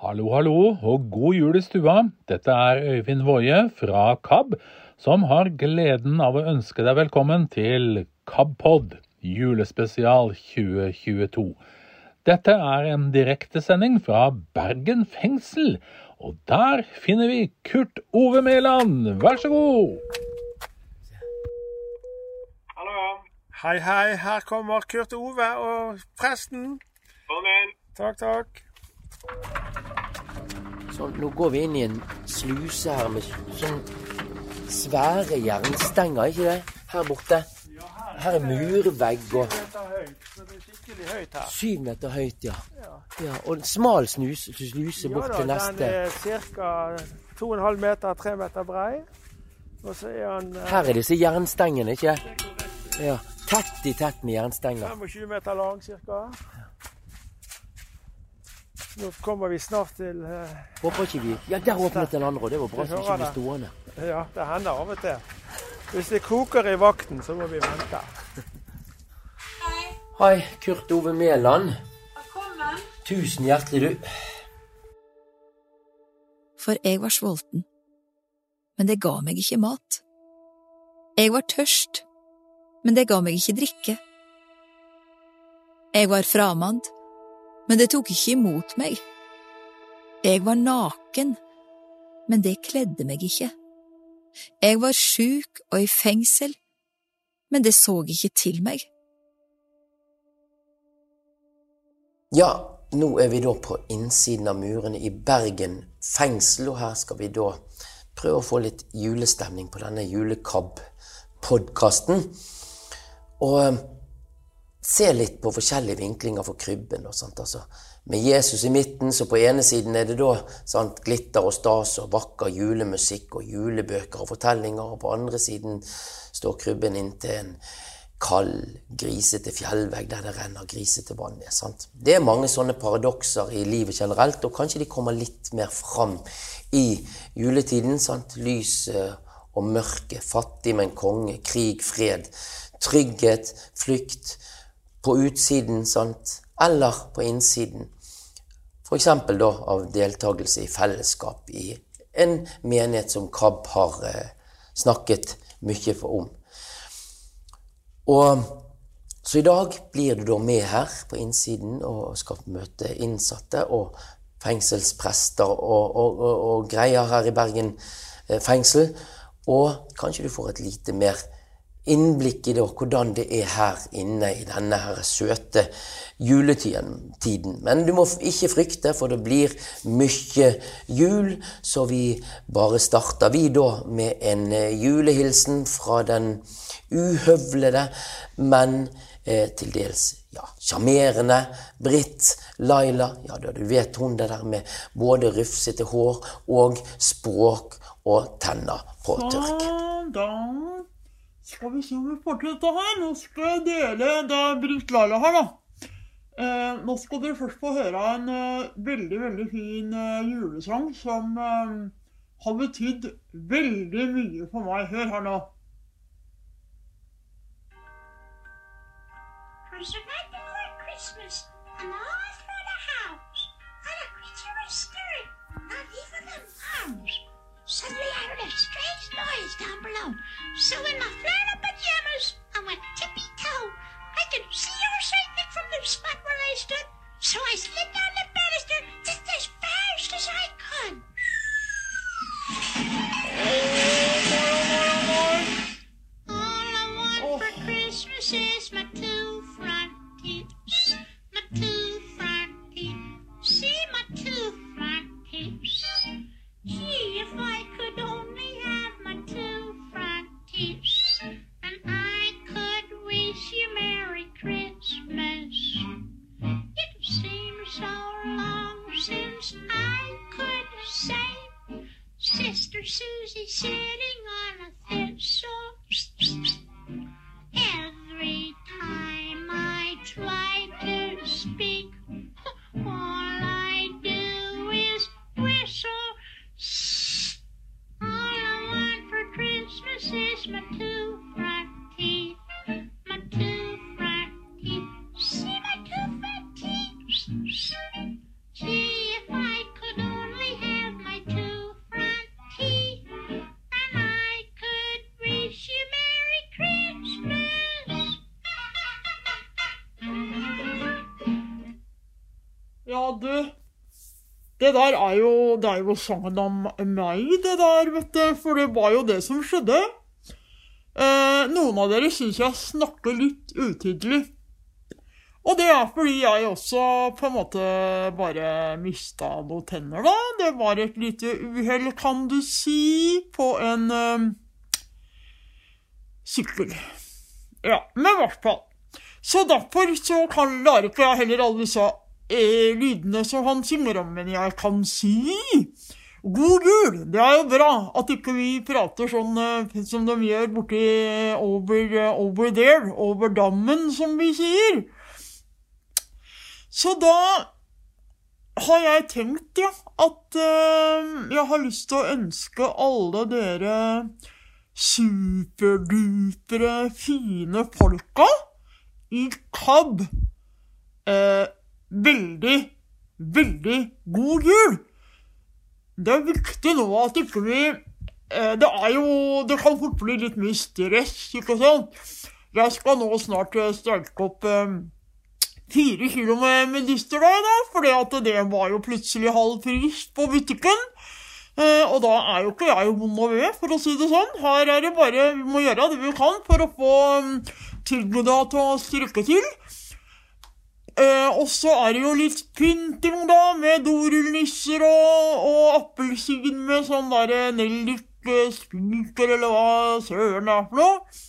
Hallo, hallo, og god jul i stua. Dette er Øyvind Woie fra KAB, som har gleden av å ønske deg velkommen til KABpod julespesial 2022. Dette er en direktesending fra Bergen fengsel, og der finner vi Kurt Ove Mæland. Vær så god! Hallo. Hei, hei, her kommer Kurt Ove og presten. Kom inn. Takk, takk. Så nå går vi inn i en sluse her med sånn svære jernstenger, ikke det? Her borte. Her er murvegg og Syv meter høyt, ja. ja og en smal snus, sluse bort til neste. Ja, den er ca. 2,5 meter, 3 meter brei. Og så er han eh, Her er disse jernstengene, ikke Ja. Tett i tett med jernstenger. 25 meter lang ca. Nå kommer vi snart til uh... Håper ikke vi Ja, der åpnet den andre, og det var bra så ikke ble stående. Ja, det hender av og til. Hvis det koker i vakten, så må vi vente. Hei. Hei, Kurt Ove Mæland. Velkommen. Tusen hjertelig, du. For jeg var sulten, men det ga meg ikke mat. Jeg var tørst, men det ga meg ikke drikke. Jeg var framand, men det tok ikke imot meg. Jeg var naken, men det kledde meg ikke. Jeg var sjuk og i fengsel, men det så ikke til meg. Ja, nå er vi da på innsiden av murene i Bergen fengsel, og her skal vi da prøve å få litt julestemning på denne julekabb-podkasten. Og se litt på forskjellige vinklinger for krybben. Og sånt, altså. Med Jesus i midten, så på ene siden er det da sant, glitter og stas og vakker julemusikk og julebøker og fortellinger, og på andre siden står krybben inntil en kald, grisete fjellvegg der det renner grisete vann ned. Sant? Det er mange sånne paradokser i livet generelt, og kanskje de kommer litt mer fram i juletiden. Sant? Lys og mørke, fattig, men konge, krig, fred trygghet, flykt, på utsiden, sant, eller på innsiden. F.eks. da av deltakelse i fellesskap i en menighet som KAB har eh, snakket mye om. Og Så i dag blir du da med her på innsiden og skal møte innsatte og fengselsprester og, og, og, og greier her i Bergen eh, fengsel. Og kanskje du får et lite mer innblikk i det, hvordan det er her inne i denne her søte juletiden. Men du må ikke frykte, for det blir mye jul, så vi bare starter vi da med en eh, julehilsen fra den uhøvlede, men eh, til dels ja, sjarmerende Britt Laila. Ja, du vet hun det der med både rufsete hår og språk og tenner på tørk. Skal vi se om vi får til dette her. Nå skal jeg dele det Britt Laila her, da. Eh, nå skal dere først få høre en eh, veldig, veldig fin eh, julesang som uh, har betydd veldig mye for meg. Hør her nå. Christmas, and all through the house, not a creature was stirring, not even the mouse. Suddenly I heard a strange noise down below. So in my Spot where I stood. So I slid down the banister just as fast as I could. Susie said Det der er jo, det er jo sangen om meg, det der, vet du. For det var jo det som skjedde. Eh, noen av dere syns jeg snakker litt utydelig. Og det er fordi jeg også på en måte bare mista noen tenner, da. Det var et lite uhell, kan du si, på en eh, sykkel. Ja, men i hvert fall. Så derfor så kan, lar ikke jeg heller alle disse eh, lydene som han synger om, men jeg kan si God jul! Det er jo bra at ikke vi prater sånn eh, som de gjør borti over, eh, over there, over dammen, som vi sier. Så da har jeg tenkt, ja, at uh, jeg har lyst til å ønske alle dere superdupere fine folka i KAB eh, veldig, veldig god jul. Det er viktig nå at ikke vi eh, Det er jo Det kan fort bli litt mye stress, ikke sant? Jeg skal nå snart eh, streike opp eh, fire kilo med medisterdeig, da, fordi at det var jo plutselig halv pris på butikken. Og da er jo ikke jeg vond å ved, for å si det sånn. Her er det bare Vi må gjøre det vi kan for å få tilbudet til å stryke til. Eh, og så er det jo litt pynting, da, med dorullnisser og, og appelsin med sånn derre nellikspiker, eller hva søren det er for noe.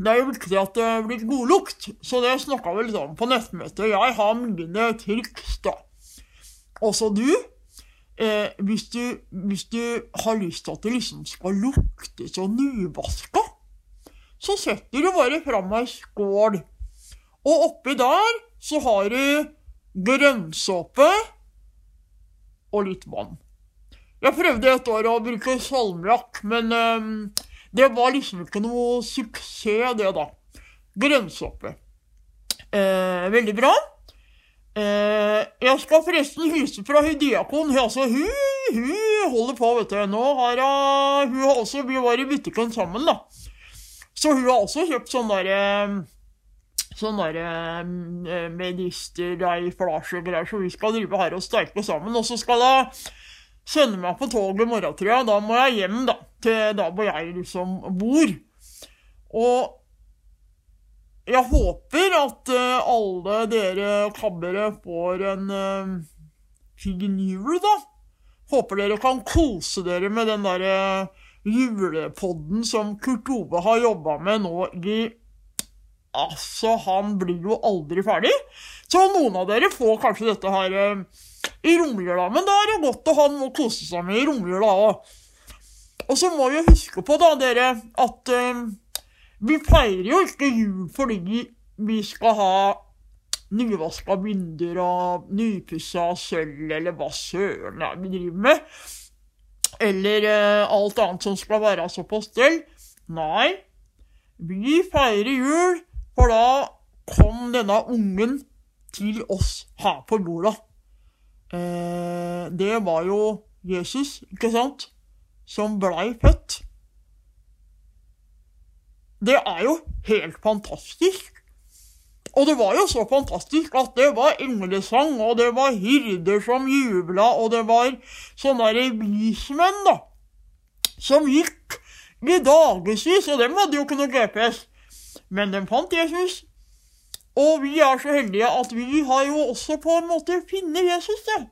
Det er jo viktig at det blir god lukt, så det snakka vi litt om på nettmøtet. Jeg har mine triks, da. Også du. Eh, hvis du. Hvis du har lyst til at det liksom skal lukte så nyvaska, så setter du bare fram ei skål. Og oppi der så har du grønnsåpe og litt vann. Jeg prøvde et år å bruke salmiakk, men um, det var liksom ikke noe suksess, det, da. Grønnsåpe. Eh, veldig bra. Eh, jeg skal forresten hilse fra Hydiakon. Altså, hun, hun holder på, vet du. Nå har hun, hun har også, Vi var i butikken sammen, da. Så hun har også kjøpt sånn derre Sånn derre medisterdeigflasje og greier, så vi skal drive her og steike sammen. Og så skal hun sende meg på toget i morgen, tror jeg. Da må jeg hjem, da. Til der hvor jeg liksom bor. Og jeg håper at eh, alle dere kabbere får en uh, fin jul, da. Håper dere kan kose dere med den derre julepodden som Kurt Ove har jobba med nå i Altså, han blir jo aldri ferdig. Så noen av dere får kanskje dette her eh, i romjula, men da er det godt å ha noe å kose seg med i romjula òg. Og så må vi huske på, da, dere, at eh, vi feirer jo ikke jul fordi vi skal ha nyvaska vinduer og nypussa sølv, eller hva søren er vi driver med. Eller eh, alt annet som skal være så på stell. Nei, vi feirer jul, for da kom denne ungen til oss her på jorda. Eh, det var jo Jesus, ikke sant, som blei født. Det er jo helt fantastisk. Og det var jo så fantastisk at det var englesang, og det var hyrder som jubla, og det var sånne revismenn vismenn, da, som gikk i dagevis, og dem hadde jo ikke noe GPS. Men den fant Jesus. Og vi er så heldige at vi har jo også på en måte funnet Jesus, det.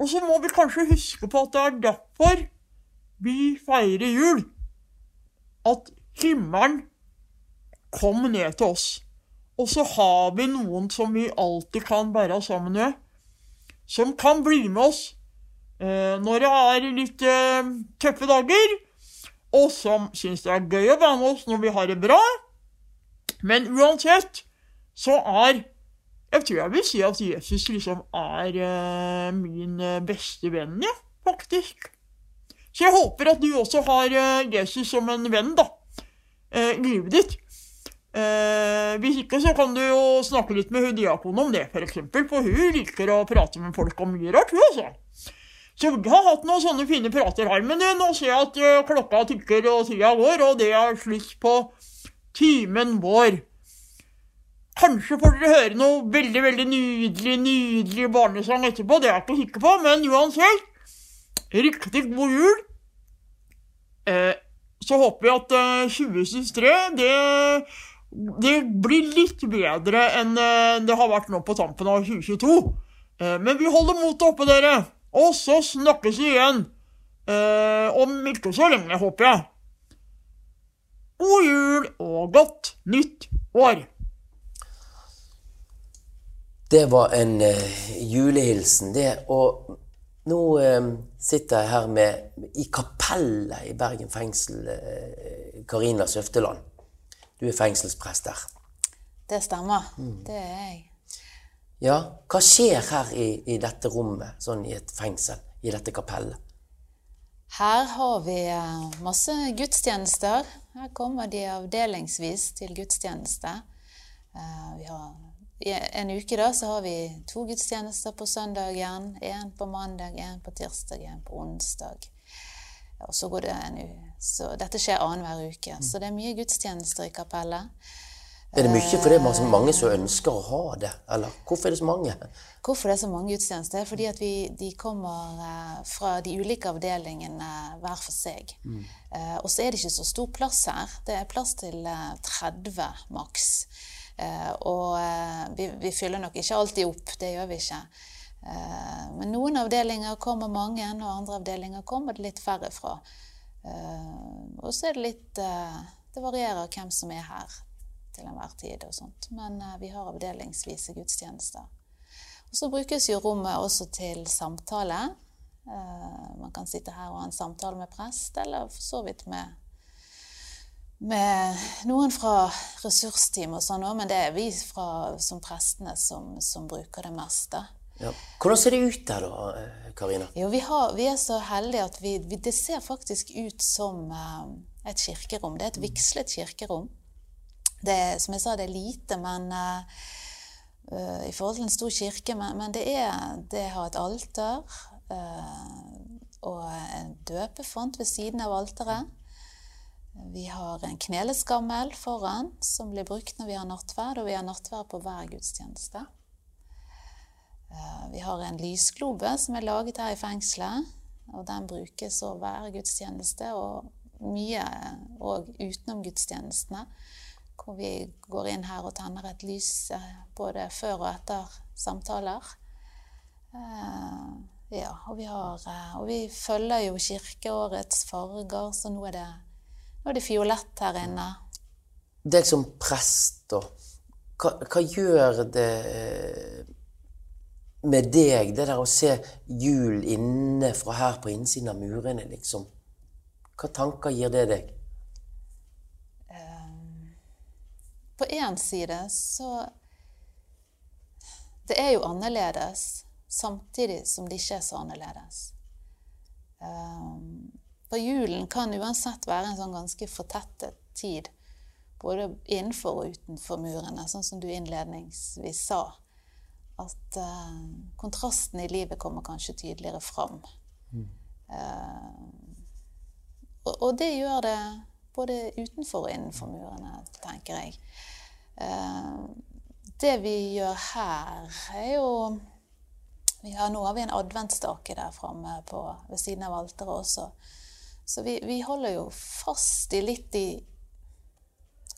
Og så må vi kanskje huske på at det er derfor vi feirer jul. At himmelen kom ned til oss. Og så har vi noen som vi alltid kan være sammen med, som kan bli med oss eh, når det er litt eh, tøffe dager, og som syns det er gøy å være med oss når vi har det bra. Men uansett så er Jeg tror jeg vil si at Jesus liksom er uh, min eh, beste venn, ja, faktisk. Så jeg håper at du også har uh, Jesus som en venn, da, Uh, i livet ditt. Hvis ikke så kan du jo snakke litt med hun diakonen om det, for eksempel, for hun liker å prate med folk om mye rart, hun altså. Så vi har hatt noen sånne fine prater her, men nå ser jeg at klokka tikker og tida går, og det er slutt på timen vår. Kanskje får dere høre noe veldig veldig nydelig nydelig barnesang etterpå. Det er jeg ikke sikker på, men uansett. Riktig god jul. Eh, så håper vi at eh, 2023 det, det blir litt bedre enn eh, det har vært nå på tampen av 2022. Eh, men vi holder motet oppe, dere. Og så snakkes vi igjen. Eh, om ikke så lenge, håper jeg. God jul og godt nytt år. Det var en eh, julehilsen, det. Og nå eh, sitter jeg her med, i kapellet i Bergen fengsel, eh, Søfteland. Du er fengselsprest der. Det stemmer. Det er jeg. Ja, hva skjer her i, i dette rommet, sånn i et fengsel, i dette kapellet? Her har vi eh, masse gudstjenester. Her kommer de avdelingsvis til gudstjeneste. Eh, har, en uke da, så har vi to gudstjenester på søndagen. En på mandag, en på tirsdag, en på onsdag. Og så går det en så Dette skjer annenhver uke. Så det er mye gudstjenester i kapellet. Er det mye fordi det er mange som ønsker å ha det? Eller hvorfor er det så mange? Hvorfor det er så mange gudstjenester? Er fordi at vi, de kommer eh, fra de ulike avdelingene hver for seg. Mm. og så er det ikke så stor plass her. Det er plass til eh, 30 maks. Eh, og eh, vi, vi fyller nok ikke alltid opp, det gjør vi ikke. Eh, men noen avdelinger kommer mange, og andre avdelinger kommer det litt færre fra. Eh, og så er det litt eh, Det varierer hvem som er her til enhver tid og sånt. Men eh, vi har avdelingsvise gudstjenester. Og så brukes jo rommet også til samtale. Eh, man kan sitte her og ha en samtale med prest, eller for så vidt med, med noen fra ressursteam og sånn òg, men det er vi fra, som prestene som, som bruker det meste. Ja. Hvordan ser det ut der da, eh, Karina? Jo, vi, har, vi er så heldige at vi, vi, det ser faktisk ut som et kirkerom. Det er et vigslet kirkerom. Det som jeg sa, det er lite, men eh, i forhold til en stor kirke. Men, men det, er, det har et alter uh, og en døpefont ved siden av alteret. Vi har en kneleskammel foran som blir brukt når vi har nattverd, og vi har nattverd på hver gudstjeneste. Uh, Vi har en lysglobe som er laget her i fengselet, og den brukes over hver gudstjeneste, og mye òg utenom gudstjenestene, hvor vi går inn her og tenner et lys eh, både før og etter samtaler. Eh, Ja, og vi, har, eh, og vi følger jo kirkeårets farger, så nå er det, nå er det fiolett her inne. Deg som prest, da. Hva, hva gjør det med deg, det der å se jul inne fra her på innsiden av murene, liksom? Hva tanker gir det deg? På én side så Det er jo annerledes, samtidig som det ikke er så annerledes. Um, For julen kan uansett være en sånn ganske fortettet tid, både innenfor og utenfor murene, sånn som du innledningsvis sa. At eh, kontrasten i livet kommer kanskje tydeligere fram. Eh, og, og det gjør det både utenfor og innenfor murene, tenker jeg. Eh, det vi gjør her, er jo vi har, Nå har vi en adventsstake der framme ved siden av alteret også. Så vi, vi holder jo fast i litt de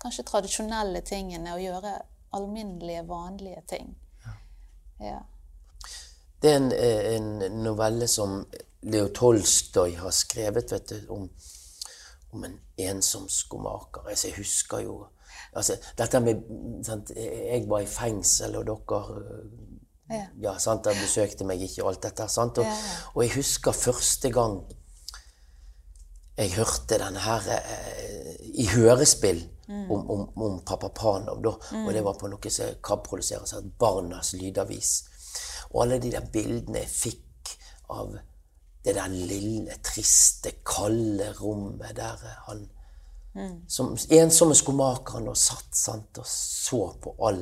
kanskje tradisjonelle tingene og gjøre alminnelige, vanlige ting. Ja. Det er en, eh, en novelle som Leo Tolstoy har skrevet vet du, om, om en ensom skomaker. Altså, jeg husker jo altså, Dette med sant, Jeg var i fengsel, og dere Ja. ja, sant, Der besøkte meg ikke, alt dette. Sant? Og, og jeg husker første gang jeg hørte denne her eh, i hørespill Mm. om, om, om pappa Panov, da. Og det var på noe som KAB produserer, som het Barnas lydavis. Og alle de der bildene jeg fikk av det der lille, triste, kalde rommet der han Som ensomme skomakeren og satt sant, og så på all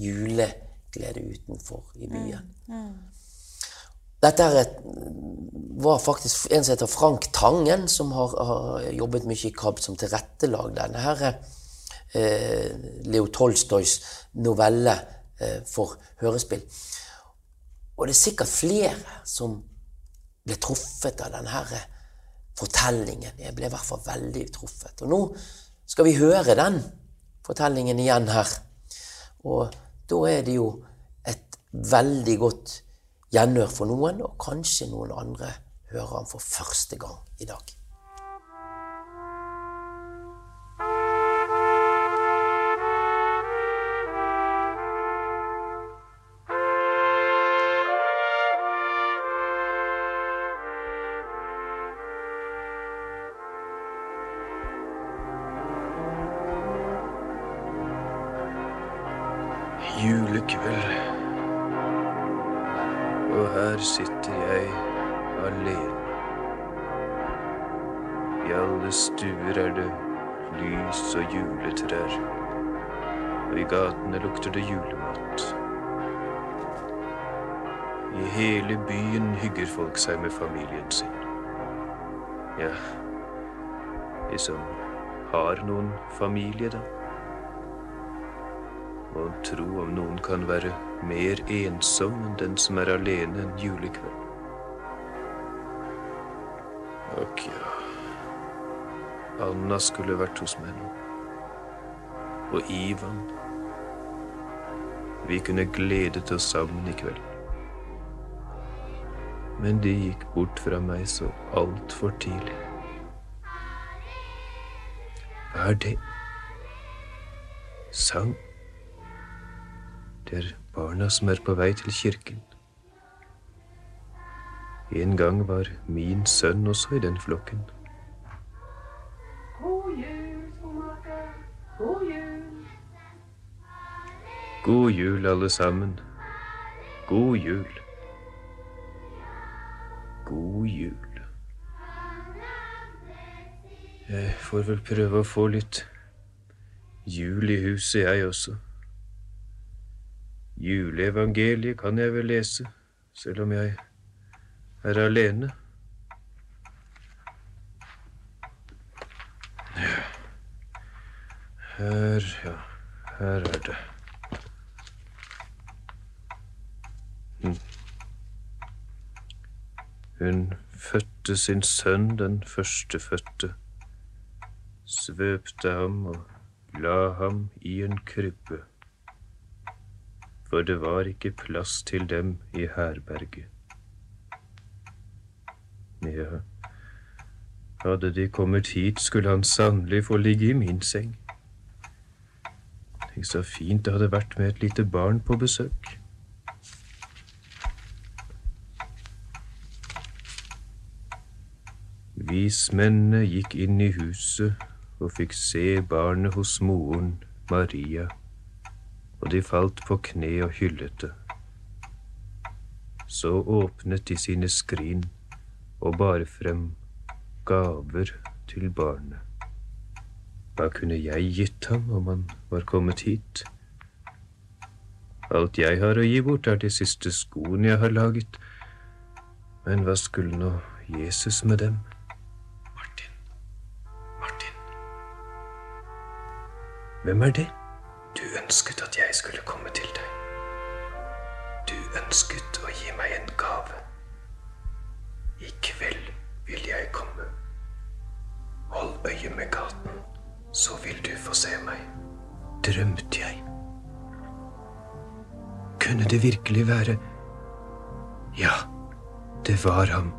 juleglede utenfor i byen. Dette er et, var faktisk en som heter Frank Tangen, som har, har jobbet mye i KAB som tilrettelag denne her eh, Leo Tolstojs novelle eh, for hørespill. Og det er sikkert flere som ble truffet av denne fortellingen. Jeg ble i hvert fall veldig truffet. Og nå skal vi høre den fortellingen igjen her. Og da er det jo et veldig godt gjenhør for noen, og kanskje noen andre hører han for første gang i dag. Seg med familien sin. Ja, de som har noen familie, da. Mon tro om noen kan være mer ensom enn den som er alene en julekveld. Ok, ja. Anna skulle vært hos meg nå. Og Ivan. Vi kunne gledet oss sammen i kveld. Men de gikk bort fra meg så altfor tidlig. Hva er det? Sang? Det er barna som er på vei til kirken. En gang var min sønn også i den flokken. God jul, alle sammen. God jul. God jul. Jeg får vel prøve å få litt jul i huset, jeg også. Juleevangeliet kan jeg vel lese, selv om jeg er alene. Her, ja, her er det. Hun fødte sin sønn, den førstefødte, svøpte ham og la ham i en krybbe for det var ikke plass til dem i herberget. Ja, hadde de kommet hit, skulle han sannelig få ligge i min seng. Tenk så fint det hadde vært med et lite barn på besøk. Vismennene gikk inn i huset og fikk se barnet hos moren Maria og de falt på kne og hyllet det. Så åpnet de sine skrin og bar frem gaver til barnet. Hva kunne jeg gitt ham om han var kommet hit? Alt jeg har å gi bort, er de siste skoene jeg har laget. Men hva skulle nå Jesus med dem? Hvem er det? Du ønsket at jeg skulle komme til deg. Du ønsket å gi meg en gave. I kveld vil jeg komme. Hold øye med gaten, så vil du få se meg. Drømte jeg? Kunne det virkelig være Ja, det var ham.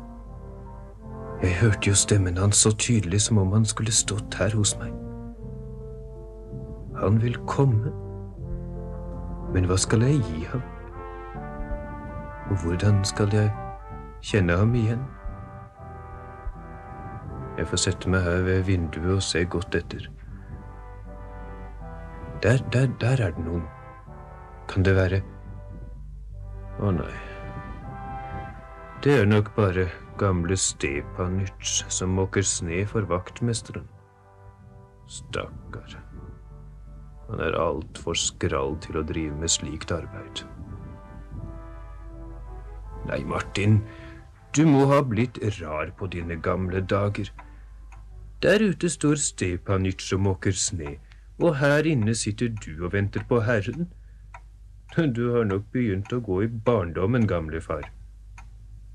Jeg hørte jo stemmen hans så tydelig som om han skulle stått her hos meg. Han vil komme. Men hva skal jeg gi ham? Og hvordan skal jeg kjenne ham igjen? Jeg får sette meg her ved vinduet og se godt etter. Der, der, der er det noen. Kan det være Å nei. Det er nok bare gamle Stepanytsj som måker sne for vaktmesteren. Stakkar. Han er altfor skrall til å drive med slikt arbeid. Nei, Martin, du må ha blitt rar på dine gamle dager. Der ute står Stepanitsj og måker sne, Og her inne sitter du og venter på Herren. Du har nok begynt å gå i barndommen, gamle far.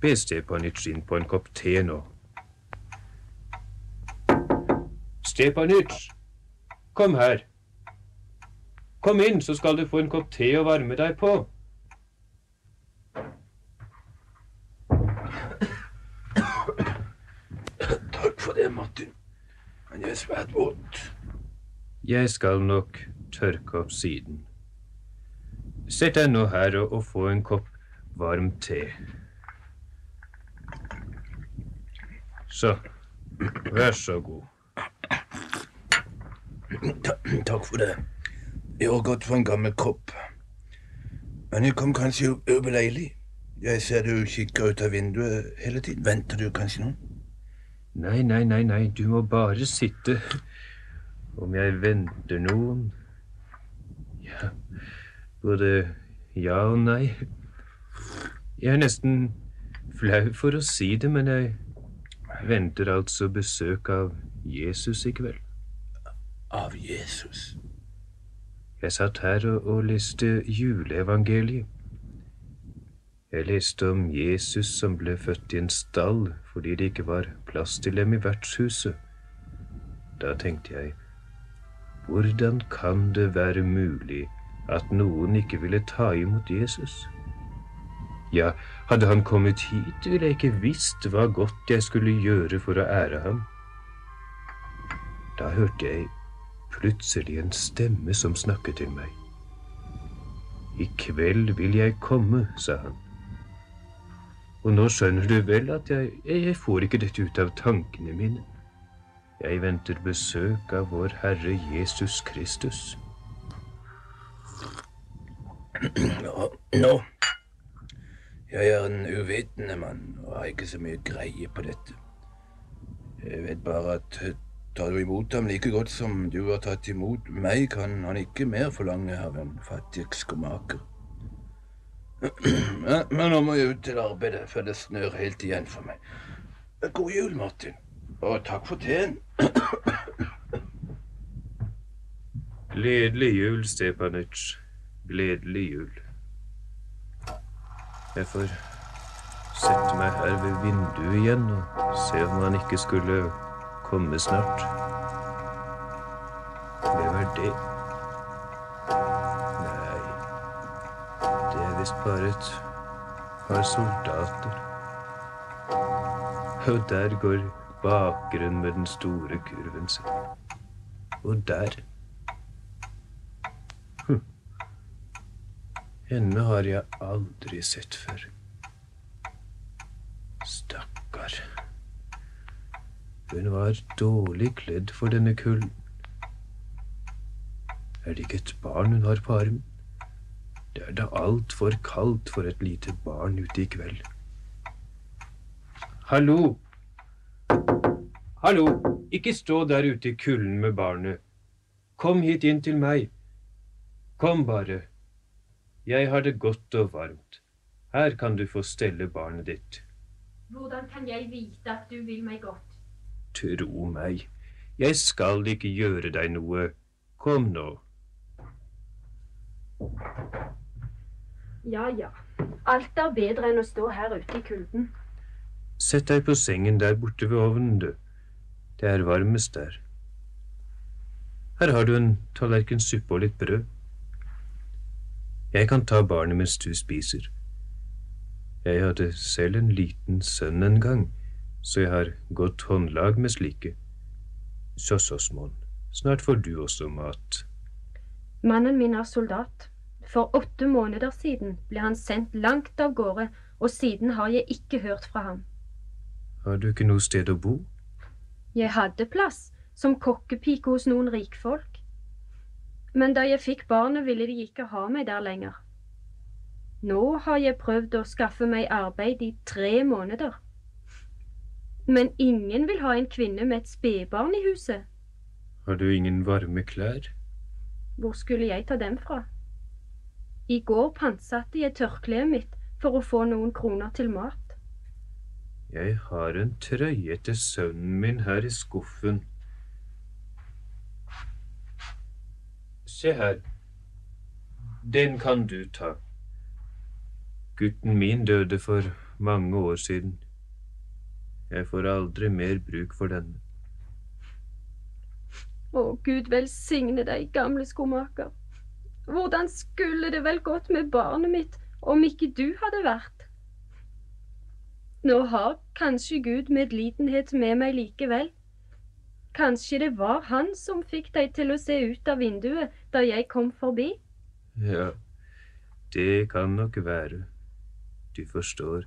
Be Stepanitsj inn på en kopp te nå. Stepanitsj, kom her. Kom inn, så skal du få en kopp te å varme deg på. Takk for det, Martin. Men jeg er svært våt. Jeg skal nok tørke opp siden. Sett deg nå her og, og få en kopp varm te. Så, vær så god. Takk for det. Jeg har gått for en gammel kopp. Men jeg kom kanskje ubeleilig. Jeg ser du kikker ut av vinduet hele tiden. Venter du kanskje noen? Nei, nei, nei, nei, du må bare sitte. Om jeg venter noen Ja, både ja og nei. Jeg er nesten flau for å si det, men jeg venter altså besøk av Jesus i kveld. Av Jesus. Jeg satt her og, og leste juleevangeliet. Jeg leste om Jesus som ble født i en stall fordi det ikke var plass til dem i vertshuset. Da tenkte jeg, hvordan kan det være mulig at noen ikke ville ta imot Jesus? Ja, hadde han kommet hit, ville jeg ikke visst hva godt jeg skulle gjøre for å ære ham. Da hørte jeg plutselig en stemme som snakket til meg. I kveld vil jeg komme, sa han. Og nå skjønner du vel at jeg, jeg får ikke dette ut av tankene mine. Jeg venter besøk av vår Herre Jesus Kristus. Nå, nå. Jeg er en uvitende mann og har ikke så mye greie på dette. Jeg vet bare at tar du imot ham like godt som du har tatt imot meg, kan han ikke mer forlange av en fattig skomaker. Men nå må jeg ut til arbeidet før det snør helt igjen for meg. God jul, Martin. Og takk for teen. Gledelig jul, Stepanic. Gledelig jul. Jeg får sette meg her ved vinduet igjen og se om han ikke skulle komme snart. Hvem er det? Nei, det er visst bare et par soldater. Og der går bakeren med den store kurven sin. Og der Henne har jeg aldri sett før. Stakkar. Hun var dårlig kledd for denne kulden. Er det ikke et barn hun har på armen? Det er da altfor kaldt for et lite barn ute i kveld. Hallo! Hallo! Ikke stå der ute i kulden med barnet. Kom hit inn til meg. Kom bare. Jeg har det godt og varmt. Her kan du få stelle barnet ditt. Hvordan kan jeg vite at du vil meg godt? Tro meg, jeg skal ikke gjøre deg noe. Kom nå. Ja, ja. Alt er bedre enn å stå her ute i kulden. Sett deg på sengen der borte ved ovnen, du. Det er varmest der. Her har du en tallerken suppe og litt brød. Jeg kan ta barnet mens du spiser. Jeg hadde selv en liten sønn en gang, så jeg har godt håndlag med slike. Så så, Smån. Snart får du også mat. Mannen min er soldat. For åtte måneder siden ble han sendt langt av gårde, og siden har jeg ikke hørt fra ham. Har du ikke noe sted å bo? Jeg hadde plass, som kokkepike hos noen rikfolk. Men da jeg fikk barnet, ville de ikke ha meg der lenger. Nå har jeg prøvd å skaffe meg arbeid i tre måneder. Men ingen vil ha en kvinne med et spedbarn i huset. Har du ingen varme klær? Hvor skulle jeg ta dem fra? I går pantsatte jeg tørkleet mitt for å få noen kroner til mat. Jeg har en trøye til sønnen min her i skuffen. Se her. Den kan du ta. Gutten min døde for mange år siden. Jeg får aldri mer bruk for denne. Å, Gud velsigne deg, gamle skomaker. Hvordan skulle det vel gått med barnet mitt om ikke du hadde vært? Nå har kanskje Gud medlidenhet med meg likevel. Kanskje det var han som fikk deg til å se ut av vinduet da jeg kom forbi? Ja, det kan nok være. Du forstår.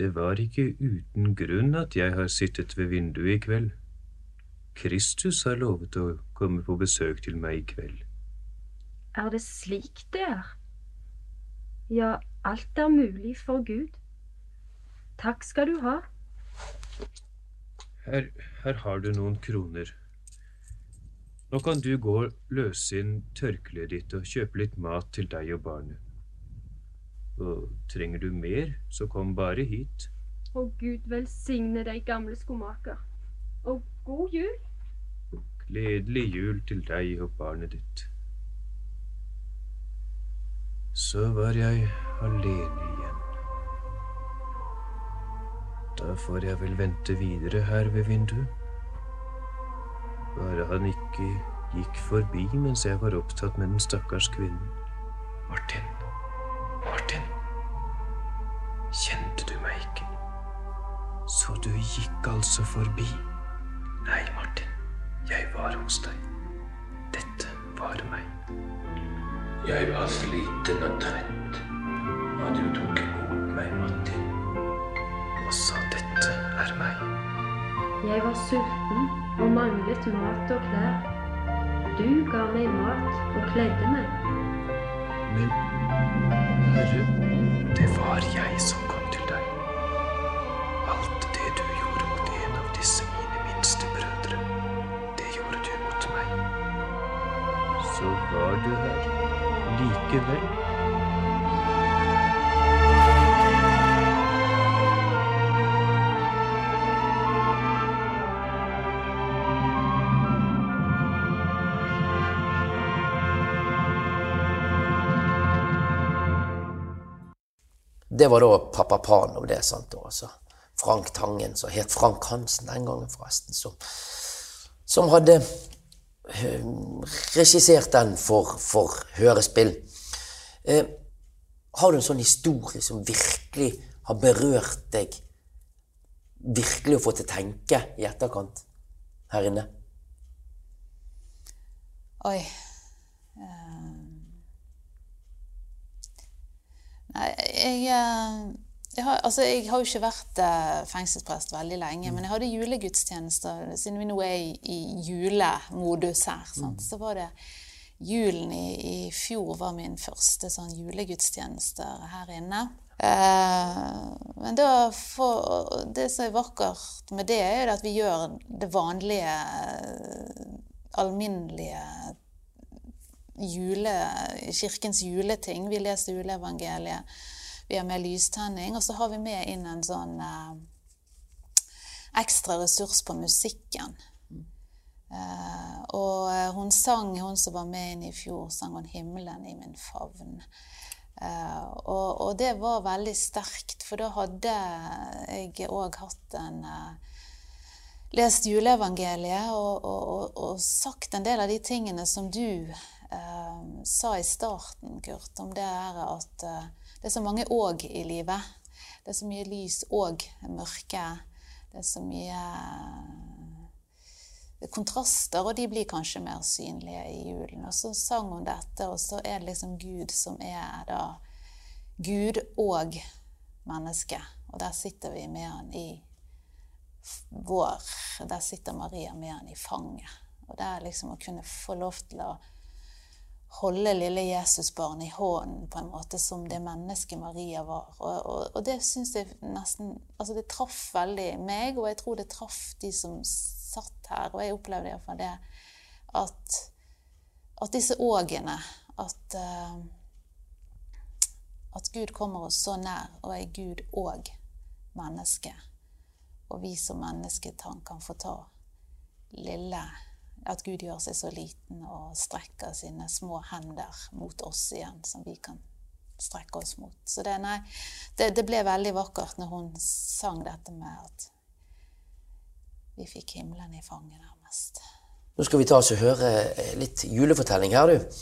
Det var ikke uten grunn at jeg har sittet ved vinduet i kveld. Kristus har lovet å komme på besøk til meg i kveld. Er det slik det er? Ja, alt er mulig for Gud. Takk skal du ha. Her, her har du noen kroner. Nå kan du gå og løse inn tørkleet ditt og kjøpe litt mat til deg og barnet. Og trenger du mer, så kom bare hit. Å, Gud velsigne deg, gamle skomaker. Og god jul. Gledelig jul til deg og barnet ditt. Så var jeg alene igjen. Da får jeg vel vente videre her ved vinduet. Bare han ikke gikk forbi mens jeg var opptatt med den stakkars kvinnen. Martin, Martin, kjente du meg ikke? Så du gikk altså forbi? Nei, Martin, jeg var hos deg. Dette var meg. Jeg var sliten og trett, og du tok imot meg, Martin. Og sa dette er meg. Jeg var sulten og manglet mat og klær. Du ga meg mat og kledde meg. Men Herre, det var jeg som kom til deg. Alt det du gjorde mot en av disse mine minste brødre, det gjorde du mot meg. Så var du her likevel. Det var da pappa Pano, det, sant, og altså Frank Tangen, som het Frank Hansen den gangen, forresten, som, som hadde eh, regissert den for, for hørespill. Eh, har du en sånn historie som virkelig har berørt deg? Virkelig å få til å tenke i etterkant her inne? Oi. Nei, jeg, eh, jeg, har, altså, jeg har jo ikke vært eh, fengselsprest veldig lenge, men jeg hadde julegudstjenester. Siden vi nå er i, i julemodus her, sant? så var det Julen i, i fjor var min første sånn julegudstjeneste her inne. Eh, men for, det som er vakkert med det, er at vi gjør det vanlige, eh, alminnelige jule, kirkens juleting. Vi leser juleevangeliet. Vi har med lystenning. Og så har vi med inn en sånn eh, ekstra ressurs på musikken. Eh, og eh, hun sang, hun som var med inn i fjor, sang hun 'Himmelen i min favn'. Eh, og, og det var veldig sterkt, for da hadde jeg òg hatt en eh, Lest juleevangeliet og, og, og, og sagt en del av de tingene som du eh, sa i starten, Kurt, om det er at eh, det er så mange òg i livet. Det er så mye lys og mørke. Det er så mye eh, kontraster, og de blir kanskje mer synlige i julen. Og så sang hun dette, og så er det liksom Gud som er da Gud og menneske. Og der sitter vi med han i vår Der sitter Maria med han i fanget. Og det er liksom å kunne få lov til å holde lille Jesusbarnet i hånden på en måte som det mennesket Maria var. Og, og, og det syns jeg nesten Altså, det traff veldig meg, og jeg tror det traff de som satt her, og jeg opplevde iallfall det, at, at disse ågene At uh, at Gud kommer oss så nær, og er Gud og menneske. Og vi som mennesker kan få ta lille at Gud gjør seg så liten og strekker sine små hender mot oss igjen, som vi kan strekke oss mot. Så det, nei, det, det ble veldig vakkert når hun sang dette med at vi fikk himmelen i fanget, nærmest. Nå skal vi ta oss og høre litt julefortelling her, du.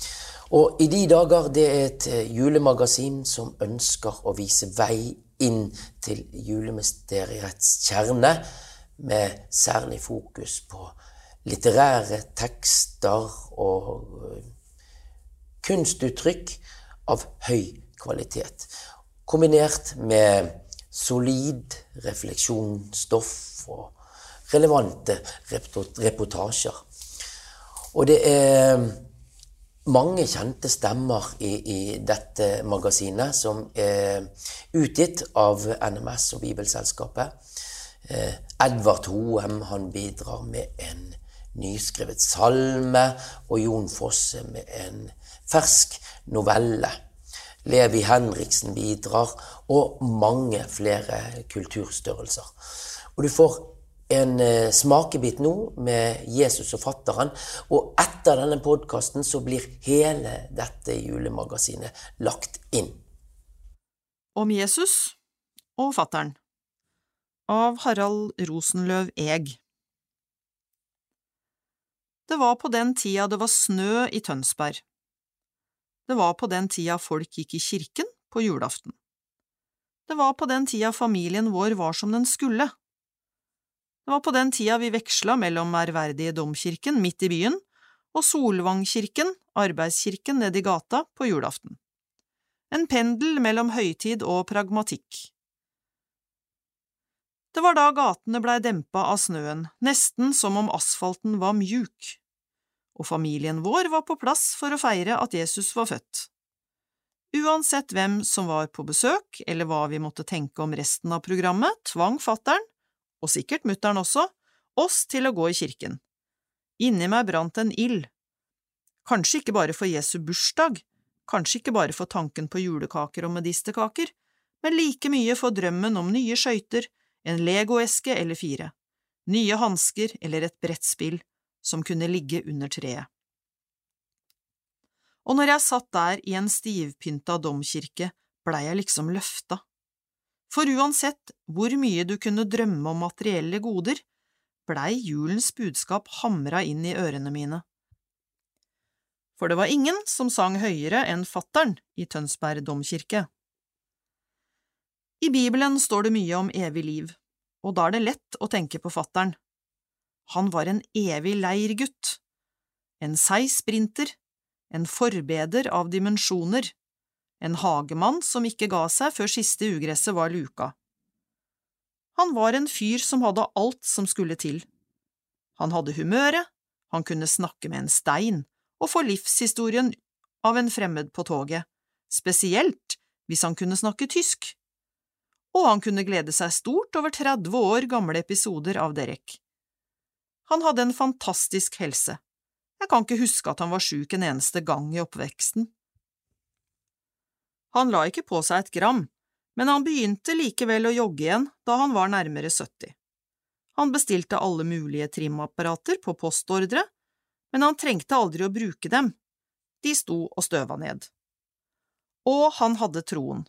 Og I de dager det er et eh, julemagasin som ønsker å vise vei inn til julemysteriets kjerne, med særlig fokus på litterære tekster og eh, kunstuttrykk av høy kvalitet. Kombinert med solid refleksjonsstoff og relevante reportasjer. Og det er mange kjente stemmer i, i, dette magasinet, som er utgitt av NMS og Bibelselskapet. Eh, Edvard Hoem han bidrar med en nyskrevet salme, og Jon Fosse med en fersk novelle. Levi Henriksen bidrar, og mange flere kulturstørrelser. Og du får en eh, smakebit nå med Jesus og fatteren. Og etter denne podkasten så blir hele dette julemagasinet lagt inn. Om Jesus og fatteren av Harald Rosenløv Eg. Det var på den tida det var snø i Tønsberg. Det var på den tida folk gikk i kirken på julaften. Det var på den tida familien vår var som den skulle. Det var på den tida vi veksla mellom ærverdige domkirken midt i byen og Solvangkirken, arbeidskirken nedi gata, på julaften. En pendel mellom høytid og pragmatikk. Det var da gatene blei dempa av snøen, nesten som om asfalten var mjuk, og familien vår var på plass for å feire at Jesus var født. Uansett hvem som var på besøk, eller hva vi måtte tenke om resten av programmet, tvang fattern, og sikkert mutter'n også, oss til å gå i kirken. Inni meg brant en ild. Kanskje ikke bare for Jesu bursdag, kanskje ikke bare for tanken på julekaker og medisterkaker, men like mye for drømmen om nye skøyter, en legoeske eller fire, nye hansker eller et brettspill som kunne ligge under treet. Og når jeg satt der i en stivpynta domkirke, blei jeg liksom løfta. For uansett hvor mye du kunne drømme om materielle goder, blei julens budskap hamra inn i ørene mine. For det var ingen som sang høyere enn fattern i Tønsberg domkirke. I Bibelen står det mye om evig liv, og da er det lett å tenke på fattern. Han var en evig leirgutt, en seig sprinter, en forbeder av dimensjoner, en hagemann som ikke ga seg før siste ugresset var luka. Han var en fyr som hadde alt som skulle til. Han hadde humøret, han kunne snakke med en stein og få livshistorien av en fremmed på toget, spesielt hvis han kunne snakke tysk. Og han kunne glede seg stort over 30 år gamle episoder av Derek. Han hadde en fantastisk helse. Jeg kan ikke huske at han var sjuk en eneste gang i oppveksten. Han la ikke på seg et gram, men han begynte likevel å jogge igjen da han var nærmere 70. Han bestilte alle mulige trimapparater på postordre, men han trengte aldri å bruke dem, de sto og støva ned. Og han hadde troen.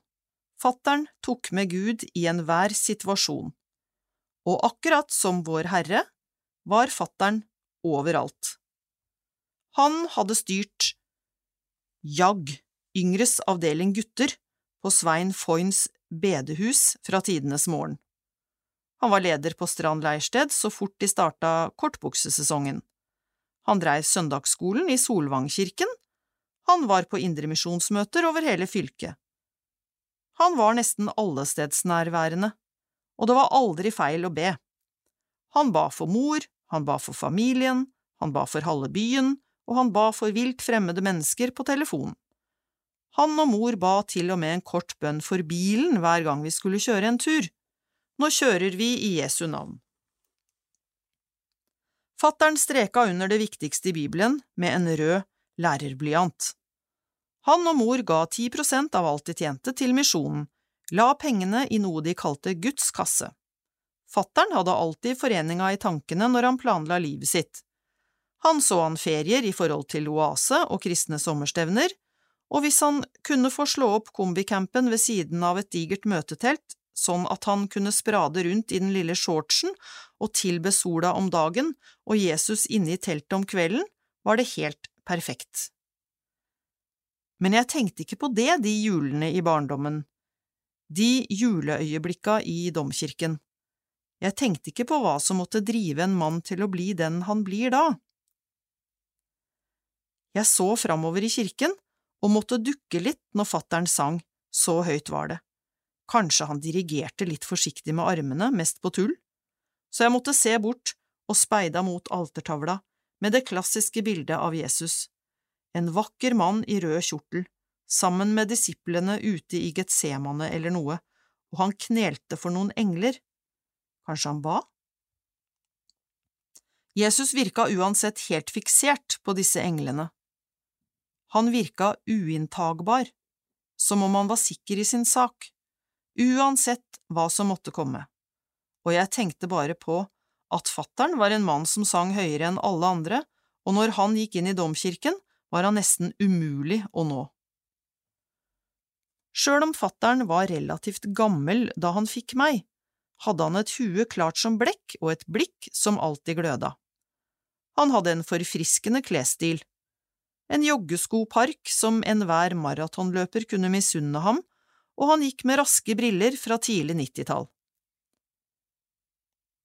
Fattern tok med Gud i enhver situasjon, og akkurat som Vår Herre var fattern overalt. Han hadde styrt JAG Yngres avdeling gutter på Svein Foyns bedehus fra tidenes morgen. Han var leder på Strand leirsted så fort de starta kortbuksesesongen. Han dreiv søndagsskolen i Solvangkirken, han var på indremisjonsmøter over hele fylket. Han var nesten allestedsnærværende, og det var aldri feil å be. Han ba for mor, han ba for familien, han ba for halve byen, og han ba for vilt fremmede mennesker på telefon. Han og mor ba til og med en kort bønn for bilen hver gang vi skulle kjøre en tur. Nå kjører vi i Jesu navn. Fattern streka under det viktigste i Bibelen med en rød lærerblyant. Han og mor ga ti prosent av alt de tjente, til misjonen, la pengene i noe de kalte Guds kasse. Fattern hadde alltid foreninga i tankene når han planla livet sitt. Han så han ferier i forhold til oase og kristne sommerstevner, og hvis han kunne få slå opp kombicampen ved siden av et digert møtetelt, sånn at han kunne sprade rundt i den lille shortsen og tilbe sola om dagen og Jesus inne i teltet om kvelden, var det helt perfekt. Men jeg tenkte ikke på det de julene i barndommen, de juleøyeblikka i domkirken. Jeg tenkte ikke på hva som måtte drive en mann til å bli den han blir da. Jeg så framover i kirken og måtte dukke litt når fattern sang, så høyt var det. Kanskje han dirigerte litt forsiktig med armene, mest på tull? Så jeg måtte se bort og speida mot altertavla med det klassiske bildet av Jesus, en vakker mann i rød kjortel, sammen med disiplene ute i Getsemane eller noe, og han knelte for noen engler. Kanskje han ba? Jesus virka uansett helt fiksert på disse englene. Han virka uinntagbar, som om han var sikker i sin sak, uansett hva som måtte komme, og jeg tenkte bare på at fattern var en mann som sang høyere enn alle andre, og når han gikk inn i domkirken, var han nesten umulig å nå. Sjøl om fattern var relativt gammel da han fikk meg, hadde han et hue klart som blekk og et blikk som alltid gløda. Han hadde en forfriskende klesstil, en joggeskopark som enhver maratonløper kunne misunne ham, og han gikk med raske briller fra tidlig nittitall.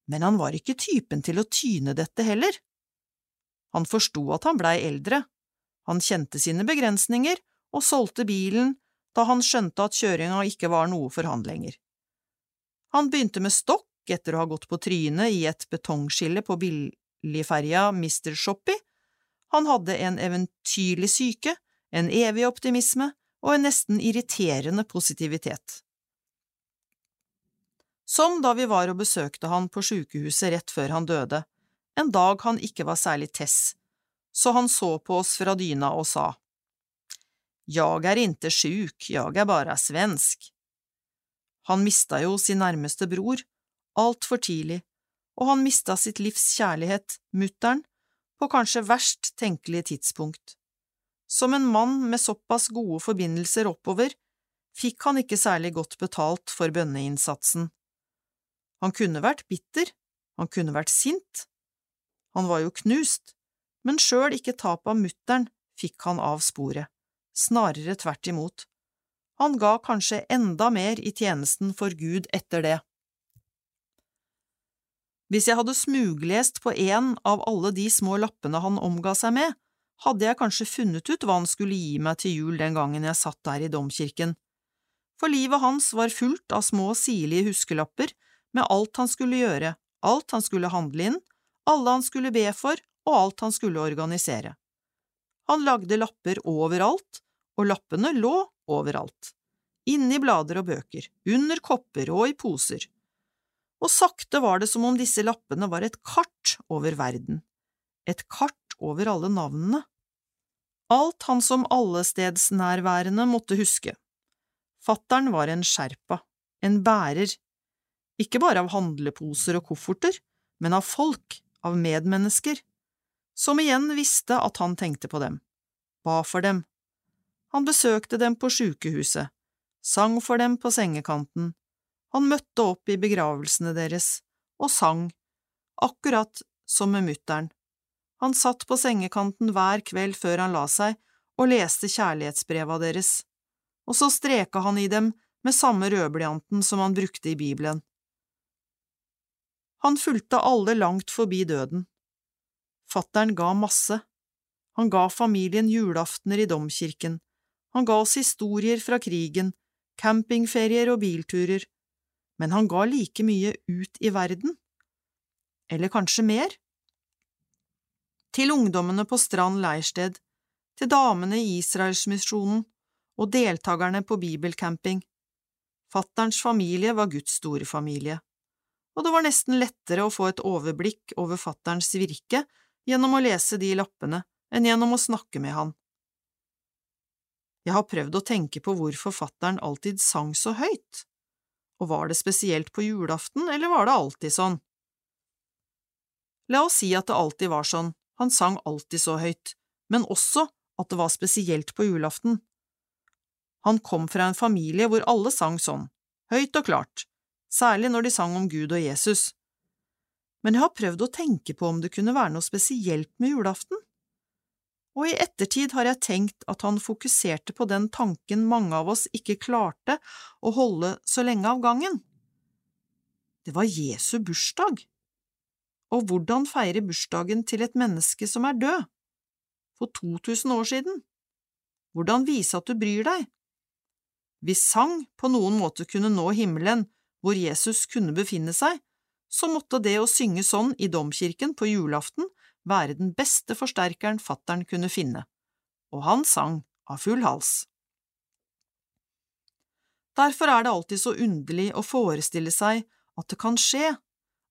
Men han var ikke typen til å tyne dette heller. Han forsto at han blei eldre, han kjente sine begrensninger og solgte bilen da han skjønte at kjøringa ikke var noe for han lenger. Han begynte med stokk etter å ha gått på trynet i et betongskille på billigferja Mr. Shoppy, han hadde en eventyrlig syke, en evig optimisme og en nesten irriterende positivitet. Som da vi var og besøkte han på sykehuset rett før han døde, en dag han ikke var særlig tess, så han så på oss fra dyna og sa, Jeg er inte sjuk, jeg er bare svensk. Han mista jo sin nærmeste bror, altfor tidlig, og han mista sitt livs kjærlighet, mutteren, på kanskje verst tenkelige tidspunkt. Som en mann med såpass gode forbindelser oppover fikk han ikke særlig godt betalt for bønneinnsatsen. Han kunne vært bitter, han kunne vært sint, han var jo knust, men sjøl ikke tapet av mutteren fikk han av sporet, snarere tvert imot. Han ga kanskje enda mer i tjenesten for Gud etter det. Hvis jeg hadde smuglest på en av alle de små lappene han omga seg med, hadde jeg kanskje funnet ut hva han skulle gi meg til jul den gangen jeg satt der i domkirken, for livet hans var fullt av små sirlige huskelapper med alt han skulle gjøre, alt han skulle handle inn, alle han skulle be for, og alt han skulle organisere. Han lagde lapper overalt, og lappene lå overalt, inni blader og bøker, under kopper og i poser og sakte var det som om disse lappene var et kart over verden, et kart over alle navnene. Alt han som allestedsnærværende måtte huske. Fattern var en sherpa, en bærer, ikke bare av handleposer og kofferter, men av folk, av medmennesker, som igjen visste at han tenkte på dem, ba for dem. Han besøkte dem på sykehuset, sang for dem på sengekanten, han møtte opp i begravelsene deres og sang, akkurat som med mutteren. Han satt på sengekanten hver kveld før han la seg og leste kjærlighetsbreva deres, og så streka han i dem med samme rødblyanten som han brukte i Bibelen. Han fulgte alle langt forbi døden. Fattern ga masse. Han ga familien julaftener i domkirken, han ga oss historier fra krigen, campingferier og bilturer, men han ga like mye ut i verden. Eller kanskje mer? Til ungdommene på Strand leirsted, til damene i Israelsmisjonen og deltakerne på bibelcamping. Fatterns familie var Guds store familie, og det var nesten lettere å få et overblikk over fatterns virke gjennom å lese de lappene enn gjennom å snakke med han. Jeg har prøvd å tenke på hvorfor fattern alltid sang så høyt. Og var det spesielt på julaften, eller var det alltid sånn? La oss si at det alltid var sånn, Han sang alltid så høyt, men også at det var spesielt på julaften. Han kom fra en familie hvor alle sang sånn, høyt og klart, særlig når de sang om Gud og Jesus. Men jeg har prøvd å tenke på om det kunne være noe spesielt med julaften. Og i ettertid har jeg tenkt at han fokuserte på den tanken mange av oss ikke klarte å holde så lenge av gangen. Det var Jesu bursdag. Og hvordan feire bursdagen til et menneske som er død? For 2000 år siden? Hvordan vise at du bryr deg? Hvis sang på noen måte kunne nå himmelen, hvor Jesus kunne befinne seg, så måtte det å synge sånn i domkirken på julaften være den beste forsterkeren fattern kunne finne, og han sang av full hals. Derfor er det alltid så underlig å forestille seg at det kan skje,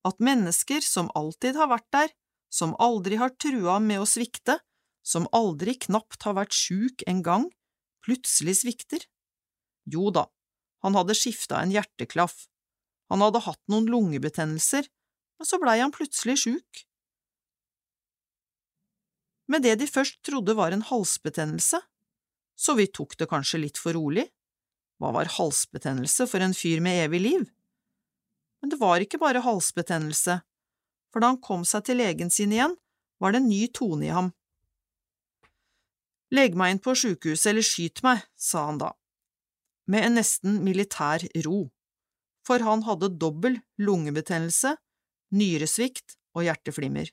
at mennesker som alltid har vært der, som aldri har trua med å svikte, som aldri knapt har vært sjuk en gang, plutselig svikter. Jo da, han hadde skifta en hjerteklaff, han hadde hatt noen lungebetennelser, men så blei han plutselig sjuk. Med det de først trodde var en halsbetennelse, så vi tok det kanskje litt for rolig. Hva var halsbetennelse for en fyr med evig liv? Men det var ikke bare halsbetennelse, for da han kom seg til legen sin igjen, var det en ny tone i ham. Legg meg inn på sjukehuset eller skyt meg, sa han da, med en nesten militær ro, for han hadde dobbel lungebetennelse, nyresvikt og hjerteflimmer.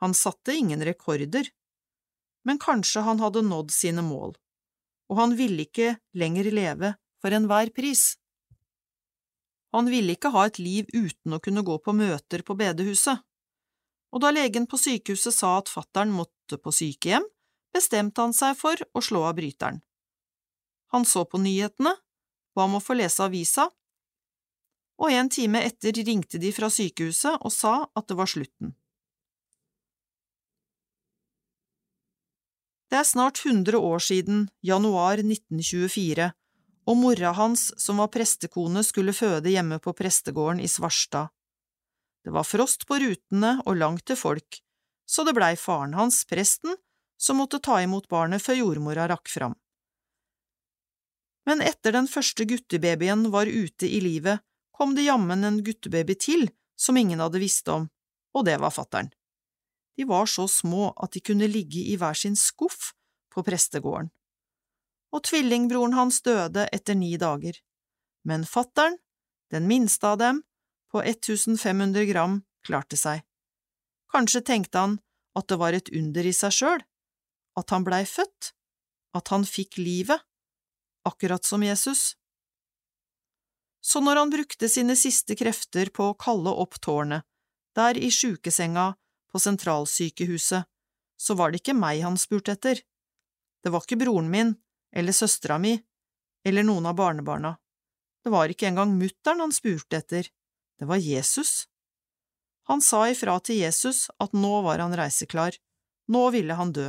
Han satte ingen rekorder, men kanskje han hadde nådd sine mål, og han ville ikke lenger leve for enhver pris. Han ville ikke ha et liv uten å kunne gå på møter på bedehuset, og da legen på sykehuset sa at fattern måtte på sykehjem, bestemte han seg for å slå av bryteren. Han så på nyhetene, ba om å få lese avisa, og en time etter ringte de fra sykehuset og sa at det var slutten. Det er snart 100 år siden, januar 1924, og mora hans, som var prestekone, skulle føde hjemme på prestegården i Svarstad. Det var frost på rutene og langt til folk, så det blei faren hans, presten, som måtte ta imot barnet før jordmora rakk fram. Men etter den første guttebabyen var ute i livet, kom det jammen en guttebaby til som ingen hadde visst om, og det var fattern. De var så små at de kunne ligge i hver sin skuff på prestegården. Og tvillingbroren hans døde etter ni dager, men fattern, den minste av dem, på 1500 gram, klarte seg. Kanskje tenkte han at det var et under i seg sjøl, at han blei født, at han fikk livet, akkurat som Jesus. Så når han brukte sine siste krefter på å kalle opp tårnet, der i sjukesenga på sentralsykehuset, så var det ikke meg han spurte etter. Det var ikke broren min, eller søstera mi, eller noen av barnebarna. Det var ikke engang mutter'n han spurte etter, det var Jesus. Han sa ifra til Jesus at nå var han reiseklar, nå ville han dø,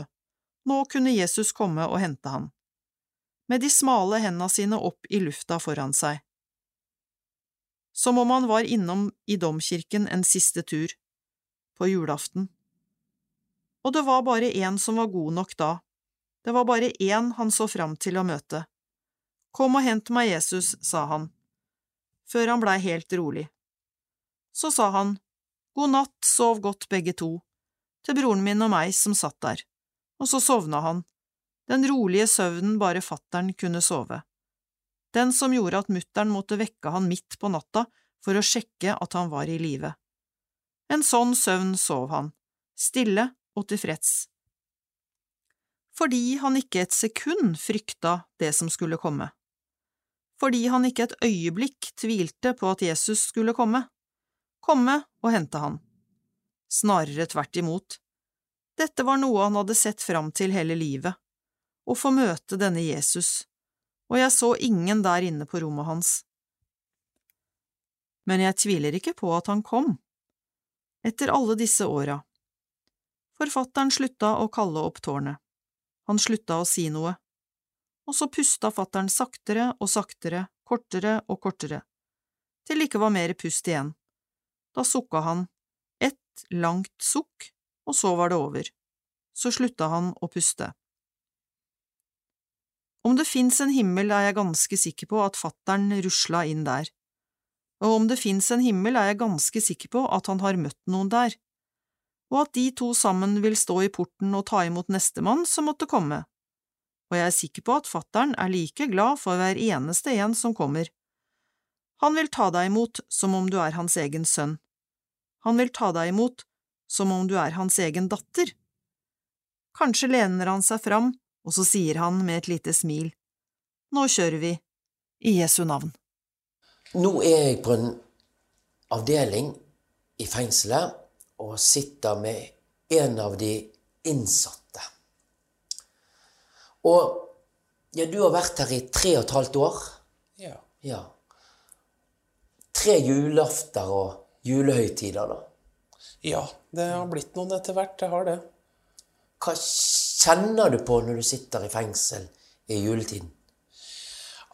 nå kunne Jesus komme og hente han. Med de smale henda sine opp i lufta foran seg. Som om han var innom i domkirken en siste tur på julaften. Og det var bare én som var god nok da, det var bare én han så fram til å møte. Kom og hent meg Jesus, sa han, før han blei helt rolig. Så sa han god natt, sov godt begge to, til broren min og meg som satt der, og så sovna han, den rolige søvnen bare fattern kunne sove, den som gjorde at mutter'n måtte vekke han midt på natta for å sjekke at han var i live. En sånn søvn sov han, stille og tilfreds. Fordi han ikke et sekund frykta det som skulle komme. Fordi han ikke et øyeblikk tvilte på at Jesus skulle komme. Komme og hente han. Snarere tvert imot. Dette var noe han hadde sett fram til hele livet, å få møte denne Jesus, og jeg så ingen der inne på rommet hans. Men jeg tviler ikke på at han kom etter alle disse åra. Forfatteren slutta å kalle opp tårnet, han slutta å si noe, og så pusta fattern saktere og saktere, kortere og kortere, til det ikke var mer pust igjen. Da sukka han, ett langt sukk, og så var det over. Så slutta han å puste. Om det fins en himmel, er jeg ganske sikker på at fattern rusla inn der. Og om det fins en himmel, er jeg ganske sikker på at han har møtt noen der, og at de to sammen vil stå i porten og ta imot nestemann som måtte komme. Og jeg er sikker på at fattern er like glad for hver eneste en som kommer. Han vil ta deg imot som om du er hans egen sønn. Han vil ta deg imot som om du er hans egen datter. Kanskje lener han seg fram, og så sier han med et lite smil, Nå kjører vi, i Jesu navn. Nå er jeg på en avdeling i fengselet og sitter med en av de innsatte. Og ja, du har vært her i tre og et halvt år. Ja. Ja. Tre julafter og julehøytider, da. ja, det har blitt noen etter hvert. Det har det. Hva kjenner du på når du sitter i fengsel i juletiden?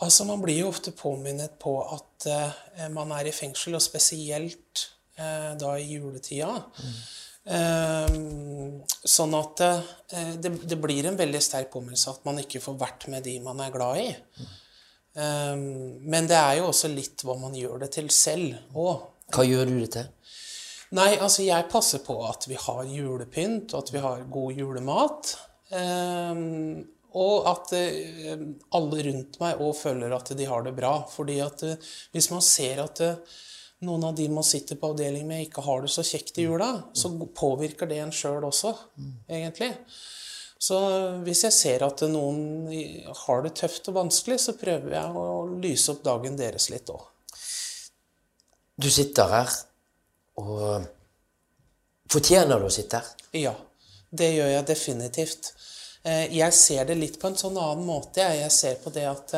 Altså, Man blir jo ofte påminnet på at eh, man er i fengsel, og spesielt eh, da i juletida. Eh, sånn at eh, det, det blir en veldig sterk påminnelse at man ikke får vært med de man er glad i. Eh, men det er jo også litt hva man gjør det til selv òg. Hva gjør du det til? Nei, altså jeg passer på at vi har julepynt, og at vi har god julemat. Ehm, og at eh, alle rundt meg òg føler at de har det bra. Fordi at eh, hvis man ser at eh, noen av de man sitter på avdeling med, ikke har det så kjekt i jula, så påvirker det en sjøl også, egentlig. Så hvis jeg ser at noen har det tøft og vanskelig, så prøver jeg å lyse opp dagen deres litt òg. Du sitter her, og fortjener du å sitte her? Ja, det gjør jeg definitivt. Eh, Jeg ser det litt på en sånn annen måte. jeg. Ser på det at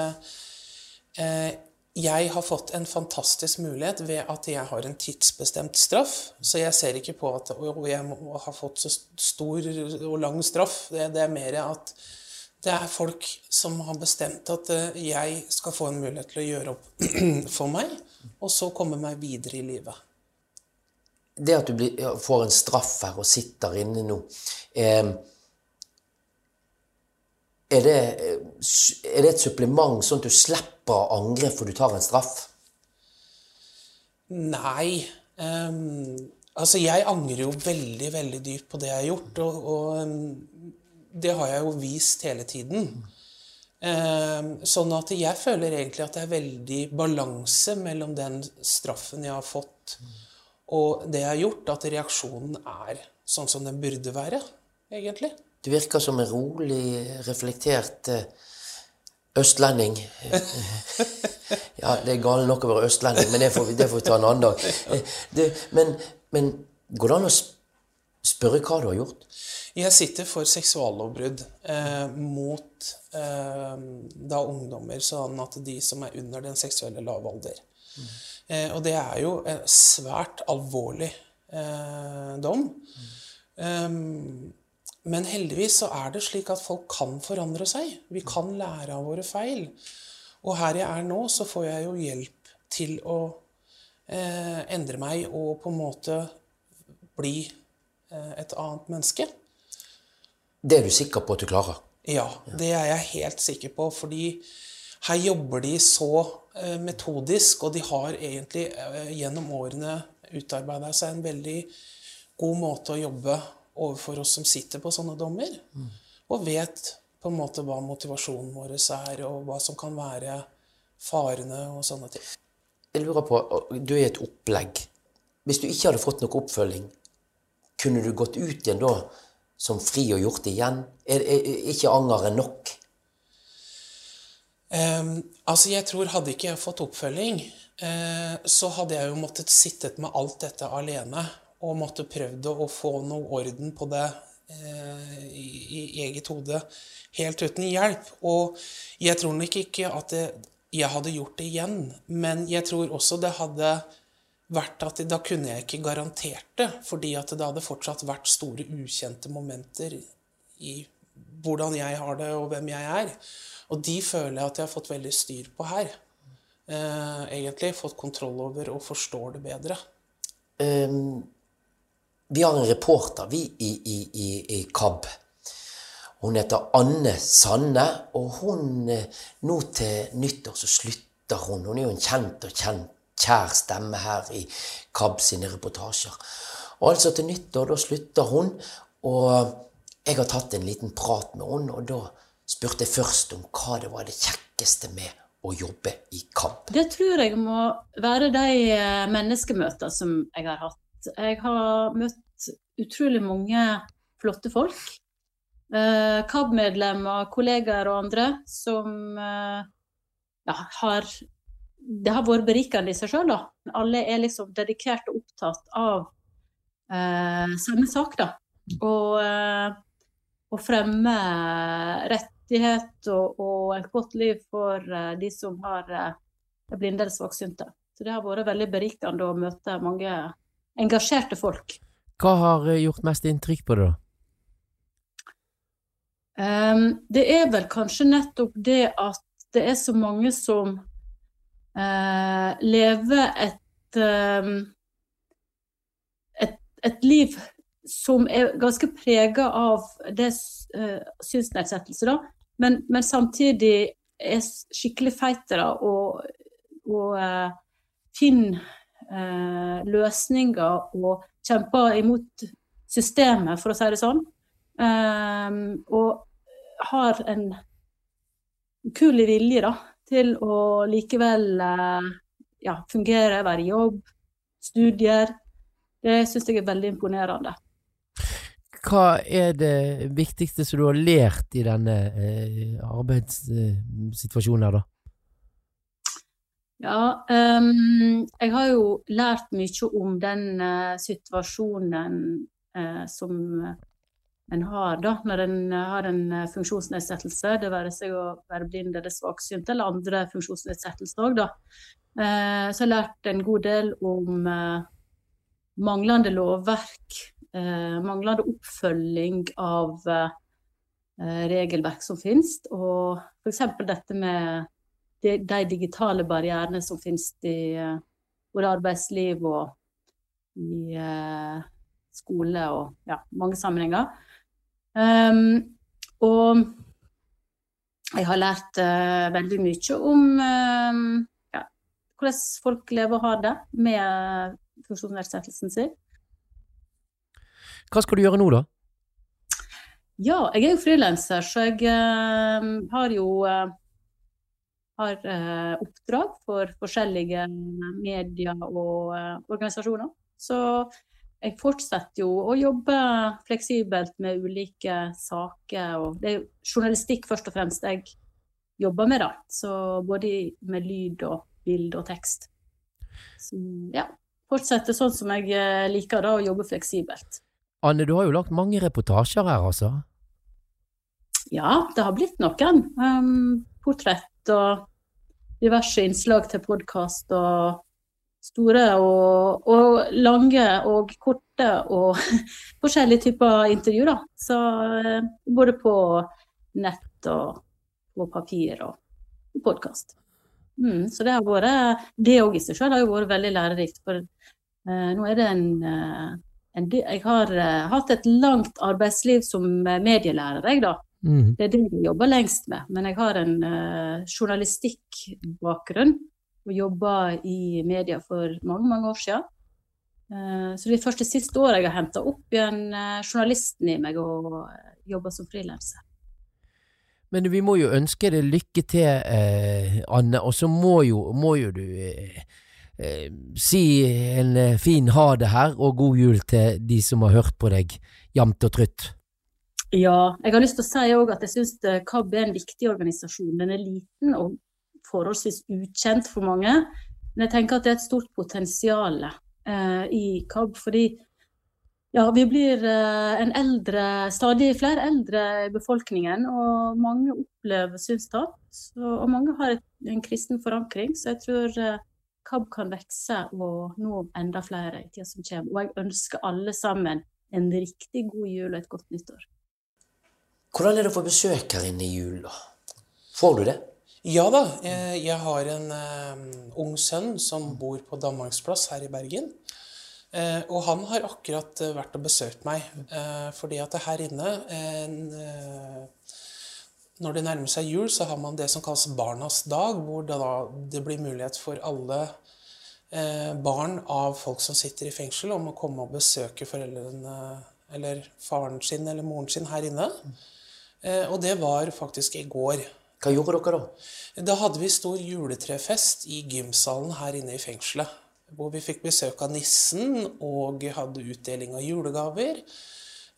eh, jeg har fått en fantastisk mulighet ved at jeg har en tidsbestemt straff. Så jeg ser ikke på at jeg må ha fått så stor og lang straff. Det, det er mer at det er folk som har bestemt at eh, jeg skal få en mulighet til å gjøre opp for meg, og så komme meg videre i livet. Det at du blir, får en straff her og sitter inne nå eh, er, det, eh, er det et supplement sånn at du slipper å angre for du tar en straff? Nei. Um, altså, jeg angrer jo veldig, veldig dypt på det jeg har gjort, og, og um, det har jeg jo vist hele tiden. Sånn at jeg føler egentlig at det er veldig balanse mellom den straffen jeg har fått, og det har gjort, at reaksjonen er sånn som den burde være, egentlig. Du virker som en rolig, reflektert eh, østlending. ja, det er galt nok å være østlending, men det får vi, det får vi ta en annen dag. Det, men, men går det an å spørre hva du har gjort? Jeg sitter for seksuallovbrudd eh, mot eh, da ungdommer, sånn at de som er under den seksuelle lavalder. Eh, og det er jo en svært alvorlig eh, dom. Um, men heldigvis så er det slik at folk kan forandre seg. Vi kan lære av våre feil. Og her jeg er nå, så får jeg jo hjelp til å eh, endre meg og på en måte bli eh, et annet menneske. Det er du sikker på at du klarer? Ja, det er jeg helt sikker på, fordi her jobber de så eh, metodisk, og de har egentlig eh, gjennom årene utarbeida seg en veldig god måte å jobbe overfor oss som sitter på sånne dommer, og vet på en måte hva motivasjonen vår er, og hva som kan være farene og sånne ting. Jeg lurer på, Du er et opplegg. Hvis du ikke hadde fått noe oppfølging, kunne du gått ut igjen da som fri og gjort igjen? Er, er, er ikke angeret nok? Ehm, altså, jeg tror hadde ikke jeg fått oppfølging, eh, så hadde jeg jo måttet sittet med alt dette alene og måtte prøvd å få noe orden på det eh, i, i eget hode helt uten hjelp. Og jeg tror nok ikke at det, jeg hadde gjort det igjen, men jeg tror også det hadde vært at da kunne jeg ikke garantert det, fordi at det hadde fortsatt vært store ukjente momenter i hvordan jeg har det og hvem jeg er. Og de føler jeg at jeg har fått veldig styr på her. Eh, egentlig fått kontroll over og forstår det bedre. Um, vi har en reporter, vi i, i, i, i KAB. Hun heter Anne Sanne, og hun eh, nå til nyttår så slutter hun. Hun er jo en kjent og kjent, kjær stemme her i KAB sine reportasjer. Og altså til nyttår, da slutter hun. Og jeg har tatt en liten prat med henne, og da spurte jeg først om hva det var det kjekkeste med å jobbe i KAB. Det tror jeg må være de eh, menneskemøtene som jeg har hatt. Jeg har møtt utrolig mange flotte folk. Eh, KAB-medlemmer, kollegaer og andre som eh, ja, har Det har vært berikende i seg sjøl, da. Alle er liksom dedikert og opptatt av eh, samme sak, da. Og eh, og fremme rettighet og, og et godt liv for eh, de som har eh, blinde eller svaksynte. Så det har vært veldig berikende å møte mange engasjerte folk. Hva har eh, gjort mest inntrykk på det, da? Um, det er vel kanskje nettopp det at det er så mange som uh, lever et, um, et et liv som er ganske prega av det uh, synsnedsettelse, da. Men, men samtidig er skikkelig feitere og, og uh, finner uh, løsninger og kjemper imot systemet, for å si det sånn. Um, og har en ukuelig vilje da, til å likevel uh, ja, fungere, være i jobb, studier. Det syns jeg er veldig imponerende. Hva er det viktigste som du har lært i denne eh, arbeidssituasjonen her, da? Ja, um, jeg har jo lært mye om den uh, situasjonen uh, som en har da, når en har en funksjonsnedsettelse. Det være seg å være blind eller svaksynt eller andre funksjonsnedsettelser òg, da. så jeg har lært en god del om manglende lovverk, eh, manglende oppfølging av eh, regelverk som finnes, og f.eks. dette med de, de, digitale barrierene som finnes i eh, både arbeidsliv og i eh, skole og ja, mange sammenhenger. Um, og jeg har lært uh, veldig mye om uh, ja, hvordan folk lever og har det med funksjonsnedsettelsen sin. Hva skal du gjøre nå, da? Ja, jeg er jo frilanser, så jeg uh, har jo uh, har uh, oppdrag for forskjellige medier og organisasjoner. Så jeg fortsetter jo å jobbe fleksibelt med ulike saker. Og det er jo journalistikk først og fremst jeg jobber med, da. Så både med lyd og bilde og tekst. Så ja fortsette sånn som jeg liker da, å jobbe fleksibelt. Anne, du har jo lagt mange reportasjer her, altså? Ja, det har blitt noen. Um, portrett og diverse innslag til podkast og store og, og, lange og korte og forskjellige typer intervju, da. Så uh, både på nett og på papir og podkast. Mm, så det har vært Det òg i seg selv har jo vært veldig lærerikt. For uh, nå er det en, uh, Jeg har uh, hatt et langt arbeidsliv som medielærer, jeg, da. Mm. Det er det jeg jobber lengst med. Men jeg har en journalistikkbakgrunn og jobba i media for mange, mange år siden. Så det er først det siste året jeg har henta opp igjen journalisten i meg og jobba som frilanser. Men vi må jo ønske deg lykke til, eh, Anne, og så må jo, må jo du eh, eh, si en eh, fin ha det her, og god jul til de som har hørt på deg jevnt og trutt. Ja, jeg har lyst til å si òg at jeg syns KAB er en viktig organisasjon. Den er liten og forholdsvis ukjent for mange, men jeg tenker at det er et stort potensial eh, i KAB. fordi ja, vi blir eh, en eldre, stadig flere eldre i befolkningen, og mange opplever synstap. Og mange har en kristen forankring, så jeg tror eh, KAB kan vokse og nå enda flere i tida som kommer. Og jeg ønsker alle sammen en riktig god jul og et godt nyttår. Hvordan er det å få besøk her inne i jula? Får du det? Ja da. Jeg har en um, ung sønn som bor på Danmarksplass her i Bergen. Eh, og han har akkurat eh, vært og besøkt meg, eh, fordi at det her inne en, eh, Når det nærmer seg jul, så har man det som kalles Barnas dag, hvor det, da, det blir mulighet for alle eh, barn av folk som sitter i fengsel, om å komme og besøke foreldrene eller faren sin eller moren sin her inne. Eh, og det var faktisk i går. Hva gjorde dere da? Da hadde vi stor juletrefest i gymsalen her inne i fengselet. Hvor vi fikk besøk av nissen og hadde utdeling av julegaver.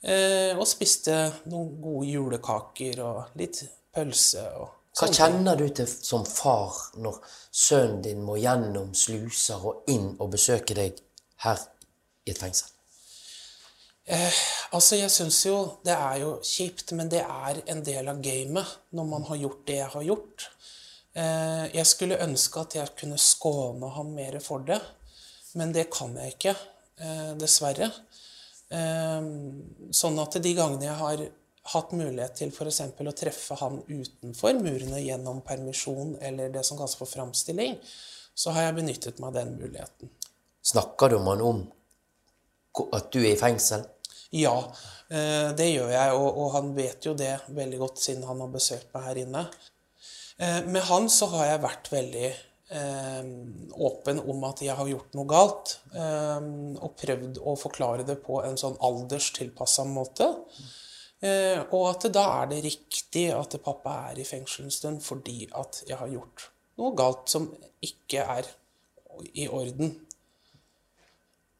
Eh, og spiste noen gode julekaker og litt pølse. og Hva kjenner du til som far når sønnen din må gjennom sluser og inn og besøke deg her i et fengsel? Eh, altså, jeg syns jo det er jo kjipt, men det er en del av gamet når man har gjort det jeg har gjort. Eh, jeg skulle ønske at jeg kunne skåne ham mer for det, men det kan jeg ikke, eh, dessverre. Eh, sånn at de gangene jeg har hatt mulighet til f.eks. å treffe han utenfor murene gjennom permisjon eller det som kalles for framstilling, så har jeg benyttet meg av den muligheten. Snakker du med han om at du er i fengsel? Ja, eh, det gjør jeg, og, han vet jo det veldig godt siden han har besøkt meg her inne. Eh, Med han så har jeg vært veldig åpen om at jeg har gjort noe galt, eh, og prøvd å forklare det på en sånn alderstilpassa måte. Eh, og at da er det riktig at pappa er i fengsel en stund fordi at jeg har gjort noe galt som ikke er i orden.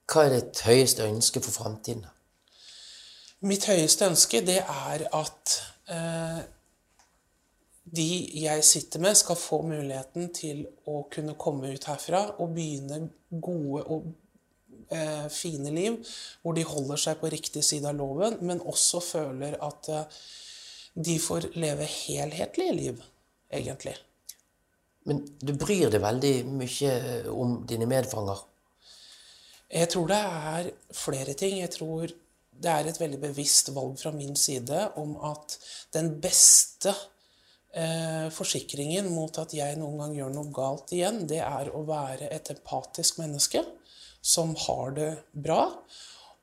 Hva er ditt høyeste ønske for framtiden? Mitt høyeste ønske det er at eh, de jeg sitter med, skal få muligheten til å kunne komme ut herfra og begynne gode og eh, fine liv, hvor de holder seg på riktig side av loven, men også føler at eh, de får leve helhetlige liv, egentlig. Men du bryr deg veldig mye om dine medfanger. Jeg tror det er flere ting. Jeg tror det er et veldig bevisst valg fra min side om at den beste eh, forsikringen mot at jeg noen gang gjør noe galt igjen, det er å være et empatisk menneske som har det bra.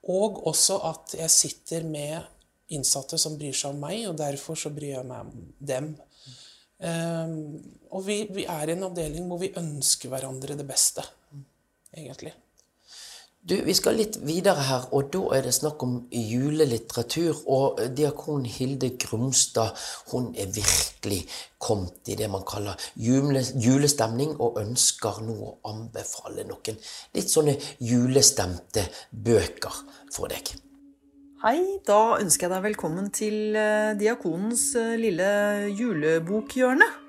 Og også at jeg sitter med innsatte som bryr seg om meg, og derfor så bryr jeg meg om dem. Eh, og vi, vi er i en avdeling hvor vi ønsker hverandre det beste, egentlig. Du, Vi skal litt videre her, og da er det snakk om julelitteratur. Og diakon Hilde Grumstad hun er virkelig kommet i det man kaller jule, julestemning, og ønsker nå å anbefale noen litt sånne julestemte bøker for deg. Hei, da ønsker jeg deg velkommen til eh, Diakonens eh, lille julebokhjørne.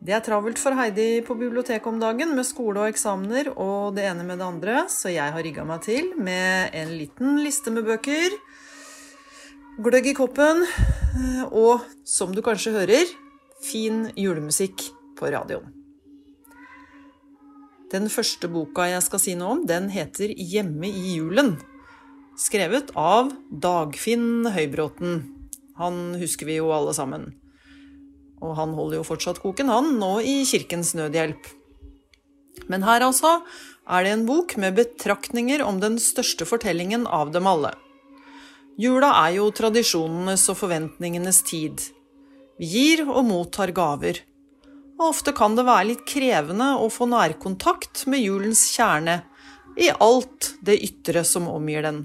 Det er travelt for Heidi på biblioteket om dagen med skole og eksamener og det ene med det andre, så jeg har rigga meg til med en liten liste med bøker. Gløgg i koppen, og som du kanskje hører, fin julemusikk på radioen. Den første boka jeg skal si noe om, den heter Hjemme i julen. Skrevet av Dagfinn Høybråten. Han husker vi jo alle sammen. Og han holder jo fortsatt koken, han, nå i Kirkens Nødhjelp. Men her altså er det en bok med betraktninger om den største fortellingen av dem alle. Jula er jo tradisjonenes og forventningenes tid. Vi gir og mottar gaver. Og ofte kan det være litt krevende å få nærkontakt med julens kjerne i alt det ytre som omgir den.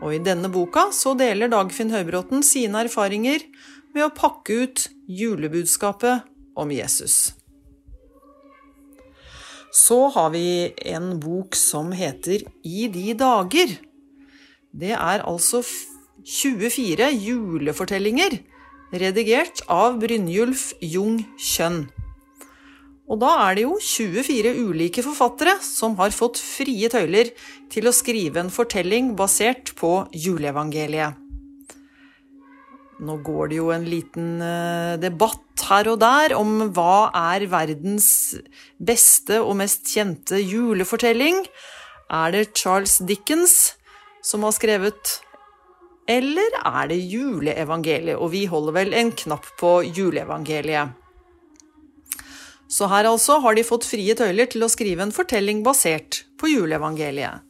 Og i denne boka så deler Dagfinn Høybråten sine erfaringer med å pakke ut julebudskapet om Jesus. Så har vi en bok som heter I de dager. Det er altså 24 julefortellinger, redigert av Brynjulf Jung Kjønn. Og da er det jo 24 ulike forfattere som har fått frie tøyler til å skrive en fortelling basert på juleevangeliet. Nå går det jo en liten eh, debatt her og der om hva er verdens beste og mest kjente julefortelling. Er det Charles Dickens som har skrevet, eller er det juleevangeliet? Og vi holder vel en knapp på juleevangeliet. Så her altså har de fått frie tøyler til å skrive en fortelling basert på juleevangeliet.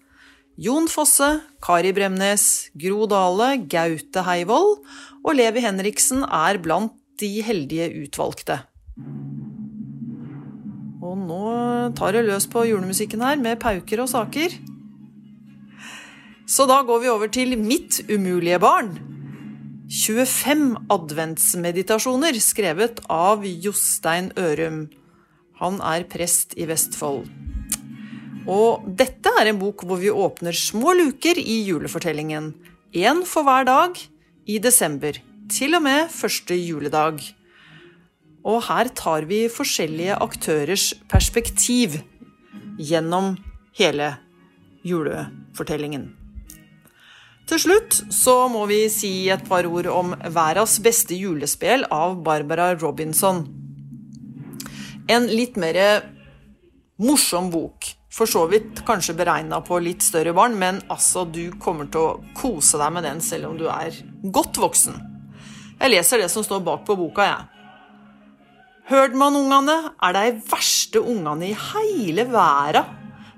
Jon Fosse, Kari Bremnes, Gro Dale, Gaute Heivold og Levi Henriksen er blant de heldige utvalgte. Og nå tar det løs på julemusikken her med pauker og saker. Så da går vi over til Mitt umulige barn. 25 adventsmeditasjoner skrevet av Jostein Ørum. Han er prest i Vestfold. Og dette er en bok hvor vi åpner små luker i julefortellingen. Én for hver dag i desember, til og med første juledag. Og her tar vi forskjellige aktørers perspektiv gjennom hele julefortellingen. Til slutt så må vi si et par ord om Verdens beste julespill av Barbara Robinson. En litt mer morsom bok. For så vidt kanskje beregna på litt større barn, men altså, du kommer til å kose deg med den selv om du er godt voksen. Jeg leser det som står bak på boka, jeg. man, ungane, er de verste ungane i hele verda.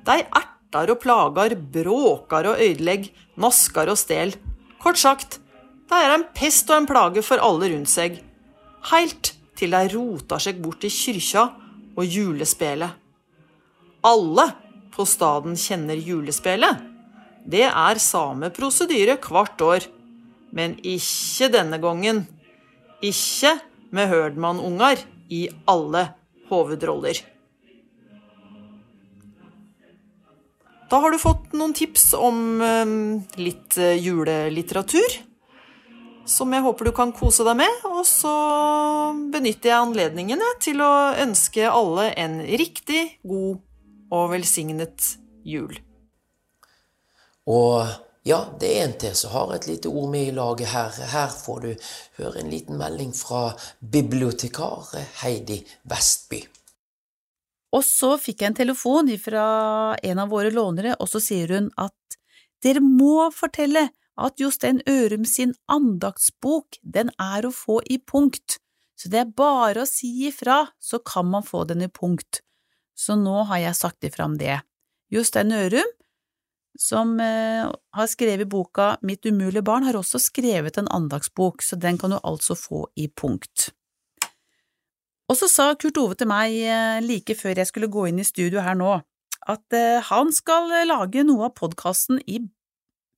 De ertar og plager, bråker og ødelegger, nasker og stel. Kort sagt, de er en pest og en plage for alle rundt seg. Heilt til de roter seg bort i kyrkja og julespelet. Alle på staden kjenner julespelet. Det er samme prosedyre hvert år. Men ikke denne gangen. Ikke med Hørdmann-unger i alle hovedroller. Da har du fått noen tips om eh, litt eh, julelitteratur. Som jeg håper du kan kose deg med. Og så benytter jeg anledningene til å ønske alle en riktig god og velsignet jul. Og ja, det er en til som har et lite ord med i laget her. Her får du høre en liten melding fra bibliotekar Heidi Vestby. Og så fikk jeg en telefon fra en av våre lånere, og så sier hun at dere må fortelle at Jostein Ørum sin andaktsbok, den er å få i punkt, så det er bare å si ifra, så kan man få den i punkt. Så nå har jeg sagt ifra om det. Jostein Ørum, som eh, har skrevet boka Mitt umulige barn, har også skrevet en andagsbok, så den kan du altså få i punkt. Og så sa Kurt Ove til meg eh, like før jeg skulle gå inn i studio her nå, at eh, han skal lage noe av podkasten i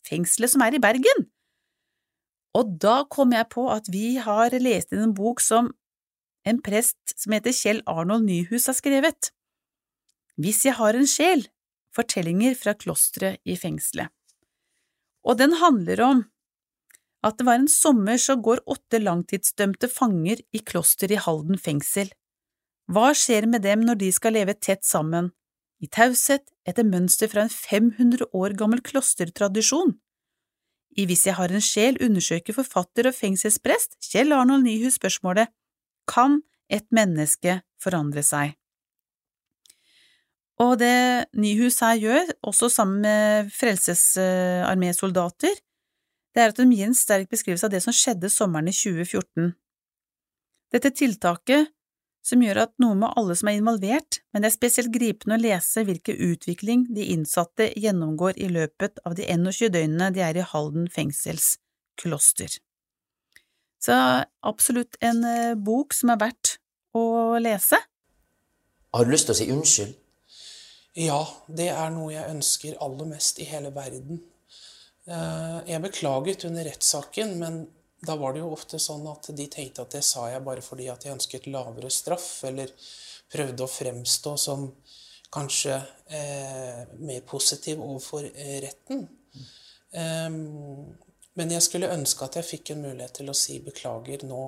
fengselet som er i Bergen. Og da kom jeg på at vi har lest inn en bok som en prest som heter Kjell Arnold Nyhus har skrevet. Hvis jeg har en sjel, fortellinger fra klosteret i fengselet. Og den handler om at det var en sommer så går åtte langtidsdømte fanger i kloster i Halden fengsel. Hva skjer med dem når de skal leve tett sammen, i taushet etter mønster fra en 500 år gammel klostertradisjon? I Hvis jeg har en sjel undersøker forfatter og fengselsprest Kjell Arnold Nyhus spørsmålet Kan et menneske forandre seg? Og det Nyhus her gjør, også sammen med Frelsesarmésoldater, det er at de gir en sterk beskrivelse av det som skjedde sommeren i 2014. Dette tiltaket, som gjør at noe med alle som er involvert, men det er spesielt gripende å lese hvilken utvikling de innsatte gjennomgår i løpet av de 21 døgnene de er i Halden fengselskloster. Så absolutt en eh, bok som er verdt å lese. Har du lyst til å si unnskyld? Ja, det er noe jeg ønsker aller mest i hele verden. Eh, Jeg beklaget under rettssaken, men da var det jo ofte sånn at de tenkte at det sa jeg bare fordi at jeg ønsket lavere straff, eller prøvde å fremstå som kanskje eh, mer positiv overfor eh, retten. Um, men jeg skulle ønske at jeg fikk en mulighet til å si beklager nå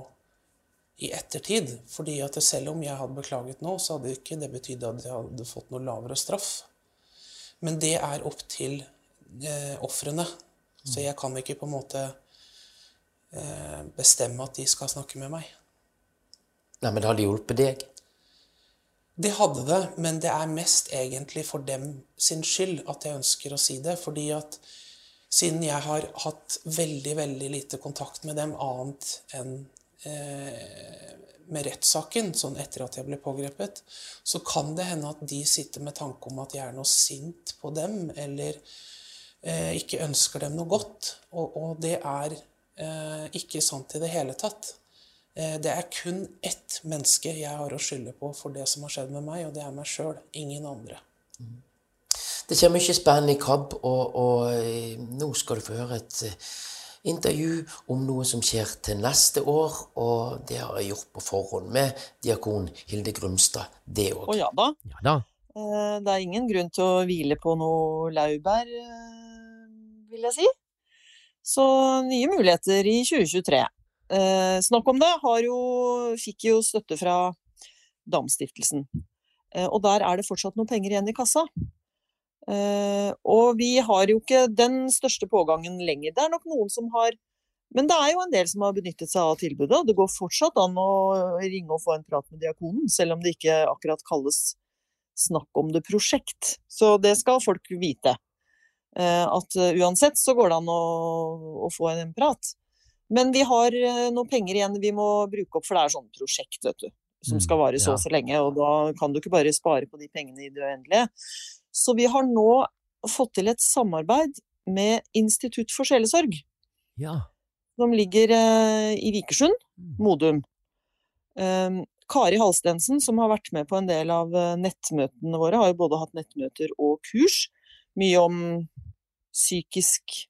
i ettertid. fordi at selv om jeg hadde beklaget nå, så hadde ikke det betydd at jeg hadde fått noe lavere straff. Men det er opp til eh, ofrene. Så jeg kan ikke på en måte eh, bestemme at de skal snakke med meg. Nei, men det hadde hjulpet deg? Det hadde det, men det er mest egentlig for dem sin skyld at jeg ønsker å si det. Fordi at siden jeg har hatt veldig, veldig lite kontakt med dem annet enn med rettssaken, sånn etter at jeg ble pågrepet, så kan det hende at de sitter med tanke om at jeg er noe sint på dem, eller eh, ikke ønsker dem noe godt. Og, og det er eh, ikke sant i det hele tatt. Eh, det er kun ett menneske jeg har å skylde på for det som har skjedd med meg, og det er meg sjøl, ingen andre. Det kommer mye spennende i KAB, og, og eh, nå skal du få høre et eh, intervju om noe som skjer til neste år, og det har jeg gjort på forhånd med diakon Hilde Grumstad, det òg. Å ja da. Ja da. Eh, Det er ingen grunn til å hvile på noe laurbær, eh, vil jeg si. Så nye muligheter i 2023. Eh, Snakk om det har jo, fikk jo støtte fra Damstiftelsen. Eh, Og der er det fortsatt noen penger igjen i kassa. Eh, Og vi har jo ikke den største pågangen lenger. Det er nok noen som har Men det er jo en del som har benyttet seg av tilbudet, og det går fortsatt an å ringe og få en prat med diakonen, selv om det ikke akkurat kalles snakk om det prosjekt. Så det skal folk vite. Eh, At uansett så går det an å, å få en prat. Men vi har eh, noen penger igjen vi må bruke opp, for det er sånn prosjekt, vet du. Som Mm, skal vare så og så lenge, og da kan du ikke bare spare på de pengene i det uendelige. Så vi har nå fått til et samarbeid med Institutt for sjelesorg Ja. som ligger eh, i Vikersund, Modum. Um, Kari Halstensen, som har vært med på en del av eh, nettmøtene våre, har jo både hatt nettmøter og kurs. Mye om psykisk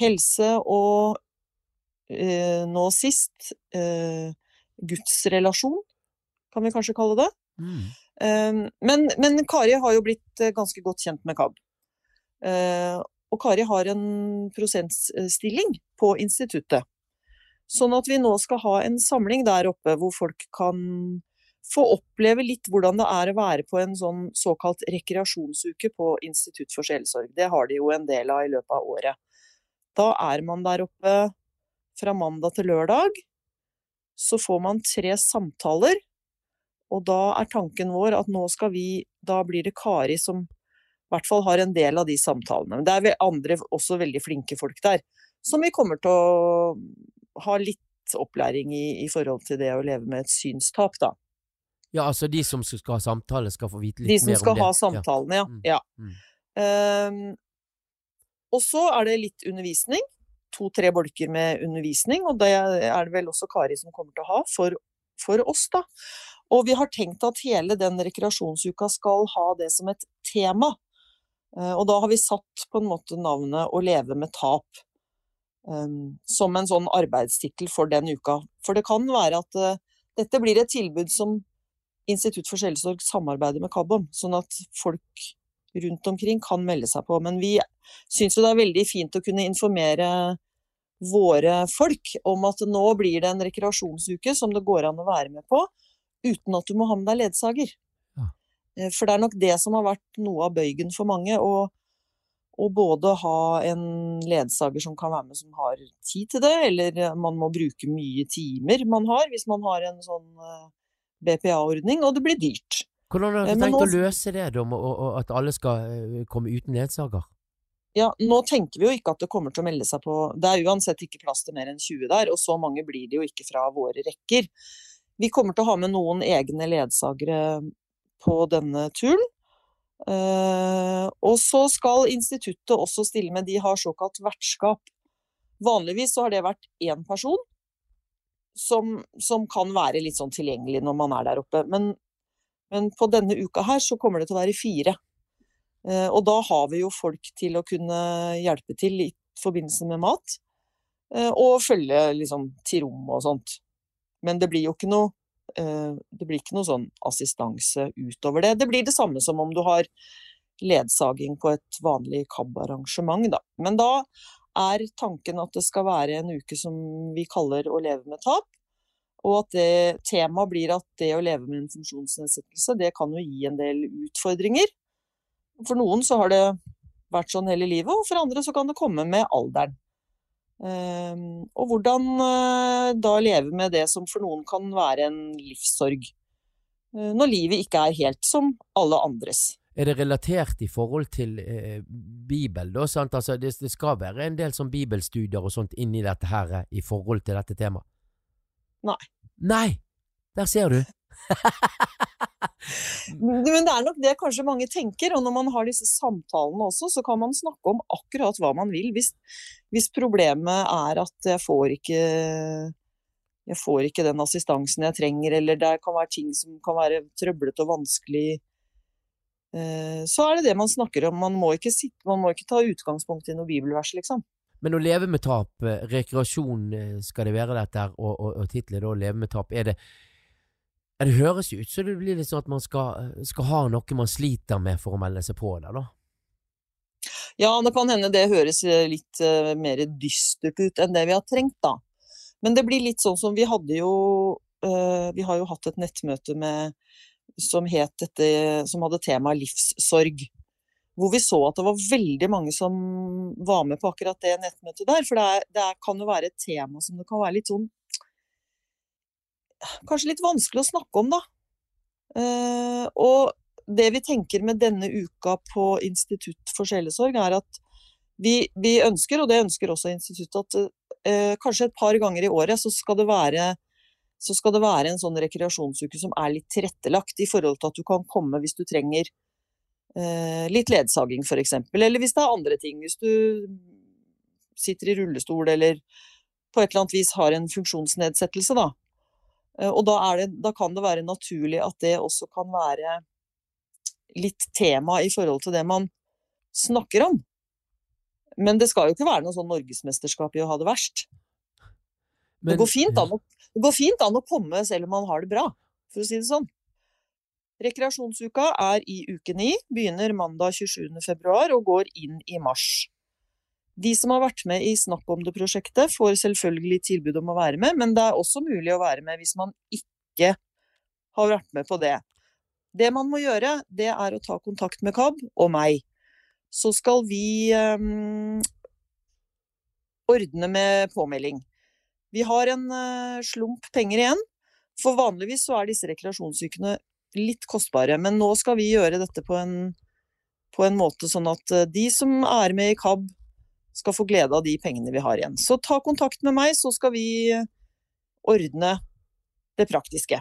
helse og eh, nå sist eh, gudsrelasjon, kan vi kanskje kalle det. Mm. Um, men, men Kari har jo blitt eh, ganske godt kjent med KAB. Eh, og Kari har en prosentstilling på instituttet. Sånn at vi nå skal ha en samling der oppe hvor folk kan få oppleve litt hvordan det er å være på en sånn såkalt rekreasjonsuke på Institutt for sjelesorg. Det har de jo en del av i løpet av året. Da er man der oppe fra mandag til lørdag. Så får man tre samtaler, og da er tanken vår at nå skal vi Da blir det Kari som i hvert fall har en del av de samtalene. Men det er andre også veldig flinke folk der, som vi kommer til å ha litt opplæring i i forhold til det å leve med et synstap, da. Ja, altså de som skal ha samtale, skal få vite litt mer om det? De som skal ha samtalene, ja. Mm, ja. mm. Ehm, og så er det litt undervisning. To-tre bolker med undervisning, og det er det vel også Kari som kommer til å ha for, for oss, da. Og vi har tenkt at hele den rekreasjonsuka skal ha det som et tema. Eh, Og da har vi satt på en måte navnet 'Å leve med tap' ehm, som en sånn arbeidstittel for den uka. For det kan være at eh, dette blir et tilbud som Institutt for sjelesorg samarbeider med KAB om, sånn at folk rundt omkring kan melde seg på. Men vi syns jo det er veldig fint å kunne informere våre folk om at nå blir det en rekreasjonsuke som det går an å være med på, uten at du må ha med deg ledsager. Ja. For det er nok det som har vært noe av bøygen for mange. Å, å både ha en ledsager som kan være med som har tid til det, eller man må bruke mye timer man har hvis man har en sånn eh, BPA-ordning, og det blir dyrt. Hvordan har Eh, du tenkt tenkt å løse det, da, at alle skal eh, komme uten ledsager? Ja, nå tenker vi jo ikke at det kommer til å melde seg på Det er uansett ikke plass til mer enn 20 der, og så mange blir det jo ikke fra våre rekker. Vi kommer til å ha med noen egne ledsagere på denne turen. Eh, og så skal instituttet også stille med De har såkalt vertskap. Vanligvis så har det vært én person som, som kan være litt sånn tilgjengelig når man er der oppe. Men, men på denne uka her så kommer det til å være fire. Eh, Og da har vi jo folk til å kunne hjelpe til i forbindelse med mat. eh, Og følge liksom til rom og sånt. Men det blir jo ikke noe eh, det blir ikke noe sånn assistanse utover det. Det blir det samme som om du har ledsaging på et vanlig KAB-arrangement, da. Men da er tanken at det skal være en uke som vi kaller å leve med tap. Og at det temaet blir at det å leve med en funksjonsnedsettelse, det kan jo gi en del utfordringer. For noen så har det vært sånn hele livet, og for andre så kan det komme med alderen. Ehm, og hvordan eh, da leve med det som for noen kan være en livssorg. eh, Når livet ikke er helt som alle andres. Er det relatert i forhold til eh, Bibel, da? Sant? Altså, det, det skal være en del sånn bibelstudier og sånt inni dette her eh, i forhold til dette temaet? Nei. Nei! Der ser du. Men det er nok det kanskje mange tenker, og når man har disse samtalene også, så kan man snakke om akkurat hva man vil. Hvis, hvis problemet er at jeg får ikke jeg får ikke den assistansen jeg trenger, eller det kan være ting som kan være trøblete og vanskelig, eh, så er det det man snakker om. Man må ikke, sitte, man må ikke ta utgangspunkt i noe bibelvers, liksom. Men å leve med tap, eh, rekreasjon eh, skal det være dette og, og, og tittelen da, Leve med tap, er det ja, Det høres jo ut som det blir litt sånn at man skal, skal ha noe man sliter med for å melde seg på der, da? Ja, det kan hende det høres litt uh, mer dystert ut enn det vi har trengt, da. Men det blir litt sånn som vi hadde jo uh, Vi har jo hatt et nettmøte med som dette Som hadde temaet livssorg. Hvor vi så at det var veldig mange som var med på akkurat det nettmøtet der. For det, er, det kan jo være et tema som det kan være litt sånn Kanskje litt vanskelig å snakke om, da. Eh, og det vi tenker med denne uka på Institutt for sjelesorg, er at vi, vi ønsker, og det ønsker også instituttet, at eh, kanskje et par ganger i året så skal det være så skal det være en sånn rekreasjonsuke som er litt tilrettelagt i forhold til at du kan komme hvis du trenger eh, litt ledsaging f.eks. Eller hvis det er andre ting. Hvis du sitter i rullestol eller på et eller annet vis har en funksjonsnedsettelse, da. Eh, og da, det, da kan det være naturlig at det også kan være litt tema i forhold til det man snakker om. Men det skal jo ikke være noe sånn norgesmesterskap i å ha det verst. Men- det, går fint an å, det går fint an å komme selv om man har det bra, for å si det sånn. Rekreasjonsuka er i uke ni, begynner mandag 27. februar og går inn i mars. De som har vært med i Snakk om det-prosjektet, får selvfølgelig tilbud om å være med, men det er også mulig å være med hvis man ikke har vært med på det. Det man må gjøre, det er å ta kontakt med KAB og meg. Så skal vi um, ordne med påmelding. Vi har en uh, slump penger igjen, for vanligvis så er disse rekreasjonsukene litt kostbare, men nå skal vi gjøre dette på en, på en måte sånn at eh, de som er med i KAB, skal få glede av de pengene vi har igjen. Så ta kontakt med meg, så skal vi eh, ordne det praktiske.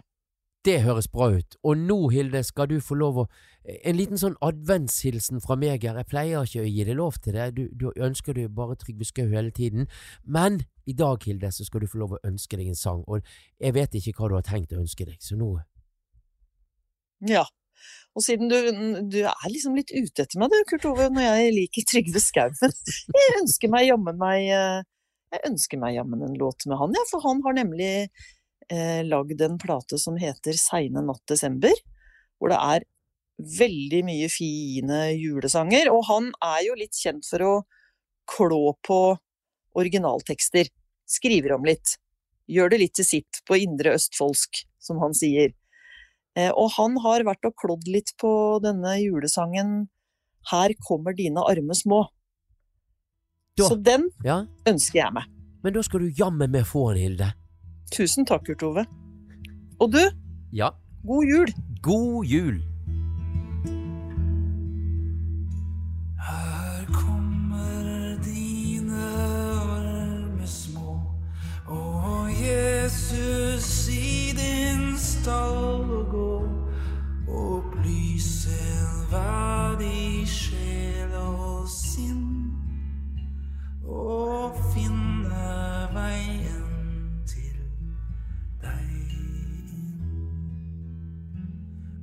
Det høres bra ut. Og nå, Hilde, skal du få lov å En liten sånn adventshilsen fra meg her. Jeg pleier ikke å gi deg lov til det, du, du ønsker du bare Trygve Skau hele tiden. Men i dag, Hilde, så skal du få lov å ønske deg en sang. Og jeg vet ikke hva du har tenkt å ønske deg, så nå Ja. Og siden du, du er liksom litt ute etter meg, du, Kurt Ove, når jeg liker Trygve Skau. Men jeg ønsker meg jammen meg eh, Jeg ønsker meg jammen en låt med han, ja, for han har nemlig eh, lagd en plate som heter Seine natt desember, hvor det er veldig mye fine julesanger. Og han er jo litt kjent for å klå på originaltekster. Skriver om litt. Gjør det litt til sitt på indre østfoldsk, som han sier. Eh, og han har vært og klådd litt på denne julesangen Her kommer dine arme små. Da- Så den Ja? ønsker jeg meg. Men da skal du jammen meg få den, Hilde. Tusen takk, Kurt Ove. Og du, Ja. god jul! God jul! Her kommer dine arme små, og Jesus i din gå. Opplyse hver de sjel og sinn, og finne veien til deg.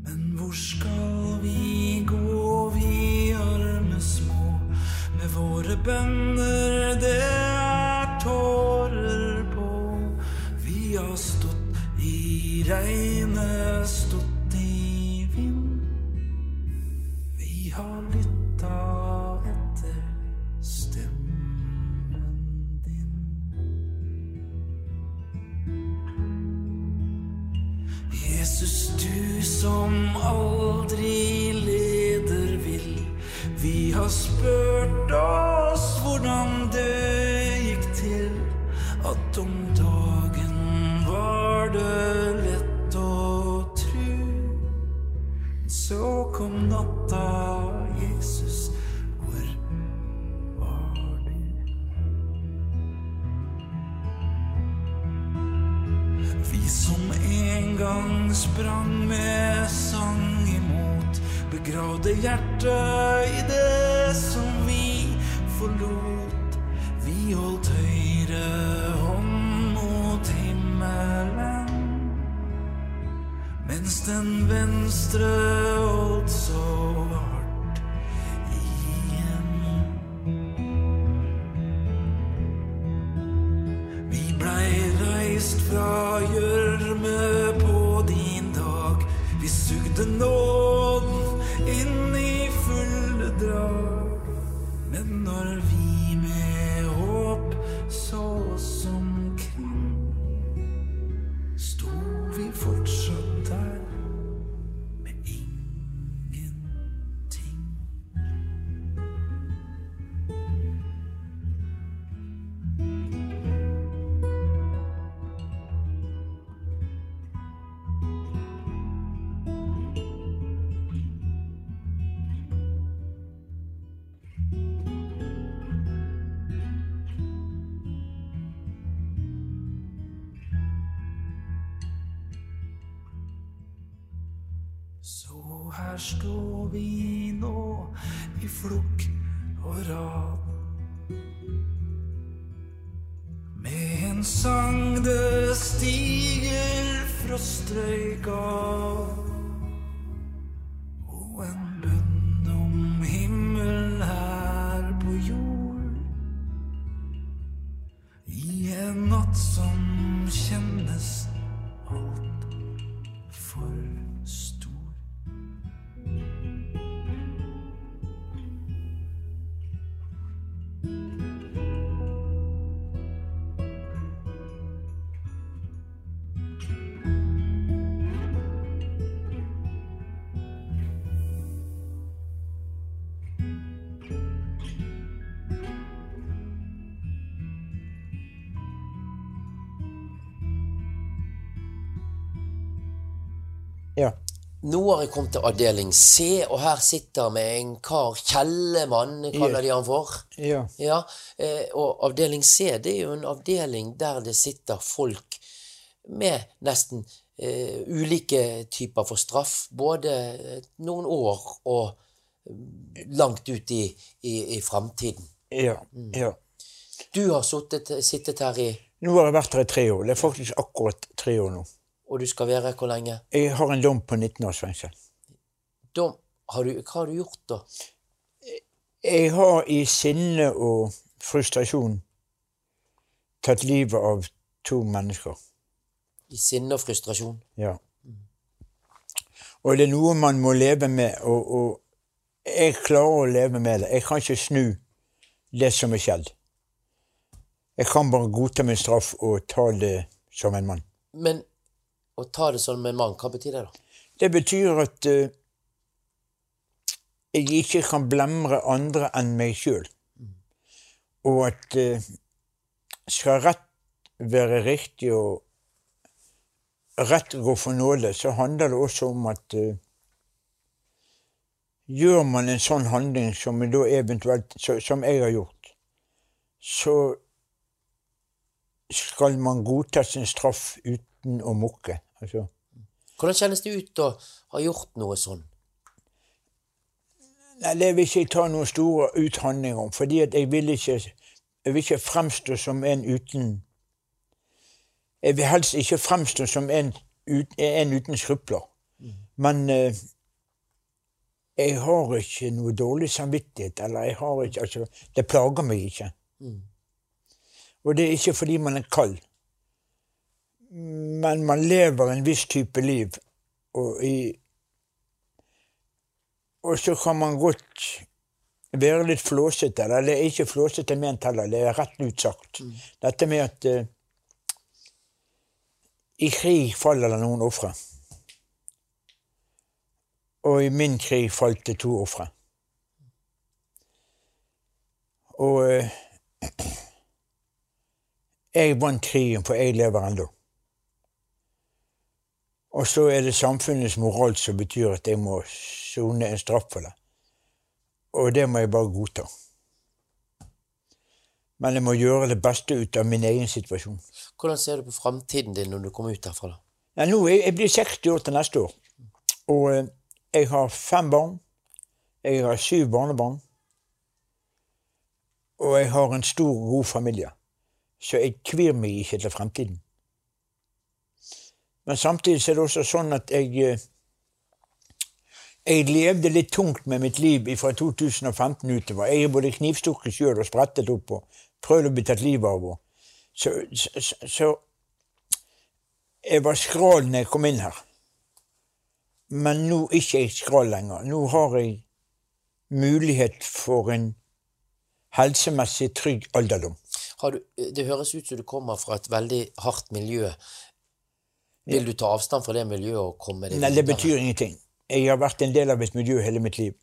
Men hvor skal vi gå, vi arme små, med våre bønner, i begravde i det som vi forlot. Vi holdt høyre hånd mot himmelen, mens den venstre Nå har jeg kommet til avdeling C, og her sitter med en kar, Kjellemann kaller de han for. Ja. Ja, eh, og avdeling C det er jo en avdeling der det sitter folk med nesten uh, ulike typer for straff. Både noen år og langt ut i, i, i framtiden. Ja. ja. Du har sittet, sittet her i Nå har jeg vært her i tre år. Det er faktisk akkurat tre år nå. Og du skal være hvor lenge? Jeg har en dom på 19 års fengsel. Dom? har du, hva har du gjort, da? Jeg har i sinne og frustrasjon tatt livet av to mennesker. I sinne og frustrasjon? Ja. Og det er noe man må leve med, og, og jeg klarer å leve med det. Jeg kan ikke snu det som er skjedd. Jeg kan bare godta min straff og ta det som en mann. Men å ta det sånn med mann, hva betyr det, da? Det betyr at uh, jeg ikke kan blemre andre enn meg sjøl. Og at uh, skal rett være riktig og rett gå for nåde, så handler det også om at uh, gjør man en sånn handling som, så, som jeg har gjort, så skal man godta sin straff uten å mukke. Altså, Hvordan kjennes det ut å ha gjort noe sånn? Nei, Det vil ikke jeg ta noen store uthandlinger om, fordi jeg vil ikke, jeg vil ikke fremstå som en uten Jeg vil helst ikke fremstå som en, en uten skrupler. Men eh, jeg har ikke noe dårlig samvittighet, eller jeg har ikke Altså, det plager meg ikke. Mm. Og det er ikke fordi man er kald, men man lever en viss type liv, og i og så kan man godt være litt flåsete. Eller det er ikke flåsete ment heller, det er rett ut sagt. Dette med at uh, i krig faller det noen ofre. Og i min krig falt det to ofre. Og uh, jeg vant krigen, for jeg lever ennå. Og så er det samfunnets moral som betyr at jeg må sone en straff for det. Og det må jeg bare godta. Men jeg må gjøre det beste ut av min egen situasjon. Hvordan ser du på framtiden din når du kommer ut derfra? da? Ja, nå, jeg, jeg blir 60 år til neste år. Og eh, jeg har fem barn. Jeg har syv barnebarn. Og jeg har en stor, god familie. Så jeg kvir meg ikke til fremtiden. Men samtidig er det også sånn at jeg eh, Jeg levde litt tungt med mitt liv fra 2015 utover. Jeg er både knivstukket sjøl og sprettet opp og prøvd å bli tatt livet av. Så, så, så jeg var skral når jeg kom inn her. Men nå er ikke jeg skral lenger. Nå har jeg mulighet for en helsemessig trygg alderdom. Du, det høres ut som du kommer fra et veldig hardt miljø. Vil du ta avstand fra det miljøet og komme deg Nei, det betyr ingenting. Jeg har vært en del av et miljø hele mitt liv.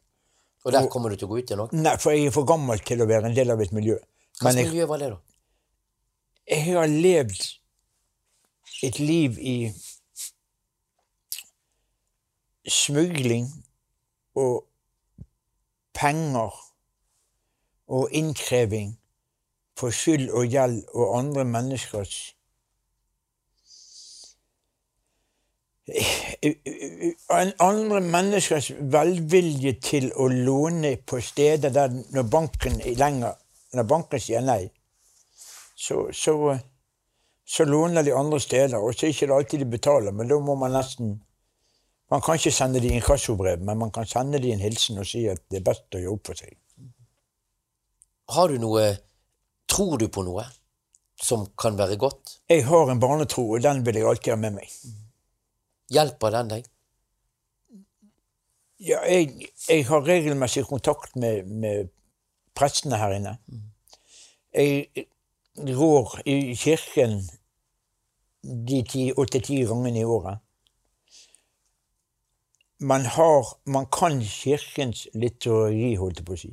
Og der kommer du til å gå ut igjen òg? Nei, for jeg er for gammel til å være en del av et miljø. Slags miljø var det, da? jeg har levd et liv i smugling og penger og innkreving for skyld og gjeld og andre menneskers en andre menneskers velvilje til å låne på steder der når banken, er lenger, når banken sier nei, så, så, så låner de andre steder. Og så er det ikke alltid de betaler, men da må man nesten Man kan ikke sende de inkassobrev, men man kan sende de en hilsen og si at det er best å gjøre opp for seg. Har du noe Tror du på noe som kan være godt? Jeg har en barnetro, og den vil jeg alltid ha med meg. Hjelper den deg? Ja, jeg, jeg har regelmessig kontakt med, med prestene her inne. Jeg rår i kirken de åtte-ti gangene i året. Man har Man kan kirkens liturgi, holdt jeg på å si.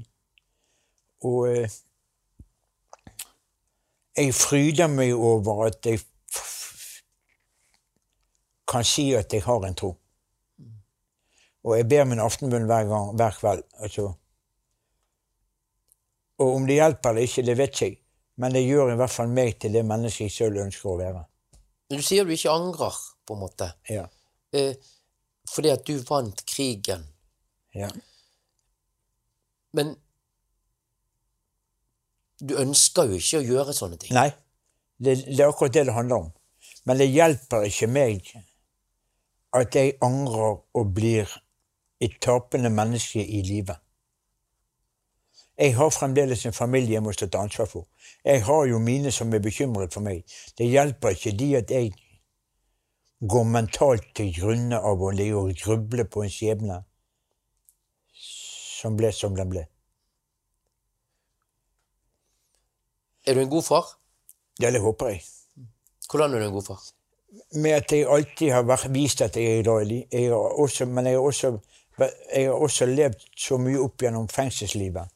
Og eh, jeg fryder meg over at jeg kan si at jeg har en tro. Og jeg ber min aftenbønn hver, gang, hver kveld. Altså. Og om det hjelper eller ikke, det vet jeg. Men det gjør i hvert fall meg til det mennesket jeg selv ønsker å være. Du sier du ikke angrer, på en måte. Ja. Eh, fordi at du vant krigen. Ja. Men du ønsker jo ikke å gjøre sånne ting. Nei, det, det er akkurat det det handler om. Men det hjelper ikke meg at jeg angrer og blir et tapende menneske i livet. Jeg har fremdeles en familie jeg må stå til ansvar for. Jeg har jo mine som er bekymret for meg. Det hjelper ikke de at jeg går mentalt til grunne av å ligge og gruble på en skjebne som ble som den ble. Er du en god far? Ja, det håper jeg. Hvordan er du en god far? Med at jeg alltid har vist at jeg er i også, men jeg har, også, jeg har også levd så mye opp gjennom fengselslivet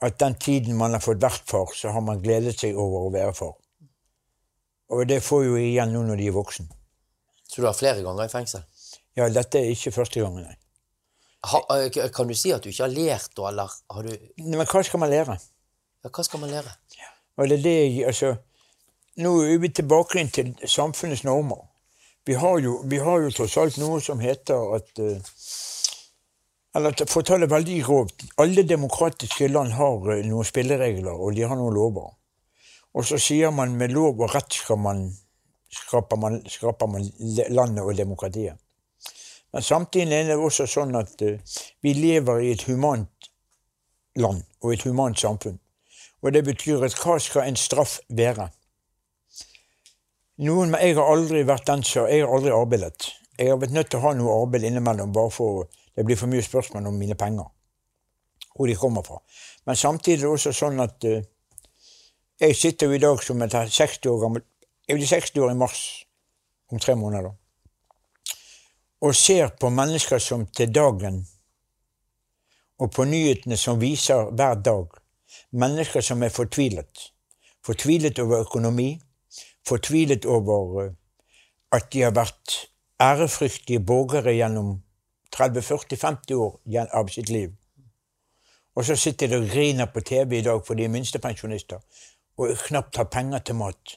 at den tiden man har fått vært for, så har man gledet seg over å være for. Og det får jo igjen nå når de er voksen. Så du har flere ganger i fengsel? Ja, dette er ikke første gangen, nei. Ha, eh, kan du si at du ikke har lært, eller har du Men hva skal man lære? Ja, hva skal man lære? Og det er det jeg, altså, Nå er vi tilbake inn til samfunnets normer. Vi har jo, vi har jo tross alt noe som heter at eh, Eller for å ta det veldig grovt Alle demokratiske land har eh, noen spilleregler, og de har noen lover. Og så sier man med lov og rett skal man, skaper man, skaper man landet og demokratiet. Men samtidig er det også sånn at eh, vi lever i et humant land og et humant samfunn. Og det betyr at hva skal en straff være? Noen, men jeg har aldri vært danser. Jeg har aldri arbeidet. Jeg har vært nødt til å ha noe arbeid innimellom bare for det blir for mye spørsmål om mine penger. Hvor de kommer fra. Men samtidig er det også sånn at uh, jeg sitter jo i dag som et 60 år gammel Jeg blir 60 år i mars om tre måneder. Og ser på mennesker som til dagen og på nyhetene som viser hver dag mennesker som er fortvilet. Fortvilet over økonomi, fortvilet over eh, at de har vært ærefryktige borgere gjennom 30-40-50 år av sitt liv. Og så sitter de og griner på TV i dag for de er minstepensjonister og knapt har penger til mat.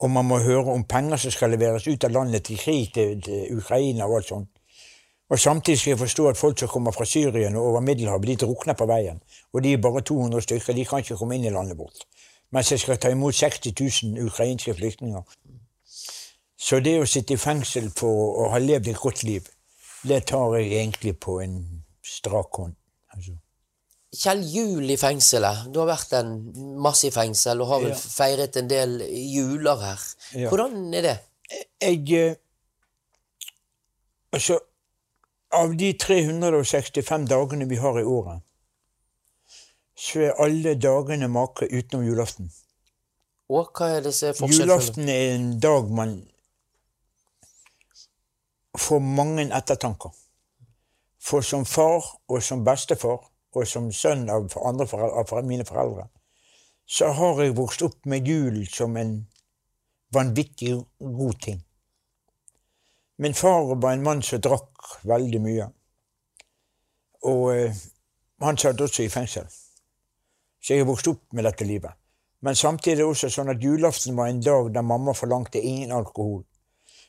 Og man må høre om penger som skal leveres ut av landet til krig til, til Ukraina og alt sånt. Og samtidig skal jeg forstå at folk som kommer fra Syrien og over Middelhavet, de drukner på veien. Og de er bare 200 stykker, de kan ikke komme inn i landet vårt. Mens jeg skal ta imot 60 000 ukrainske flyktninger. Så det å sitte i fengsel for å ha levd et godt liv, det tar jeg egentlig på en strak hånd. Altså. Kjell Jul i fengselet. Du har vært en masse i fengsel og har vel Ja. feiret en del juler her. Ja. Hvordan er det? Jeg eh, Altså, av de 365 dagene vi har i året, så er alle dagene make utenom julaften. Og hva er det som er forskjellen? Julaften er en dag man får mange ettertanker. For som far og som bestefar og som sønn av andre foreldre, av mine foreldre, så har jeg vokst opp med jul som en vanvittig god ting. Min far var en mann som drakk veldig mye. Og eh, han satt også i fengsel. Så jeg har vokst opp med dette livet. Men samtidig er det også sånn at julaften var en dag der mamma forlangte ingen alkohol.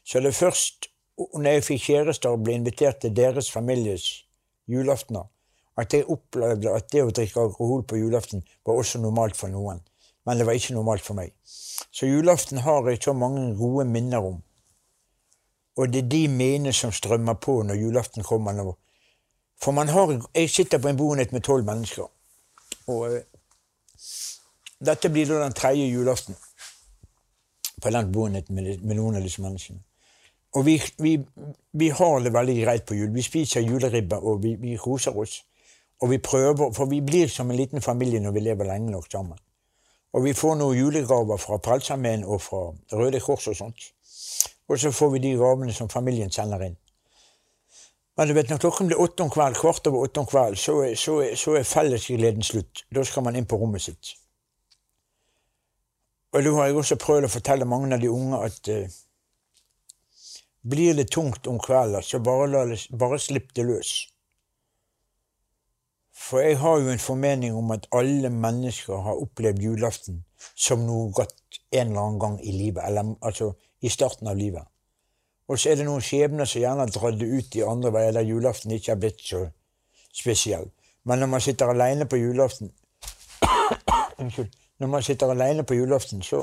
Så det er først når jeg fikk kjærester og ble invitert til deres families julaftener, at jeg opplevde at det å drikke alkohol på julaften var også normalt for noen. Men det var ikke normalt for meg. Så julaften har jeg så mange gode minner om. Og det er de minnene som strømmer på når julaften kommer. For man har Jeg sitter på en boenhet med tolv mennesker. Og eh, dette blir da den tredje julaften på boenheten med, noen av disse menneskene. Og vi, vi, vi har det veldig greit på jul. Vi spiser juleribbe, og vi, vi koser oss. Og vi prøver, For vi blir som en liten familie når vi lever lenge nok sammen. Og vi får noen julegaver fra Frelsesarmeen og fra Røde Kors og sånt. Og så får vi de gavene som familien sender inn. Men du vet, når klokken blir åtte om kveld, kvart over åtte om kveld, så, så, så er fellesgleden slutt. Da skal man inn på rommet sitt. Og nå har jeg også prøvd å fortelle mange av de unge at eh, blir det tungt om kvelden, så bare, bare slipp det løs. For jeg har jo en formening om at alle mennesker har opplevd julaften som noe godt en eller annen gang i livet, eller altså i starten av livet. Og så er det noen skjebner som gjerne har dratt det ut i andre veier, der julaften ikke har blitt så spesiell. Men når man sitter alene på julaften Unnskyld. Når man sitter alene på julaften, så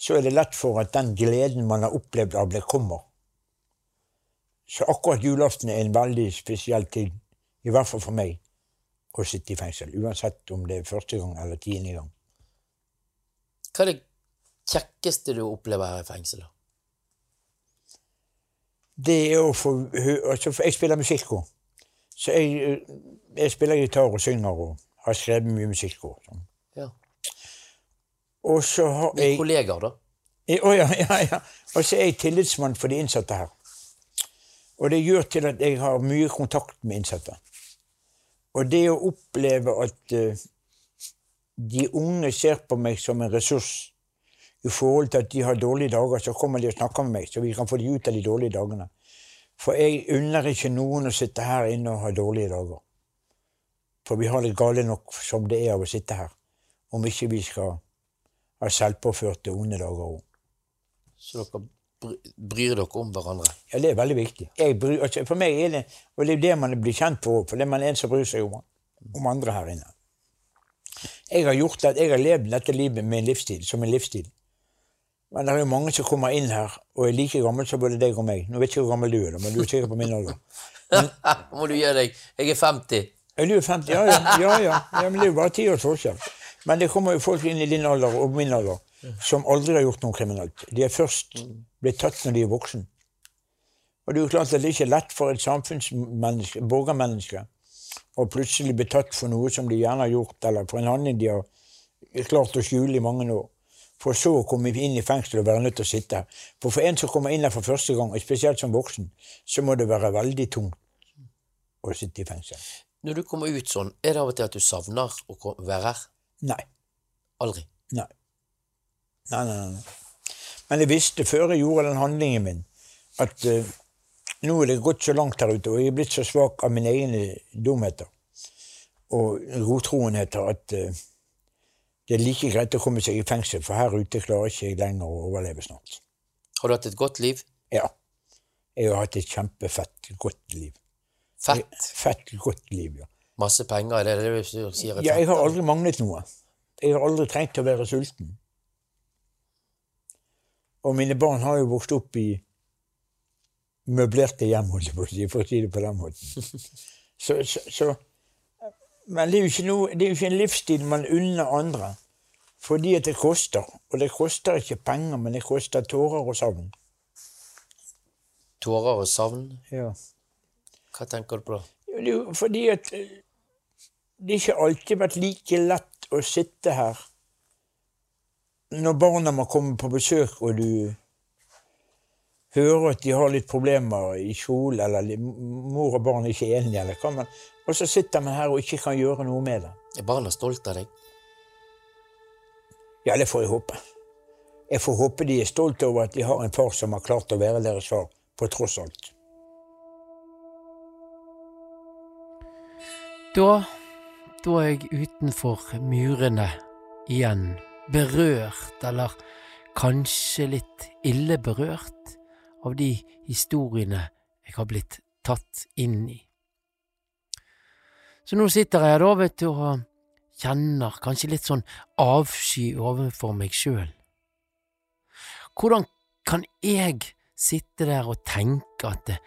så er det lett for at den gleden man har opplevd av det, kommer. Så akkurat julaften er en veldig spesiell tid, i hvert fall for meg, å sitte i fengsel. Uansett om det er første gang eller tiende gang. Hva er det kjekkeste du opplever her i fengselet? Det er å få altså, Jeg spiller musikk òg. Så jeg, eh, jeg spiller gitar og synger og har skrevet mye musikk òg. Sånn. Ja. Og så har Med jeg kollegaer, da? Å oh, ja, ja, ja. Og så er jeg tillitsmann for de innsatte her. Og det gjør til at jeg har mye kontakt med innsatte. Og det å oppleve at uh, de unge ser på meg som en ressurs i forhold til at de har dårlige dager, så kommer de og snakker med meg, så vi kan få de ut av de dårlige dagene. For jeg unner ikke noen å sitte her inne og ha dårlige dager. For vi har det gale nok som det er av å sitte her, om ikke vi skal ha selvpåførte onde dager òg. Så dere bryr dere om hverandre? Ja, det er veldig viktig. Bryr, altså, for meg er det og det er det man blir kjent på, for det er man en som bryr seg om, om andre her inne. Jeg har gjort det, jeg har levd dette livet med en livsstil, som en livsstil. Men det er jo mange som kommer inn her og er like gammel som både deg og meg. Nå vet jeg ikke hvor gammel du er, men du er sikkert på min alder. Må du gi deg? Jeg er 50. Ja, du er 50, ja, ja, ja, ja. ja men det er jo bare ti års forskjell. Men det kommer jo folk inn i din alder og min alder som aldri har gjort noe kriminelt. De er først blitt tatt når de er voksen. Og det er jo klart at det er ikke lett for et samfunnsmenneske, borgermenneske å plutselig bli tatt for noe som de gjerne har gjort, eller for en handling de har klart å skjule i mange år. For så å komme inn i fengsel og være nødt til å sitte her. For for en som kommer inn her for første gang, og spesielt som voksen, så må det være veldig tungt å sitte i fengsel. Når du kommer ut sånn, er det av og til at du savner å være her? Nei. Aldri? Nei. Nei, nei, nei. Men jeg visste før jeg gjorde den handlingen min, at uh, nå er det gått så langt her ute, og jeg er blitt så svak av mine egne dumheter og rotroenheter at uh, det er like greit å komme seg i fengsel, for her ute klarer ikke jeg lenger å overleve snart. Har du hatt et godt liv? Ja. Jeg har hatt et kjempefett, godt liv. Fett? Fett, godt liv, ja. Masse penger, er det det du sier? er Ja, jeg har aldri manglet noe. Jeg har aldri trengt å være sulten. Og mine barn har jo vokst opp i møblerte hjem, holdt jeg på å si, for å si det på den måten. Så, så, så Men det er, jo noe, det er jo ikke en livsstil man unner andre. Fordi at det koster. Og det koster ikke penger, men det koster tårer og savn. Tårer og savn? Ja. Hva tenker du på? Det er fordi at eh, det ikke alltid vært like lett å sitte her når barna må komme på besøk, og du hører at de har litt problemer i skolen, eller mor og barn er ikke enige, eller hva man Og så sitter man her og ikke kan gjøre noe med det. Er barna stolte av deg? Ja, det får jeg håpe. Jeg får håpe de er stolte over at de har en far som har klart å være deres far, på tross alt. Da, da er jeg utenfor murene igjen, berørt, eller kanskje litt ille berørt, av de historiene jeg har blitt tatt inn i. Så nå sitter jeg da, vet du, og kjenner kanskje litt sånn avsky overfor meg sjøl. Hvordan kan jeg sitte der og tenke at det,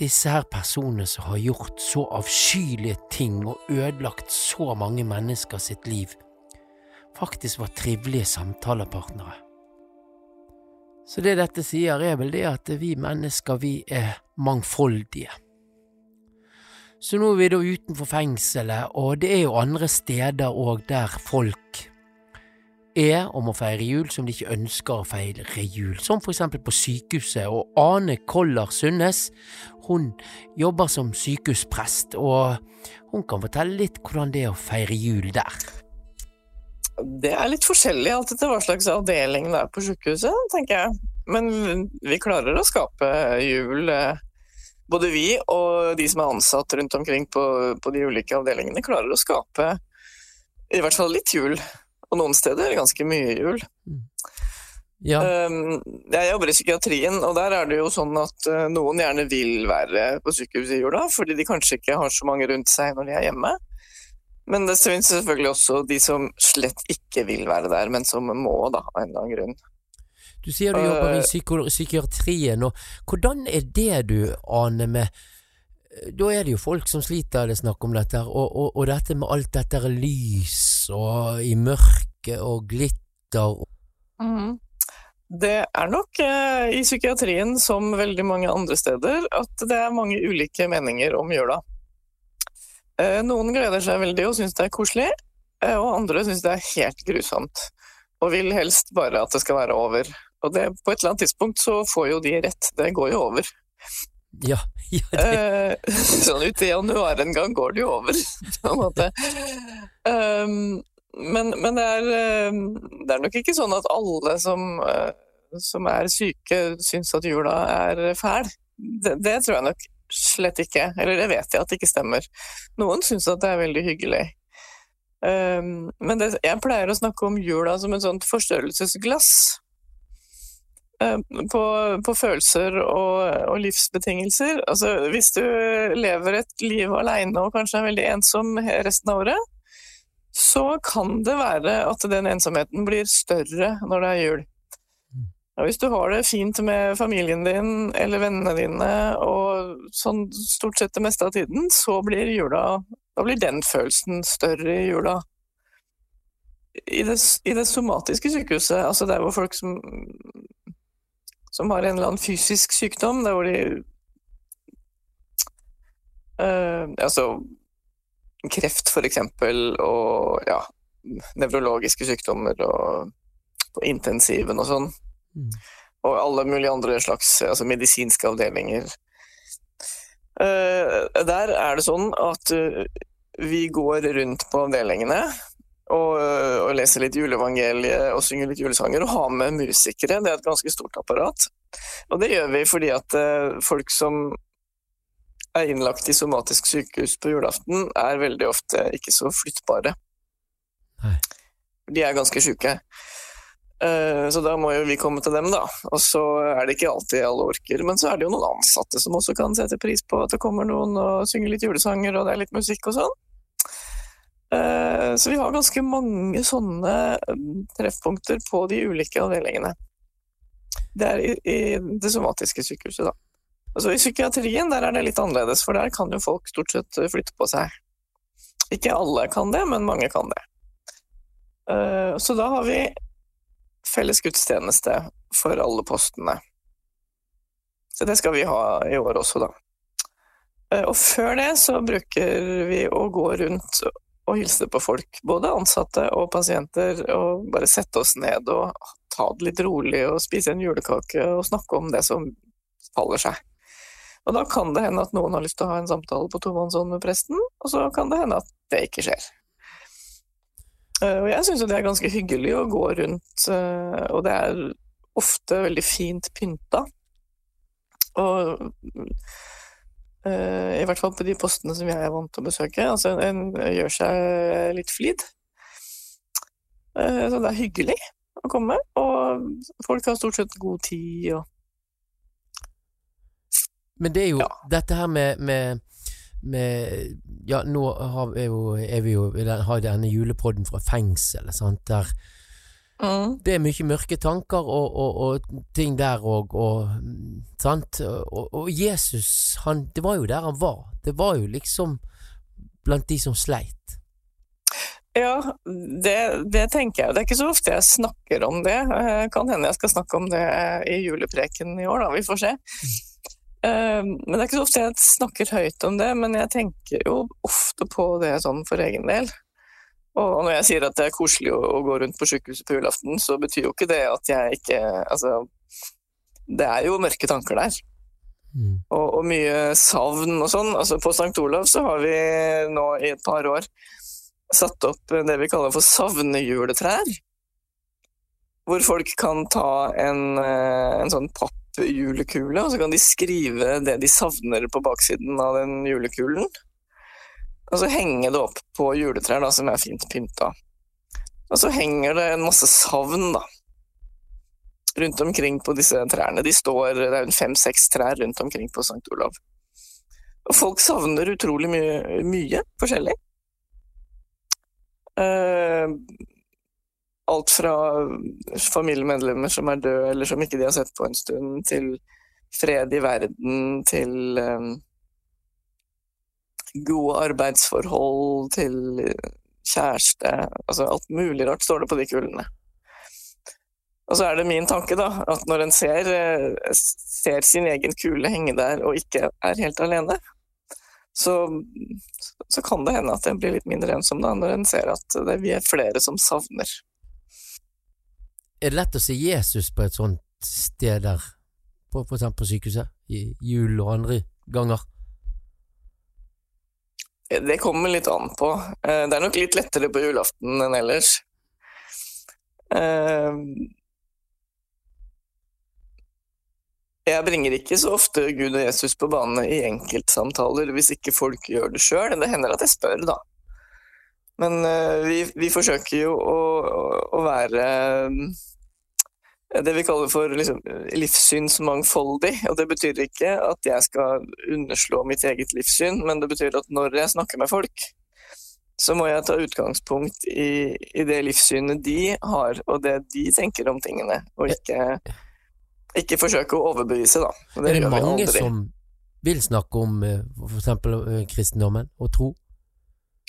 disse her personene som har gjort så avskyelige ting og ødelagt så mange mennesker sitt liv, faktisk var trivelige samtalepartnere. Så det dette sier, er vel det at vi mennesker, vi er mangfoldige. Så nå er vi da utenfor fengselet, og det er jo andre steder òg der folk er om å feire jul som de ikke ønsker å feire jul, som for eksempel på sykehuset, og Ane Koller Sundnes, hun jobber som sykehusprest, og hun kan fortelle litt hvordan det er å feire jul der. Det er litt forskjellig alt etter hva slags avdeling det er på sykehuset, tenker jeg. Men vi klarer å skape jul, eh, både vi og de som er ansatt rundt omkring på, på de ulike avdelingene, klarer å skape i hvert fall litt jul. Og noen steder ganske mye jul. Ja. Um, jeg jobber i psykiatrien, og der er det jo sånn at uh, noen gjerne vil være på sykehuset i jula, fordi de kanskje ikke har så mange rundt seg når de er hjemme. Men det finnes selvfølgelig også de som slett ikke vil være der, men som må, da, av en eller annen grunn. Du sier du jobber i Eh, psykiatrien, og hvordan er det du aner med Da er det jo folk som sliter, det snakk om dette, og, og, og dette med alt dette lys og i mørket og glitter Mhm. Det er nok eh, i psykiatrien som veldig mange andre steder at det er mange ulike meninger om jula. Eh, noen gleder seg veldig og syns det er koselig, eh, og andre syns det er helt grusomt. Og vil helst bare at det skal være over. Og det, på et eller annet tidspunkt så får jo de rett, det går jo over. Ja, ja det... sånn ut i januar en gang går det jo over, på en måte. Um, men men det, er, eh, det er nok ikke sånn at alle som, eh, som er syke, syns at jula er fæl. Det, det tror jeg nok slett ikke. Eller det vet jeg at det ikke stemmer. Noen syns at det er veldig hyggelig. Um, men det, jeg pleier å snakke om jula som et sånt forstørrelsesglass. Eh, På, på følelser og, og livsbetingelser. Altså, hvis du lever et liv alene og kanskje er veldig ensom resten av året, så kan det være at den ensomheten blir større når det er jul. Og hvis du har det fint med familien din eller vennene dine, og sånn stort sett det meste av tiden, så blir jula blir den følelsen større i jula. I det, i det somatiske sykehuset, altså der hvor folk som, som har en eller annen fysisk sykdom, der hvor de eh, Altså kreft, for eksempel, og ja, nevrologiske sykdommer og på intensiven og sånn. Og alle mulige andre slags altså medisinske avdelinger. Uh, der er det sånn at uh, vi går rundt på avdelingene og, eh, og lese litt juleevangeliet og synge litt julesanger og ha med musikere. Det er et ganske stort apparat. Og det gjør vi fordi at eh, folk som er innlagt i somatisk sykehus på julaften, er veldig ofte ikke så flyttbare. de er ganske sjuke. Eh, Så da må jo vi komme til dem, da. Og så er det ikke alltid alle orker. Men så er det jo noen ansatte som også kan sette pris på at det kommer noen og synger litt julesanger, og det er litt musikk og sånn. Eh, Så vi har ganske mange sånne mm, treffpunkter på de ulike avdelingene. Det er i, det somatiske sykehuset, da. Altså I psykiatrien der er det litt annerledes, for der kan jo folk stort sett flytte på seg. Ikke alle kan det, men mange kan det. Eh, Så da har vi felles gudstjeneste for alle postene. Så det skal vi ha i år også, da. Eh, Og før det så bruker vi å gå rundt og hilse på folk, både ansatte og pasienter, og bare sette oss ned og ta det litt rolig og spise en julekake og snakke om det som faller seg. Og da kan det hende at noen har lyst til å ha en samtale på tomannshånd med presten, og så kan det hende at det ikke skjer. Eh, Og jeg syns jo det er ganske hyggelig å gå rundt, eh, og det er ofte veldig fint pynta. Og i hvert fall på de postene som jeg er vant til å besøke. Altså en gjør seg litt flid. Eh, Så det er hyggelig å komme, og folk har stort sett god tid og Men det er jo dette her med, med, med Ja, nå har, vi jo, er vi jo har denne julepodden fra fengsel, sant, der det er mye mørke tanker og, og, og ting der òg, og sant, og, og Jesus, han, det var jo der han var. Det var jo liksom blant de som sleit. Ja, det, det tenker jeg. Det er ikke så ofte jeg snakker om det. Eh, Kan hende jeg skal snakke om det i julepreken i år, da. Vi får se. Eh, Men det er ikke så ofte jeg snakker høyt om det, men jeg tenker jo ofte på det sånn for egen del. Og når jeg sier at det er koselig å, gå rundt på sykehuset på julaften, så betyr jo ikke det at jeg ikke Altså, det er jo mørke tanker der. Og, og mye savn og sånn. Altså, på St. Olav så har vi nå i et par år satt opp det vi kaller for savnejuletrær. Hvor folk kan ta en, eh, en sånn pappjulekule, og så kan de skrive det de savner på baksiden av den julekulen. Og så henge det opp på juletrær da, som er fint pynta. Og så henger det en masse savn da, rundt omkring på disse trærne. De står, det er fem-seks trær rundt omkring på St. Olav. Og folk savner utrolig mye, mye forskjellig. Uh, alt fra familiemedlemmer som er døde, eller som ikke de har sett på en stund, til fred i verden, til eh, gode arbeidsforhold, til kjæreste Altså alt mulig rart står det på de kulene. Og så er det min tanke, da, at når en ser, eh, ser sin egen kule henge der og ikke er helt alene, så, så kan det hende at en blir litt mindre ensom da, når en ser at det, vi er flere som savner. Er det lett å se Jesus på et sånt sted der, på, for eksempel på sykehuset, i jul og andre ganger? Det kommer litt an på. Eh, Det er nok litt lettere på julaften enn ellers. Eh, Jeg bringer ikke så ofte Gud og Jesus på bane i enkeltsamtaler hvis ikke folk gjør det sjøl. Det hender at jeg spør, da. Men eh, vi, vi forsøker jo å, å- være det vi kaller for liksom, livssynsmangfoldig. Og det betyr ikke at jeg skal underslå mitt eget livssyn, men det betyr at når jeg snakker med folk, så må jeg ta utgangspunkt i, i det livssynet de har, og det de tenker om tingene, og ikke, ikke forsøke å overbevise, da. Og er det gjør mange aldri. som vil snakke om f.eks. for eksempel eh, kristendommen og tro?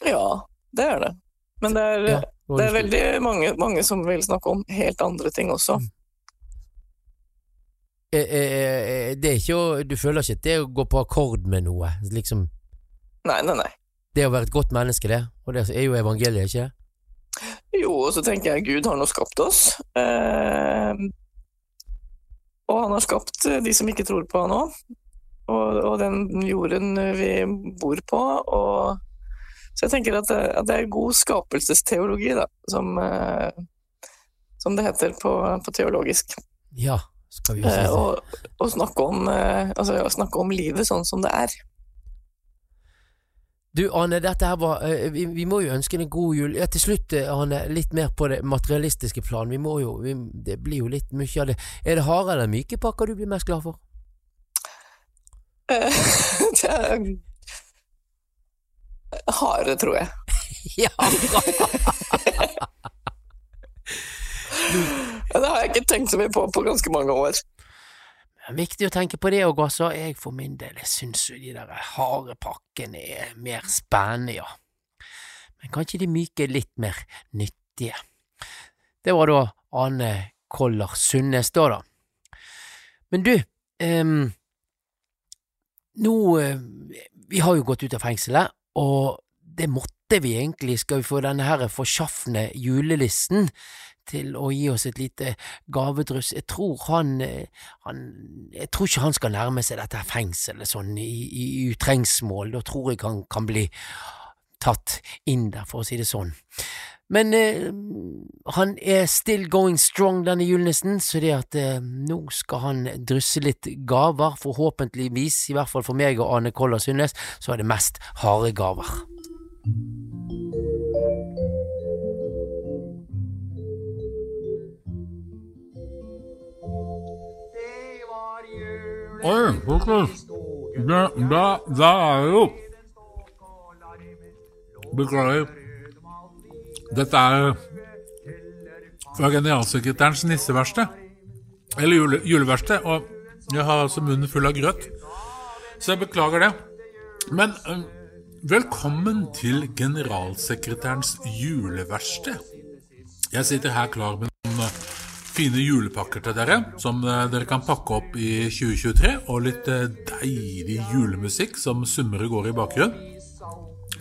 Ja, det er det. Men det er, Ja, det er veldig mange, mange som vil snakke om helt andre ting også. Eh, eh, eh, Det er ikke å Du føler ikke at det er å gå på akkord med noe? Liksom Nei, nei, nei. Det å være et godt menneske, det. Og det er jo evangeliet, ikke? Jo, og så tenker jeg Gud har nå skapt oss. Eh, og han har skapt eh, de som ikke tror på han òg. Og, og den jorden vi bor på. Og, så jeg tenker at det, at det er god skapelsesteologi, da, som, eh, som det heter på, på teologisk. Ja, Eh, og, og snakke, om, eh, altså, snakke om livet sånn som det er. Du Anne, dette her var eh, vi, vi må jo ønske deg en god jul. Ja, til slutt, Anne, litt mer på det materialistiske plan. Vi må jo vi, Det blir jo litt mye av det. Er det harde eller myke pakker du blir mest glad for? Eh, det er harde, tror jeg. ja! det har jeg ikke tenkt så mye på på ganske mange år. Det er viktig å tenke på det òg, altså. Jeg for min del jeg syns jo de der harde pakkene er mer spennende, ja. Men kanskje de myke er litt mer nyttige. Det var da Ane Koller Sundnes, da, da. Men du, um, nå eh, Vi har jo gått ut av fengselet, og det måtte vi egentlig, skal vi få denne her forsjaffende julelisten til å gi oss et lite gavedryss. Jeg tror han, eh, han Jeg tror ikke han skal nærme seg dette fengselet sånn i, i utrengsmål. Da tror jeg han kan bli tatt inn der, for å si det sånn. Men eh, han er still going strong, denne julenissen, så det at eh, nå skal han drysse litt gaver, forhåpentligvis, i hvert fall for meg og Ane Koller Sundnes, så er det mest harde gaver. Oi, folkens. Da, da, da er jo Beklager. Dette er fra generalsekretærens nisseverksted. Eller jule, juleverksted. Og jeg har altså munnen full av grøt. Så jeg beklager det. Men velkommen til generalsekretærens juleverksted. Jeg sitter her klar med fine julepakker til dere, som øh, dere kan pakke opp i 2023. Og litt øh, deilig julemusikk som summer og går i bakgrunnen.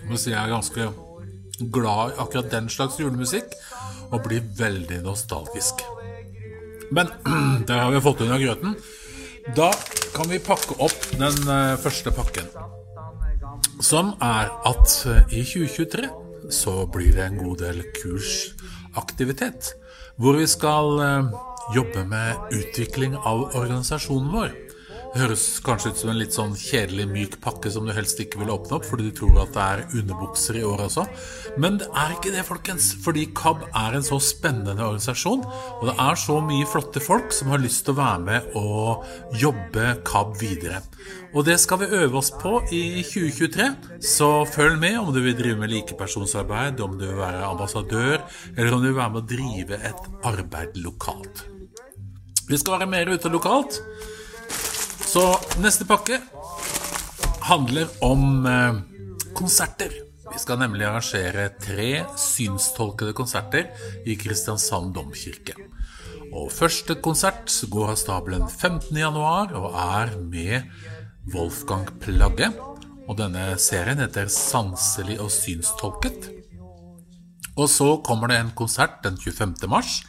Må si jeg er ganske glad i akkurat den slags julemusikk, og blir veldig nostalgisk. Men der har vi fått unna grøten. Da kan vi pakke opp den eh, første pakken. Som er at eh, i 2023 så blir det en god del kursaktivitet. Hvor vi skal eh, jobbe med utvikling av organisasjonen vår. Høres kanskje ut som en litt sånn kjedelig, myk pakke som du helst ikke vil åpne opp fordi du tror at det er underbukser i år også. Men det er ikke det, folkens. Fordi KAB er en så spennende organisasjon. Og det er så mye flotte folk som har lyst til å være med og jobbe KAB videre. Og det skal vi øve oss på i 2023. Så følg med om du vil drive med likepersonsarbeid, om du vil være ambassadør, eller om du vil være med å drive et arbeid lokalt. Vi skal være mer ute lokalt. Så neste pakke handler om eh, konserter. Vi skal nemlig arrangere tre synstolkede konserter i Kristiansand domkirke. Og første konsert går av stabelen 15. januar og er med Wolfgang Plagge. Og denne serien heter Sanselig og synstolket. Og så kommer det en konsert den 25. mars.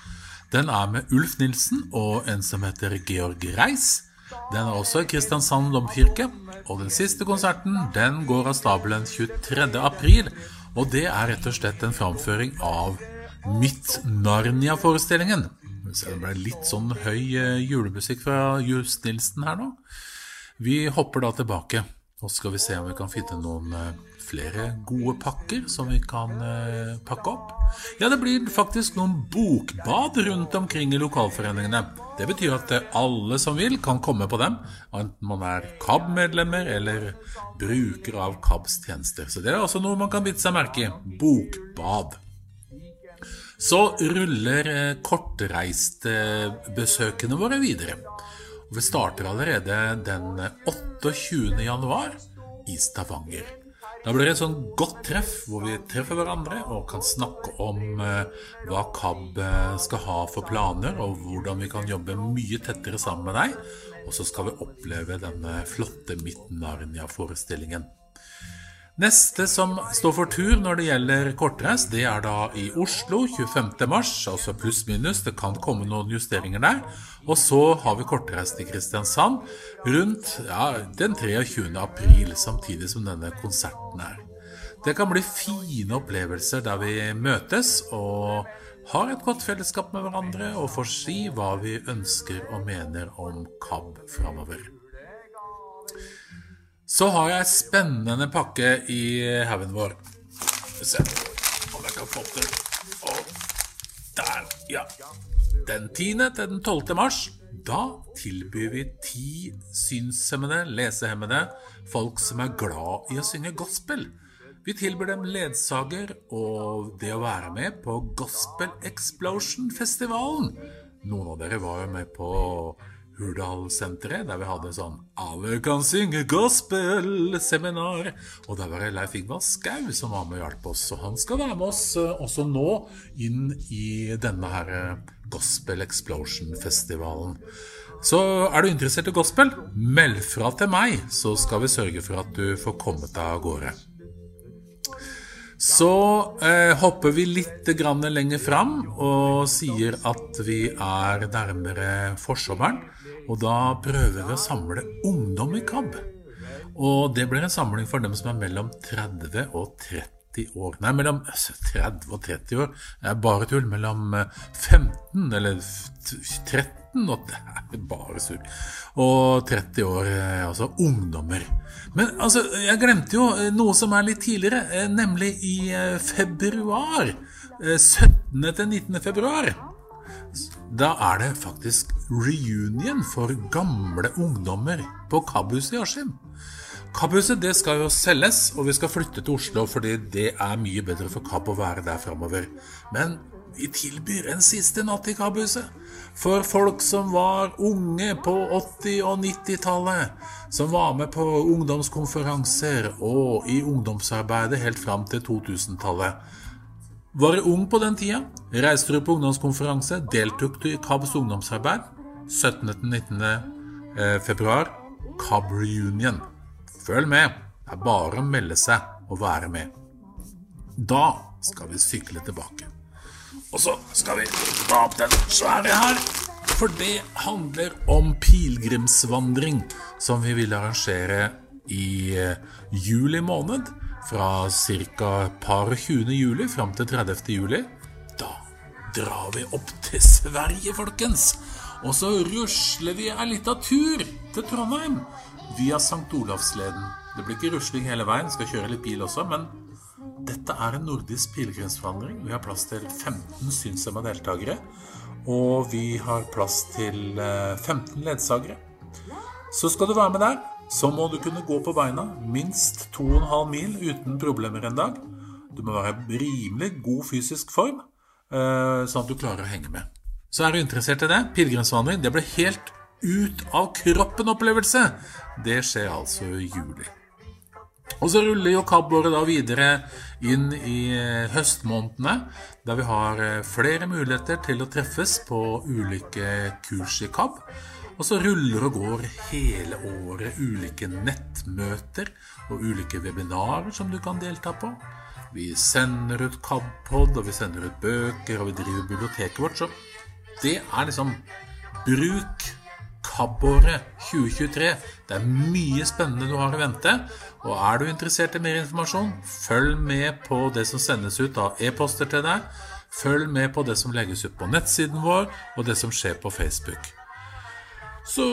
Den er med Ulf Nilsen og en som heter Georg Reis. Den er også i Kristiansand domkirke. Og den siste konserten den går av stabelen 23. april. Og det er rett og slett en framføring av Mitt Narnia-forestillingen. Det ble litt sånn høy eh, julemusikk fra Just Nilsen her nå. Vi hopper da tilbake, og så skal vi se om vi kan finne noen eh, flere gode pakker som vi kan eh, pakke opp. Ja, det blir faktisk noen bokbad rundt omkring i lokalforeningene. Det betyr at eh, alle som vil, kan komme på dem, enten man er KAB-medlemmer eller bruker av KABs tjenester. Så det er også noe man kan bite seg merke i. Bokbad. Så ruller eh, kortreistbesøkene våre videre. Og vi starter allerede den 28. januar i Stavanger. Da blir det et sånn godt treff hvor vi treffer hverandre og kan snakke om eh, hva KAB eh, skal ha for planer, og hvordan vi kan jobbe mye tettere sammen med deg. Og så skal vi oppleve denne flotte Midt-Narnia-forestillingen. Neste som står for tur når det gjelder kortreist, det er da i Oslo 25. mars, altså pluss-minus. Det kan komme noen justeringer der. Og så har vi kortreist i Kristiansand rundt ja, den 23. april, samtidig som denne konserten er. Det kan bli fine opplevelser der vi møtes og har et godt fellesskap med hverandre og får si hva vi ønsker og mener om KAB framover. Så har jeg en spennende pakke i haugen vår. Skal vi se om jeg kan få den. Og der, ja. Den 10. til den 12. mars, da tilbyr vi ti synshemmede, lesehemmede, folk som er glad i å synge gospel. Vi tilbyr dem ledsager og det å være med på Gospel Explosion-festivalen. Noen av dere var jo med på Hurdalsenteret, der vi hadde sånn 'Alle kan synge gospel'-seminar. Og der var det Leif Ingvar Skau som var med og hjalp oss. Og han skal være med oss eh, også nå inn i denne her eh, Gospel Explosion-festivalen. Så er du interessert i gospel, meld fra til meg, så skal vi sørge for at du får kommet deg av gårde. Så eh, hopper vi litt lenger fram og sier at vi er nærmere forsommeren. Og da prøver vi å samle ungdom i KAB. Og det blir en samling for dem som er mellom 30 og 30 år. Nei, mellom 30 og 30 år. Det er bare tull. Mellom 15 eller 13 og det er bare surr. Og 30 år, eh, altså ungdommer. Men altså, jeg glemte jo eh, noe som er litt tidligere, eh, nemlig i eh, februar. 17. til 19. februar. Da er det faktisk reunion for gamle ungdommer på KAB-huset i Askim. KAB-huset det skal jo selges, og vi skal flytte til Oslo fordi det er mye bedre for KAB å være der framover. Men vi tilbyr en siste natt i KAB-huset. For folk som var unge på 80- og 90-tallet. Som var med på ungdomskonferanser og i ungdomsarbeidet helt fram til 2000-tallet. Var du ung på den tida? Reiste du på ungdomskonferanse? Deltok du i KABs ungdomsarbeid? 17.-19. Eh. KAB Reunion. Følg med. Det er bare å melde seg og være med. Da skal vi sykle tilbake. Og så skal vi ta opp den svære her. For det handler om pilegrimsvandring som vi vil arrangere i eh, juli måned. Fra ca. par 20. juli fram til 30. juli. Da drar vi opp til Sverige, folkens. Og så rusler vi ei lita tur til Trondheim via St. Olavsleden. Det blir ikke rusling hele veien, skal kjøre litt bil også, men dette er en nordisk pilegrimsforhandling. Vi har plass til 15 synshemma deltakere. Og vi har plass til 15 ledsagere. Så skal du være med der, så må du kunne gå på beina minst 2,5 mil uten problemer en dag. Du må være i rimelig god fysisk form, sånn at du klarer å henge med. Så er du interessert i det? Pilegrimsvandring. Det blir helt ut av kroppen-opplevelse. Det skjer altså i juli. Og så ruller jo KAB-året da videre inn i høstmånedene, der vi har flere muligheter til å treffes på ulike kurs i KAB. Og så ruller og går hele året ulike nettmøter og ulike webinarer som du kan delta på. Vi sender ut KAB-pod, og vi sender ut bøker, og vi driver biblioteket vårt. Så det er liksom Bruk KAB-året 2023. Det er mye spennende du har i vente. Og er du interessert i mer informasjon, følg med på det som sendes ut av e-poster til deg. Følg med på det som legges ut på nettsiden vår, og det som skjer på Facebook. Så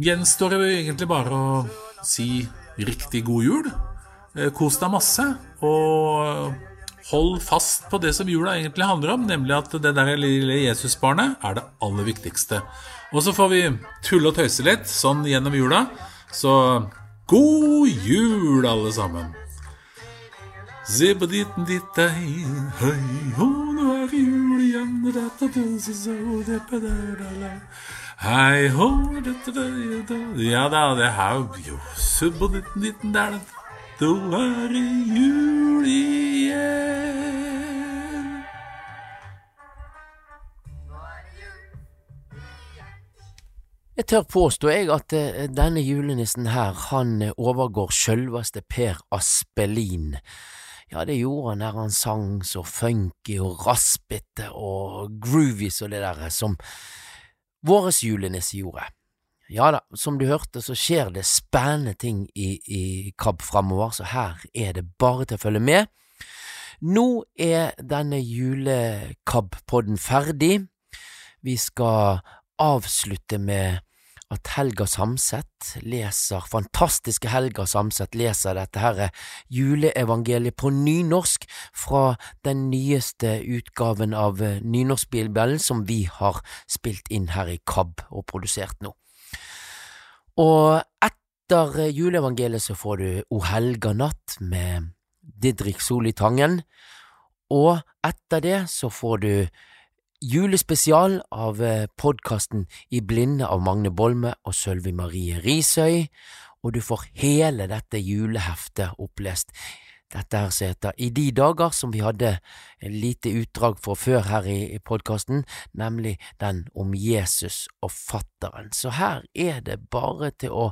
gjenstår det egentlig bare å si riktig god jul. Kos deg masse, og hold fast på det som jula egentlig handler om, nemlig at det der lille Jesusbarnet er det aller viktigste. Og så får vi tulle og tøyse litt sånn gjennom jula. Så god jul, alle sammen! Zibbeditten dittei, hei, ho, nå er det jul igjen, dette døse så deppedødala. Hei, ho, dette det. Ja da, det er jo Zibbeditten ditten der, da er det jul igjen. Jeg tør påstå jeg at eh, denne julenissen her, han eh, overgår sjølveste Per Aspelin. Ja, det gjorde han der han sang så funky og raspete og groovy som det der som våres julenisse gjorde. Ja da, som du hørte så skjer det spennende ting i, i KAB framover, så her er det bare til å følge med. Nå er denne jule-KAB-podden ferdig. Vi skal avslutte med at Helga Samset leser, fantastiske Helga Samset leser dette her juleevangeliet på nynorsk fra den nyeste utgaven av Nynorskbibelen som vi har spilt inn her i KAB og produsert nå. Og etter juleevangeliet så får du O helga natt med Didrik Soli Tangen, og etter det så får du julespesial av podkasten I blinde av Magne Bolme og Sølvi Marie Risøy, og du får hele dette juleheftet opplest. Dette her som heter I de dager, som vi hadde et lite utdrag for før her i podkasten, nemlig den om Jesus og fatteren. Så her er det bare til å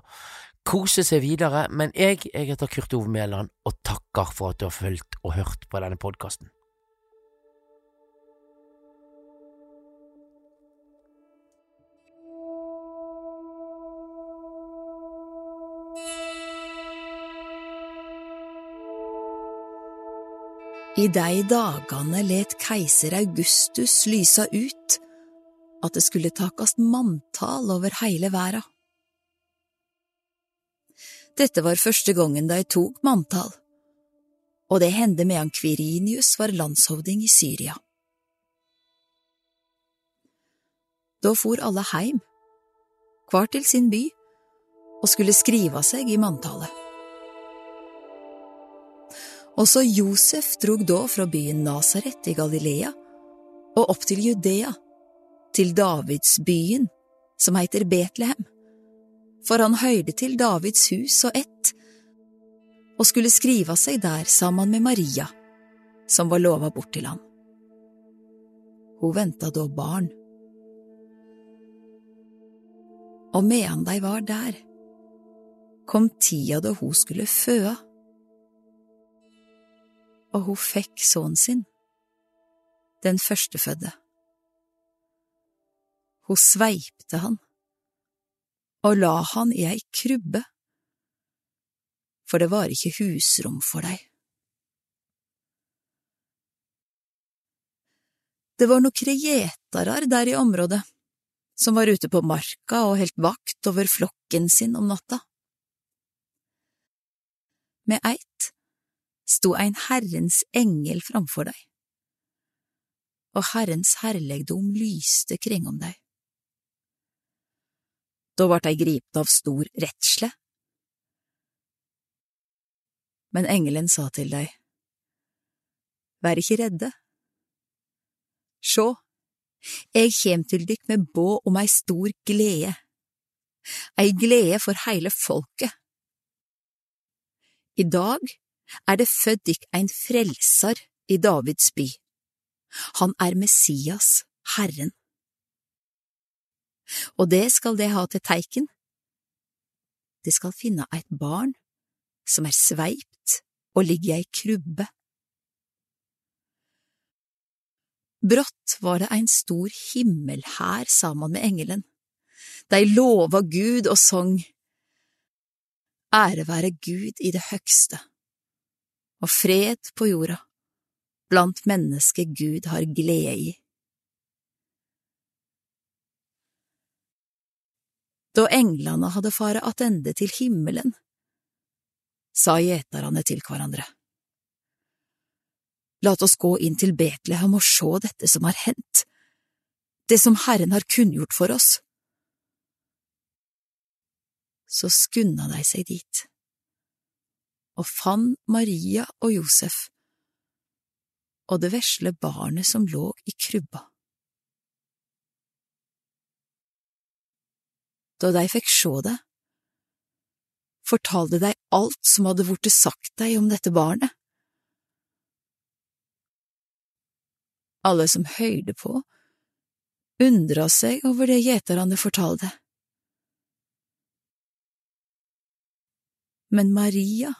kose seg videre, men jeg, jeg heter Kurt Ove Mæland og takker for at du har fulgt og hørt på denne podkasten. I de dagane let keiser Augustus lysa ut at det skulle takast manntal over heile verda. Dette var første gongen de tok manntall, og det hendte medan Kvirinius var landshovding i Syria. Da for alle heim, hver til sin by, og skulle skriva seg i manntallet. Også Josef drog da fra byen Nasaret i Galilea og opp til Judea, til Davidsbyen, som heter Betlehem, for han høyde til Davids hus og ett, og skulle skrive seg der sammen med Maria, som var lova bort til han. Hun venta da barn. Og medan de var der, kom tida da hun skulle føde og hun fikk sønnen sin, den førstefødte. Hun sveipte han og la han i ei krybbe, for det var ikke husrom for dei. Det var nokre gjetarar der i området, som var ute på marka og helt vakt over flokken sin om natta. Med eit sto ein Herrens engel framfor deg, og Herrens herlegdom lyste kring om deg. Da vart dei gripne av stor redsle. Men engelen sa til dei, Vær ikke redde. Sjå, eg kjem til dykk med båd om ei stor glede, ei glede for heile folket. I dag er det født dykk ein frelsar i Davids by. Han er Messias, Herren. Og det skal det ha til teiken. Det skal finne eit barn som er sveipt og ligger i ei krubbe. Brått var det ein stor himmelhær saman med engelen. De lova Gud og song. Ære være Gud i det høgste og fred på jorda, blant mennesker Gud har glede i. Da englene hadde fare attende til himmelen, sa gjeterne til hverandre. Lat oss gå inn til Betlehem og sjå dette som har hendt, det som Herren har kunngjort for oss. Så skunda de seg dit og fant Maria og Josef og det vesle barnet som lå i krybba. Da de fikk sjå det, fortalte de alt som hadde vorte sagt deg om dette barnet. Alle som høyde på, undra seg over det gjeterne fortalte. Men Maria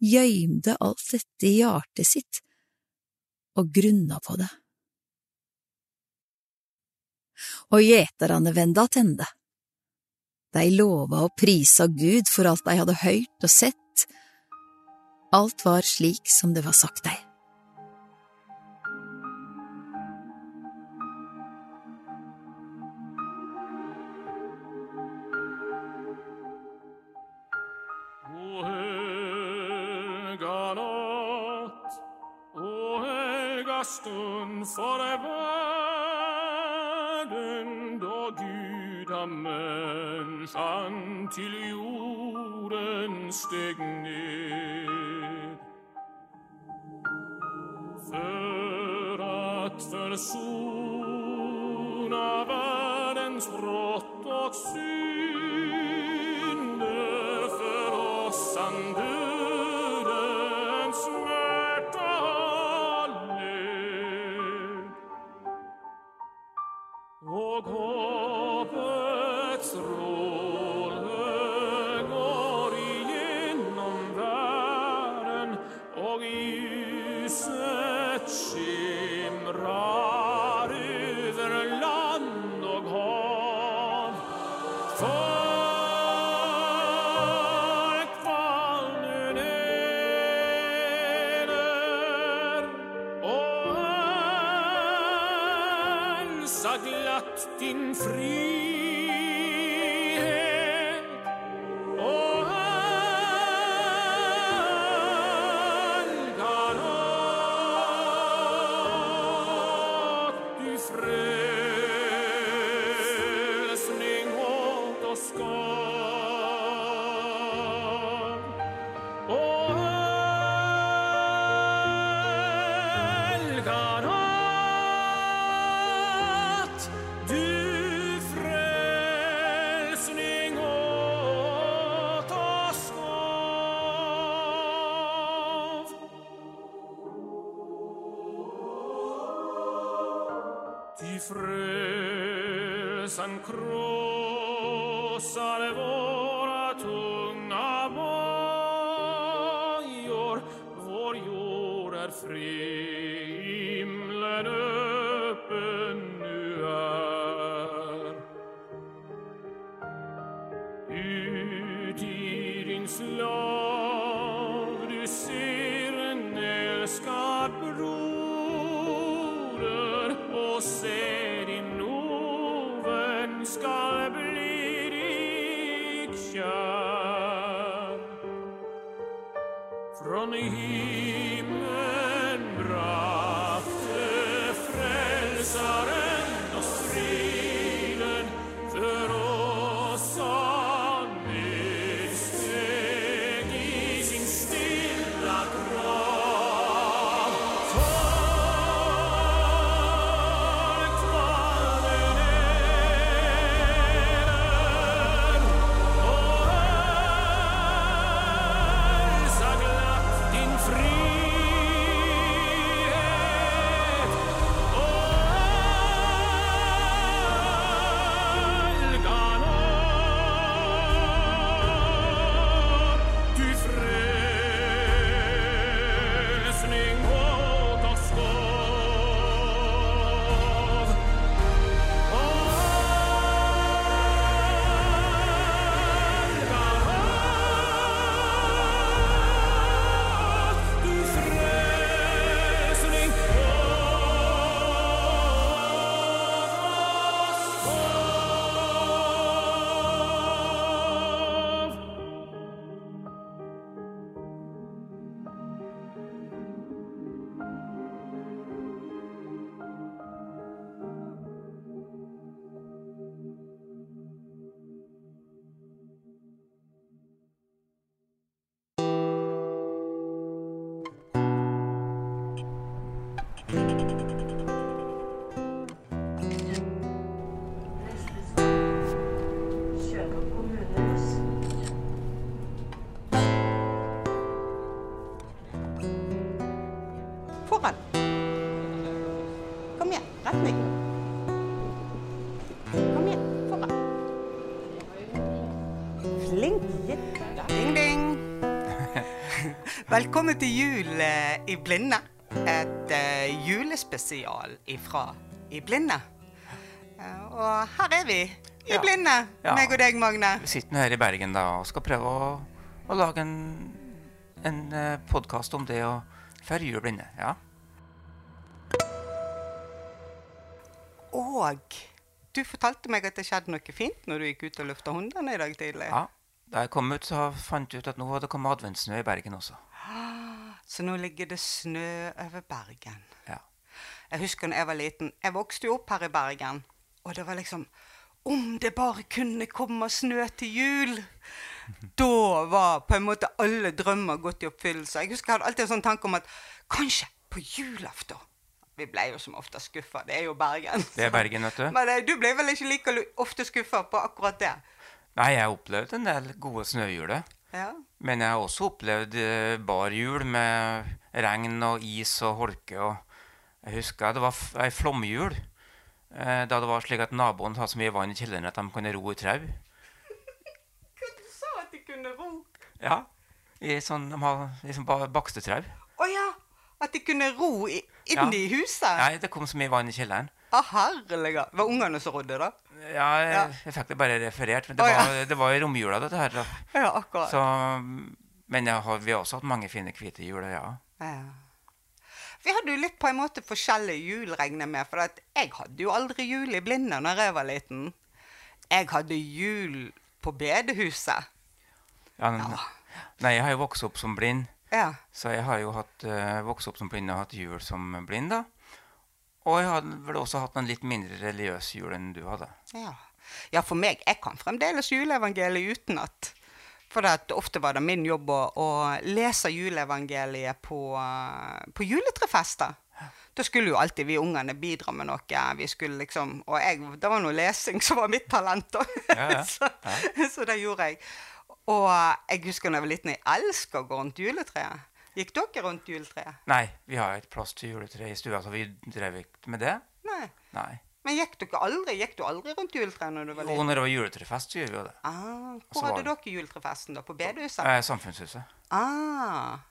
gjøymde alt dette i hjertet sitt og grunna på det. Og gjeterne venda attende. De lova og prisa Gud for alt de hadde høyrt og sett. Alt var slik som det var sagt dei. Velkommen til Jul eh, i blinde. Et uh, julespesial ifra I blinde. Uh, og her er vi i ja. blinde, ja. meg og deg, Magne. Vi sitter her i Bergen da, og skal prøve å, å lage en, en uh, podkast om det å feire jul blinde. Ja. Og du fortalte meg at det skjedde noe fint når du gikk ut og løfta hundene i dag tidlig. Ja. Da jeg kom ut, så fant jeg ut at nå hadde det kommet adventssnø i Bergen også. Så nå ligger det snø over Bergen. Ja. Jeg husker da jeg var liten. Jeg vokste jo opp her i Bergen. Og det var liksom Om det bare kunne komme snø til jul! Da var på en måte alle drømmer gått i oppfyllelse. Jeg husker jeg hadde alltid en sånn tanke om at kanskje på julaften vi ble jo som ofte skuffa. Det er jo Bergen. Det er Bergen, vet du. Men eh, du ble vel ikke like ofte skuffa på akkurat det? Nei, jeg har opplevd en del gode snøhjuler. Ja. Men jeg har også opplevd barhjul bar jul med regn og is og holke. Og jeg husker det var ei flomjul. Eh, da det var slik at naboen hadde så mye vann i kjelleren at de kunne ro i trau. Du sa at de kunne ro. Ja. I sånn, de har liksom ba- bakstetrau. Å ja! At de kunne ro i, inn i huset? Nei, det kom så mye vann i kjelleren. Å, herlige. Var ungene som rodde, da? Ja, jeg, jeg fikk det bare referert. Men det, oh, ja. var, det var i romjula, dette her. Ja, akkurat. Så, men har, vi har også hatt mange fine hvite juler, ja. Ja. Vi hadde jo litt på en måte forskjellige jul, regner jeg med. For jeg hadde jo aldri jul i blinde når jeg var liten. Jeg hadde jul på bedehuset. ja n- Nei, jeg har jo vokst opp som blind. Ja. Så jeg har jo hatt, uh, vokst opp som blind og hatt jul som blind, da. Og jeg hadde vel også hatt en litt mindre religiøs jul enn du hadde. Ja. ja, for meg, jeg kan fremdeles juleevangeliet utenat. For at ofte var det min jobb å, å lese juleevangeliet på, eh, på juletrefester. Da skulle jo alltid vi ungene bidra med noe. Vi skulle liksom, Og jeg, det var noe lesing som var mitt talent. da. Ja, ja. så, så det gjorde jeg. Og jeg husker da jeg var liten, jeg elska å gå rundt juletreet. Gikk dere rundt juletreet? Nei, vi har et plass til juletre i stua, så vi drev ikke med det. Nei. Nei. Men gikk dere aldri Gikk du aldri rundt juletreet når du var Og Jo, når det var juletrefest, gjør vi jo det. Ah, hvor hadde dere juletrefesten, da? På bedehuset? Eh, samfunnshuset. Ah.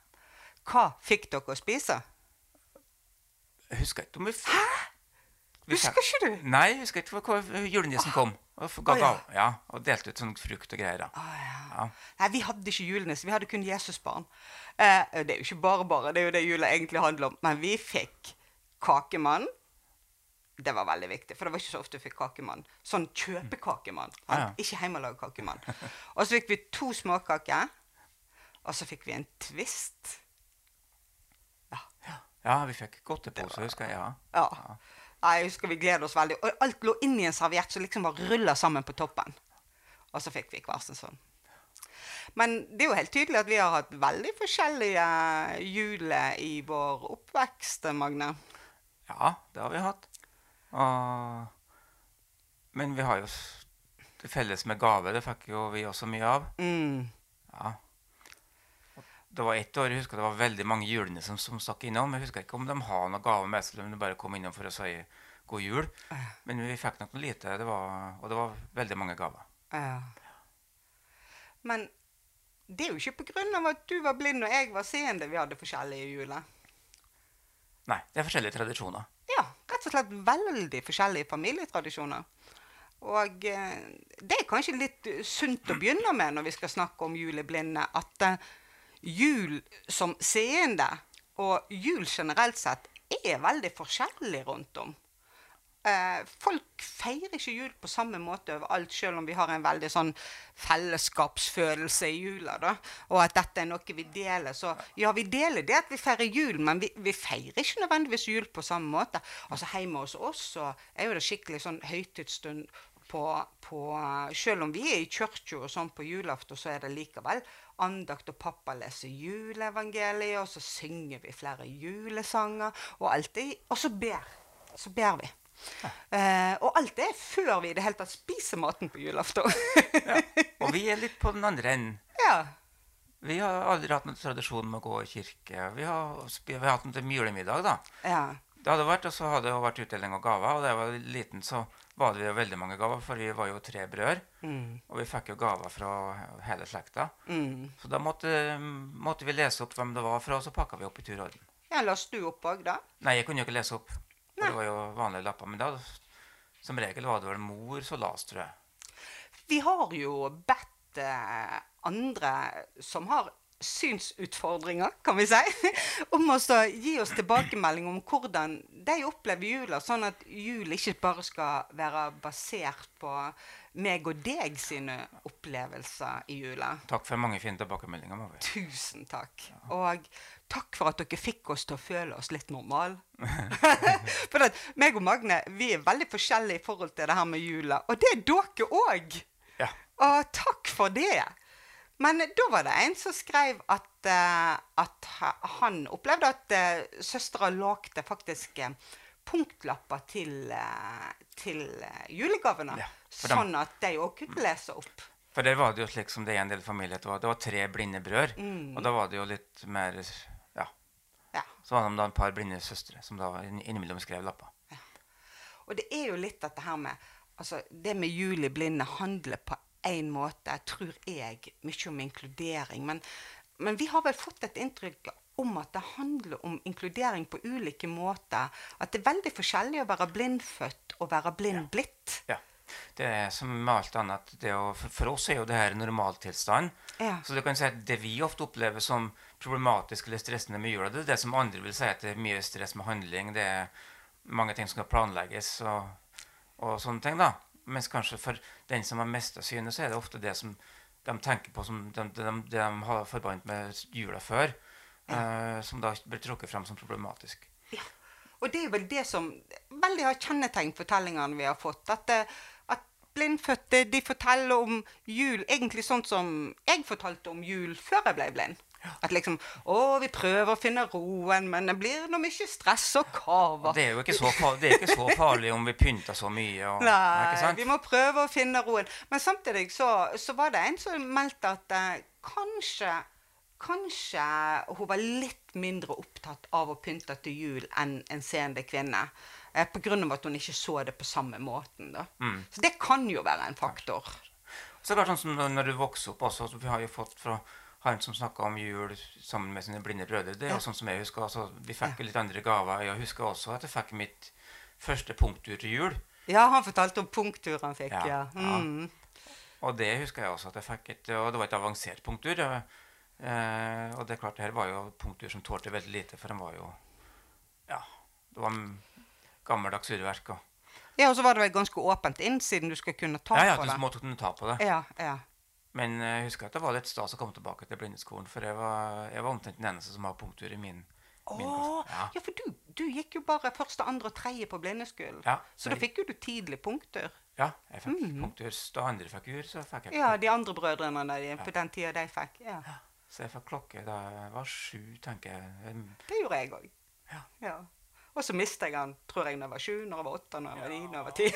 Hva fikk dere å spise? Jeg husker ikke om vi Hæ? Husker ikke du? Nei, jeg husker ikke hvor julenissen kom. Og ga, ga ja. og delte ut sånn frukt og greier. da. ja. Nei, vi hadde ikke julenisse, vi hadde kun Jesusbarn. Eh, det er jo ikke bare bare, det er jo det jula egentlig handler om. Men vi fikk kakemann. Det var veldig viktig, for det var ikke så ofte vi fikk kakemann. Sånn kjøpekakemann. Ah, ja. Ikke hjemmelagd kakemann. Og så fikk vi to småkaker. Og så fikk vi en twist. Ja, vi fikk godtepose, husker jeg. ja. Jeg husker vi gleder oss veldig. Og alt lå inni en serviett som liksom var rulla sammen på toppen. Og så fikk vi hver sin sånn. Men det er jo helt tydelig at vi har hatt veldig forskjellige juler i vår oppvekst, Magne. Ja, det har vi hatt. Og, men vi har jo det felles med gave. Det fikk jo vi også mye av. Mm. Ja. Det var ett år jeg husker det var veldig mange julenisser som, som stakk innom. Jeg husker ikke om de har noen gave med seg, eller om de bare kom innom for å si god jul. Men vi fikk nok noe lite, det var, og det var veldig mange gaver. Ja. Men det er jo ikke av at du var blind og jeg var seende vi hadde forskjellige juler. Nei, det er forskjellige tradisjoner. Ja, rett og slett veldig forskjellige familietradisjoner. Og eh, det er kanskje litt sunt å begynne med når vi skal snakke om juleblinde, at eh, jul som seende og jul generelt sett er veldig forskjellig rundt om. Eh, folk feirer ikke jul på samme måte overalt, selv om vi har en veldig sånn fellesskapsfølelse i jula. da, Og at dette er noe vi deler. Så ja, vi deler det at vi feirer jul, men vi, vi feirer ikke nødvendigvis jul på samme måte. Altså Hjemme hos oss er jo det skikkelig sånn høytidsstund på, på Selv om vi er i kirka og sånn på julaften, så er det likevel andakt, og pappa leser juleevangeliet, og så synger vi flere julesanger, og alt det, og så ber, så ber vi. Eh, og alt det er før vi i det hele tatt spiser maten på julaften. Og vi er litt på den andre enden. ja. Vi har aldri hatt noen tradisjon med å gå i kirke. Vi har, vi har hatt en julemiddag, da. Ja. Det hadde vært, og så hadde det vært utdeling av gaver. Og da jeg var liten, så var det jo veldig mange gaver, for vi var jo tre brødre. Mm. Og vi fikk jo gaver fra hele slekta. Mm. Så da måtte, måtte vi lese opp hvem det var fra, og så pakka vi opp i tur og orden. ja, Leste du opp òg, da? Nei, jeg kunne jo ikke lese opp. For det var jo vanlige lapper. Men da, som regel var det vel mor som las, tror jeg. Vi har jo bedt eh, andre som har synsutfordringer, kan vi si, om å gi oss tilbakemelding om hvordan de opplever jula, sånn at jul ikke bare skal være basert på meg og deg sine opplevelser i jula. Takk for mange fine tilbakemeldinger. Marie. Tusen takk. Og takk for at dere fikk oss til å føle oss litt normale. for at meg og Magne vi er veldig forskjellige i forhold til det her med jula. Og det er dere òg! Ja. Og takk for det. Men da var det en som skrev at, eh, at han opplevde at uh, søstera lagde faktisk eh, punktlapper til, til julegavene. ja, sånn at de òg kunne lese opp. For der var det jo slik som det er i en del familier. Det var, det var tre blinde brødre. Mm. Og da var det jo litt mer Ja. Ja. Så var det da et par blinde søstre som da inn- innimellom skrev lapper. Og det er jo litt dette her med altså Det med jul i blinde handler på én måte, tror jeg, mye om inkludering. Men, men vi har vel fått et inntrykk om at det handler om inkludering på ulike måter. At det er veldig forskjellig å være blindfødt og være blind blitt. Ja. Det er som med alt annet. Det å, for oss er jo det her normaltilstand. Ja. Så du kan si at det vi ofte opplever som problematisk eller stressende med jula, det er det som andre vil si at det er mye stress med handling. Det er mange ting som skal planlegges og, og sånne ting. da. Mens kanskje for den som har mista synet, så er det ofte det som de tenker på som de, de, de, de har forbandt med jula før, eh, som da blir trukket frem som problematisk. Ja. Og det er vel det som veldig har kjennetegnet fortellingene vi har fått. At, eh, at blindfødte de forteller om jul egentlig sånn som jeg fortalte om jul før jeg ble blind. At liksom Å, vi prøver å finne roen, men det blir noe mye stress og kaver. Det er jo ikke så, farlig, det ikke så farlig om vi pynter så mye. Og, Nei, vi må prøve å finne roen. Men samtidig så, så var det en som meldte at eh, kanskje Kanskje hun var litt mindre opptatt av å pynte til jul enn en seende kvinne. Eh, av at hun ikke så det på samme måten. Mm. Så det kan jo være en faktor. Så det er sånn som når du vokser opp også, Vi har jo fått fra han som snakka om jul sammen med sine blinde brødre. Det er Ja. jo sånn som jeg husker. Altså, vi fikk litt andre gaver. Jeg husker også at jeg fikk mitt første punktur til jul. Ja, han fortalte om punktur han fikk, ja. Ja, ja. Mm. Og det husker jeg også at jeg fikk et, og det var et avansert punktur. og, Eh, og det er klart, det her var jo punktur som tålte veldig lite, for den var jo Ja, det var gammeldags urverk. Og, Ja, og så var det vel ganske åpent inn, siden du skal kunne ta ja, ja, på du måtte kunne ta på det. Ja, ja. Men eh, jeg husker at det var litt stas å komme tilbake til blindeskolen, for jeg var, jeg var omtrent den eneste som har punktur i min, min Åh. Ja. ja, for du, du gikk jo bare første, andre og tredje på blindeskolen. Ja, så da fikk jo du tidlig punkter. Ja, jeg fikk mm. punktur. Da andre fikk ur, så fikk jeg Ja, de andre brødrene der, på den tida de fikk. Ja. Så jeg fikk klokke da jeg var sju, tenker jeg. Det gjorde jeg òg. Ja. Og så mista jeg han, tror jeg, når jeg var sju, når jeg var åtte, når jeg var ni, når jeg var ti.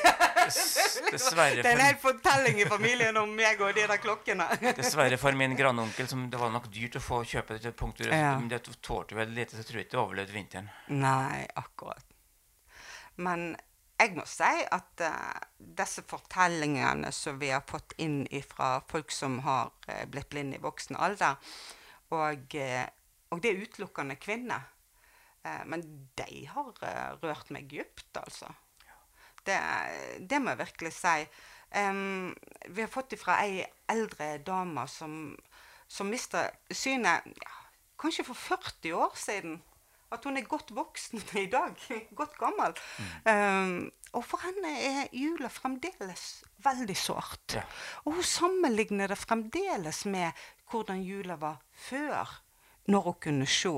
dessverre det er en hel fortelling i familien om meg og de der klokkene. Dessverre for min grandonkel, som det var nok dyrt å få kjøpe det punkturet, Ja. men det tålte vel lite, så tror jeg ikke det overlevde vinteren. Nei, akkurat. Men jeg må si at uh, disse fortellingene som vi har fått inn fra folk som har uh, blitt blinde i voksen alder, og, uh, og det er utelukkende kvinner, eh, men de har eh, rørt meg dypt, altså. Det, det må jeg virkelig si. Um, vi har fått ifra ei eldre dame som, som mista synet ja, kanskje for 40 år siden. At hun er godt voksen i dag. Godt gammel. Em, og for henne er jula fremdeles veldig sårt. Og hun sammenligner det fremdeles med hvordan jula var før, når hun kunne se.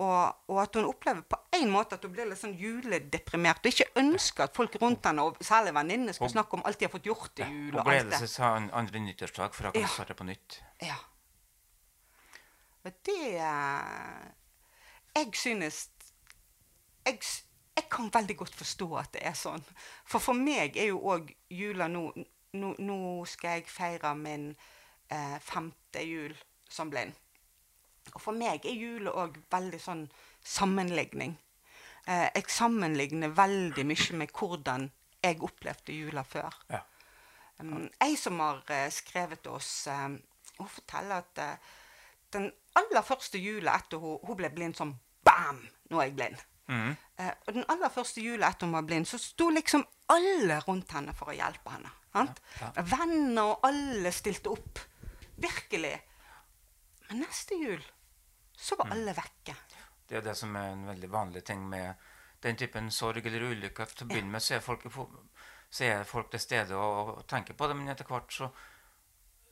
Og, og at hun opplever på en måte at hun blir litt sånn juledeprimert. Og ikke ønsker at folk rundt henne, og særlig venninnene, skal snakke om alt de har fått gjort i jul. Hun og gleder seg til en andre nyttårsdag for å hun Ja. starte på nytt. Ja. Og det eh, Jeg synes jeg, jeg kan veldig godt forstå at det er sånn. For for meg er jo òg jula nå, nå Nå skal jeg feire min eh, femte jul som blind. Og for meg er jula òg veldig sånn sammenligning. Eh, jeg sammenligner veldig mye med hvordan jeg opplevde jula før. Ja. Um, ei som har uh, skrevet til oss, um, hun forteller at uh, den aller første jula etter hun, hun ble blind sånn bam! Nå er jeg blind. Mm. Uh, og den aller første jula etter hun var blind, så sto liksom alle rundt henne for å hjelpe henne. sant? Venner og alle stilte opp. Virkelig. Men neste jul så var alle vekke. Det er det som er en veldig vanlig ting med den typen sorg eller ulykke. Til å begynne med så er folk, så er folk til stede og, og tenker på det, men etter hvert så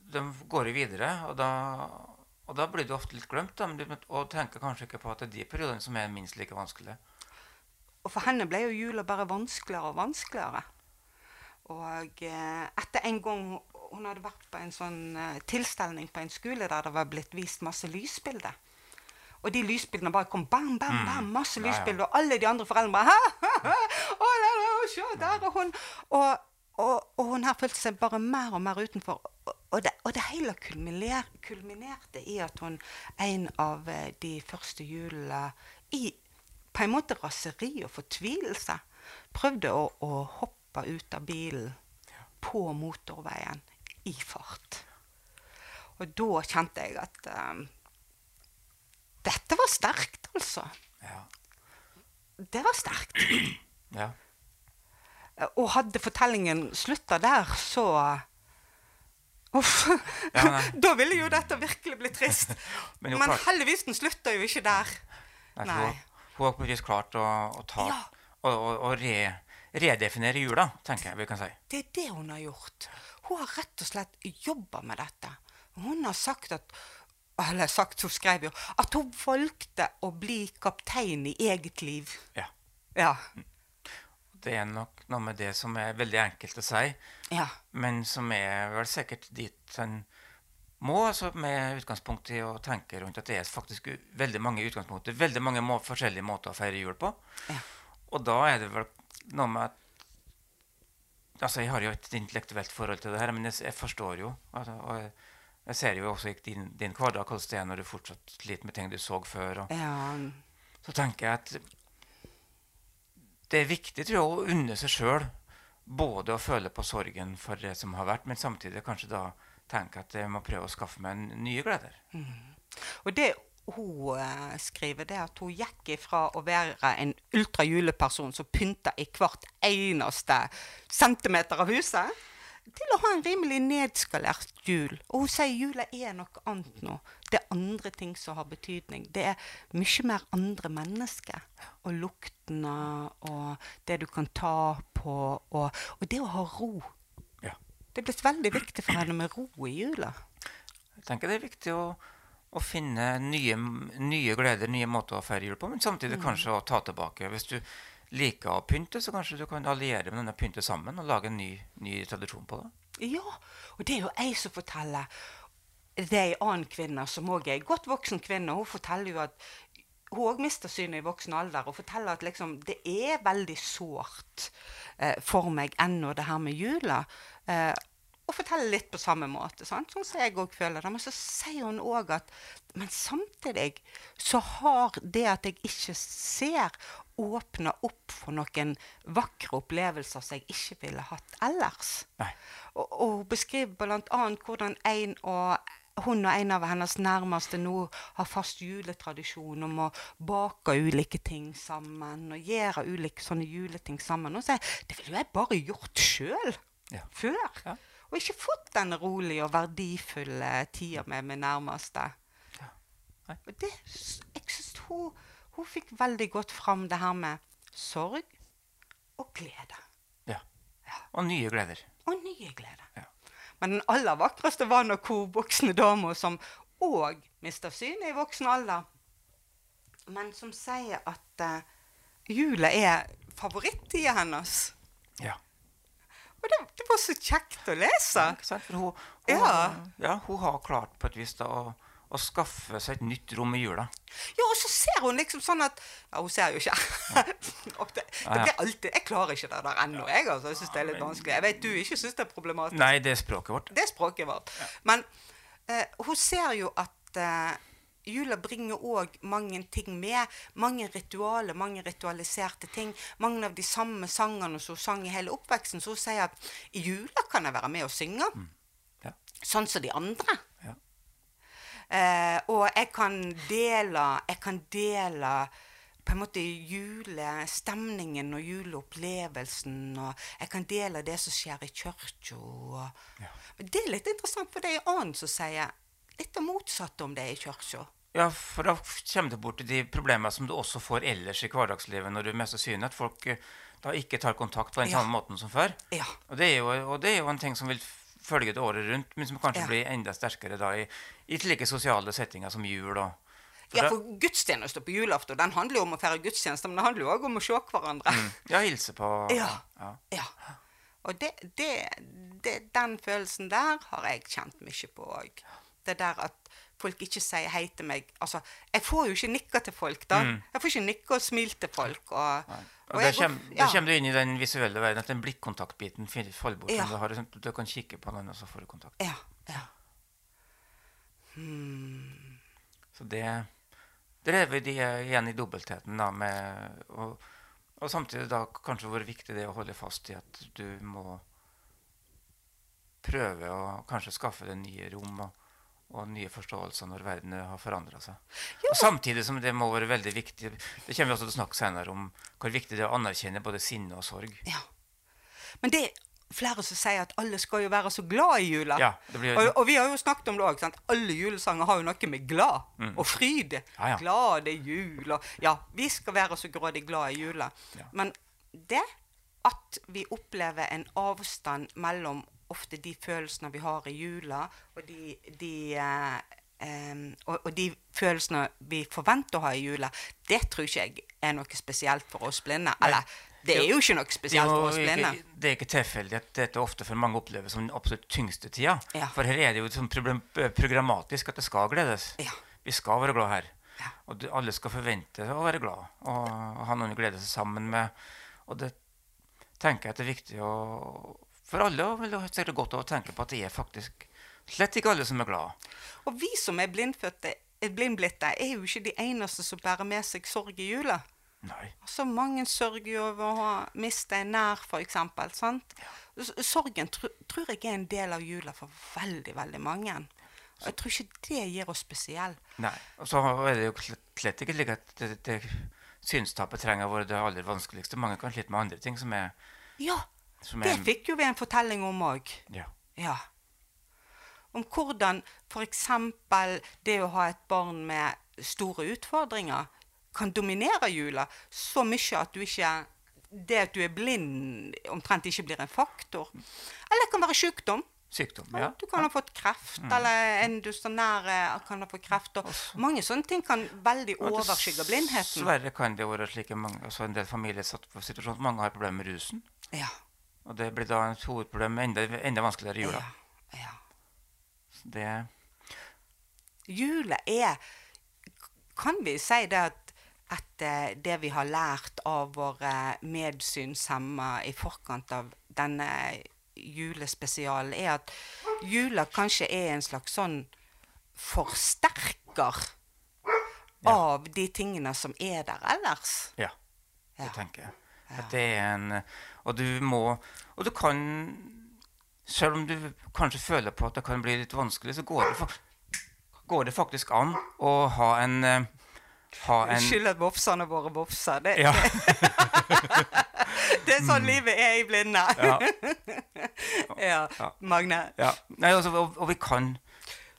de går jo videre, og da, og da blir du ofte litt glemt. Da, og tenker kanskje ikke på at det er de periodene som er minst like vanskelige. Og for henne ble jo jula bare vanskeligere og vanskeligere. Og eh, etter en gang hun hadde vært på en sånn eh, tilstelning på en skole der det var blitt vist masse lysbilder. Og de lysbildene bare kom bam, bam, Mm. bam, masse lysbilder. Og alle de andre foreldrene bare ha, ha, ha, se, der er hun. Og, og, og hun her følte seg bare mer og mer utenfor. Og, det, og det hele kulminer, kulminerte i at hun en av eh, de første julene i på en måte raseri og fortvilelse prøvde å, å hoppe ut av bilen på motorveien i fart. Og da kjente jeg at eh, dette var sterkt, altså. Det var sterkt. Ja. Og hadde fortellingen slutta der, så Uff. Ja, da ville jo dette virkelig bli trist. Men Men, heldigvis den slutta jo ikke der. Nei, Nei. Hun, har på et vis klart å, å ta og, og, og re, redefinere jula, tenker jeg vi kan si. Det er det hun har gjort. Hun har rett og slett jobba med dette. Hun har sagt at eller sagt, hun skrev jo at hun valgte å bli kaptein i eget liv. Ja. Ja. Det er nok noe med det som er veldig enkelt å si, Ja. men som er vel sikkert dit en må, altså med utgangspunkt i å tenke rundt at det er faktisk veldig mange utgangspunkter, veldig mange må, forskjellige måter å feire jul på. Og da er det vel noe med at Altså, jeg har jo et intellektuelt forhold til det her, men jeg, jeg forstår jo. Altså, og jeg, ser jo også i din, din hverdag hvordan det er når du fortsatt sliter med ting du så før. Ja. så tenker jeg at det er viktig tror jeg, å unne seg sjøl både å føle på sorgen for det som har vært, men samtidig kanskje da tenke at jeg må prøve å skaffe meg en- nye gleder. Og det hun eh, skriver, det at hun gikk ifra å være en ultrajuleperson som pynta i hvert eneste centimeter av huset, til å ha en rimelig nedskalert jul. Og hun sier jula er noe annet nå. Det er andre ting som har betydning. Det er mye mer andre mennesker. Og luktene og det du kan ta på, og, og det å ha ro. Ja. Det er blitt veldig viktig for henne med ro i jula. Jeg tenker det er viktig å, å finne nye, nye gleder, nye måter å feire jul på, men samtidig Mm. kanskje å ta tilbake. Hvis du liker å pynte, så kanskje du kan alliere med denne pynte sammen og lage en ny, ny tradisjon på det. Ja, og det er jo jeg som forteller. Det er ei annen kvinne som òg er ei godt voksen kvinne. Hun forteller jo at hun òg mister synet i voksen alder. Og forteller at liksom, det er veldig sårt eh, for meg ennå, det her med jula. Eh, og forteller litt på samme måte, sant? sånn som jeg òg føler det. Men så sier hun òg at Men samtidig så har det at jeg ikke ser, åpna opp for noen vakre opplevelser som jeg ikke ville hatt ellers. Og, og hun beskriver bl.a. hvordan en og hun og en av hennes nærmeste nå har fast juletradisjon om å bake ulike ting sammen og gjøre ulike sånne juleting sammen. Og så sier det ville jeg bare gjort sjøl før. Og ikke fått den rolige og verdifulle tida med min nærmeste. Og det, jeg synes hun, hun fikk veldig godt fram det her med sorg og glede. Ja. Og nye gleder. Og nye gleder. Men den aller vakreste var nok korvoksne voksne dama som òg mister synet i voksen alder, men som sier at uh, jula er favorittida hennes. Ja. Og det, det var så kjekt å lese. Sant? For hun, hun, Ja. ja, hun har klart på et vis da å, å skaffe seg et nytt rom i jula. Ja, og så ser hun liksom sånn at Ja, hun ser jo ikke. Det, det blir alltid Jeg klarer ikke det der ennå, jeg. altså. Jeg syns det er litt vanskelig. Jeg vet du ikke syns det er problematisk. Nei, det er språket vårt. Det er språket vårt. Men eh, hun ser jo at eh, jula bringer òg mange ting med. Mange ritualer, mange ritualiserte ting. Mange av de samme sangene som hun sang i hele oppveksten. Så hun sier at i jula kan jeg være med og synge. Ja. Sånn som de andre. Eh, og jeg kan dele Jeg kan dele på en måte julestemningen og juleopplevelsen. Og jeg kan dele det som skjer i kirka. Ja. Men Det er litt interessant, for det er en annen som sier litt av motsatte om det i kirka. Ja, for da kommer du bort til de problemene som du også får ellers i hverdagslivet når du mister synet. At folk eh, da ikke tar kontakt på den Ja. samme måten som før. Ja. Og, det jo, og det er jo en ting som vil følge det året rundt, men som kanskje Ja. blir enda sterkere da i, i slike sosiale settinger som jul. og Ja, for gudstjenester på julaften den handler jo om å feire gudstjenester, men det handler jo òg om å se hverandre. Mm. Ja, hilse på Ja. ja. Ja. Og det, det, det, den følelsen der har jeg kjent mye på òg. Det der at folk ikke sier hei til meg. Altså, jeg får jo ikke nikka til folk, da. Mm. Jeg får ikke nikka og smile til folk. Og, Og der kommer, ja. du inn i den visuelle verden, at den blikkontaktbiten faller bort. Ja. Du, har, liksom- du kan kikke på noen, og så får du kontakt. Ja. ja. Hmm. Så det Der er de igjen i dobbeltheten, da, med og, og samtidig da kanskje hvor viktig det er å holde fast i at du må prøve å kanskje skaffe deg nye rom og, og nye forståelser når verden har forandra seg. Og samtidig som det må være veldig viktig Det kommer vi også til å snakke senere om hvor viktig det er å anerkjenne både sinne og sorg. Ja. Men det er flere som sier at alle skal jo være så glad i jula. Ja, blir- og, og vi har jo snakket om det òg. Alle julesanger har jo noe med glad Mm. og fryd. Ja, ja. Glad er jul og Ja, vi skal være så grådig glad i jula. Men det at vi opplever en avstand mellom ofte de følelsene vi har i jula, og de, de eh, em, og, og de følelsene vi forventer å ha i jula, det tror ikke jeg er noe spesielt for oss blinde. Eller, det er jo ikke noe spesielt for oss blinde. ikke- Det er ikke tilfeldig at dette ofte for mange oppleves som den absolutt tyngste tida. Ja. For her er det jo sånn programmatisk at det skal gledes. Vi skal være glad her. Og du, alle skal forvente å være glad og, ha noen å glede seg sammen med. Og det tenker jeg at det er viktig å For alle vil det sikkert godt av å tenke på at det er faktisk slett ikke alle som er glad. Og vi som er blindfødte, er blindblitte, er jo ikke de eneste som bærer med seg sorg i jula. Nei. Altså, mange sørger jo over å ha miste en nær, f.eks. sant? S- Sorgen tr tror jeg er en del av jula for veldig, veldig mange. Og jeg tror ikke det gir oss spesiell. Nei. Og så er det jo slett- ikke slik at det, det synstapet trenger å være det aller vanskeligste. Mange kan slite med andre ting som er Ja, det en... fikk jo vi en fortelling om òg. Ja. Ja. Om hvordan f.eks. det å ha et barn med store utfordringer kan dominere jula så mye at du ikke det at du er blind, omtrent ikke blir en faktor. Eller det kan være sykdom. Sykdom, ja. Du kan ha fått kreft, Mm. eller en du står nær kan ha fått kreft. Og mange sånne ting kan veldig overskygge blindheten. Dessverre kan det være slik mange, altså en del familier satt på situasjonen. Mange har problemer med rusen. Ja. Og det blir da et hovedproblem enda, enda vanskeligere i jula. Ja. Det Jula er Kan vi si det at, at eh, det vi har lært av våre medsynshemma i forkant av denne julespesialen, er at jula kanskje er en slags sånn forsterker av de tingene som er der ellers? Ja, det tenker jeg. At det er en Og du må Og du kan Selv om du kanskje føler på at det kan bli litt vanskelig, så går det, går det faktisk an å ha en eh, ha en Unnskyld at vofsene våre vofser. Det, Ja. det er sånn livet er i blinde. Ja. ja. Magne. Ja. Nei, altså, og, og vi kan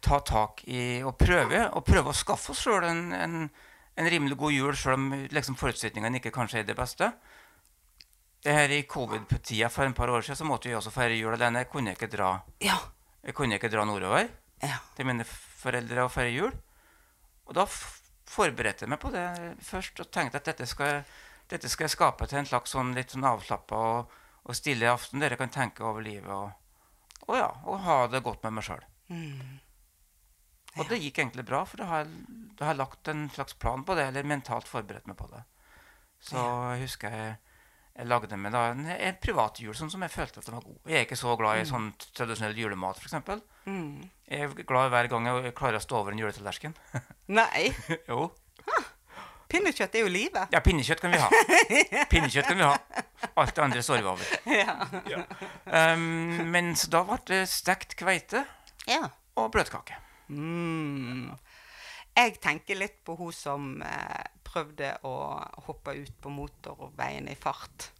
ta tak i og prøve, og prøve å skaffe oss sjøl en, en, en rimelig god jul, sjøl om liksom, forutsetningene ikke kanskje er det beste. Det her I covid-tida for en par år siden så måtte vi også feire jul alene. Jeg kunne ikke dra, jeg kunne ikke dra nordover til mine foreldre og feire jul. Og da f forberedte jeg meg på det først og tenkte at dette skal, dette skal jeg skape til en slags sånn litt sånn avslappa og, og stille aften der jeg kan tenke over livet og, og, ja, og ha det godt med meg sjøl. Mm. Og det gikk egentlig bra, for da har, jeg, da har jeg lagt en slags plan på det, eller mentalt forberedt meg på det. Så jeg husker jeg, jeg lagde meg da en, en privat jul, sånn som jeg følte at den var god. Jeg er ikke så glad i Mm. sånn tradisjonell julemat, f.eks. Mm. Jeg er glad hver gang jeg klarer å stå over en juletallerken. Nei. jo. Pinnekjøtt er jo livet. Ja, pinnekjøtt kan vi ha. Pinnekjøtt kan vi ha. Alt det andre står vi over. Ja. Um, men da ble det stekt kveite Ja. og bløtkake. Mm. Jeg tenker litt på hun som eh, prøvde å hoppe ut på motorveien i fart.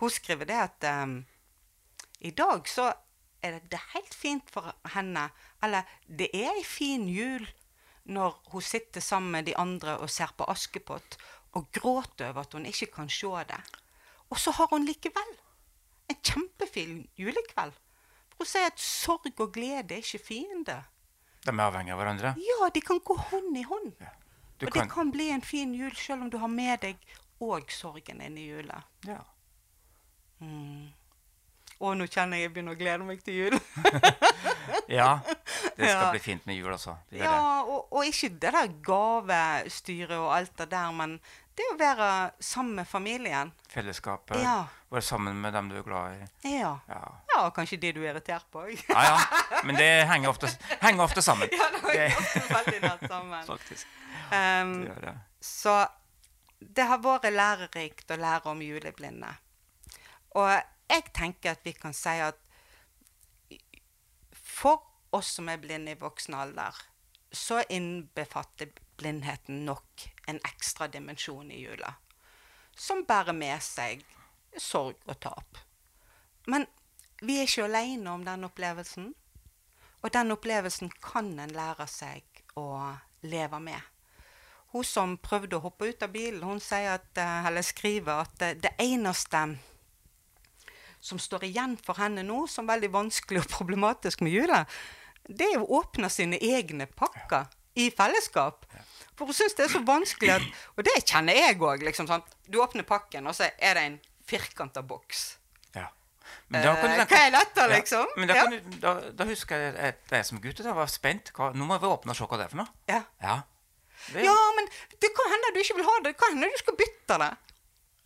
Hun skriver det at um, i dag så er det helt fint for henne, eller det er ei fin jul når hun sitter sammen med de andre og ser på Askepott og gråter over at hun ikke kan se det. Og så har hun likevel en kjempefin julekveld. For hun sier at sorg og glede er ikke fiender. De er avhengig av hverandre. Ja, de kan gå hånd i hånd. Du og kan- det kan bli en fin jul selv om du har med deg òg sorgen inn i jula. Ja. Mm. Og nå kjenner jeg jeg begynner å glede meg til jul. Ja, det skal Ja. bli fint med jul det. Ja, og, og ikke det der gavestyret og alt det der, men det å være sammen med familien. Fellesskapet. Ja. Være sammen med dem du er glad i. Ja. Ja. ja, kanskje de du er irritert på òg. Ja, ja. Men det henger ofte, henger ofte sammen. Ja, det henger ofte veldig nært sammen. Faktisk. Um, Det det. Så det har vært lærerikt å lære om juleblinde. Og jeg tenker at vi kan si at for oss som er blinde i voksen alder, så innbefatter blindheten nok en ekstra dimensjon i jula. Som bærer med seg sorg og tap. Men vi er ikke alene om den opplevelsen. Og den opplevelsen kan en lære seg å leve med. Hun som prøvde å hoppe ut av bilen, hun at, eh, skriver at det, det eneste som står igjen for henne nå, som er veldig vanskelig og problematisk med jula, det er å åpne sine egne pakker i fellesskap. For hun syns det er så vanskelig at Og det kjenner jeg òg. Liksom, sånn. Du åpner pakken, og så er det en firkanta boks. Ja. Men da kan du Eh, hva er dette, Ja, liksom? Men da, Ja. kan du, da, da husker jeg at jeg som gutt da var spent. Hva, nå må vi åpne og se hva det er for noe. Ja. Ja. Det, Ja, men det kan hende du ikke vil ha det. Det kan hende du skal bytte det.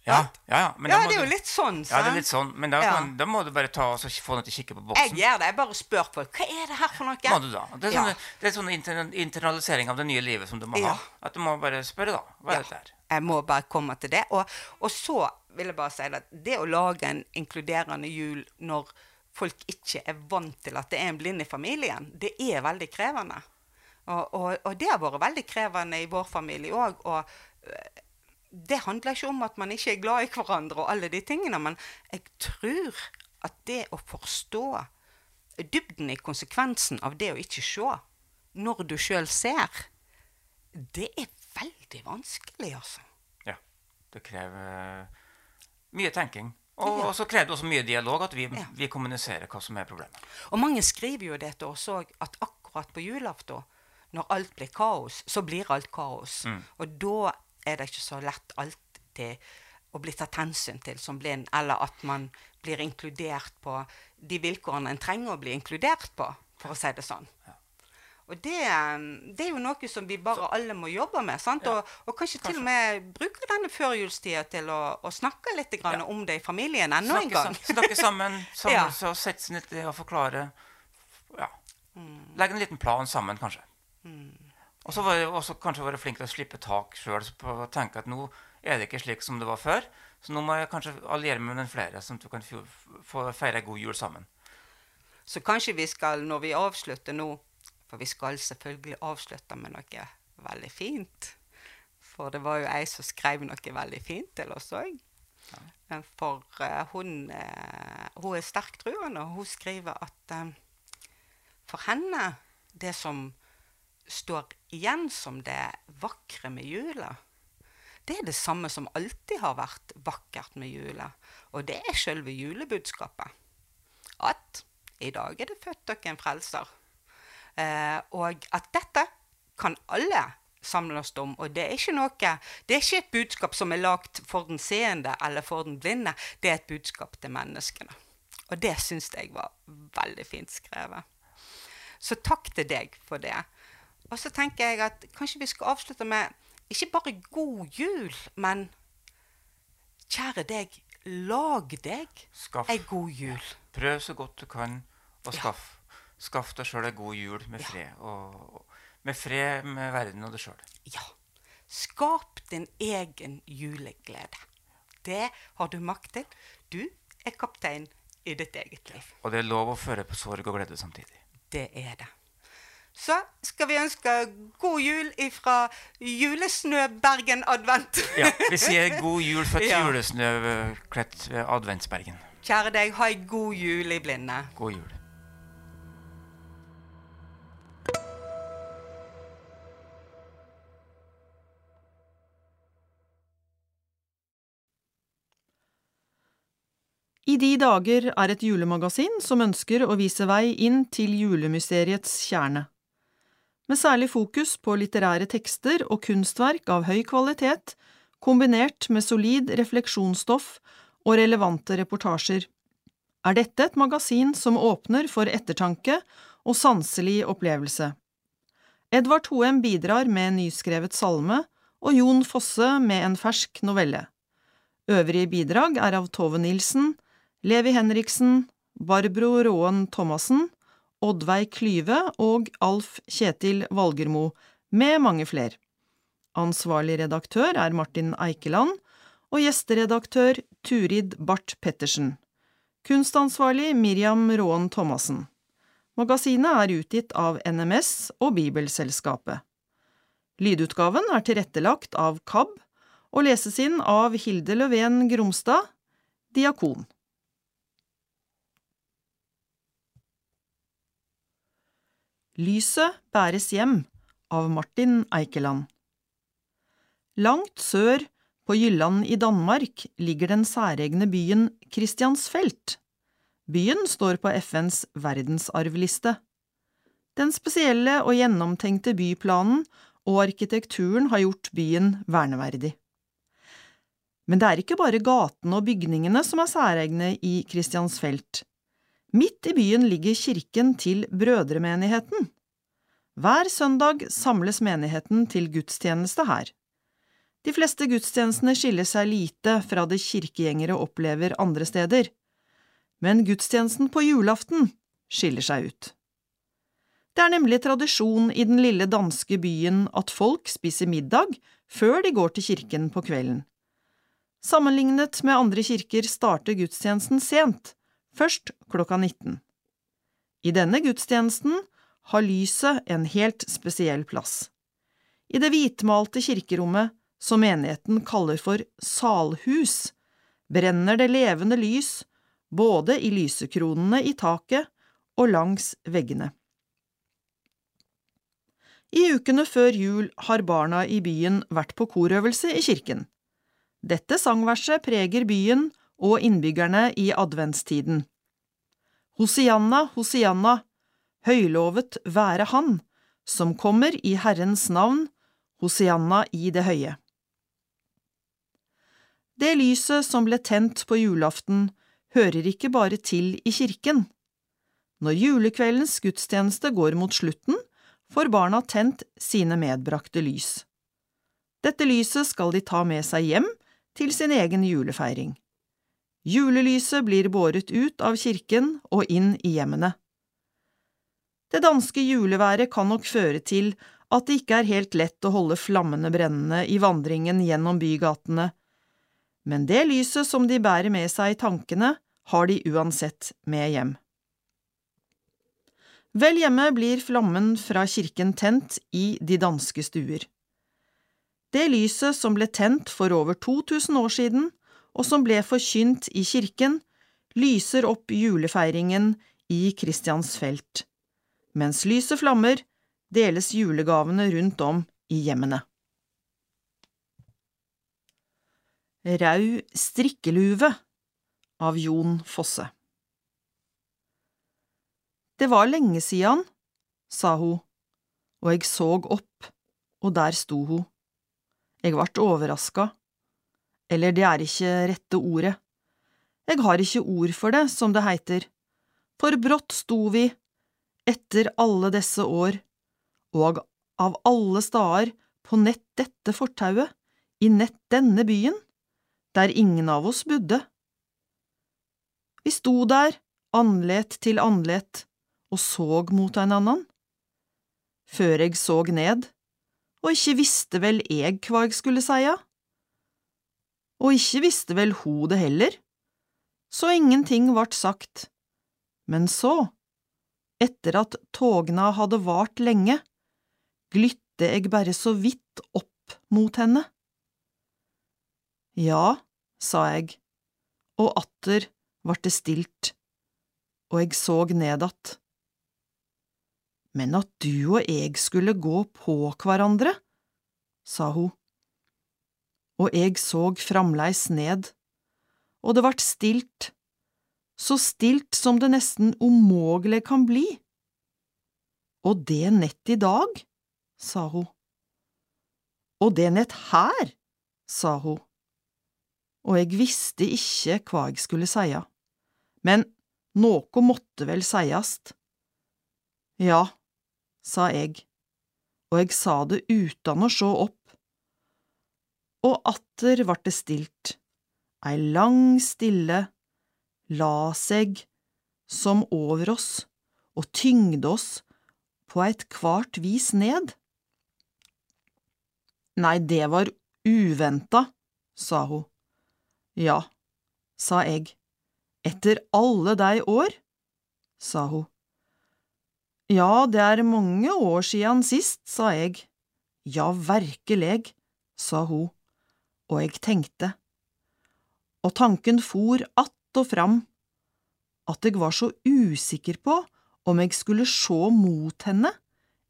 ja, ja, ja, men Ja, det er jo litt sånn, Ja, det er litt sånn. Men da, Ja. kan, da må du bare ta og få noe til å kikke på boksen. Jeg gjør det. Jeg bare spør folk hva er det her for noe. Må du da? Det er sånn, det er sånn inter, internalisering av det nye livet som du må ha. At du må bare spørre, da. Hva er dette her? Jeg må bare komme til det. Og, og så vil jeg bare si at det å lage en inkluderende jul når folk ikke er vant til at det er en blind i familien, det er veldig krevende. Og, og, og det har vært veldig krevende i vår familie òg. Og øh, det handler ikke om at man ikke er glad i hverandre og alle de tingene, men jeg tror at det å forstå dybden i konsekvensen av det å ikke se, når du sjøl ser, det er veldig vanskelig, altså. Ja. Det krever mye tenking. Og Ja. og så krever det også mye dialog, at vi, vi kommuniserer hva som er problemet. Og mange skriver jo det til oss òg, at akkurat på julaften, når alt blir kaos, så blir alt kaos. Mm. Og da er det ikke så lett alltid å bli tatt hensyn til som blind, eller at man blir inkludert på de vilkårene en trenger å bli inkludert på, for å si det sånn. Og det, det er jo noe som vi bare alle må jobbe med. sant? Og, og kanskje, til og med bruke denne førjulstida til å, å snakke litt grann om det i familien ennå en gang. sam- snakke sammen, sammen Ja. og sette seg ned og forklare. Ja. Mm. Legge en liten plan sammen, kanskje. Og så jeg kanskje være flink til å slippe tak sjøl og tenke at nå er det ikke slik som det var før. Så nå må jeg kanskje alliere meg med flere, sånn at vi kan få, feire god jul sammen. Så kanskje vi skal, når vi avslutter nå For vi skal selvfølgelig avslutte med noe veldig fint. For det var jo ei som skrev noe veldig fint til oss òg. For uh, hun, uh, hun er sterkt truende, og hun skriver at eh, for henne Det som står igjen som det vakre med jula, det er det samme som alltid har vært vakkert med jula. Og det er selve julebudskapet. At i dag er det født dere en frelser. Eh, og at dette kan alle samle oss om. Og det er ikke noe Det er ikke et budskap som er lagt for den seende eller for den blinde. Det er et budskap til menneskene. Og det syns jeg var veldig fint skrevet. Så takk til deg for det. Og så tenker jeg at kanskje vi skal avslutte med ikke bare god jul, men kjære deg, lag deg Skaff. ei god jul. Prøv så godt du kan å skaffe skaff deg sjøl ei god jul med fred. Og, og med fred med verden og deg sjøl. Ja. Skap din egen juleglede. Det har du makt til. Du er kaptein i ditt eget liv. Og det er lov å føre på sorg og glede samtidig. Det er det så skal vi ønske god jul ifra Julesnø advent. ja, vi sier god jul fra et ja. julesnøkledt eh, adventsbergen. Kjære deg, ha ei god jul i blinde. God jul. I de dager er et julemagasin som ønsker å vise vei inn til julemysteriets kjerne. Med særlig fokus på litterære tekster og kunstverk av høy kvalitet, kombinert med solid refleksjonsstoff og relevante reportasjer, er dette et magasin som åpner for ettertanke og sanselig opplevelse. Edvard Hoem bidrar med en nyskrevet salme, og Jon Fosse med en fersk novelle. Øvrige bidrag er av Tove Nilsen, Levi Henriksen, Barbro Råen Thomassen, Oddveig Klyve og Alf Kjetil Valgermo, med mange fler. Ansvarlig redaktør er Martin Eikeland, og gjesteredaktør Turid Barth Pettersen. Kunstansvarlig Miriam Råen Thomassen. Magasinet er utgitt av NMS og Bibelselskapet. Lydutgaven er tilrettelagt av KAB og leses inn av Hilde Løven Gromstad, diakon. Lyset bæres hjem av Martin Eikeland Langt sør på Jylland i Danmark ligger den særegne byen Kristiansfelt. Byen står på FNs verdensarvliste. Den spesielle og gjennomtenkte byplanen og arkitekturen har gjort byen verneverdig. Men det er ikke bare gatene og bygningene som er særegne i Kristiansfeld. Midt i byen ligger kirken til Brødremenigheten. Hver søndag samles menigheten til gudstjeneste her. De fleste gudstjenestene skiller seg lite fra det kirkegjengere opplever andre steder, men gudstjenesten på julaften skiller seg ut. Det er nemlig tradisjon i den lille danske byen at folk spiser middag før de går til kirken på kvelden. Sammenlignet med andre kirker starter gudstjenesten sent, først klokka 19. I denne gudstjenesten har lyset en helt spesiell plass. I det hvitmalte kirkerommet, som menigheten kaller for salhus, brenner det levende lys både i lysekronene i taket og langs veggene. I ukene før jul har barna i byen vært på korøvelse i kirken. Dette sangverset preger byen og innbyggerne i adventstiden. Hosianna, Hosianna, høylovet være Han, som kommer i Herrens navn, Hosianna i det høye. Det lyset som ble tent på julaften, hører ikke bare til i kirken. Når julekveldens gudstjeneste går mot slutten, får barna tent sine medbrakte lys. Dette lyset skal de ta med seg hjem til sin egen julefeiring. Julelyset blir båret ut av kirken og inn i hjemmene. Det danske juleværet kan nok føre til at det ikke er helt lett å holde flammene brennende i vandringen gjennom bygatene, men det lyset som de bærer med seg i tankene, har de uansett med hjem. Vel hjemme blir flammen fra kirken tent i de danske stuer. Det lyset som ble tent for over 2000 år siden, og som ble forkynt i kirken, lyser opp julefeiringen i Kristiansfelt. Mens lyset flammer, deles julegavene rundt om i hjemmene. Rau strikkeluve av Jon Fosse Det var lenge siden, sa hun, og jeg såg opp, og der sto hun. Jeg vart overraska. Eller det er ikke rette ordet. Jeg har ikke ord for det, som det heiter. For brått sto vi, etter alle disse år, og av alle stader på nett dette fortauet, i nett denne byen, der ingen av oss bodde. Vi sto der, andlet til andlet, og såg mot ein annan. Før jeg såg ned, og ikke visste vel jeg hva jeg skulle seia. Og ikke visste vel ho det heller, så ingenting vart sagt. Men så, etter at togna hadde vart lenge, glytte jeg bare så vidt opp mot henne. Ja, sa jeg, og atter vart det stilt, og jeg såg ned att. Men at du og jeg skulle gå på hverandre, sa hun. Og jeg såg framleis ned, og det vart stilt, så stilt som det nesten umågelige kan bli. Og det nett i dag, sa hun. Og det nett her, sa hun. Og jeg visste ikke hva jeg skulle seia, men noe måtte vel seiast. Ja, sa jeg, og jeg sa det utan å sjå opp. Og atter vart det stilt, ei lang stille la seg som over oss og tyngde oss på et kvart vis ned. Nei, det var uventa, sa hun. Ja, sa jeg, etter alle de år, sa hun. Ja, det er mange år siden sist, sa jeg. Ja, verkeleg, sa hun, og jeg tenkte. Og tanken for att og fram, at jeg var så usikker på om jeg skulle sjå mot henne,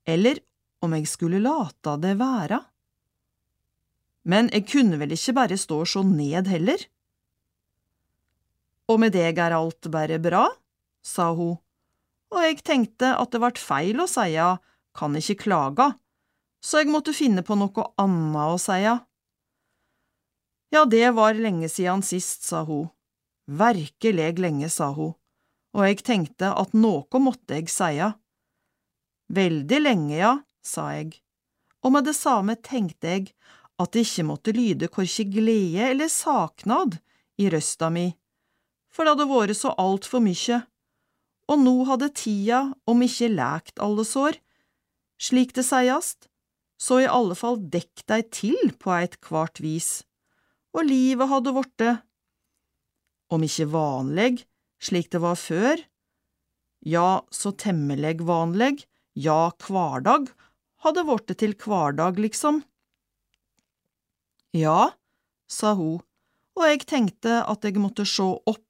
eller om jeg skulle lata det være. Men jeg kunne vel ikke bare stå og sjå ned heller? Og med deg er alt bare bra, sa hun, og jeg tenkte at det vart feil å seia kan ikke klaga, så jeg måtte finne på noe anna å seia. Ja, det var lenge siden sist, sa hun. Verkeleg lenge, sa hun, og jeg tenkte at noe måtte jeg seia. Veldig lenge, ja, sa jeg, og med det samme tenkte jeg at det ikke måtte lyde korkje glede eller saknad i røsta mi, for det hadde vært så altfor mykje, og nå hadde tida om ikke lækt alle sår, slik det seiast, så i alle fall dekk dei til på eit kvart vis, og livet hadde vorte, om ikke vanleg, slik det var før, ja, så temmeleg vanleg, ja, kvardag, hadde vorte til kvardag, liksom. Ja, sa hun, og jeg tenkte at jeg måtte sjå opp,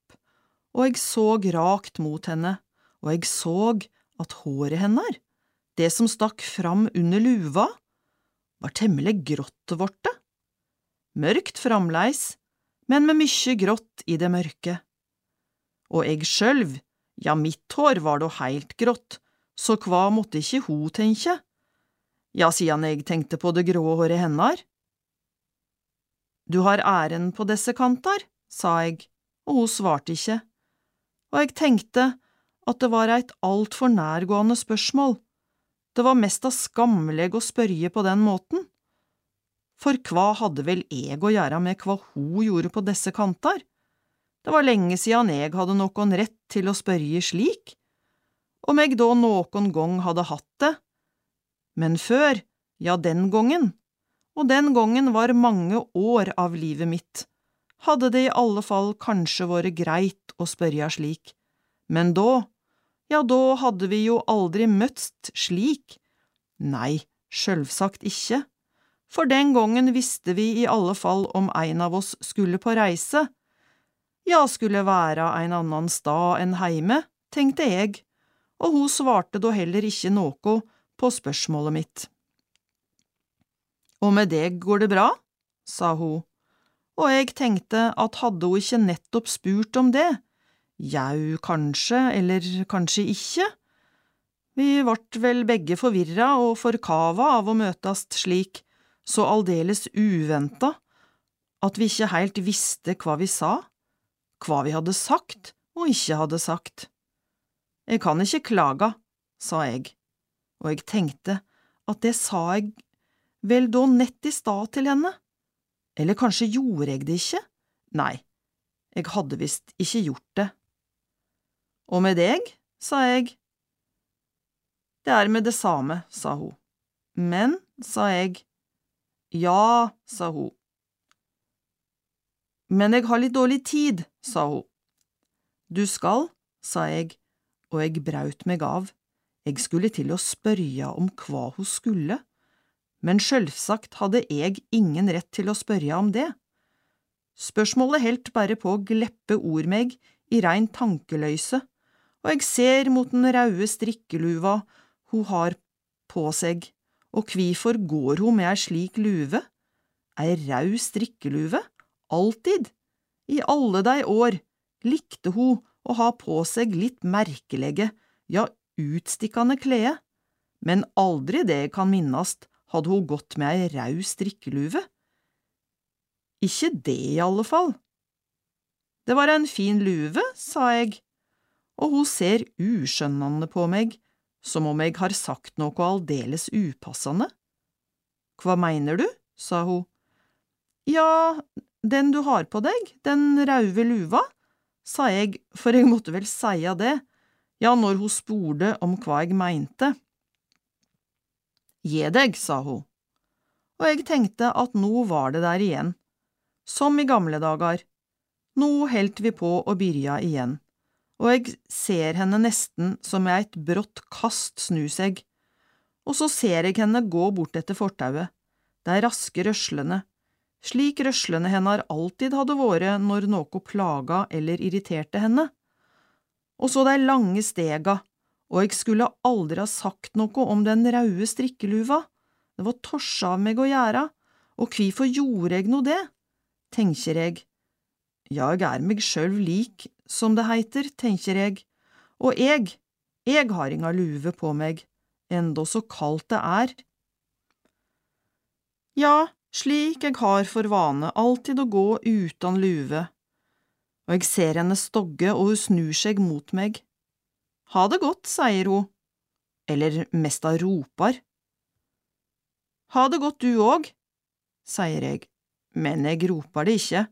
og jeg såg rakt mot henne, og jeg såg at håret hennar, det som stakk fram under luva, var temmelig grått vorte. Mørkt framleis, men med mykje grått i det mørke. Og eg sjølv, ja, mitt hår var då heilt grått, så kva måtte ikkje ho tenkje? Ja, sidan eg tenkte på det grå håret hennar. Du har æren på desse kantar, sa eg, og ho svarte ikkje, og eg tenkte at det var eit altfor nærgående spørsmål, det var mest av skammeleg å spørje på den måten. For hva hadde vel eg å gjøre med hva hun gjorde på desse kantar? Det var lenge siden jeg hadde nokon rett til å spørje slik, om jeg da nokon gong hadde hatt det. Men før, ja, den gongen, og den gongen var mange år av livet mitt, hadde det i alle fall kanskje vært greit å spørje slik, men da, ja, da hadde vi jo aldri møtst slik. Nei, sjølvsagt ikke, for den gangen visste vi i alle fall om ein av oss skulle på reise. Ja, skulle være ein annan stad enn heime, tenkte jeg, og hun svarte da heller ikke noe på spørsmålet mitt. Og med deg går det bra? sa hun, og jeg tenkte at hadde hun ikke nettopp spurt om det, jau, kanskje, eller kanskje ikke. Vi vart vel begge forvirra og forkava av å møtast slik, så aldeles uventa, at vi ikke heilt visste hva vi sa, hva vi hadde sagt og ikke hadde sagt. Jeg kan ikke klaga, sa jeg, og jeg tenkte at det sa jeg vel da nett i stad til henne, eller kanskje gjorde jeg det ikke, nei, jeg hadde visst ikke gjort det. Og med deg, sa jeg. Det er med det same, sa hun. Men, sa jeg. Ja, sa hun. Men jeg har litt dårlig tid, sa hun. Du skal, sa jeg, og jeg braut meg av. Jeg skulle til å spørre om hva hun skulle, men sjølvsagt hadde jeg ingen rett til å spørre om det. Spørsmålet helt bare på å gleppe ord meg i rein tankeløyse, og jeg ser mot den raude strikkeluva hun har på seg, og kvifor går hun med ei slik luve, ei raud strikkeluve, alltid, i alle de år, likte hun å ha på seg litt merkelege, ja, utstikkende klede, men aldri det jeg kan minnast hadde hun gått med ei raud strikkeluve. Ikke det, i alle fall. Det var en fin luve, sa jeg, og hun ser uskjønnende på meg, som om jeg har sagt noe aldeles upassende. Hva mener du? sa hun. Ja, den du har på deg, den rauve luva, sa jeg, for jeg måtte vel seia det, ja, når hun spurte om hva jeg meinte. Gi deg, sa hun, og jeg tenkte at nå var det der igjen, som i gamle dager. Nå helt vi på å byrja igjen, og jeg ser henne nesten som med et brått kast snu seg, og så ser jeg henne gå bort etter fortauet, de raske røslene, slik røslene hennar alltid hadde vært når noe plaga eller irriterte henne. Og så de lange stega, og jeg skulle aldri ha sagt noe om den raude strikkeluva, det var torsa av meg å gjøre, og kvifor gjorde jeg nå det, tenker jeg. Ja, jeg er meg sjølv lik, som det heiter, tenker jeg, og jeg, jeg har inga luve på meg, enda så kaldt det er. Ja, slik jeg har for vane alltid å gå utan luve, og jeg ser henne stogge og hun snur seg mot meg. Ha det godt, sier hun, eller mest av ropar. Ha det godt du òg, sier jeg, men jeg roper det ikke,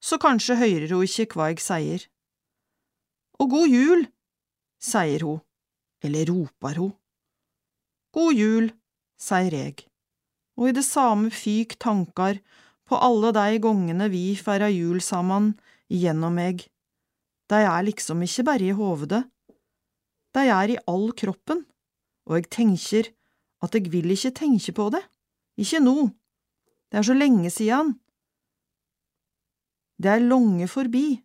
så kanskje hører hun ikke hva jeg sier. Og god jul, sier hun, eller roper hun. God jul, sier jeg og i det samme fyk tankar på alle de gongene vi feira jul saman gjennom meg. De er liksom ikke bare i hovedet, de er i all kroppen, og jeg tenker at jeg vil ikke tenke på det, ikke nå, det er så lenge siden. Det er lange forbi,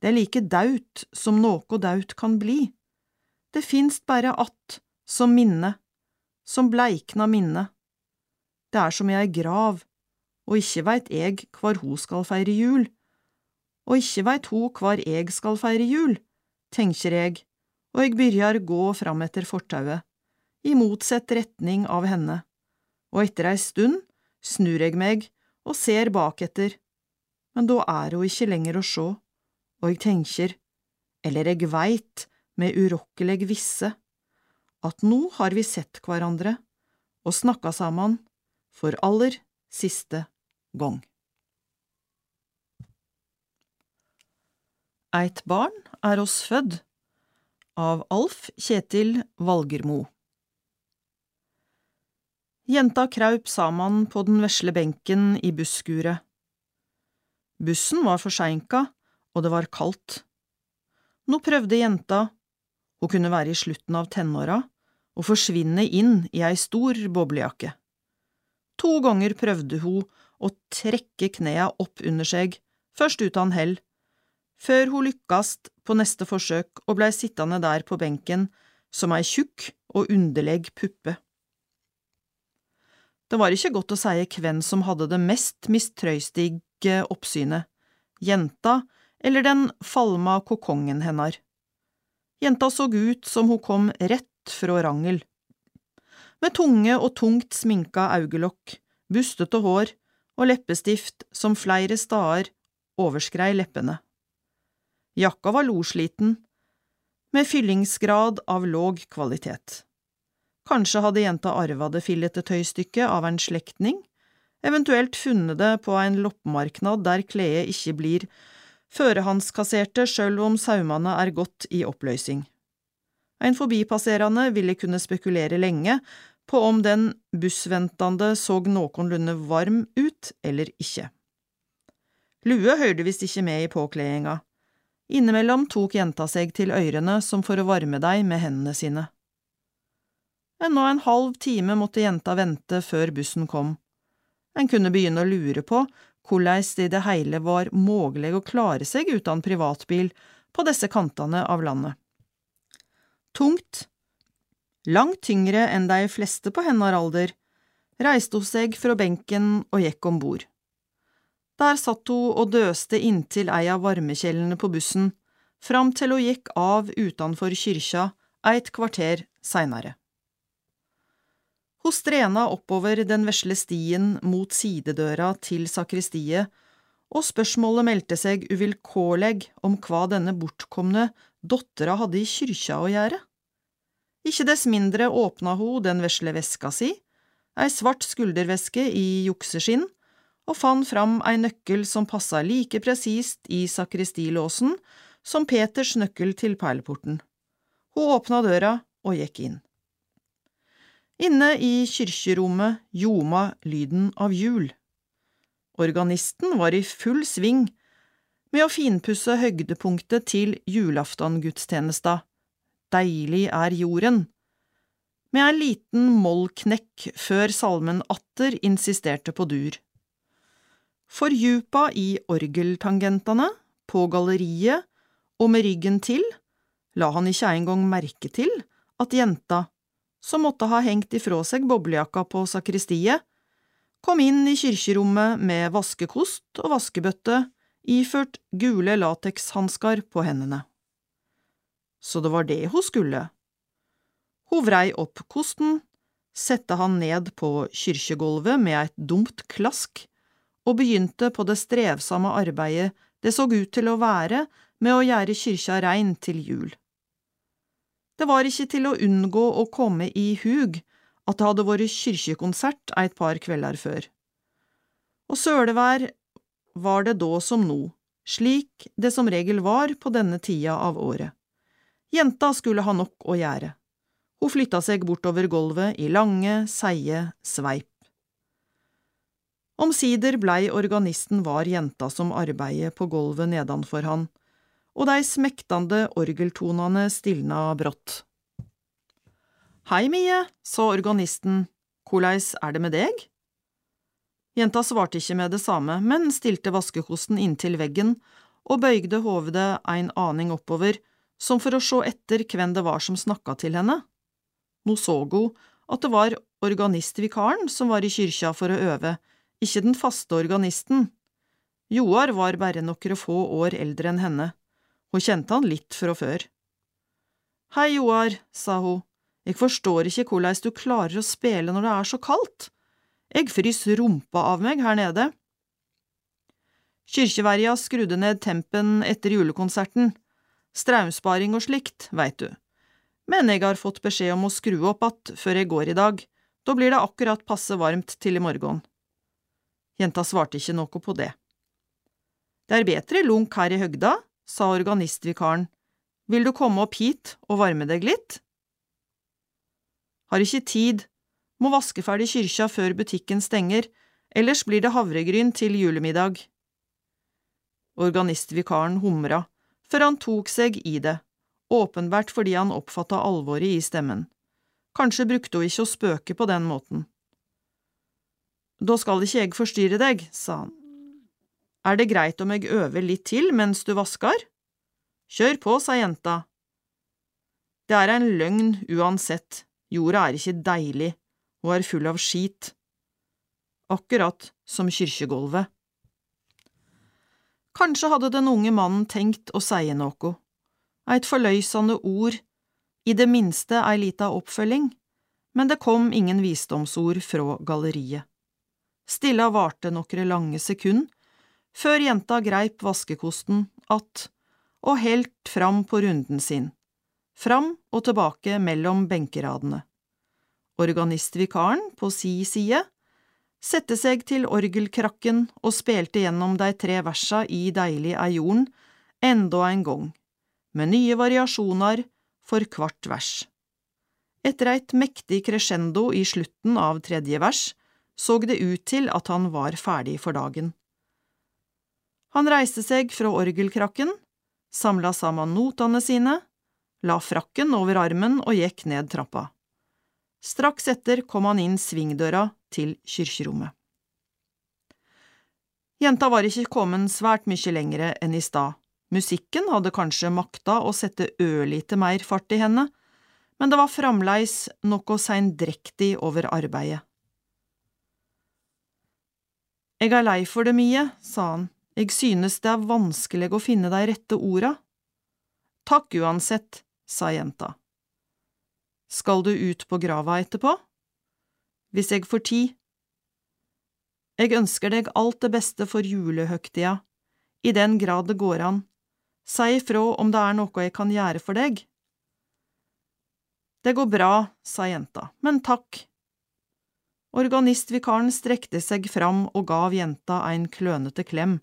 det er like daut som noe daut kan bli, det finst bare att som minne, som bleikna minne. Det er som i ei grav, og ikke veit jeg kvar hun skal feire jul, og ikke veit hun kvar jeg skal feire jul, tenker jeg, og jeg byrjar gå fram etter fortauet, i motsatt retning av henne, og etter ei stund snur jeg meg og ser baketter, men da er hun ikke lenger å sjå, og jeg tenker, eller jeg veit med urokkelig visse, at nå har vi sett hverandre og snakka sammen for aller siste gang. Eit barn er oss fødd av Alf Kjetil Valgermo Jenta kraup saman på den vesle benken i busskuret. Bussen var forseinka, og det var kaldt. Nå prøvde jenta, hun kunne være i slutten av tenåra, å forsvinne inn i ei stor boblejakke. To ganger prøvde hun å trekke knea opp under seg, først uten hell, før hun lykkast på neste forsøk og blei sittende der på benken som ei tjukk og underleg puppe. Det var ikke godt å seie hvem som hadde det mest mistrøystige oppsynet, jenta eller den falma kokongen hennar. Jenta så ut som hun kom rett fra rangel med tunge og tungt sminka augelokk, bustete hår og leppestift som flere stader overskrei leppene. Jakka var losliten, med fyllingsgrad av låg kvalitet. Kanskje hadde jenta arva det fillete tøystykket av en slektning, eventuelt funnet det på en loppemarknad der kledet ikke blir førehåndskasserte selv om saumane er godt i oppløysing. En forbipasserende ville kunne spekulere lenge på om den bussventende så noenlunde varm ut eller ikke. Lue hørte visst ikke med i påkledinga. Innimellom tok jenta seg til ørene som for å varme deg med hendene sine. Ennå en halv time måtte jenta vente før bussen kom. En kunne begynne å lure på hvordan det i det hele var mulig å klare seg uten privatbil på disse kantene av landet. Tungt, langt tyngre enn de fleste på hennar alder, reiste hun seg fra benken og gikk om bord. Der satt hun og døste inntil ei av varmekjellene på bussen, fram til hun gikk av utenfor kyrkja eit kvarter seinere. Hun strena oppover den vesle stien mot sidedøra til sakristiet, og spørsmålet meldte seg uvilkårleg om hva denne bortkomne dottera hadde i kyrkja å gjøre. Ikke dess mindre åpna hun den vesle veska si, ei svart skulderveske i jukseskinn, og fant fram ei nøkkel som passa like presist i sakristilåsen som Peters nøkkel til perleporten. Hun åpna døra og gikk inn. Inne i kirkerommet ljoma lyden av jul. Organisten var i full sving med å finpusse høydepunktet til julaftangudstjenesta, Deilig er jorden, med en liten mollknekk før salmen atter insisterte på dur. Fordjupa i orgeltangentene, på galleriet og med ryggen til, la han ikke engang merke til at jenta, som måtte ha hengt ifra seg boblejakka på sakristiet, kom inn i kirkerommet med vaskekost og vaskebøtte, iført gule latekshansker på hendene. Så det var det hun skulle. Hun vrei opp kosten, sette han ned på kirkegulvet med et dumt klask, og begynte på det strevsomme arbeidet det så ut til å være med å gjøre kyrkja rein til jul. Det var ikke til å unngå å komme i hug at det hadde vært kyrkjekonsert et par kvelder før. Og sølevær var det da som nå, slik det som regel var på denne tida av året. Jenta skulle ha nok å gjøre. Hun flytta seg bortover gulvet i lange, seige sveip. Omsider blei organisten var jenta som arbeidet på gulvet nedanfor han, og dei smektande orgeltonane stilna brått. Hei, Mie, sa organisten, korleis er det med deg? Jenta svarte ikke med det samme, men stilte vaskekosten inntil veggen og bøygde hovedet ein aning oppover, som for å sjå etter hvem det var som snakka til henne. No så ho at det var organistvikaren som var i kyrkja for å øve, ikke den faste organisten. Joar var bare nokre få år eldre enn henne, hun kjente han litt fra før. Hei, Joar, sa hun, jeg forstår ikke hvordan du klarer å spille når det er så kaldt. Jeg fryser rumpa av meg her nede. Kyrkjeverja skrudde ned tempen etter julekonserten, straumsparing og slikt, veit du, men jeg har fått beskjed om å skru opp att før jeg går i dag, da blir det akkurat passe varmt til i morgen. Jenta svarte ikke noe på det. Det er bedre lunk her i høgda, sa organistvikaren, vil du komme opp hit og varme deg litt? Har ikke tid, må vaske ferdig kyrkja før butikken stenger, ellers blir det havregryn til julemiddag. Organistvikaren humra, før han tok seg i det, åpenbart fordi han oppfatta alvoret i stemmen. Kanskje brukte hun ikke å spøke på den måten. Da skal ikke jeg forstyrre deg, sa han. Er det greit om jeg øver litt til mens du vasker? Kjør på, sa jenta. Det er en løgn uansett, jorda er ikke deilig, og er full av skit. Akkurat som kyrkjegulvet. Kanskje hadde den unge mannen tenkt å si noe, eit forløysende ord, i det minste ei lita oppfølging, men det kom ingen visdomsord fra galleriet. Stilla varte nokre lange sekund, før jenta greip vaskekosten att og helt fram på runden sin, fram og tilbake mellom benkeradene. Organistvikaren på si side sette seg til orgelkrakken og spilte gjennom de tre versa i Deilig er jorden enda en gang, med nye variasjoner for hvert vers. Etter eit mektig crescendo i slutten av tredje vers så det ut til at han var ferdig for dagen. Han reiste seg fra orgelkrakken, samla sammen notene sine, la frakken over armen og gikk ned trappa. Straks etter kom han inn svingdøra til kyrkjerommet. Jenta var ikke kommet svært mye lengre enn i stad, musikken hadde kanskje makta å sette ørlite mer fart i henne, men det var framleis noe seindrektig over arbeidet. Jeg er lei for det mye, sa han, jeg synes det er vanskelig å finne dei rette orda. Takk uansett, sa jenta. Skal du ut på grava etterpå? Hvis jeg får tid. Jeg ønsker deg alt det beste for julehøgtida, i den grad det går an. Si ifra om det er noe jeg kan gjøre for deg. Det går bra, sa jenta, men takk. Organistvikaren strekte seg fram og gav jenta en klønete klem,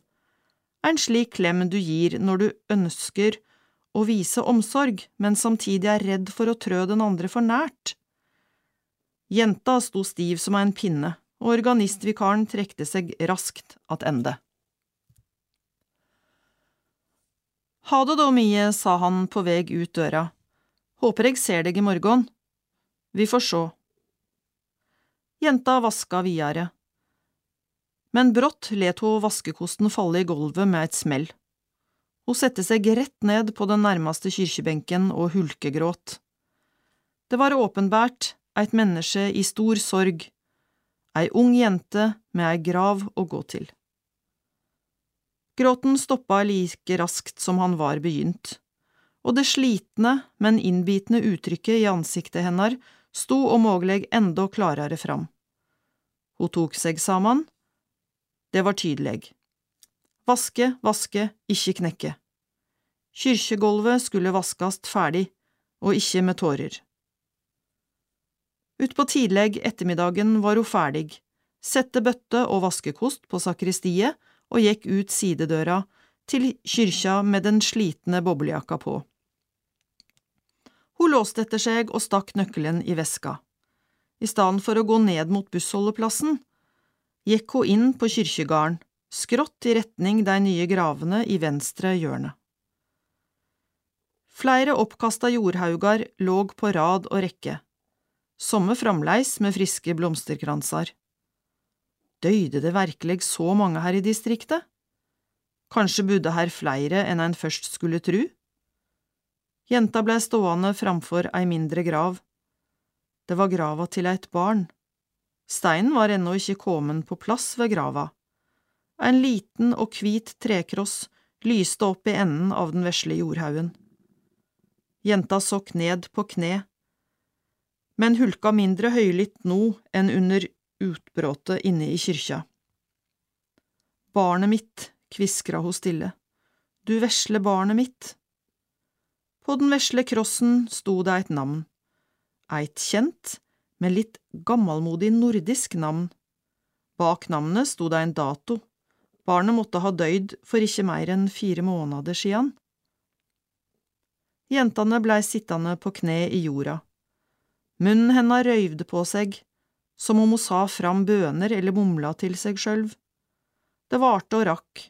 en slik klem du gir når du ønsker å vise omsorg, men samtidig er redd for å trø den andre for nært. Jenta sto stiv som en pinne, og organistvikaren trekte seg raskt attende. Ha det da, Mie, sa han på veg ut døra. Håper jeg ser deg i morgen. Vi får sjå. Jenta vaska videre. Men brått let hun vaskekosten falle i gulvet med et smell. Hun sette seg rett ned på den nærmeste kirkebenken og hulkegråt. Det var åpenbært eit menneske i stor sorg, ei ung jente med ei grav å gå til. Gråten stoppa like raskt som han var begynt, og det slitne, men innbitende uttrykket i ansiktet hennar sto om mogleg enda klarere fram. Hun tok seg saman. Det var tydeleg. Vaske, vaske, ikke knekke. Kyrkjegolvet skulle vaskast ferdig, og ikke med tårer. Utpå tidleg ettermiddagen var hun ferdig, sette bøtte og vaskekost på sakristiet og gikk ut sidedøra til kyrkja med den slitne boblejakka på. Hun låste etter seg og stakk nøkkelen i veska. I stedet for å gå ned mot bussholdeplassen, gikk hun inn på kyrkjegarden, skrått i retning de nye gravene i venstre hjørne. Flere oppkasta jordhaugar låg på rad og rekke, somme framleis med friske blomsterkranser. Døyde det virkelig så mange her i distriktet? Kanskje bodde her flere enn en først skulle tru? Jenta blei stående framfor ei mindre grav. Det var grava til eit barn. Steinen var ennå ikke kommet på plass ved grava. En liten og hvit trekross lyste opp i enden av den vesle jordhaugen. Jenta sokk ned på kne, men hulka mindre høylytt nå enn under utbrotet inne i kyrkja. Barnet mitt, kviskra hun stille, du vesle barnet mitt. På den vesle krossen sto det eit navn, eit kjent, men litt gammelmodig nordisk navn. Bak navnet sto det en dato, barnet måtte ha døyd for ikke mer enn fire måneder siden. Jentene blei sittende på kne i jorda. Munnen hennes røyvde på seg, som om hun sa fram bøner eller mumla til seg sjølv. Det varte og rakk.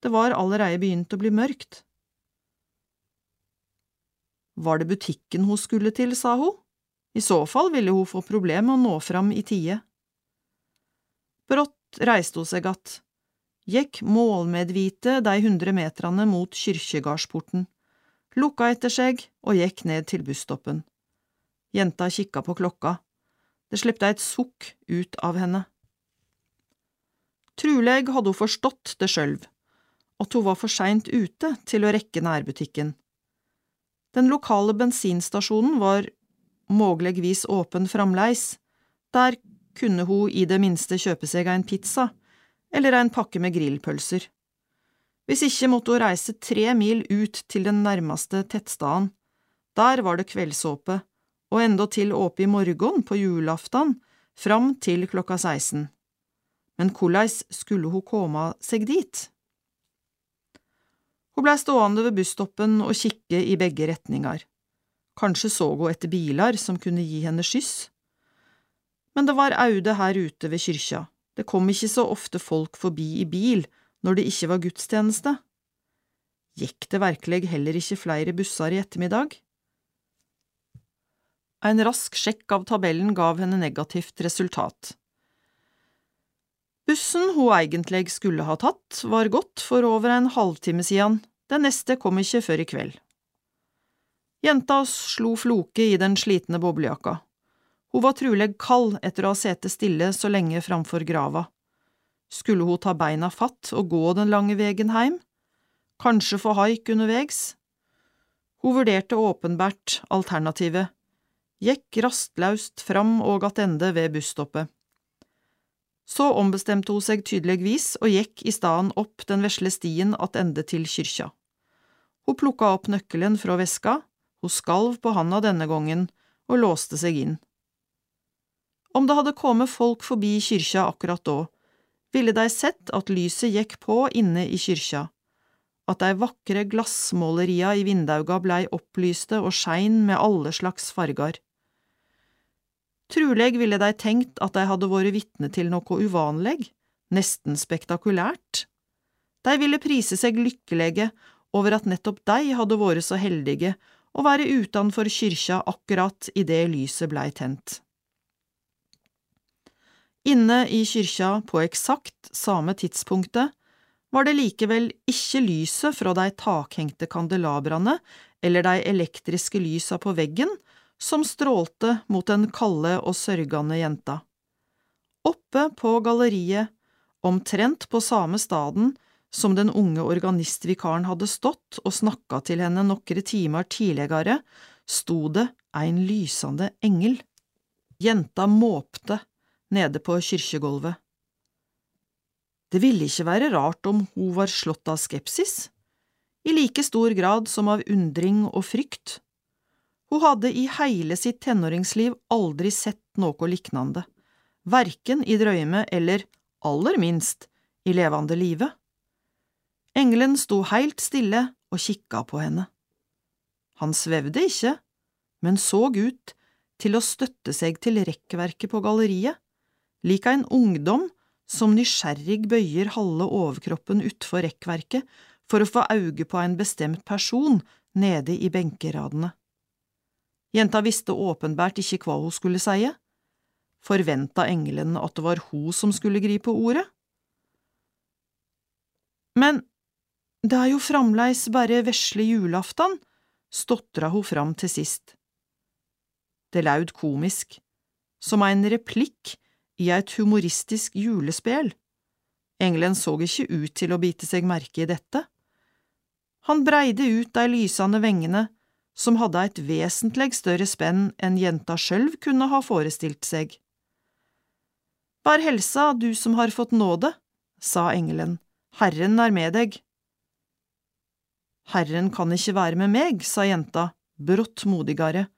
Det var allereie begynt å bli mørkt. Var det butikken hun skulle til, sa hun? I så fall ville hun få problem med å nå fram i tide. Brått reiste hun seg att, gikk målmedvite de hundre metrene mot kyrkjegardsporten, lukka etter seg og gikk ned til busstoppen. Jenta kikka på klokka. Det slepte et sukk ut av henne. Truleg hadde hun forstått det sjølv, at hun var for seint ute til å rekke nærbutikken. Den lokale bensinstasjonen var moglegvis åpen framleis, der kunne hun i det minste kjøpe seg en pizza eller en pakke med grillpølser. Hvis ikke måtte hun reise tre mil ut til den nærmeste tettstaden. Der var det kveldsåpe, og endatil åpe i morgen på julaftan, fram til klokka 16. Men korleis skulle hun komme seg dit? Hun blei stående ved busstoppen og kikke i begge retninger. Kanskje så hun etter biler som kunne gi henne skyss. Men det var aude her ute ved kyrkja, det kom ikke så ofte folk forbi i bil når det ikke var gudstjeneste. Gikk det virkelig heller ikke flere busser i ettermiddag? En rask sjekk av tabellen gav henne negativt resultat. Bussen hun egentlig skulle ha tatt, var gått for over en halvtime siden, den neste kom ikke før i kveld. Jenta slo floke i den slitne boblejakka. Hun var truleg kald etter å ha sete stille så lenge framfor grava. Skulle hun ta beina fatt og gå den lange vegen heim? Kanskje få haik undervegs? Hun vurderte åpenbart alternativet, gikk rastlaust fram og attende ved busstoppet. Så ombestemte hun seg tydeligvis og gikk i staden opp den vesle stien attende til kyrkja. Hun plukka opp nøkkelen fra veska, hun skalv på handa denne gangen og låste seg inn. Om det hadde kommet folk forbi kyrkja akkurat da, ville de sett at lyset gikk på inne i kyrkja, at de vakre glassmåleria i vindauga blei opplyste og skein med alle slags farger. Truleg ville de tenkt at de hadde vært vitne til noe uvanleg, nesten spektakulært. De ville prise seg lykkelige over at nettopp de hadde vært så heldige å være utenfor kyrkja akkurat idet lyset blei tent. Inne i kyrkja på eksakt samme tidspunktet var det likevel ikke lyset fra de takhengte kandelabrene eller de elektriske lysa på veggen som strålte mot den kalde og sørgende jenta. Oppe på galleriet, omtrent på samme staden som den unge organistvikaren hadde stått og snakka til henne nokre timer tidligere, sto det ein lysende engel. Jenta måpte nede på kyrkjegulvet. Det ville ikke være rart om hun var slått av skepsis, i like stor grad som av undring og frykt. Hun hadde i hele sitt tenåringsliv aldri sett noe liknande, verken i drøyme eller, aller minst, i levende live. Engelen sto heilt stille og kikka på henne. Han svevde ikke, men så ut til å støtte seg til rekkverket på galleriet, lik en ungdom som nysgjerrig bøyer halve overkroppen utfor rekkverket for å få auge på en bestemt person nede i benkeradene. Jenta visste åpenbart ikke hva hun skulle sie. Forventa engelen at det var hun som skulle gripe ordet? Men det er jo framleis bare vesle julaftan, stotra hun fram til sist. Det laud komisk, som en replikk i et humoristisk julespel. Engelen så ikke ut til å bite seg merke i dette. Han breide ut de lysende vengene, som hadde et vesentlig større spenn enn jenta sjølv kunne ha forestilt seg. Bær helsa, du som har fått nåde, sa engelen, Herren er med deg. Herren kan ikke være med meg, sa jenta, brått modigere,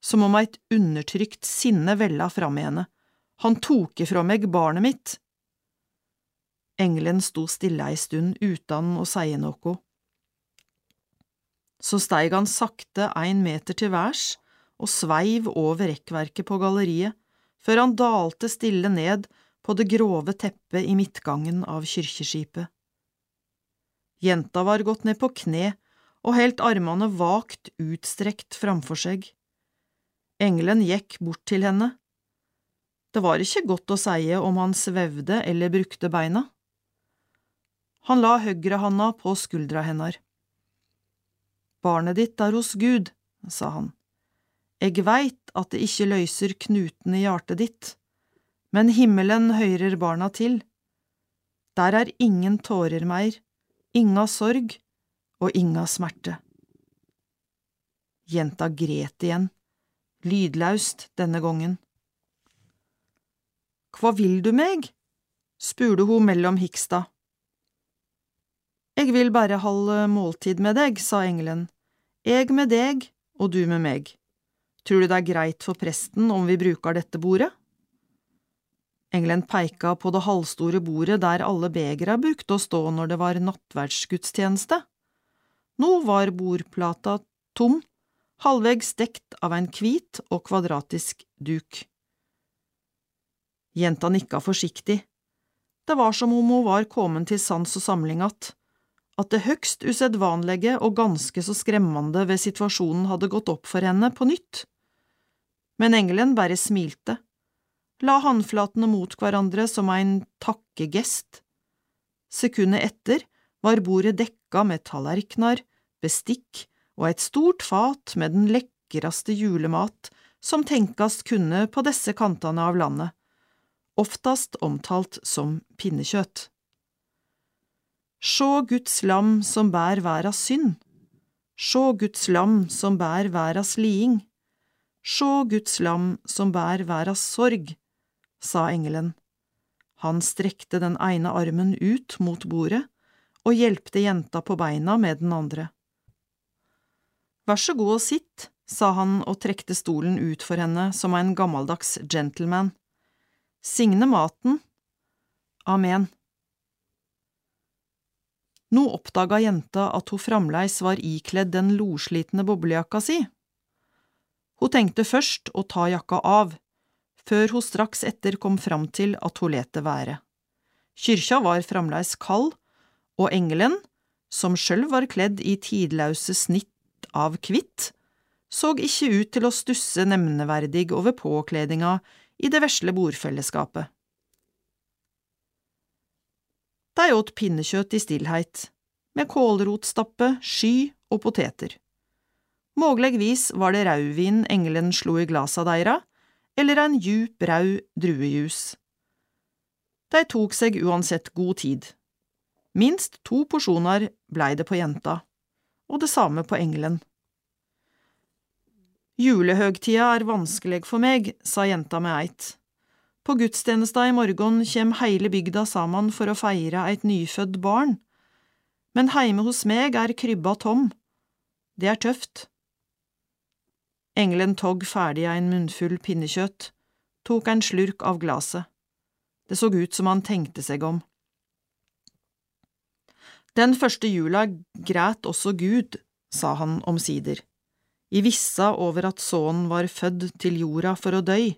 som om eit undertrykt sinne vella fram i henne. Han tok ifra meg barnet mitt. Engelen sto stille ei stund uten å seie noe. Så steig han sakte ein meter til værs og sveiv over rekkverket på galleriet, før han dalte stille ned på det grove teppet i midtgangen av kyrkjeskipet. Jenta var gått ned på kne og helt armene vagt utstrekt framfor seg. Engelen gikk bort til henne. Det var ikke godt å seie om han svevde eller brukte beina. Han la høyrehanda på skuldra hennar. Barnet ditt er hos Gud, sa han. Eg veit at det ikke løyser knuten i hjartet ditt, men himmelen høyrer barna til. Der er ingen tårer meir, inga sorg og inga smerte. Jenta gret igjen, lydlaust denne gangen. Hva vil du meg? spurte hun mellom hiksta. Eg vil bare halde måltid med deg, sa engelen, eg med deg og du med meg. Tror du det er greit for presten om vi bruker dette bordet? Engelen peika på det halvstore bordet der alle begra brukte å stå når det var nattverdsgudstjeneste. Nå var bordplata tom, halvvegs dekt av en hvit og kvadratisk duk. Jenta nikka forsiktig. Det var som om hun var kommet til sans og samling att, at det høgst usedvanlige og ganske så skremmende ved situasjonen hadde gått opp for henne på nytt. Men engelen bare smilte, la håndflatene mot hverandre som en takkegest. Sekundet etter var bordet dekka med tallerkener, bestikk og et stort fat med den lekreste julemat som tenkast kunne på disse kantene av landet, oftast omtalt som pinnekjøtt. Sjå Guds lam som bær verdas synd, Sjå Guds lam som bær verdas liding. Sjå Guds lam som bær verdas sorg, sa engelen. Han strekte den ene armen ut mot bordet og hjelpte jenta på beina med den andre. Vær så god og sitt, sa han og trekte stolen ut for henne som en gammeldags gentleman. Signe maten. Amen. Nå oppdaga jenta at hun fremleis var ikledd den loslitne boblejakka si. Hun tenkte først å ta jakka av, før hun straks etter kom fram til at hun let det være. Kyrkja var fremleis kald, og engelen, som sjølv var kledd i tidlause snitt av kvitt, så ikke ut til å stusse nevneverdig over påkledninga i det vesle bordfellesskapet. De åt pinnekjøtt i stillheit, med kålrotstappe, sky og poteter. Moglegvis var det raudvin engelen slo i glasa deira, eller en djup, rau druejus. De tok seg uansett god tid. Minst to porsjoner blei det på jenta, og det samme på engelen. Julehøgtida er vanskelig for meg, sa jenta med eit. På gudstjenesta i morgen kjem heile bygda saman for å feire eit nyfødt barn, men heime hos meg er krybba tom. Det er tøft. Engelen togg ferdig en munnfull pinnekjøtt, tok en slurk av glaset. Det så ut som han tenkte seg om. Den første jula græt også Gud, sa han omsider, i vissa over at sønnen var fødd til jorda for å døy.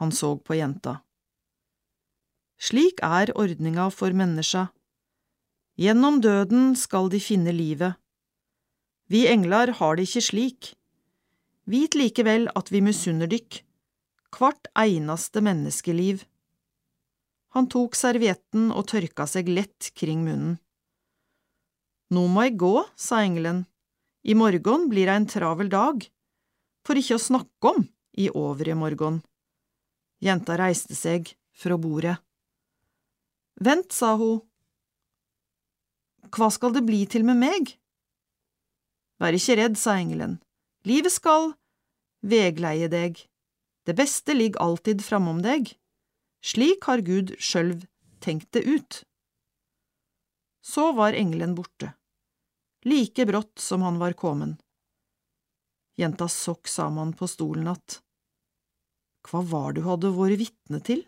Han så på jenta. Slik er ordninga for menneska. Gjennom døden skal de finne livet. Vi engler har det ikke slik. Vit likevel at vi misunner dykk, hvert eneste menneskeliv. Han tok servietten og tørka seg lett kring munnen. Nå må jeg gå, sa engelen, i morgen blir det en travel dag, for ikke å snakke om i overmorgen. Jenta reiste seg fra bordet. Vent, sa hun. Hva skal det bli til med meg? Vær ikke redd, sa engelen. Livet skal vegleie deg. Det beste ligger alltid framom deg. Slik har Gud sjølv tenkt det ut. Så var engelen borte, like brått som han var kommen. Jenta sokk saman på stolen att. Hva var det hun hadde vært vitne til?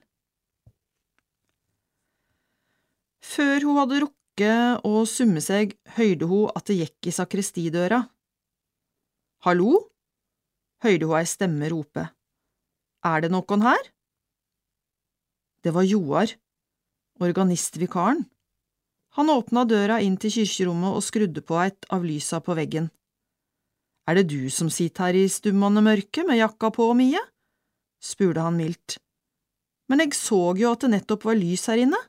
Før hun hadde rukket å summe seg, høyde hun at det gikk i sakristidøra. Hallo? høyde hun ei stemme rope. Er det noen her? Det var Joar, organistvikaren. Han åpna døra inn til kirkerommet og skrudde på et av lysa på veggen. Er det du som sitter her i stummende mørke med jakka på, Mie? spurte han mildt. Men jeg så jo at det nettopp var lys her inne.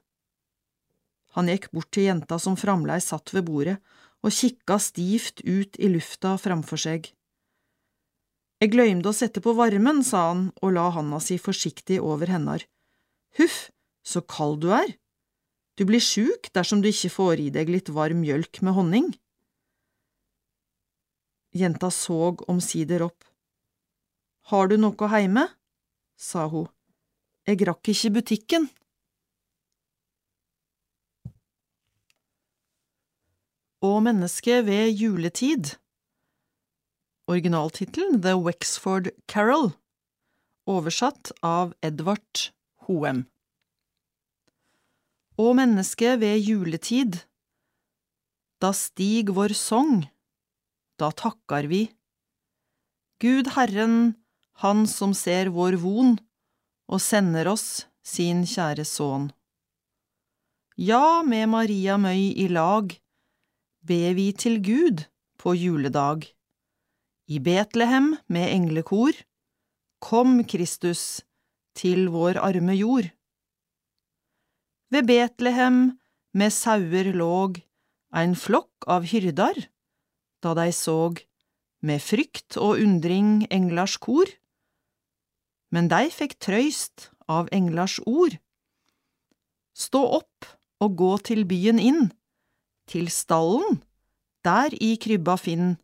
Han gikk bort til jenta som fremdeles satt ved bordet og kikka stivt ut i lufta framfor seg. Jeg gløymde å sette på varmen, sa han og la handa si forsiktig over hennar. Huff, så kald du er. Du blir sjuk dersom du ikke får i deg litt varm mjølk med honning. Jenta såg omsider opp. Har du noe heime? sa hun. Jeg rakk ikke butikken. Og mennesket ved juletid Originaltittelen The Wexford Carol Oversatt av Edvard Hoem Å menneske ved juletid Da stig vår song, da takkar vi. Gud Herren, Han som ser vår von, og sender oss sin kjære sønn. Ja, med Maria Møy i lag, ber vi til Gud på juledag. I Betlehem med englekor, kom Kristus til vår arme jord. Ved Betlehem med sauer låg ein flokk av hyrdar, da dei såg, med frykt og undring englars kor. Men dei fikk trøyst av englars ord. Stå opp og gå til byen inn, til stallen, der i krybba finn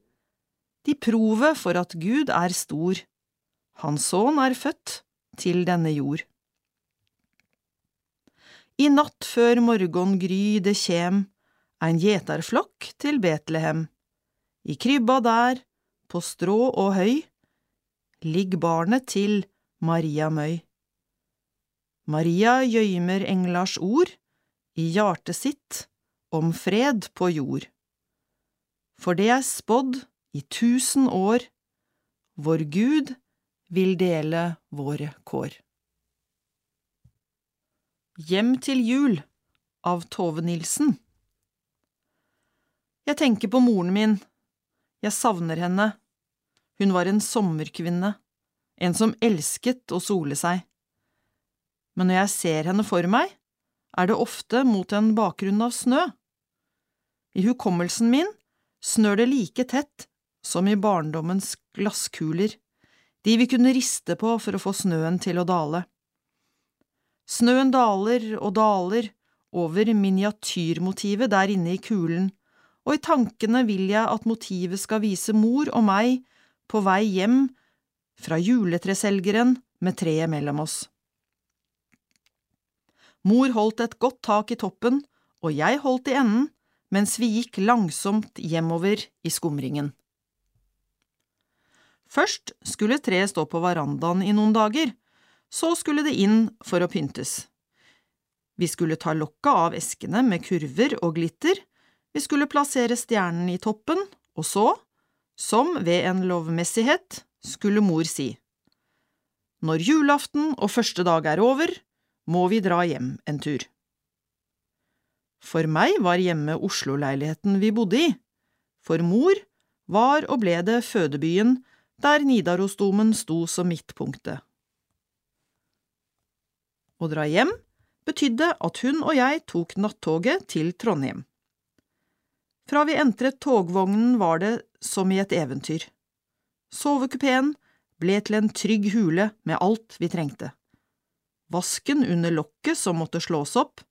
de provet for at Gud er stor, Hans sønn er født til denne jord. I natt før morgongry det kjem, ein gjeterflokk til Betlehem. I krybba der, på strå og høy, ligg barnet til Maria Møy. Maria gjøymer englars ord i hjartet sitt om fred på jord. For det er spådd i tusen år, vår Gud vil dele våre kår. Hjem til jul av Tove Nilsen Jeg tenker på moren min, jeg savner henne, hun var en sommerkvinne, en som elsket å sole seg. Men når jeg ser henne for meg, er det ofte mot en bakgrunn av snø. I hukommelsen min snør det like tett som i barndommens glasskuler, de vi kunne riste på for å få snøen til å dale. Snøen daler og daler over miniatyrmotivet der inne i kulen, og i tankene vil jeg at motivet skal vise mor og meg på vei hjem fra juletreselgeren med treet mellom oss. Mor holdt et godt tak i toppen, og jeg holdt i enden, mens vi gikk langsomt hjemover i skumringen. Først skulle treet stå på verandaen i noen dager, så skulle det inn for å pyntes. Vi skulle ta lokket av eskene med kurver og glitter, vi skulle plassere stjernen i toppen, og så, som ved en lovmessighet, skulle mor si. Når julaften og første dag er over, må vi dra hjem en tur. For meg var hjemme Oslo-leiligheten vi bodde i, for mor var og ble det fødebyen der Nidarosdomen sto som midtpunktet. Å dra hjem betydde at hun og jeg tok nattoget til Trondheim. Fra vi entret togvognen var det som i et eventyr. Sovekupeen ble til en trygg hule med alt vi trengte. Vasken under lokket som måtte slås opp,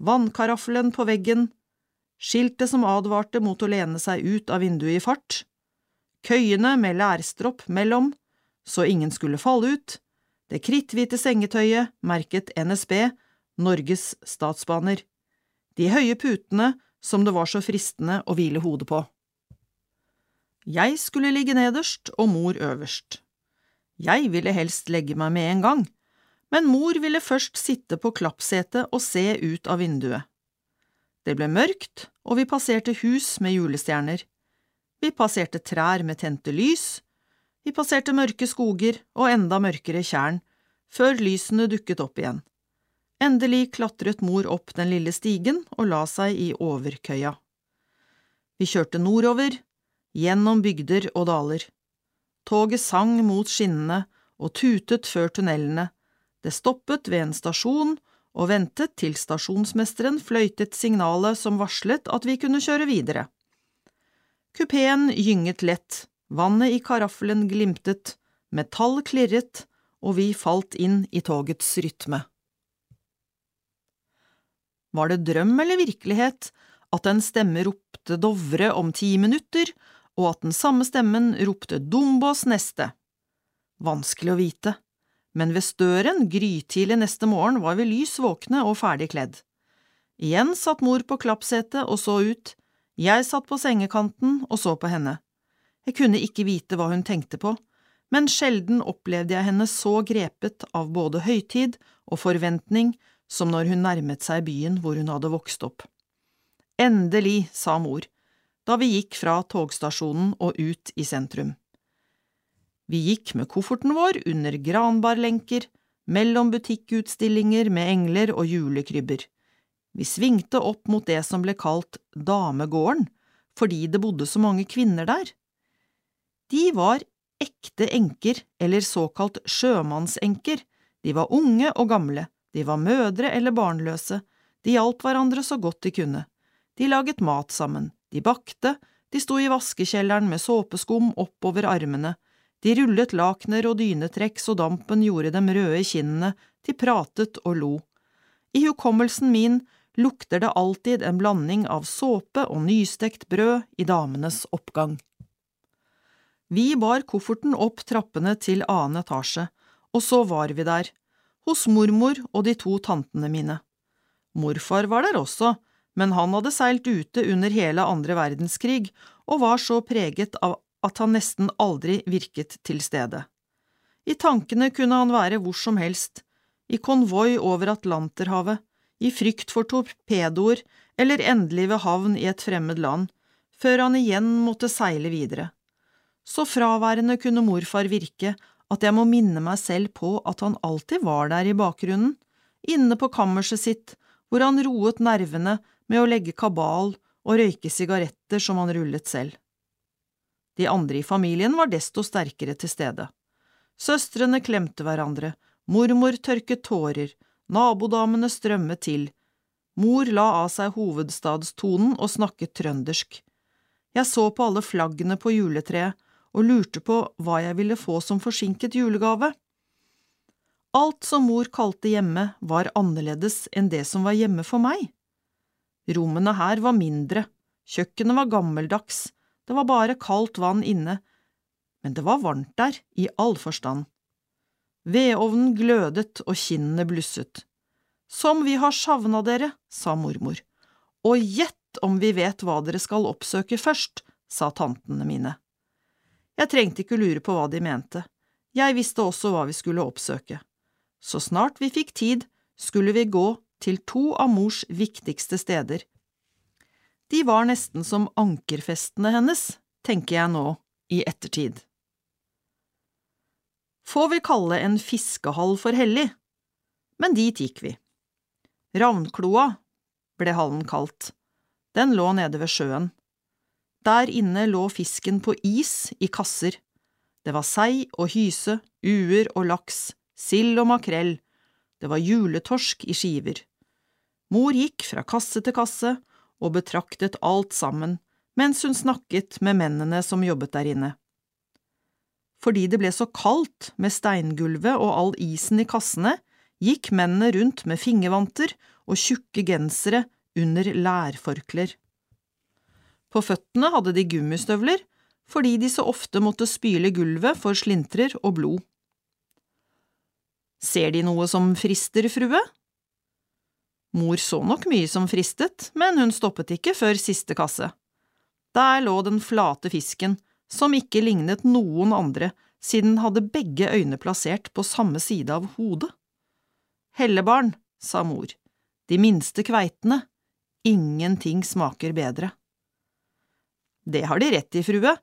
vannkaraffelen på veggen, skiltet som advarte mot å lene seg ut av vinduet i fart, køyene med lærstropp mellom, så ingen skulle falle ut, det kritthvite sengetøyet merket NSB, Norges Statsbaner, de høye putene som det var så fristende å hvile hodet på. Jeg skulle ligge nederst og mor øverst. Jeg ville helst legge meg med en gang, men mor ville først sitte på klappsetet og se ut av vinduet. Det ble mørkt, og vi passerte hus med julestjerner. Vi passerte trær med tente lys, vi passerte mørke skoger og enda mørkere tjern, før lysene dukket opp igjen. Endelig klatret mor opp den lille stigen og la seg i overkøya. Vi kjørte nordover, gjennom bygder og daler. Toget sang mot skinnene og tutet før tunnelene, det stoppet ved en stasjon og ventet til stasjonsmesteren fløytet signalet som varslet at vi kunne kjøre videre. Kupeen gynget lett, vannet i karaffelen glimtet, metall klirret, og vi falt inn i togets rytme. Var det drøm eller virkelighet at en stemme ropte Dovre om ti minutter, og at den samme stemmen ropte Dombås neste? Vanskelig å vite, men ved støren grytidlig neste morgen var vi lys våkne og ferdig kledd. Igjen satt mor på klappsetet og så ut, jeg satt på sengekanten og så på henne. Jeg kunne ikke vite hva hun tenkte på, men sjelden opplevde jeg henne så grepet av både høytid og forventning som når hun nærmet seg byen hvor hun hadde vokst opp. Endelig, sa mor, da vi gikk fra togstasjonen og ut i sentrum. Vi gikk med kofferten vår under granbarlenker, mellom butikkutstillinger med engler og julekrybber. Vi svingte opp mot det som ble kalt damegården, fordi det bodde så mange kvinner der. De var ekte enker, eller såkalt sjømannsenker, de var unge og gamle, de var mødre eller barnløse, de hjalp hverandre så godt de kunne, de laget mat sammen, de bakte, de sto i vaskekjelleren med såpeskum oppover armene, de rullet lakener og dynetrekk så dampen gjorde dem røde i kinnene, de pratet og lo. I hukommelsen min lukter det alltid en blanding av såpe og nystekt brød i damenes oppgang. Vi bar kofferten opp trappene til annen etasje, og så var vi der, hos mormor og de to tantene mine. Morfar var der også, men han hadde seilt ute under hele andre verdenskrig og var så preget av at han nesten aldri virket til stede. I tankene kunne han være hvor som helst, i konvoi over Atlanterhavet, i frykt for torpedoer eller endelig ved havn i et fremmed land, før han igjen måtte seile videre. Så fraværende kunne morfar virke at jeg må minne meg selv på at han alltid var der i bakgrunnen, inne på kammerset sitt, hvor han roet nervene med å legge kabal og røyke sigaretter som han rullet selv. De andre i familien var desto sterkere til stede. Søstrene klemte hverandre, mormor tørket tårer, nabodamene strømmet til, mor la av seg hovedstadstonen og snakket trøndersk. Jeg så på alle flaggene på juletreet og lurte på hva jeg ville få som forsinket julegave. Alt som mor kalte hjemme, var annerledes enn det som var hjemme for meg. Rommene her var mindre, kjøkkenet var gammeldags, det var bare kaldt vann inne, men det var varmt der, i all forstand. Vedovnen glødet og kinnene blusset. Som vi har savna dere, sa mormor. Og gjett om vi vet hva dere skal oppsøke først, sa tantene mine. Jeg trengte ikke lure på hva de mente, jeg visste også hva vi skulle oppsøke. Så snart vi fikk tid, skulle vi gå til to av mors viktigste steder. De var nesten som ankerfestene hennes, tenker jeg nå, i ettertid. Får vi kalle en fiskehall for hellig, men dit gikk vi. Ravnkloa ble hallen kalt, den lå nede ved sjøen. Der inne lå fisken på is i kasser. Det var sei og hyse, uer og laks, sild og makrell, det var juletorsk i skiver. Mor gikk fra kasse til kasse og betraktet alt sammen mens hun snakket med mennene som jobbet der inne. Fordi det ble så kaldt med steingulvet og all isen i kassene, gikk mennene rundt med fingervanter og tjukke gensere under lærforkler. På føttene hadde de gummistøvler, fordi de så ofte måtte spyle gulvet for slintrer og blod. Ser De noe som frister, frue? Mor så nok mye som fristet, men hun stoppet ikke før siste kasse. Der lå den flate fisken, som ikke lignet noen andre siden den hadde begge øyne plassert på samme side av hodet. Hellebarn, sa mor, de minste kveitene, ingenting smaker bedre. Det har de rett i, frue,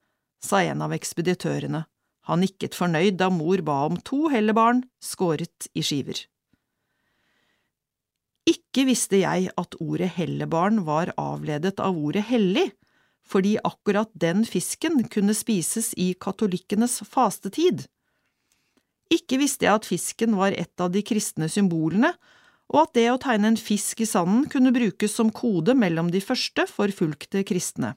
sa en av ekspeditørene. Han nikket fornøyd da mor ba om to hellebarn skåret i skiver. Ikke visste jeg at ordet hellebarn var avledet av ordet hellig, fordi akkurat den fisken kunne spises i katolikkenes fastetid. Ikke visste jeg at fisken var et av de kristne symbolene, og at det å tegne en fisk i sanden kunne brukes som kode mellom de første forfulgte kristne.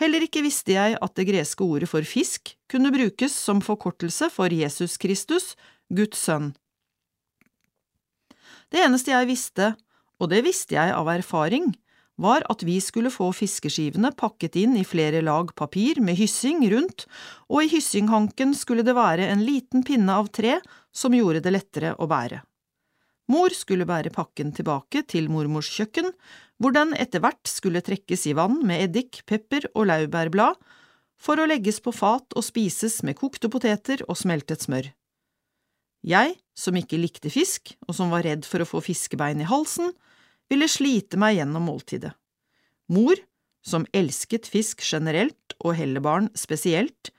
Heller ikke visste jeg at det greske ordet for fisk kunne brukes som forkortelse for Jesus Kristus, Guds sønn. Det eneste jeg visste, og det visste jeg av erfaring, var at vi skulle få fiskeskivene pakket inn i flere lag papir med hyssing rundt, og i hyssinghanken skulle det være en liten pinne av tre som gjorde det lettere å bære. Mor skulle bære pakken tilbake til mormors kjøkken, hvor den etter hvert skulle trekkes i vann med eddik, pepper og laurbærblad, for å legges på fat og spises med kokte poteter og smeltet smør. Jeg, som ikke likte fisk, og som var redd for å få fiskebein i halsen, ville slite meg gjennom måltidet. Mor, som elsket fisk generelt og hellebarn spesielt,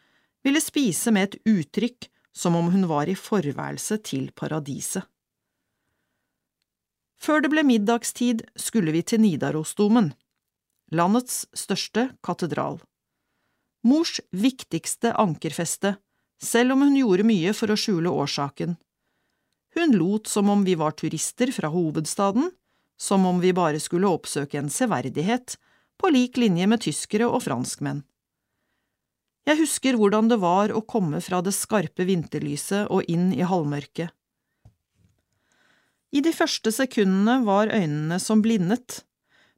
ville spise med et uttrykk som om hun var i forværelse til paradiset. Før det ble middagstid skulle vi til Nidarosdomen, landets største katedral. Mors viktigste ankerfeste, selv om hun gjorde mye for å skjule årsaken. Hun lot som om vi var turister fra hovedstaden, som om vi bare skulle oppsøke en severdighet, på lik linje med tyskere og franskmenn. Jeg husker hvordan det var å komme fra det skarpe vinterlyset og inn i halvmørket. I de første sekundene var øynene som blindet,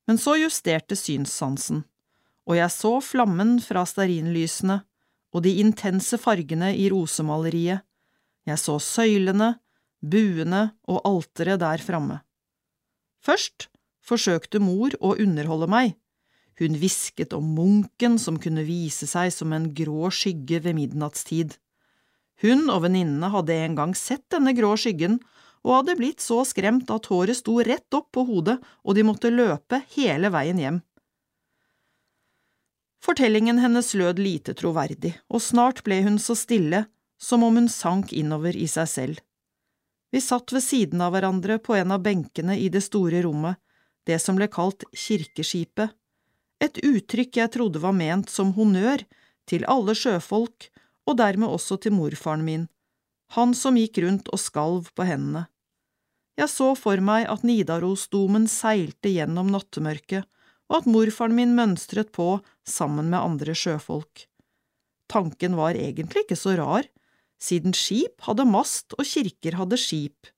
men så justerte synssansen, og jeg så flammen fra stearinlysene og de intense fargene i rosemaleriet, jeg så søylene, buene og alteret der framme. Først forsøkte mor å underholde meg, hun hvisket om munken som kunne vise seg som en grå skygge ved midnattstid. Hun og venninnene hadde en gang sett denne grå skyggen og hadde blitt så skremt at håret sto rett opp på hodet og de måtte løpe hele veien hjem. Fortellingen hennes lød lite troverdig, og snart ble hun så stille som om hun sank innover i seg selv. Vi satt ved siden av hverandre på en av benkene i det store rommet, det som ble kalt kirkeskipet, et uttrykk jeg trodde var ment som honnør til alle sjøfolk og dermed også til morfaren min, han som gikk rundt og skalv på hendene. Jeg så for meg at Nidarosdomen seilte gjennom nattemørket, og at morfaren min mønstret på sammen med andre sjøfolk. Tanken var egentlig ikke så rar, siden skip hadde mast og kirker hadde skip.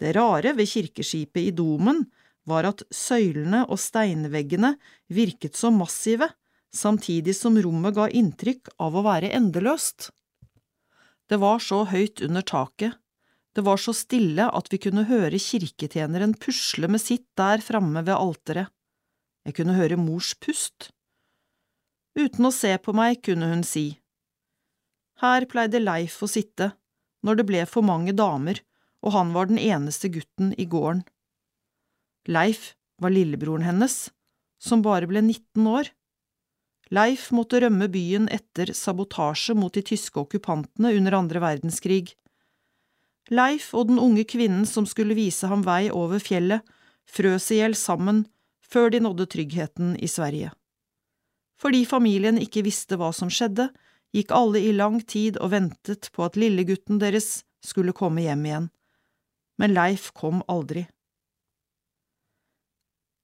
Det rare ved kirkeskipet i domen var at søylene og steinveggene virket så massive, samtidig som rommet ga inntrykk av å være endeløst. Det var så høyt under taket, det var så stille at vi kunne høre kirketjeneren pusle med sitt der framme ved alteret. Jeg kunne høre mors pust. Uten å se på meg kunne hun si. Her pleide Leif å sitte, når det ble for mange damer, og han var den eneste gutten i gården. Leif var lillebroren hennes, som bare ble 19 år. Leif måtte rømme byen etter sabotasje mot de tyske okkupantene under andre verdenskrig. Leif og den unge kvinnen som skulle vise ham vei over fjellet, frøs i hjel sammen før de nådde tryggheten i Sverige. Fordi familien ikke visste hva som skjedde, gikk alle i lang tid og ventet på at lillegutten deres skulle komme hjem igjen, men Leif kom aldri.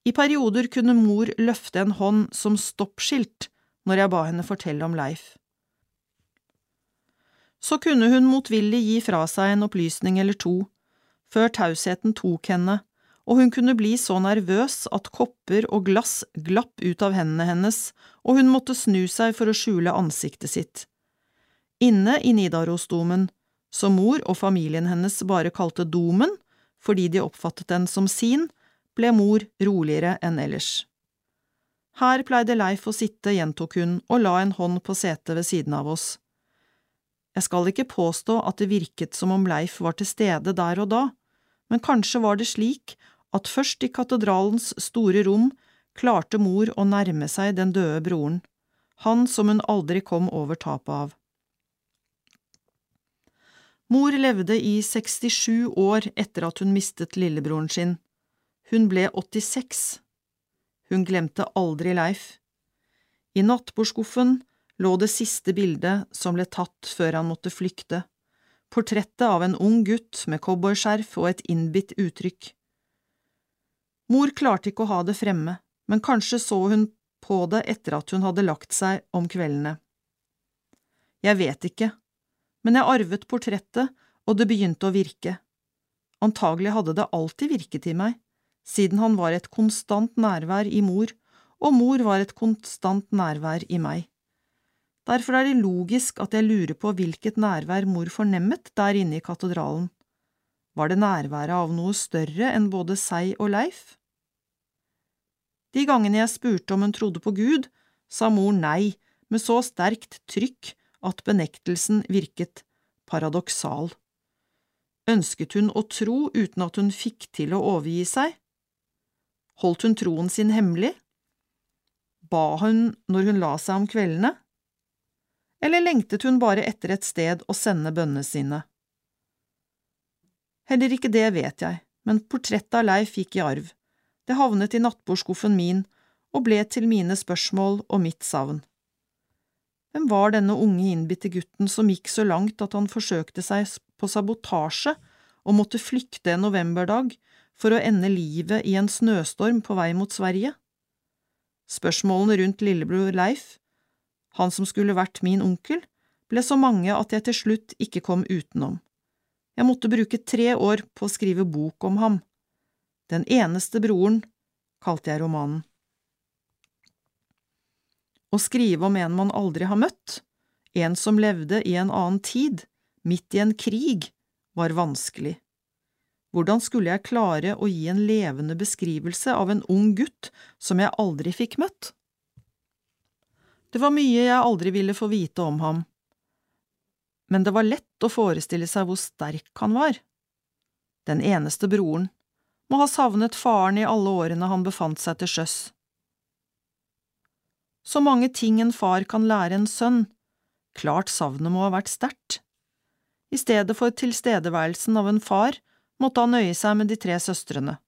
I perioder kunne mor løfte en hånd som stoppskilt når jeg ba henne fortelle om Leif. Så kunne hun motvillig gi fra seg en opplysning eller to, før tausheten tok henne, og hun kunne bli så nervøs at kopper og glass glapp ut av hendene hennes, og hun måtte snu seg for å skjule ansiktet sitt. Inne i Nidarosdomen, som mor og familien hennes bare kalte Domen fordi de oppfattet den som sin, ble mor roligere enn ellers. Her pleide Leif å sitte, gjentok hun og la en hånd på setet ved siden av oss. Jeg skal ikke påstå at det virket som om Leif var til stede der og da, men kanskje var det slik at først i katedralens store rom klarte mor å nærme seg den døde broren, han som hun aldri kom over tapet av. Mor levde i 67 år etter at hun mistet lillebroren sin. Hun ble 86. Hun glemte aldri Leif. I nattbordskuffen lå det siste bildet som ble tatt før han måtte flykte, portrettet av en ung gutt med cowboyskjerf og et innbitt uttrykk. Mor klarte ikke å ha det fremme, men kanskje så hun på det etter at hun hadde lagt seg om kveldene. Jeg vet ikke, men jeg arvet portrettet, og det begynte å virke. Antagelig hadde det alltid virket i meg, siden han var et konstant nærvær i mor, og mor var et konstant nærvær i meg. Derfor er det logisk at jeg lurer på hvilket nærvær mor fornemmet der inne i katedralen. Var det nærværet av noe større enn både seg og Leif? De gangene jeg spurte om hun trodde på Gud, sa mor nei med så sterkt trykk at benektelsen virket paradoksal. Ønsket hun å tro uten at hun fikk til å overgi seg? Holdt hun troen sin hemmelig? Ba hun når hun la seg om kveldene? Eller lengtet hun bare etter et sted å sende bønnene sine? Heller ikke det vet jeg, men portrettet av Leif gikk i arv. Det havnet i nattbordskuffen min og ble til mine spørsmål og mitt savn. Hvem var denne unge, innbitte gutten som gikk så langt at han forsøkte seg på sabotasje og måtte flykte en novemberdag for å ende livet i en snøstorm på vei mot Sverige? Spørsmålene rundt lillebror Leif, han som skulle vært min onkel, ble så mange at jeg til slutt ikke kom utenom. Jeg måtte bruke tre år på å skrive bok om ham. Den eneste broren, kalte jeg romanen. Å skrive om en man aldri har møtt, en som levde i en annen tid, midt i en krig, var vanskelig. Hvordan skulle jeg klare å gi en levende beskrivelse av en ung gutt som jeg aldri fikk møtt? Det var mye jeg aldri ville få vite om ham, men det var lett å forestille seg hvor sterk han var. Den eneste broren må ha savnet faren i alle årene han befant seg til sjøs. Så mange ting en far kan lære en sønn, klart savnet må ha vært sterkt. I stedet for tilstedeværelsen av en far måtte han nøye seg med de tre søstrene.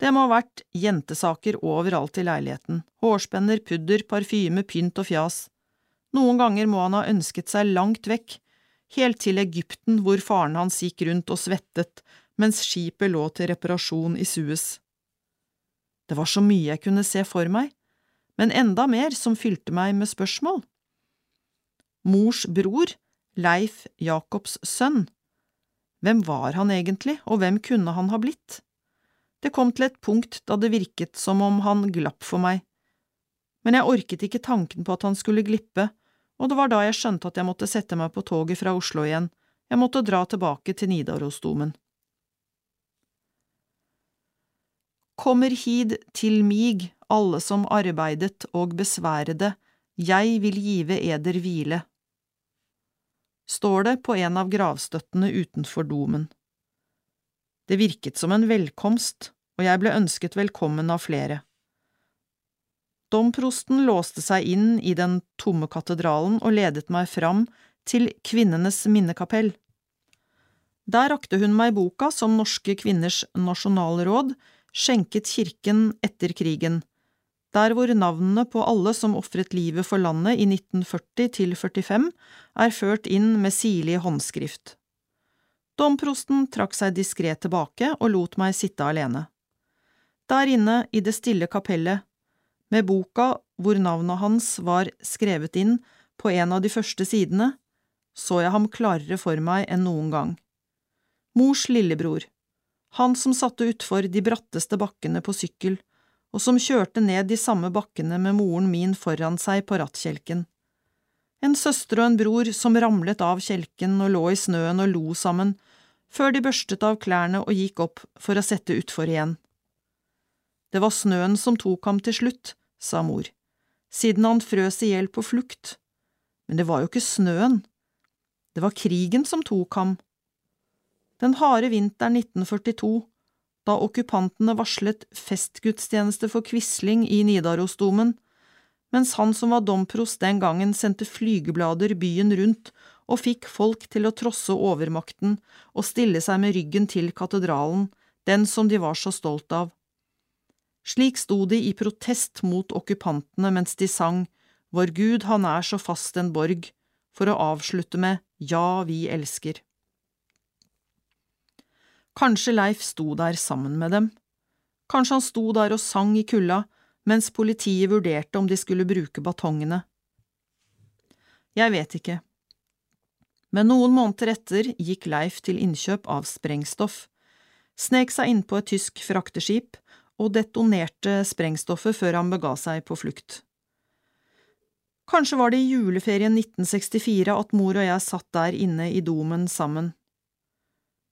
Det må ha vært jentesaker overalt i leiligheten, hårspenner, pudder, parfyme, pynt og fjas. Noen ganger må han ha ønsket seg langt vekk, helt til Egypten hvor faren hans gikk rundt og svettet mens skipet lå til reparasjon i Suez. Det var så mye jeg kunne se for meg, men enda mer som fylte meg med spørsmål. Mors bror, Leif Jacobs sønn, hvem var han egentlig, og hvem kunne han ha blitt? Det kom til et punkt da det virket som om han glapp for meg, men jeg orket ikke tanken på at han skulle glippe, og det var da jeg skjønte at jeg måtte sette meg på toget fra Oslo igjen, jeg måtte dra tilbake til Nidarosdomen. Kommer hid til mig, alle som arbeidet og besværede, jeg vil give eder hvile står det på en av gravstøttene utenfor domen. Det virket som en velkomst, og jeg ble ønsket velkommen av flere. Domprosten låste seg inn i den tomme katedralen og ledet meg fram til Kvinnenes minnekapell. Der rakte hun meg boka som Norske kvinners nasjonalråd skjenket kirken etter krigen, der hvor navnene på alle som ofret livet for landet i 1940 til 45 er ført inn med sirlig håndskrift. Domprosten trakk seg diskré tilbake og lot meg sitte alene. Der inne i det stille kapellet, med boka hvor navnet hans var skrevet inn på en av de første sidene, så jeg ham klarere for meg enn noen gang. Mors lillebror, han som satte utfor de bratteste bakkene på sykkel, og som kjørte ned de samme bakkene med moren min foran seg på rattkjelken. En søster og en bror som ramlet av kjelken og lå i snøen og lo sammen, før de børstet av klærne og gikk opp for å sette utfor igjen. Det var snøen som tok ham til slutt, sa mor, siden han frøs i hjel på flukt, men det var jo ikke snøen, det var krigen som tok ham. Den harde vinteren 1942 da okkupantene varslet festgudstjeneste for Quisling i Nidarosdomen, mens han som var domprost den gangen sendte flygeblader byen rundt og fikk folk til å trosse overmakten og stille seg med ryggen til katedralen, den som de var så stolt av. Slik sto de i protest mot okkupantene mens de sang Vår Gud, han er så fast en borg, for å avslutte med Ja, vi elsker. Kanskje Leif sto der sammen med dem. Kanskje han sto der og sang i kulda mens politiet vurderte om de skulle bruke batongene. Jeg vet ikke. Men noen måneder etter gikk Leif til innkjøp av sprengstoff, snek seg innpå et tysk frakteskip og detonerte sprengstoffet før han bega seg på flukt. Kanskje var det i juleferien 1964 at mor og jeg satt der inne i domen sammen.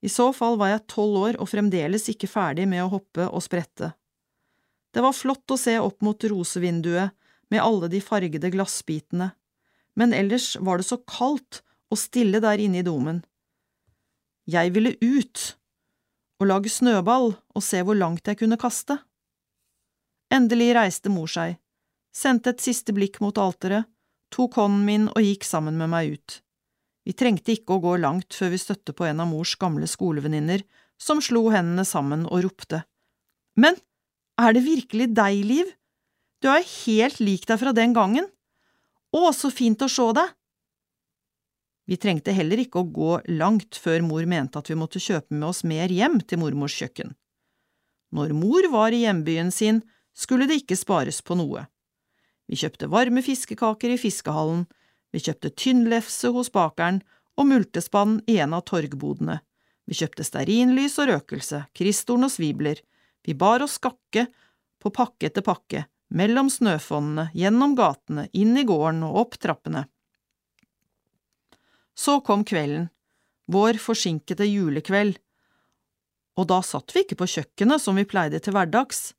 I så fall var jeg tolv år og fremdeles ikke ferdig med å hoppe og sprette. Det var flott å se opp mot rosevinduet med alle de fargede glassbitene, men ellers var det så kaldt og stille der inne i domen. Jeg ville ut og lage snøball og se hvor langt jeg kunne kaste. Endelig reiste mor seg, sendte et siste blikk mot alteret, tok hånden min og gikk sammen med meg ut. Vi trengte ikke å gå langt før vi støtte på en av mors gamle skolevenninner, som slo hendene sammen og ropte. Men er det virkelig deg, Liv? Du er helt lik deg fra den gangen. Å, så fint å se deg! Vi trengte heller ikke å gå langt før mor mente at vi måtte kjøpe med oss mer hjem til mormors kjøkken. Når mor var i hjembyen sin, skulle det ikke spares på noe. Vi kjøpte varme fiskekaker i fiskehallen, vi kjøpte tynnlefse hos bakeren og multespann i en av torgbodene, Vi kjøpte stearinlys og røkelse, kristorn og svibler, vi bar oss skakke på pakke etter pakke, mellom snøfonnene, gjennom gatene, inn i gården og opp trappene. Så kom kvelden, vår forsinkede julekveld, og da satt vi ikke på kjøkkenet som vi pleide til hverdags,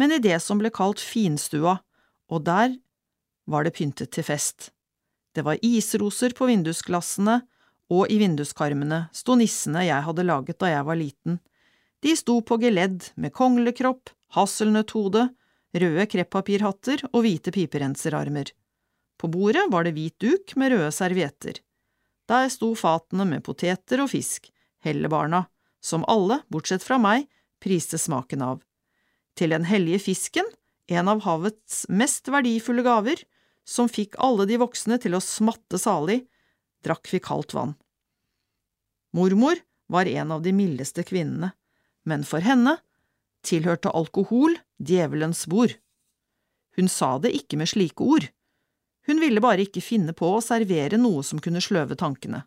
men i det som ble kalt finstua, og der var det pyntet til fest. Det var isroser på vindusglassene, og i vinduskarmene sto nissene jeg hadde laget da jeg var liten. De sto på geledd med konglekropp, hasselnøtthode, røde kreppapirhatter og hvite piperenserarmer. På bordet var det hvit duk med røde servietter. Der sto fatene med poteter og fisk, hellebarna, som alle, bortsett fra meg, priste smaken av. Til den hellige fisken, en av havets mest verdifulle gaver, som fikk alle de voksne til å smatte salig, drakk vi kaldt vann. Mormor var en av de mildeste kvinnene, men for henne tilhørte alkohol djevelens bord. Hun sa det ikke med slike ord, hun ville bare ikke finne på å servere noe som kunne sløve tankene.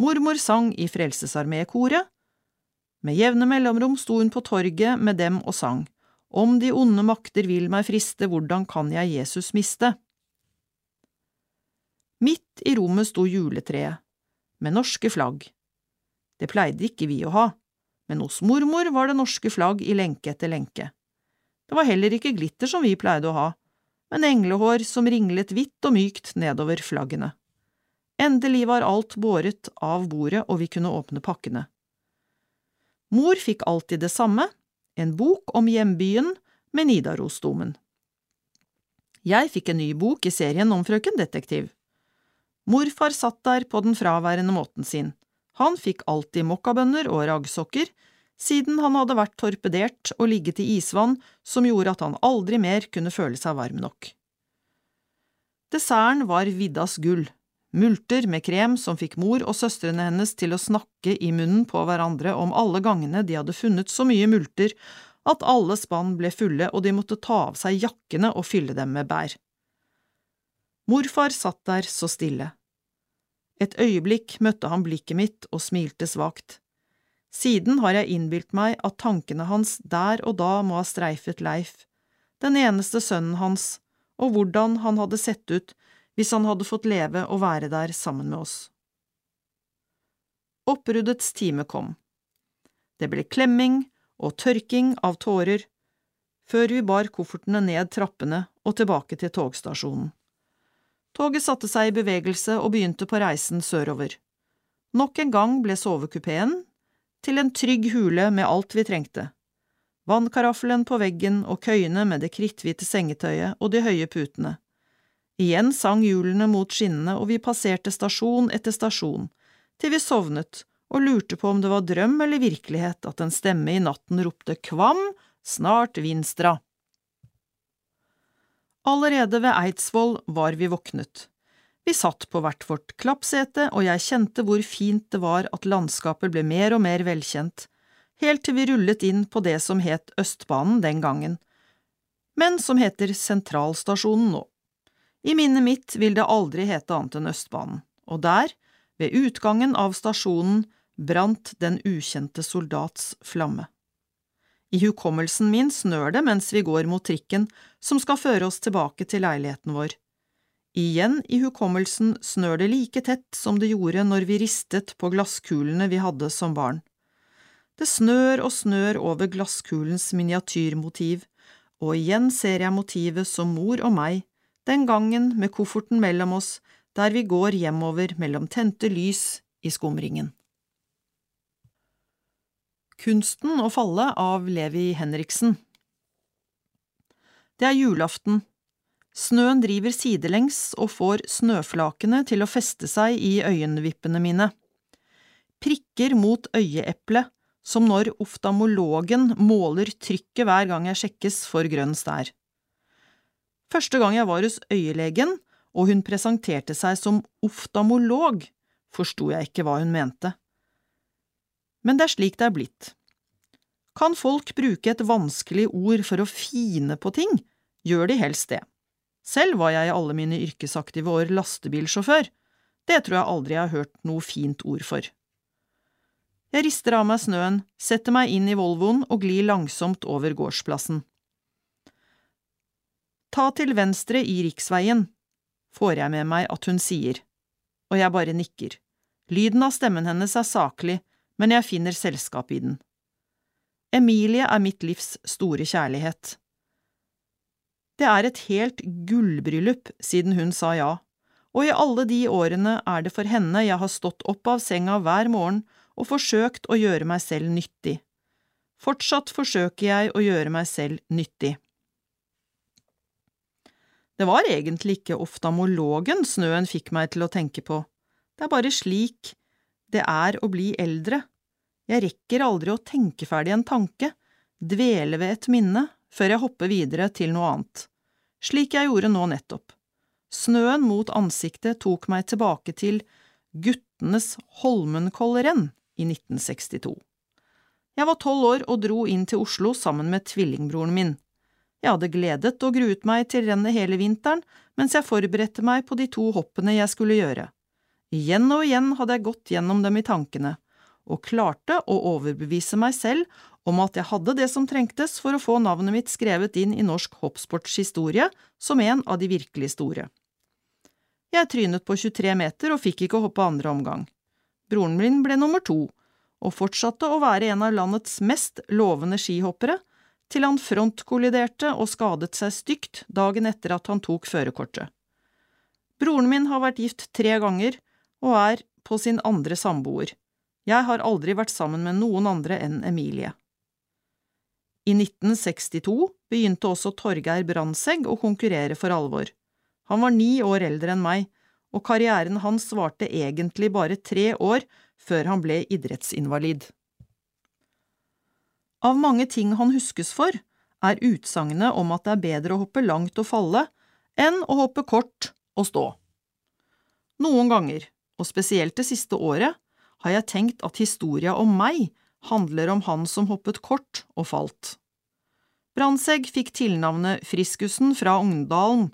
Mormor sang i Frelsesarmé-koret. Med jevne mellomrom sto hun på torget med dem og sang. Om de onde makter vil meg friste, hvordan kan jeg Jesus miste? Midt i rommet sto juletreet, med norske flagg. Det pleide ikke vi å ha, men hos mormor var det norske flagg i lenke etter lenke. Det var heller ikke glitter som vi pleide å ha, men englehår som ringlet hvitt og mykt nedover flaggene. Endelig var alt båret av bordet og vi kunne åpne pakkene. Mor fikk alltid det samme, en bok om hjembyen med Nidarosdomen. Jeg fikk en ny bok i serien om Frøken Detektiv. Morfar satt der på den fraværende måten sin. Han fikk alltid mokkabønner og raggsokker, siden han hadde vært torpedert og ligget i isvann som gjorde at han aldri mer kunne føle seg varm nok. Desserten var Viddas gull, multer med krem som fikk mor og søstrene hennes til å snakke i munnen på hverandre om alle gangene de hadde funnet så mye multer at alle spann ble fulle og de måtte ta av seg jakkene og fylle dem med bær. Morfar satt der så stille. Et øyeblikk møtte han blikket mitt og smilte svakt. Siden har jeg innbilt meg at tankene hans der og da må ha streifet Leif, den eneste sønnen hans, og hvordan han hadde sett ut hvis han hadde fått leve og være der sammen med oss. Oppbruddets time kom. Det ble klemming og tørking av tårer, før vi bar koffertene ned trappene og tilbake til togstasjonen. Toget satte seg i bevegelse og begynte på reisen sørover. Nok en gang ble sovekupeen til en trygg hule med alt vi trengte. Vannkaraffelen på veggen og køyene med det kritthvite sengetøyet og de høye putene. Igjen sang hjulene mot skinnene, og vi passerte stasjon etter stasjon, til vi sovnet og lurte på om det var drøm eller virkelighet at en stemme i natten ropte Kvam, snart Vinstra. Allerede ved Eidsvoll var vi våknet. Vi satt på hvert vårt klappsete, og jeg kjente hvor fint det var at landskapet ble mer og mer velkjent, helt til vi rullet inn på det som het Østbanen den gangen, men som heter Sentralstasjonen nå. I minnet mitt vil det aldri hete annet enn Østbanen, og der, ved utgangen av stasjonen, brant den ukjente soldats flamme. I hukommelsen min snør det mens vi går mot trikken som skal føre oss tilbake til leiligheten vår. Igjen i hukommelsen snør det like tett som det gjorde når vi ristet på glasskulene vi hadde som barn. Det snør og snør over glasskulens miniatyrmotiv, og igjen ser jeg motivet som mor og meg, den gangen med kofferten mellom oss, der vi går hjemover mellom tente lys i skumringen. Kunsten å falle av Levi Henriksen Det er julaften. Snøen driver sidelengs og får snøflakene til å feste seg i øyenvippene mine. Prikker mot øyeeplet, som når oftamologen måler trykket hver gang jeg sjekkes for grønn stær. Første gang jeg var hos øyelegen, og hun presenterte seg som oftamolog, forsto jeg ikke hva hun mente. Men det er slik det er blitt. Kan folk bruke et vanskelig ord for å fine på ting, gjør de helst det. Selv var jeg i alle mine yrkesaktive år lastebilsjåfør, det tror jeg aldri jeg har hørt noe fint ord for. Jeg rister av meg snøen, setter meg inn i Volvoen og glir langsomt over gårdsplassen. Ta til venstre i riksveien, får jeg med meg at hun sier, og jeg bare nikker. Lyden av stemmen hennes er saklig, men jeg finner selskap i den. Emilie er mitt livs store kjærlighet. Det er et helt gullbryllup siden hun sa ja, og i alle de årene er det for henne jeg har stått opp av senga hver morgen og forsøkt å gjøre meg selv nyttig. Fortsatt forsøker jeg å gjøre meg selv nyttig. Det var egentlig ikke oftamologen snøen fikk meg til å tenke på, det er bare slik det er å bli eldre. Jeg rekker aldri å tenke ferdig en tanke, dvele ved et minne, før jeg hopper videre til noe annet, slik jeg gjorde nå nettopp. Snøen mot ansiktet tok meg tilbake til guttenes Holmenkollrenn i 1962. Jeg var tolv år og dro inn til Oslo sammen med tvillingbroren min. Jeg hadde gledet og gruet meg til rennet hele vinteren mens jeg forberedte meg på de to hoppene jeg skulle gjøre. Igjen og igjen hadde jeg gått gjennom dem i tankene, og klarte å overbevise meg selv om at jeg hadde det som trengtes for å få navnet mitt skrevet inn i norsk hoppsportshistorie som en av de virkelig store. Jeg trynet på 23 meter og fikk ikke hoppe andre omgang. Broren min ble nummer to, og fortsatte å være en av landets mest lovende skihoppere, til han frontkolliderte og skadet seg stygt dagen etter at han tok førerkortet. Broren min har vært gift tre ganger og er på sin andre samboer. Jeg har aldri vært sammen med noen andre enn Emilie. I 1962 begynte også Torgeir Brandtzæg å konkurrere for alvor. Han var ni år eldre enn meg, og karrieren hans varte egentlig bare tre år før han ble idrettsinvalid. Av mange ting han huskes for, er utsagnet om at det er bedre å hoppe langt og falle enn å hoppe kort og stå. Noen ganger, og spesielt det siste året, har jeg tenkt at historia om meg handler om han som hoppet kort og falt. Brandtzæg fikk tilnavnet Friskusen fra Ogndalen,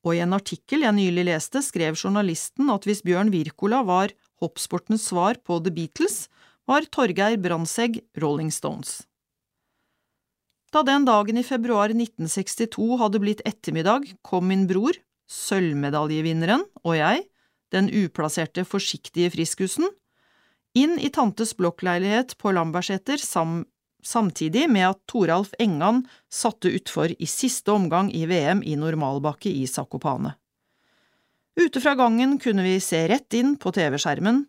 og i en artikkel jeg nylig leste, skrev journalisten at hvis Bjørn Wirkola var hoppsportens svar på The Beatles, var Torgeir Brandtzæg Rolling Stones. Da den dagen i februar 1962 hadde blitt ettermiddag, kom min bror, sølvmedaljevinneren, og jeg, den uplasserte forsiktige friskusen, inn i tantes blokkleilighet på Lambertseter sam samtidig med at Toralf Engan satte utfor i siste omgang i VM i normalbakke i Sakopane. Ute fra gangen kunne vi se rett inn på TV-skjermen,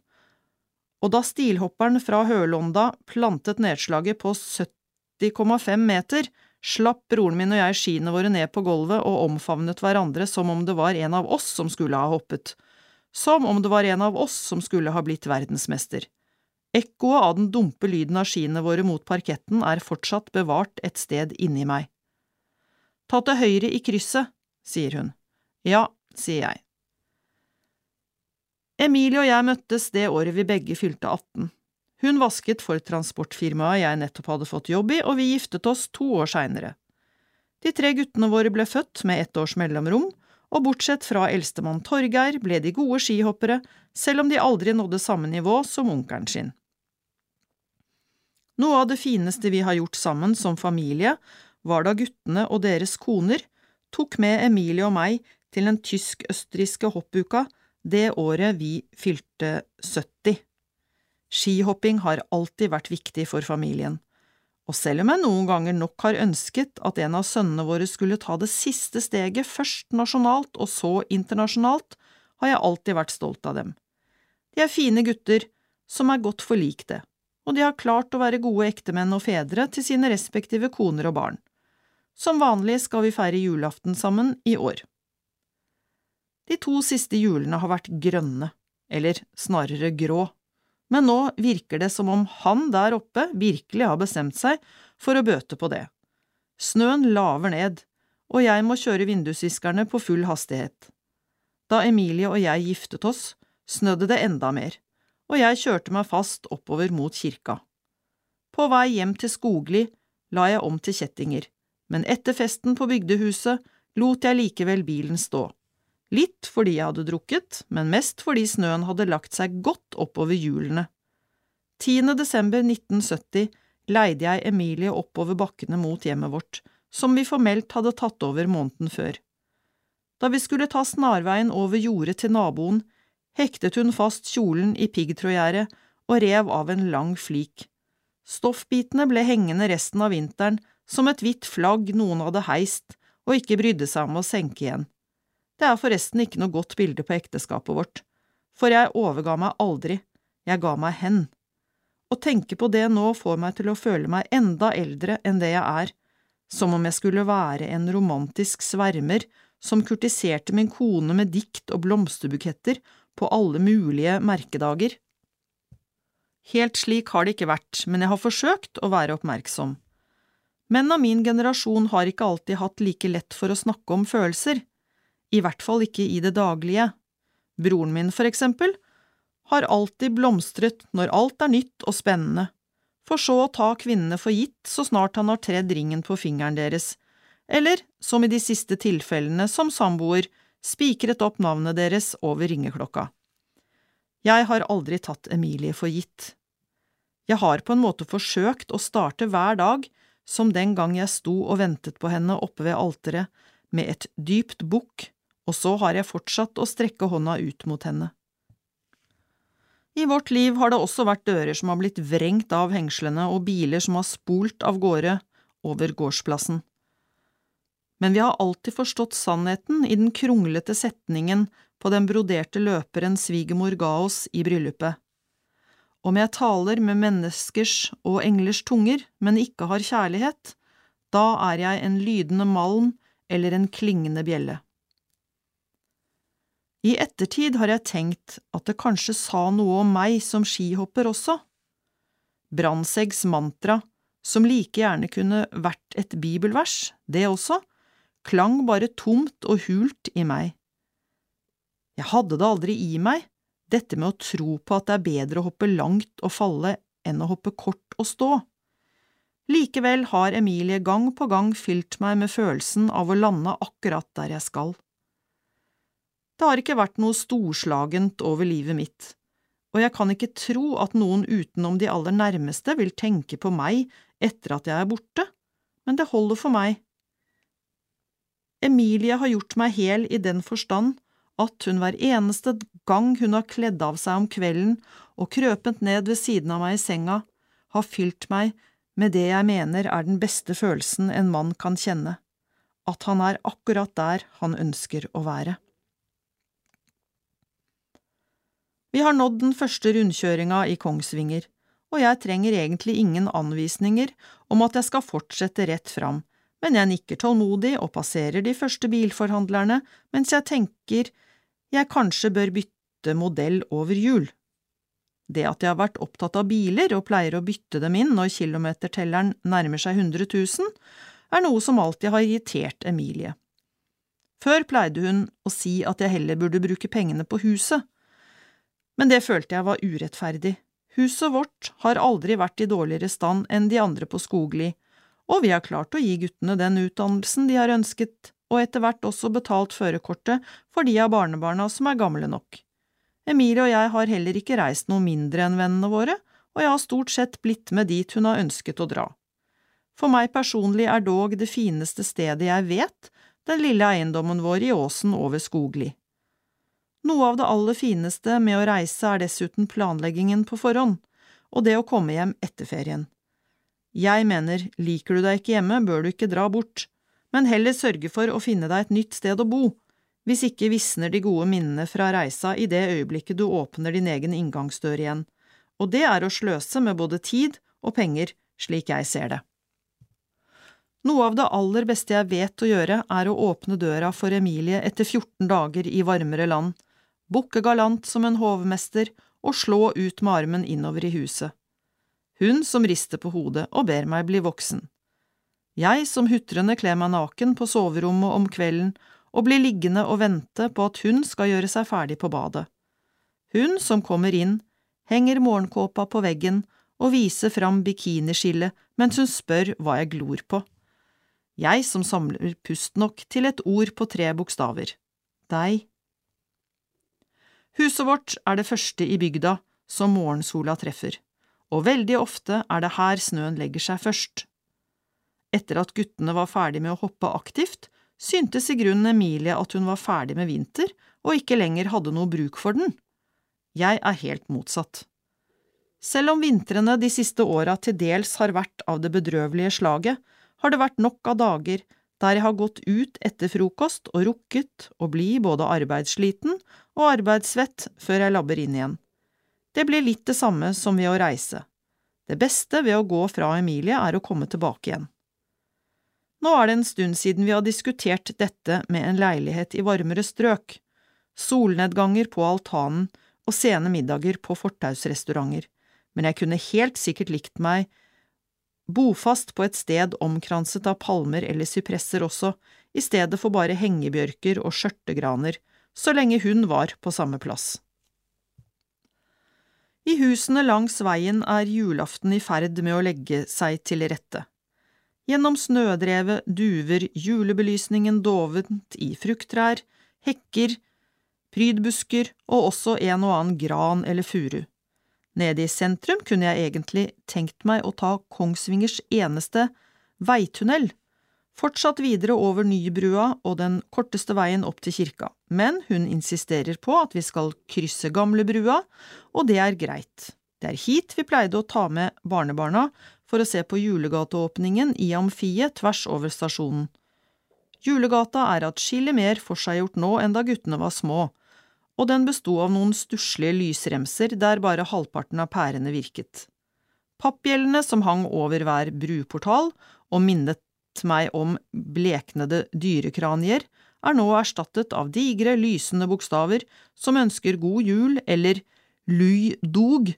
og da stilhopperen fra Hølonda plantet nedslaget på 70,5 meter, slapp broren min og jeg skiene våre ned på gulvet og omfavnet hverandre som om det var en av oss som skulle ha hoppet, som om det var en av oss som skulle ha blitt verdensmester. Ekkoet av den dumpe lyden av skiene våre mot parketten er fortsatt bevart et sted inni meg. Ta til høyre i krysset, sier hun. Ja, sier jeg. Emilie og jeg møttes det året vi begge fylte 18. Hun vasket for transportfirmaet jeg nettopp hadde fått jobb i, og vi giftet oss to år seinere. De tre guttene våre ble født med ett års mellomrom, og bortsett fra eldstemann Torgeir ble de gode skihoppere, selv om de aldri nådde samme nivå som onkelen sin. Noe av det fineste vi har gjort sammen som familie, var da guttene og deres koner tok med Emilie og meg til den tysk-østerrikske hoppuka det året vi fylte 70. Skihopping har alltid vært viktig for familien, og selv om jeg noen ganger nok har ønsket at en av sønnene våre skulle ta det siste steget først nasjonalt og så internasjonalt, har jeg alltid vært stolt av dem. De er fine gutter som er godt forlikte, og de har klart å være gode ektemenn og fedre til sine respektive koner og barn. Som vanlig skal vi feire julaften sammen i år. De to siste hjulene har vært grønne, eller snarere grå, men nå virker det som om han der oppe virkelig har bestemt seg for å bøte på det. Snøen laver ned, og jeg må kjøre vindusviskerne på full hastighet. Da Emilie og jeg giftet oss, snødde det enda mer, og jeg kjørte meg fast oppover mot kirka. På vei hjem til Skogli la jeg om til kjettinger, men etter festen på bygdehuset lot jeg likevel bilen stå. Litt fordi jeg hadde drukket, men mest fordi snøen hadde lagt seg godt oppover hjulene. 10. desember 1970 leide jeg Emilie oppover bakkene mot hjemmet vårt, som vi formelt hadde tatt over måneden før. Da vi skulle ta snarveien over jordet til naboen, hektet hun fast kjolen i piggtrådgjerdet og rev av en lang flik. Stoffbitene ble hengende resten av vinteren som et hvitt flagg noen hadde heist og ikke brydde seg om å senke igjen. Det er forresten ikke noe godt bilde på ekteskapet vårt, for jeg overga meg aldri, jeg ga meg hen. Å tenke på det nå får meg til å føle meg enda eldre enn det jeg er, som om jeg skulle være en romantisk svermer som kurtiserte min kone med dikt og blomsterbuketter på alle mulige merkedager. Helt slik har det ikke vært, men jeg har forsøkt å være oppmerksom. Menn av min generasjon har ikke alltid hatt like lett for å snakke om følelser, i hvert fall ikke i det daglige. Broren min, for eksempel, har alltid blomstret når alt er nytt og spennende, for så å ta kvinnene for gitt så snart han har tredd ringen på fingeren deres, eller, som i de siste tilfellene som samboer, spikret opp navnet deres over ringeklokka. Jeg har aldri tatt Emilie for gitt. Jeg har på en måte forsøkt å starte hver dag som den gang jeg sto og ventet på henne oppe ved alteret, med et dypt bukk, og så har jeg fortsatt å strekke hånda ut mot henne. I vårt liv har det også vært dører som har blitt vrengt av hengslene og biler som har spolt av gårde over gårdsplassen. Men vi har alltid forstått sannheten i den kronglete setningen på den broderte løperen svigermor ga oss i bryllupet. Om jeg taler med menneskers og englers tunger, men ikke har kjærlighet, da er jeg en lydende malm eller en klingende bjelle. I ettertid har jeg tenkt at det kanskje sa noe om meg som skihopper også. Brandsegs mantra, som like gjerne kunne vært et bibelvers, det også, klang bare tomt og hult i meg. Jeg hadde det aldri i meg, dette med å tro på at det er bedre å hoppe langt og falle enn å hoppe kort og stå. Likevel har Emilie gang på gang fylt meg med følelsen av å lande akkurat der jeg skal. Det har ikke vært noe storslagent over livet mitt, og jeg kan ikke tro at noen utenom de aller nærmeste vil tenke på meg etter at jeg er borte, men det holder for meg. Emilie har gjort meg hel i den forstand at hun hver eneste gang hun har kledd av seg om kvelden og krøpet ned ved siden av meg i senga, har fylt meg med det jeg mener er den beste følelsen en mann kan kjenne, at han er akkurat der han ønsker å være. Vi har nådd den første rundkjøringa i Kongsvinger, og jeg trenger egentlig ingen anvisninger om at jeg skal fortsette rett fram, men jeg nikker tålmodig og passerer de første bilforhandlerne mens jeg tenker jeg kanskje bør bytte modell over jul. Det at jeg har vært opptatt av biler og pleier å bytte dem inn når kilometertelleren nærmer seg 100 000, er noe som alltid har irritert Emilie. Før pleide hun å si at jeg heller burde bruke pengene på huset, men det følte jeg var urettferdig. Huset vårt har aldri vært i dårligere stand enn de andre på Skogli, og vi har klart å gi guttene den utdannelsen de har ønsket, og etter hvert også betalt førerkortet for de av barnebarna som er gamle nok. Emilie og jeg har heller ikke reist noe mindre enn vennene våre, og jeg har stort sett blitt med dit hun har ønsket å dra. For meg personlig er dog det fineste stedet jeg vet, den lille eiendommen vår i åsen over Skogli. Noe av det aller fineste med å reise er dessuten planleggingen på forhånd, og det å komme hjem etter ferien. Jeg mener, liker du deg ikke hjemme, bør du ikke dra bort, men heller sørge for å finne deg et nytt sted å bo, hvis ikke visner de gode minnene fra reisa i det øyeblikket du åpner din egen inngangsdør igjen, og det er å sløse med både tid og penger, slik jeg ser det. Noe av det aller beste jeg vet å gjøre, er å åpne døra for Emilie etter 14 dager i varmere land, bukke galant som en hovmester og slå ut med armen innover i huset. Hun som rister på hodet og ber meg bli voksen. Jeg som hutrende kler meg naken på soverommet om kvelden og blir liggende og vente på at hun skal gjøre seg ferdig på badet. Hun som kommer inn, henger morgenkåpa på veggen og viser fram bikiniskillet mens hun spør hva jeg glor på. Jeg som samler pust nok til et ord på tre bokstaver. Deg. Huset vårt er det første i bygda som morgensola treffer, og veldig ofte er det her snøen legger seg først. Etter at guttene var ferdig med å hoppe aktivt, syntes i grunnen Emilie at hun var ferdig med vinter og ikke lenger hadde noe bruk for den. Jeg er helt motsatt. Selv om vintrene de siste åra til dels har vært av det bedrøvelige slaget, har det vært nok av dager der jeg har gått ut etter frokost og rukket å bli både arbeidssliten og arbeidssvett før jeg labber inn igjen. Det blir litt det samme som ved å reise. Det beste ved å gå fra Emilie er å komme tilbake igjen. Nå er det en stund siden vi har diskutert dette med en leilighet i varmere strøk, solnedganger på altanen og sene middager på fortausrestauranter, men jeg kunne helt sikkert likt meg bofast på et sted omkranset av palmer eller sypresser også, i stedet for bare hengebjørker og skjørtegraner, så lenge hun var på samme plass. I husene langs veien er julaften i ferd med å legge seg til rette. Gjennom snødrevet duver julebelysningen dovent i frukttrær, hekker, prydbusker og også en og annen gran eller furu. Nede i sentrum kunne jeg egentlig tenkt meg å ta Kongsvingers eneste veitunnel, fortsatt videre over Nybrua og den korteste veien opp til kirka, men hun insisterer på at vi skal krysse Gamlebrua, og det er greit. Det er hit vi pleide å ta med barnebarna for å se på julegateåpningen i amfiet tvers over stasjonen. Julegata er atskillig mer forseggjort nå enn da guttene var små, og den besto av noen stusslige lysremser der bare halvparten av pærene virket. Pappgjellene som hang over hver bruportal og minnet meg om bleknede dyrekranier, er nå erstattet av digre, lysende bokstaver som ønsker god jul eller lui dog,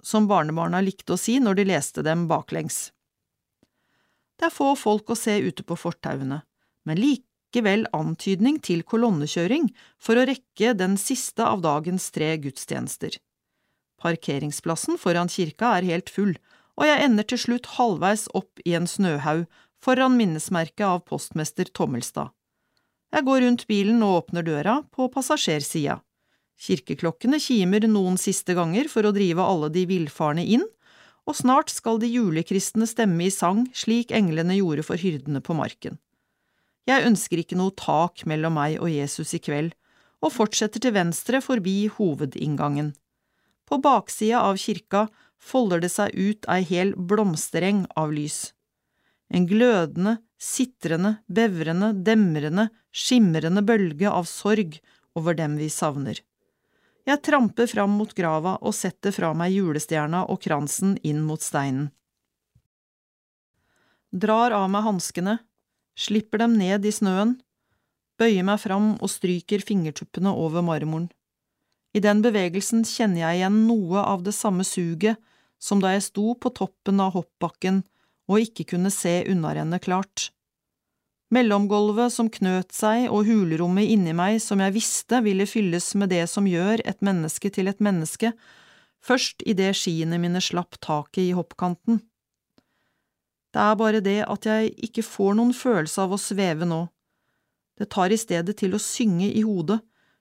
som barnebarna likte å si når de leste dem baklengs. Det er få folk å se ute på fortauene, men likevel antydning til kolonnekjøring for å rekke den siste av dagens tre gudstjenester. Parkeringsplassen foran kirka er helt full, og jeg ender til slutt halvveis opp i en snøhaug foran minnesmerket av postmester Tommelstad. Jeg går rundt bilen og åpner døra på passasjersida. Kirkeklokkene kimer noen siste ganger for å drive alle de villfarne inn, og snart skal de julekristne stemme i sang slik englene gjorde for hyrdene på marken. Jeg ønsker ikke noe tak mellom meg og Jesus i kveld, og fortsetter til venstre forbi hovedinngangen. På baksida av kirka folder det seg ut ei hel blomstereng av lys. En glødende, sitrende, bevrende, demrende, skimrende bølge av sorg over dem vi savner. Jeg tramper fram mot grava og setter fra meg julestjerna og kransen inn mot steinen. Drar av meg hanskene, slipper dem ned i snøen, bøyer meg fram og stryker fingertuppene over marmoren. I den bevegelsen kjenner jeg igjen noe av det samme suget som da jeg sto på toppen av hoppbakken og ikke kunne se unnarennet klart. Mellomgulvet som knøt seg og hulrommet inni meg som jeg visste ville fylles med det som gjør et menneske til et menneske, først idet skiene mine slapp taket i hoppkanten. Det er bare det at jeg ikke får noen følelse av å sveve nå. Det tar i stedet til å synge i hodet,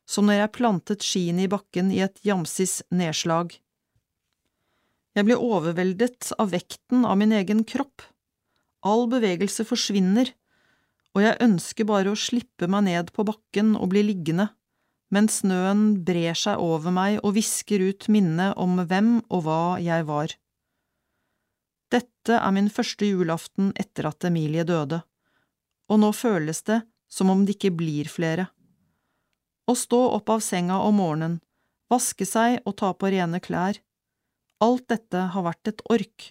som når jeg plantet skiene i bakken i et jamsis nedslag. Jeg blir overveldet av vekten av min egen kropp. All bevegelse forsvinner, og jeg ønsker bare å slippe meg ned på bakken og bli liggende, mens snøen brer seg over meg og visker ut minnet om hvem og hva jeg var. Dette er min første julaften etter at Emilie døde, og nå føles det som om det ikke blir flere. Å stå opp av senga om morgenen, vaske seg og ta på rene klær, alt dette har vært et ork.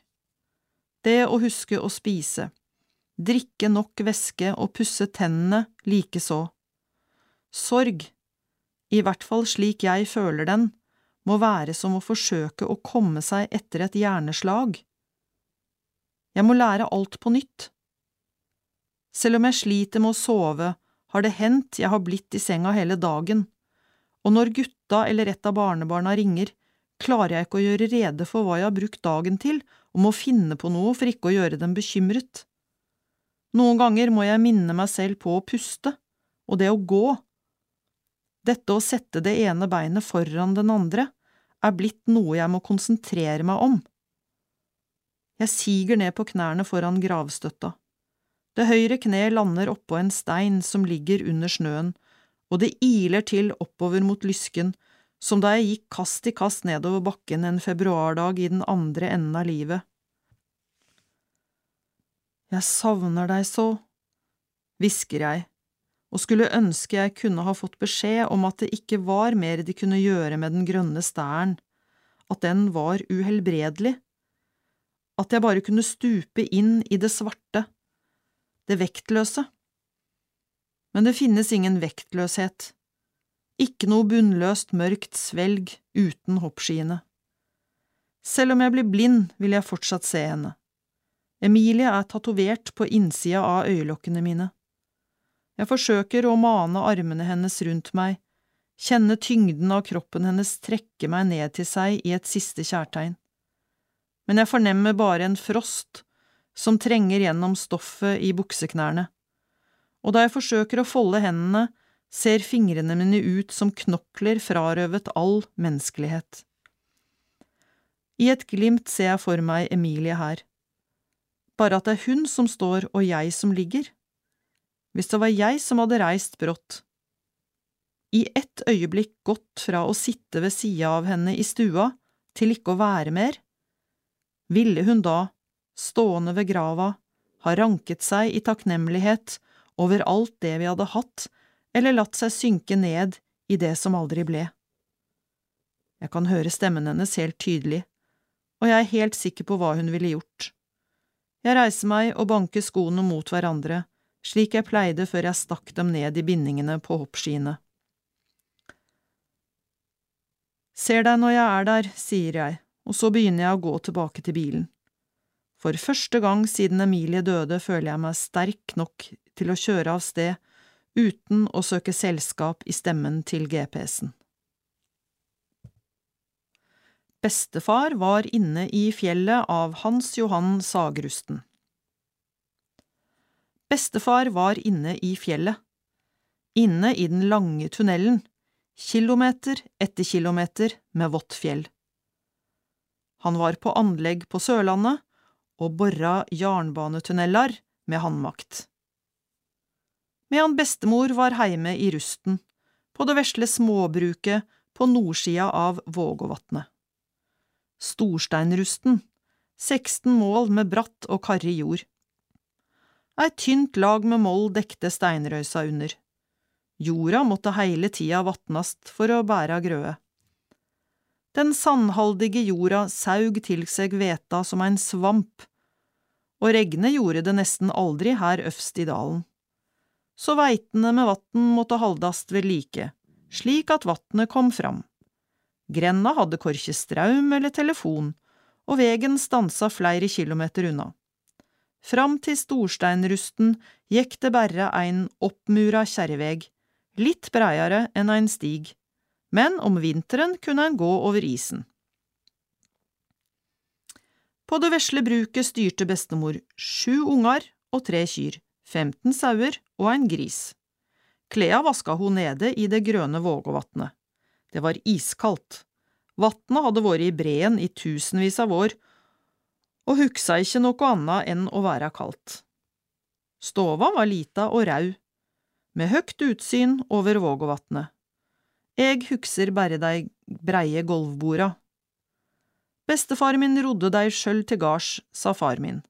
Det å huske å spise, drikke nok væske og pusse tennene likeså. Sorg, i hvert fall slik jeg føler den, må være som å forsøke å komme seg etter et hjerneslag. Jeg må lære alt på nytt. Selv om jeg sliter med å sove, har det hendt jeg har blitt i senga hele dagen, og når gutta eller et av barnebarna ringer, klarer jeg ikke å gjøre rede for hva jeg har brukt dagen til, og må finne på noe for ikke å gjøre dem bekymret. Noen ganger må jeg minne meg selv på å puste, og det å gå. Dette å sette det ene beinet foran den andre er blitt noe jeg må konsentrere meg om. Jeg siger ned på knærne foran gravstøtta. Det høyre kneet lander oppå en stein som ligger under snøen, og det iler til oppover mot lysken, som da jeg gikk kast i kast nedover bakken en februardag i den andre enden av livet. Jeg savner deg så, hvisker jeg, og skulle ønske jeg kunne ha fått beskjed om at det ikke var mer de kunne gjøre med den grønne stæren, at den var uhelbredelig, at jeg bare kunne stupe inn i det svarte, det vektløse. Men det finnes ingen vektløshet, ikke noe bunnløst mørkt svelg uten hoppskiene. Selv om jeg blir blind, vil jeg fortsatt se henne. Emilie er tatovert på innsida av øyelokkene mine. Jeg forsøker å mane armene hennes rundt meg, kjenne tyngden av kroppen hennes trekke meg ned til seg i et siste kjærtegn. Men jeg fornemmer bare en frost som trenger gjennom stoffet i bukseknærne, og da jeg forsøker å folde hendene, ser fingrene mine ut som knokler frarøvet all menneskelighet. I et glimt ser jeg for meg Emilie her, bare at det er hun som står og jeg som ligger. Hvis det var jeg som hadde reist brått, i ett øyeblikk gått fra å sitte ved sida av henne i stua til ikke å være mer, ville hun da, stående ved grava, ha ranket seg i takknemlighet over alt det vi hadde hatt, eller latt seg synke ned i det som aldri ble. Jeg kan høre stemmen hennes helt tydelig, og jeg er helt sikker på hva hun ville gjort. Jeg reiser meg og banker skoene mot hverandre, slik jeg pleide før jeg stakk dem ned i bindingene på hoppskiene. Ser deg når jeg er der, sier jeg, og så begynner jeg å gå tilbake til bilen. For første gang siden Emilie døde føler jeg meg sterk nok til å kjøre av sted uten å søke selskap i stemmen til GPS-en. Bestefar var inne i fjellet av Hans Johan Sagrusten. Bestefar var inne i fjellet, inne i den lange tunnelen, kilometer etter kilometer med vått fjell. Han var på anlegg på Sørlandet og bora jernbanetunneler med handmakt. Medan bestemor var heime i Rusten, på det vesle småbruket på nordsida av Vågåvatnet. Storsteinrusten, 16 mål med bratt og karrig jord. Ei tynt lag med moll dekte steinrøysa under. Jorda måtte heile tida vatnast for å bæra grøde. Den sandhaldige jorda saug til seg veta som ein svamp, og regnet gjorde det nesten aldri her øvst i dalen. Så veitene med vatn måtte haldast ved like, slik at vatnet kom fram. Grenda hadde korkje straum eller telefon, og vegen stansa flere kilometer unna. Fram til Storsteinrusten gikk det berre ein oppmura kjerreveg, litt breiare enn ein stig, men om vinteren kunne en gå over isen. På det vesle bruket styrte bestemor sju unger og tre kyr, 15 sauer og en gris. Klea vaska hun nede i det grønne Vågåvatnet. Det var iskaldt. Vatnet hadde vært i breen i tusenvis av år, og hugsa ikke noe annet enn å være kaldt. Stova var lita og rau, med høgt utsyn over Vågåvatnet. Eg hugser bare dei breie golvborda. Bestefar min rodde dei sjøl til gards, sa far min.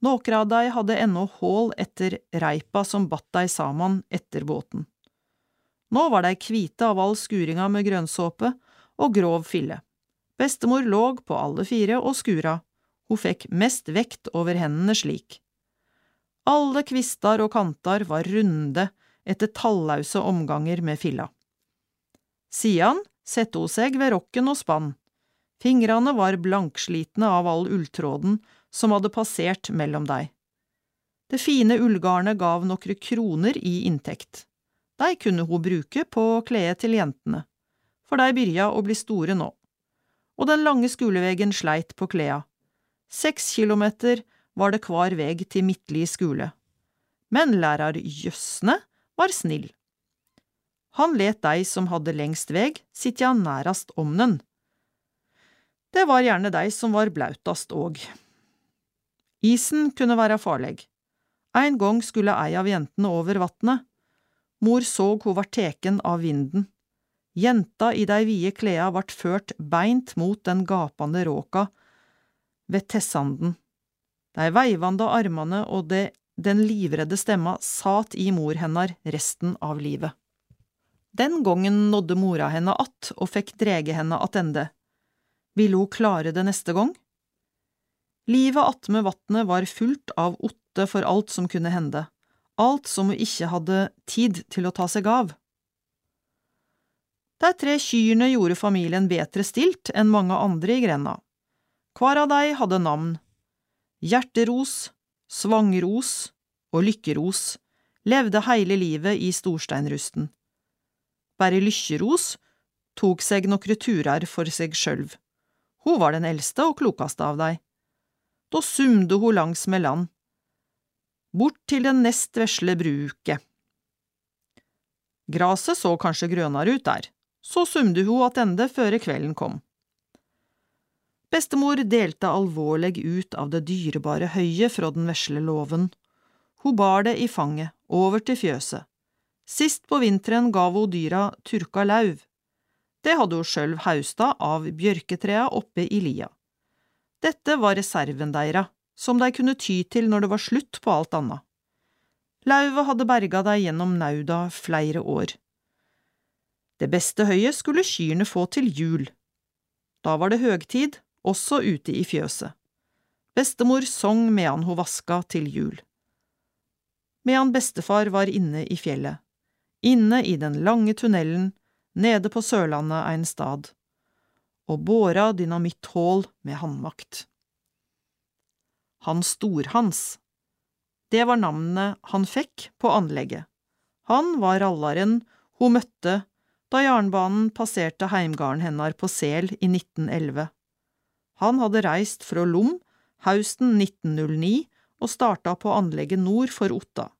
Nokre av dei hadde ennå hål etter reipa som batt dei saman etter båten. Nå var dei kvite av all skuringa med grønnsåpe og grov fille. Bestemor låg på alle fire og skura, hun fikk mest vekt over hendene slik. Alle kvistar og kantar var runde etter tallause omganger med filla. Sidan sette hun seg ved rokken og spann. Fingrene var blankslitne av all ulltråden som hadde passert mellom dei. Det fine ullgarnet gav nokre kroner i inntekt. Dei kunne hun bruke på kledet til jentene, for dei byrja å bli store nå. Og den lange skulevegen sleit på kleda. Seks kilometer var det hver veg til Midtli skule. Men lærar Jøsne var snill. Han let dei som hadde lengst veg, sitja nærast omnen. Det var gjerne dei som var blautast òg. Isen kunne være farlig. En gang skulle ei av jentene over vatnet. Mor såg hun var teken av vinden. Jenta i de vide kleda vart ført beint mot den gapande råka ved Tessanden. De veivande armene og det, den livredde stemma sat i mor hennar resten av livet. Den gongen nådde mora henne att og fikk drege henne attende. Ville hun klare det neste gang? Livet attmed vatnet var fullt av otte for alt som kunne hende, alt som hun ikke hadde tid til å ta seg av. De tre kyrne gjorde familien bedre stilt enn mange andre i grenda. Hver av de hadde navn. Hjerteros, Svangros og Lykkeros levde hele livet i storsteinrusten. Bare Lykkeros tok seg nokre turer for seg sjølv. Hun var den eldste og klokeste av dei. Da sumde hun langs med land, bort til den nest vesle bruket. Graset så kanskje grønere ut der, så sumde hun attende føre kvelden kom. Bestemor delte alvorlig ut av det dyrebare høyet fra den vesle låven. Hun bar det i fanget, over til fjøset. Sist på vinteren gav hun dyra turka lauv. Det hadde hun sjølv hausta av bjørketrea oppe i lia. Dette var reserven deira, som de kunne ty til når det var slutt på alt annet. Lauvet hadde berga dei gjennom nauda flere år. Det beste høyet skulle kyrne få til jul. Da var det høgtid, også ute i fjøset. Bestemor sang medan hun vaska til jul. Medan bestefar var inne i fjellet, inne i den lange tunnelen, nede på Sørlandet ein stad, og båra dynamitthål med handmakt. Han Storhans, det var navnet han fikk på anlegget. Han var rallaren hun møtte da jernbanen passerte heimgarden hennar på Sel i 1911. Han hadde reist fra Lom høsten 1909 og starta på anlegget nord for Otta.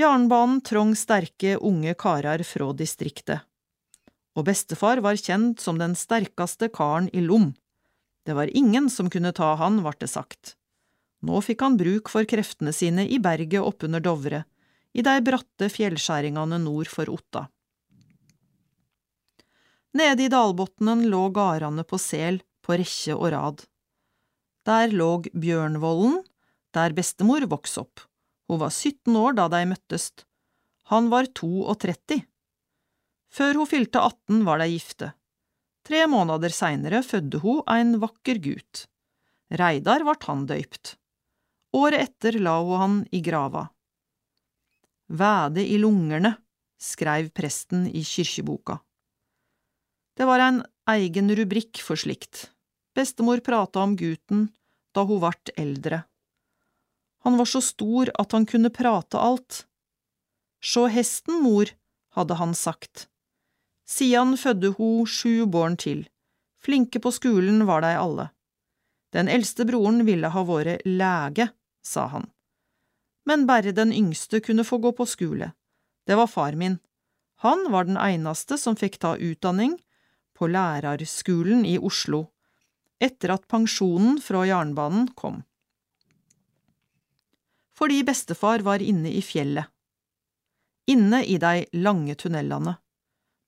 Jernbanen trong sterke unge karer fra distriktet, og bestefar var kjent som den sterkeste karen i Lom. Det var ingen som kunne ta han, vart det sagt. Nå fikk han bruk for kreftene sine i berget oppunder Dovre, i de bratte fjellskjæringene nord for Otta. Nede i dalbotnen lå gardane på Sel på rekke og rad. Der lå Bjørnvollen, der bestemor vokste opp. Hun var 17 år da de møttes. Han var 32. Før hun fylte 18 var de gifte. Tre måneder seinere fødde hun en vakker gutt. Reidar vart han døypt. Året etter la hun han i grava. Væde i lungerne, skreiv presten i kyrkjeboka. Det var en egen rubrikk for slikt. Bestemor prata om gutten da hun vart eldre. Han var så stor at han kunne prate alt. Sjå hesten, mor, hadde han sagt. Sian fødde hun sju barn til. Flinke på skolen var de alle. Den eldste broren ville ha vært lege, sa han. Men bare den yngste kunne få gå på skole. Det var far min. Han var den eneste som fikk ta utdanning på lærerskolen i Oslo, etter at pensjonen fra jernbanen kom. Fordi bestefar var inne i fjellet. Inne i de lange tunnelene.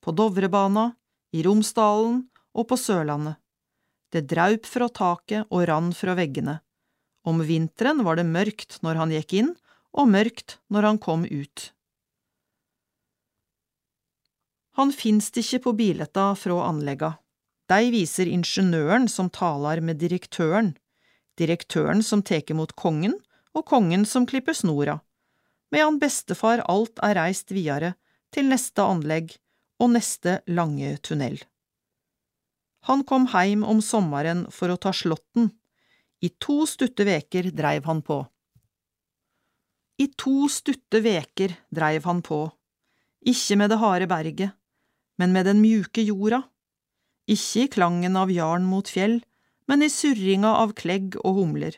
På Dovrebana, i Romsdalen og på Sørlandet. Det draup fra taket og rann fra veggene. Om vinteren var det mørkt når han gikk inn, og mørkt når han kom ut. Han finst ikke på biletta fra anlegga. De viser ingeniøren som taler med direktøren, direktøren som tek imot kongen, og kongen som klipper snora, medan bestefar alt er reist videre til neste anlegg og neste lange tunnel. Han kom heim om sommeren for å ta slåtten. I to stutte veker dreiv han på. I to stutte veker dreiv han på, ikke med det harde berget, men med den mjuke jorda, ikke i klangen av jarn mot fjell, men i surringa av klegg og humler.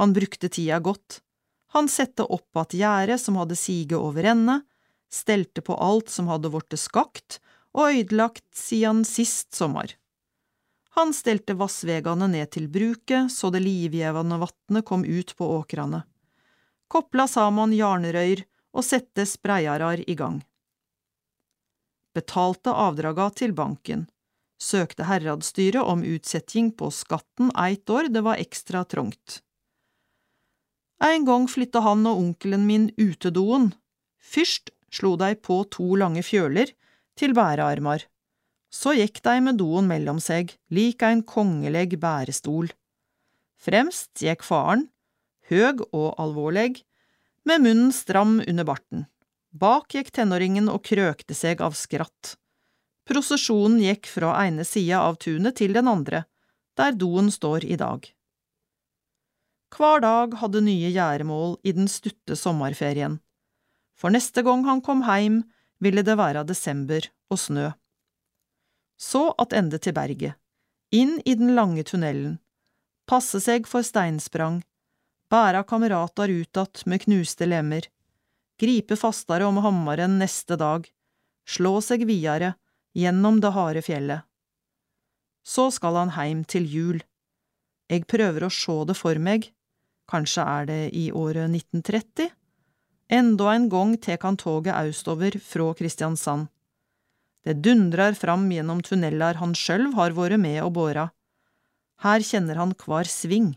Han brukte tida godt, han sette opp att gjerdet som hadde sige over ende, stelte på alt som hadde vorte skakt og øydelagt siden sist sommer. Han stelte vassvegane ned til bruket så det livgjevande vatnet kom ut på åkrane. Kopla saman jarnrøyr og sette spreiarar i gang. Betalte avdraga til banken. Søkte herradsstyret om utsetting på skatten eit år det var ekstra trongt. En gang flytta han og onkelen min utedoen. Fyrst slo dei på to lange fjøler til bærearmar. Så gikk dei med doen mellom seg, lik ein kongeleg bærestol. Fremst gikk faren, høg og alvorleg, med munnen stram under barten. Bak gikk tenåringen og krøkte seg av skratt. Prosesjonen gikk fra ene sida av tunet til den andre, der doen står i dag. Hver dag hadde nye gjæremål i den stutte sommerferien. For neste gang han kom heim, ville det være desember og snø. Så attende til berget, inn i den lange tunnelen, passe seg for steinsprang, bæra kameratar att med knuste lemmer, gripe fastere om hammaren neste dag, slå seg videre gjennom det harde fjellet. Så skal han heim til jul. Jeg prøver å sjå det for meg, kanskje er det i året 1930? Enda en gang tek han toget austover fra Kristiansand. Det dundrar fram gjennom tunnelar han sjølv har vært med og båra. Her kjenner han hver sving.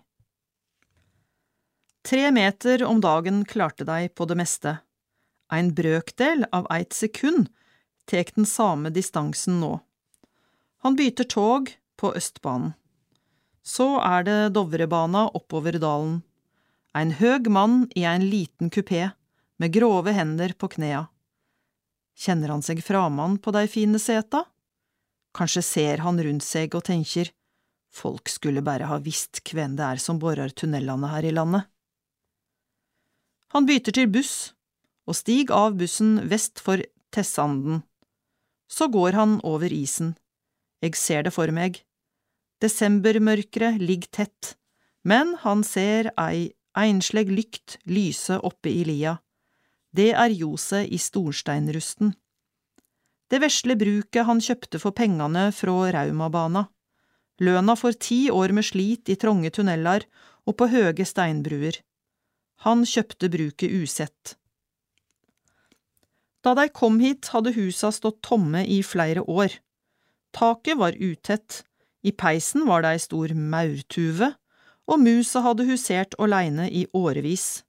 Tre meter om dagen klarte dei på det meste. Ein brøkdel av eit sekund tek den same distansen nå. Han byter tog på Østbanen. Så er det Dovrebana oppover dalen. Ein høg mann i ein liten kupé, med grove hender på knea. Kjenner han seg framann på dei fine seta? Kanskje ser han rundt seg og tenker, folk skulle bare ha visst hvem det er som borer tunnelene her i landet. Han bytter til buss, og stig av bussen vest for Tessanden. Så går han over isen. Jeg ser det for meg. Desembermørket ligger tett, men han ser ei einsleg lykt lyse oppe i lia. Det er ljoset i storsteinrusten. Det vesle bruket han kjøpte for pengene fra Raumabana. Løna for ti år med slit i tronge tunnelar og på høge steinbruer. Han kjøpte bruket usett. Da de kom hit, hadde husa stått tomme i flere år. Taket var utett, i peisen var det ei stor maurtuve, og musa hadde husert aleine i årevis.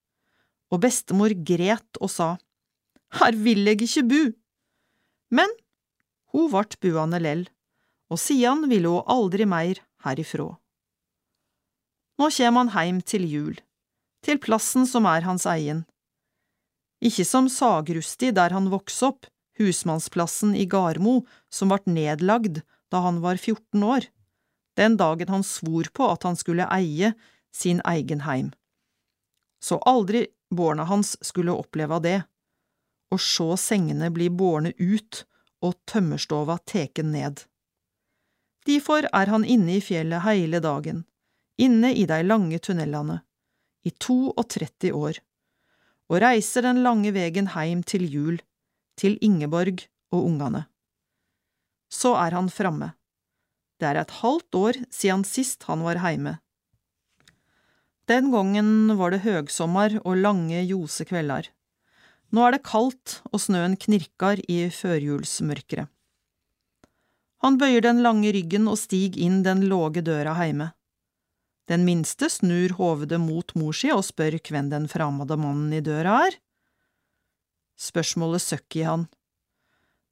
Og bestemor gret og sa, Her vil eg ikkje bu! Men hun vart buande lell, og sian ville hun aldri meir herifrå. Nå kjem han heim til jul, til plassen som er hans egen. Ikke som Sagrusti der han vokste opp, husmannsplassen i Garmo som vart nedlagd da han var 14 år, den dagen han svor på at han skulle eie sin egen heim. Så aldri borna hans skulle oppleve det, og sjå sengene bli bårne ut og tømmerstova teken ned. Difor er han inne i fjellet heile dagen, inne i dei lange tunnelane, i 32 år, og reiser den lange vegen heim til jul, til Ingeborg og ungane. Så er han framme. Det er et halvt år siden sist han var heime. Den gangen var det høgsommer og lange, ljose kvelder. Nå er det kaldt og snøen knirkar i førjulsmørket. Han bøyer den lange ryggen og stig inn den låge døra heime. Den minste snur hovedet mot mor si og spør hvem den fremmede mannen i døra er. Spørsmålet søkk i han.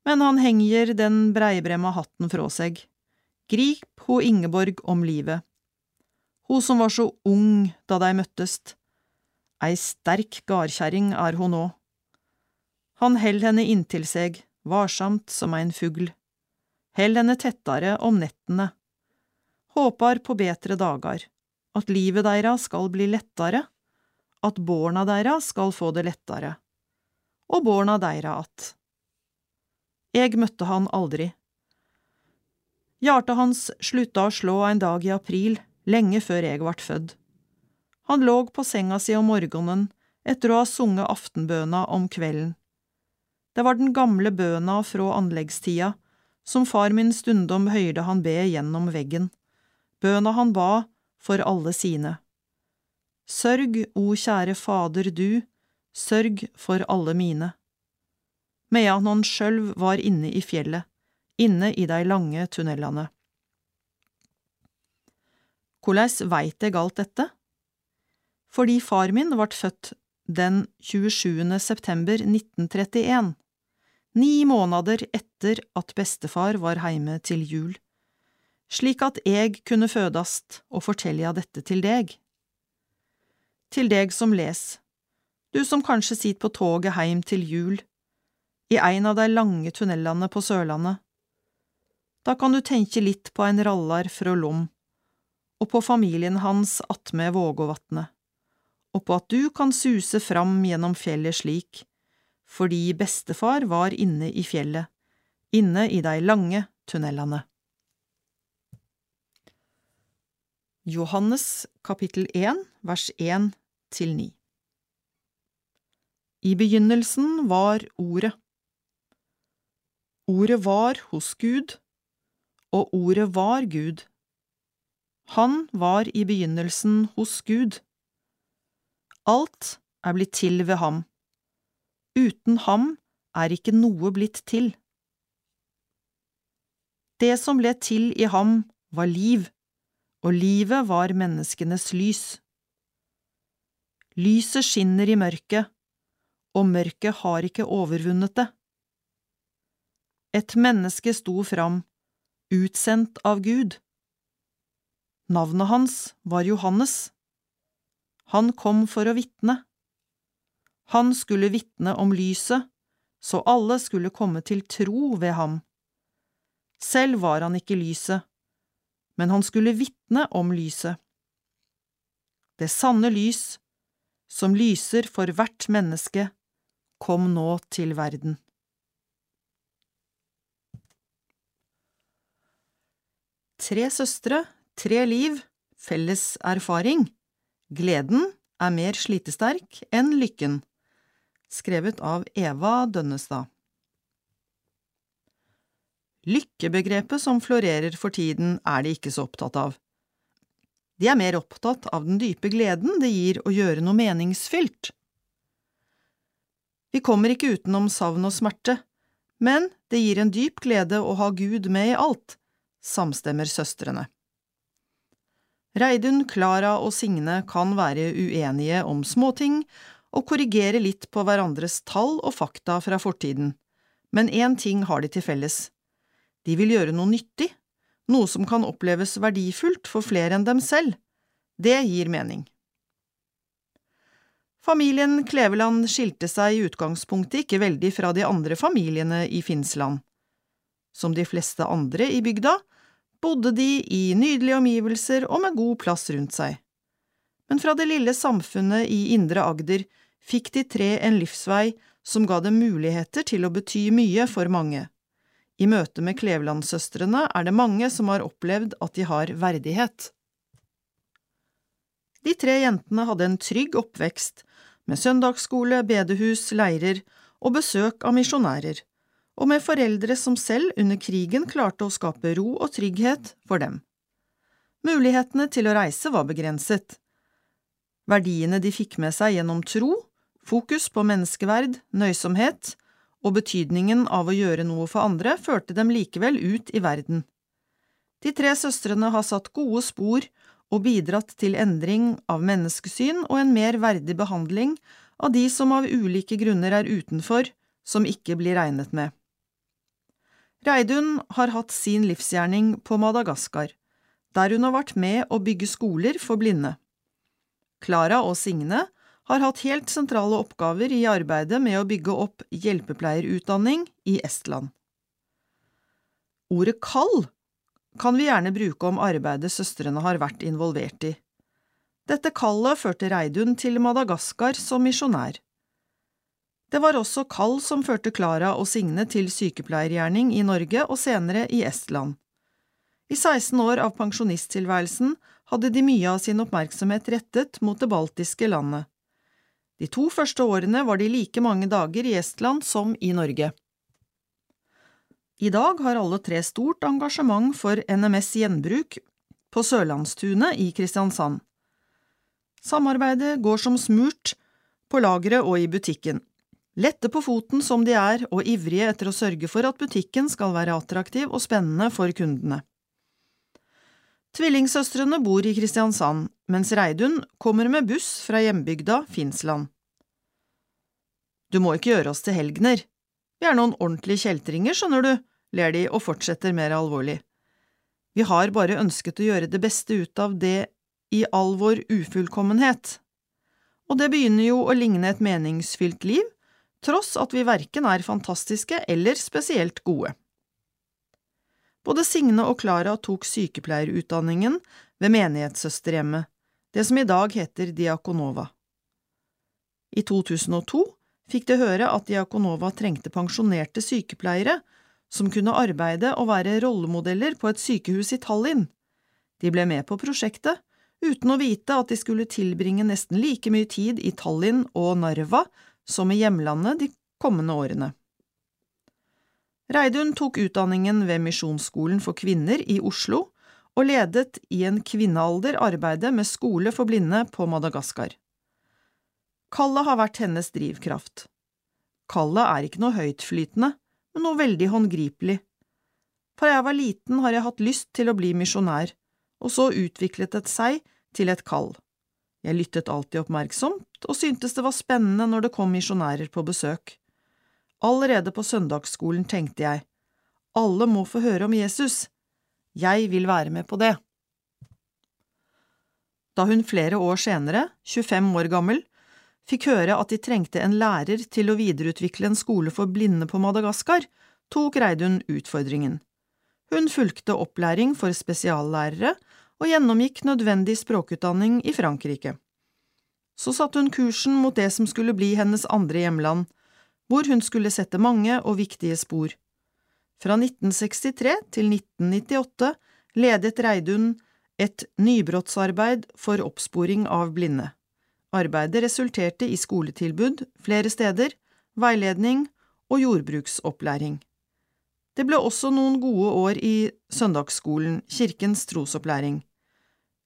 Men han henger den breibremma hatten fra seg. Grip ho Ingeborg om livet. Ho som var så ung da dei møttest. Ei sterk gardkjerring er ho nå. Han held henne inntil seg, varsamt som ein fugl. Held henne tettare om nettene. Håpar på betre dagar, at livet deira skal bli lettare, at borna deira skal få det lettare, og borna deira att. Eg møtte han aldri. Hjarta hans slutta å slå en dag i april, lenge før jeg vart fødd. Han låg på senga si om morgenen etter å ha sunget aftenbøna om kvelden. Det var den gamle bøna fra anleggstida, som far min stundom høyrde han be gjennom veggen, bøna han ba for alle sine. Sørg, o kjære Fader du, sørg for alle mine. Medan han sjølv var inne i fjellet, inne i dei lange tunnelane. Korleis veit eg alt dette? Fordi far min vart født den 27. september 1931, ni måneder etter at bestefar var heime til jul, slik at eg kunne fødast og fortelja dette til deg. Til deg som les, du som kanskje sit på toget heim til jul, i ein av dei lange tunnelane på Sørlandet. Da kan du tenke litt på ein rallar frå Lom, og på familien hans attmed Vågåvatnet, og på at du kan suse fram gjennom fjellet slik, fordi bestefar var inne i fjellet, inne i dei lange tunnelane. Johannes kapittel 1 vers 1 til 9 I begynnelsen var Ordet. Ordet var hos Gud, og Ordet var Gud. Han var i begynnelsen hos Gud. Alt er blitt til ved ham. Uten ham er ikke noe blitt til. Det som ble til i ham, var liv, og livet var menneskenes lys. Lyset skinner i mørket, og mørket har ikke overvunnet det. Et menneske sto fram, utsendt av Gud. Navnet hans var Johannes. Han kom for å vitne. Han skulle vitne om lyset, så alle skulle komme til tro ved ham. Selv var han ikke lyset, men han skulle vitne om lyset. Det sanne lys, som lyser for hvert menneske, kom nå til verden. Tre søstre, tre liv, felles erfaring. Gleden er mer slitesterk enn lykken. Skrevet av Eva Dønnestad. Lykkebegrepet som florerer for tiden, er de ikke så opptatt av. De er mer opptatt av den dype gleden det gir å gjøre noe meningsfylt. Vi kommer ikke utenom savn og smerte, men det gir en dyp glede å ha Gud med i alt, samstemmer søstrene. Reidun, Klara og Signe kan være uenige om småting og korrigere litt på hverandres tall og fakta fra fortiden, men én ting har de til felles. De vil gjøre noe nyttig, noe som kan oppleves verdifullt for flere enn dem selv. Det gir mening. Familien Kleveland skilte seg i utgangspunktet ikke veldig fra de andre familiene i Finnsland. Som de fleste andre i bygda bodde de i nydelige omgivelser og med god plass rundt seg. Men fra det lille samfunnet i Indre Agder fikk de tre en livsvei som ga dem muligheter til å bety mye for mange. I møte med Kleveland-søstrene er det mange som har opplevd at de har verdighet. De tre jentene hadde en trygg oppvekst, med søndagsskole, bedehus, leirer og besøk av misjonærer, og med foreldre som selv under krigen klarte å skape ro og trygghet for dem. Mulighetene til å reise var begrenset. Verdiene de fikk med seg gjennom tro, fokus på menneskeverd, nøysomhet og betydningen av å gjøre noe for andre førte dem likevel ut i verden. De tre søstrene har satt gode spor og bidratt til endring av menneskesyn og en mer verdig behandling av de som av ulike grunner er utenfor, som ikke blir regnet med. Reidun har hatt sin livsgjerning på Madagaskar, der hun har vært med å bygge skoler for blinde. Klara og Signe har hatt helt sentrale oppgaver i arbeidet med å bygge opp hjelpepleierutdanning i Estland. Ordet kall kan vi gjerne bruke om arbeidet søstrene har vært involvert i. Dette kallet førte Reidun til Madagaskar som misjonær. Det var også kall som førte Klara og Signe til sykepleiergjerning i Norge og senere i Estland. I 16 år av pensjonisttilværelsen hadde de mye av sin oppmerksomhet rettet mot det baltiske landet. De to første årene var de like mange dager i Estland som i Norge. I dag har alle tre stort engasjement for NMS gjenbruk på Sørlandstunet i Kristiansand. Samarbeidet går som smurt på lageret og i butikken. Lette på foten som de er, og ivrige etter å sørge for at butikken skal være attraktiv og spennende for kundene. Tvillingsøstrene bor i Kristiansand, mens Reidun kommer med buss fra hjembygda Finsland. Du må ikke gjøre oss til helgener. Vi er noen ordentlige kjeltringer, skjønner du, ler de og fortsetter mer alvorlig. Vi har bare ønsket å gjøre det beste ut av det i all vår ufullkommenhet. Og det begynner jo å ligne et meningsfylt liv, tross at vi verken er fantastiske eller spesielt gode. Både Signe og Klara tok sykepleierutdanningen ved Menighetssøsterhjemmet, det som i dag heter Diakonova. I 2002 fikk de høre at Diakonova trengte pensjonerte sykepleiere som kunne arbeide og være rollemodeller på et sykehus i Tallinn. De ble med på prosjektet, uten å vite at de skulle tilbringe nesten like mye tid i Tallinn og Narva som i hjemlandet de kommende årene. Reidun tok utdanningen ved Misjonsskolen for kvinner i Oslo og ledet i en kvinnealder arbeidet med skole for blinde på Madagaskar. Kallet har vært hennes drivkraft. Kallet er ikke noe høytflytende, men noe veldig håndgripelig. Fra jeg var liten har jeg hatt lyst til å bli misjonær, og så utviklet det seg til et kall. Jeg lyttet alltid oppmerksomt og syntes det var spennende når det kom misjonærer på besøk. Allerede på søndagsskolen tenkte jeg, alle må få høre om Jesus, jeg vil være med på det. Da hun flere år senere, 25 år gammel, fikk høre at de trengte en lærer til å videreutvikle en skole for blinde på Madagaskar, tok Reidun utfordringen. Hun fulgte opplæring for spesiallærere og gjennomgikk nødvendig språkutdanning i Frankrike. Så satte hun kursen mot det som skulle bli hennes andre hjemland, hvor hun skulle sette mange og viktige spor. Fra 1963 til 1998 ledet Reidun et nybrottsarbeid for oppsporing av blinde. Arbeidet resulterte i skoletilbud flere steder, veiledning og jordbruksopplæring. Det ble også noen gode år i søndagsskolen, kirkens trosopplæring.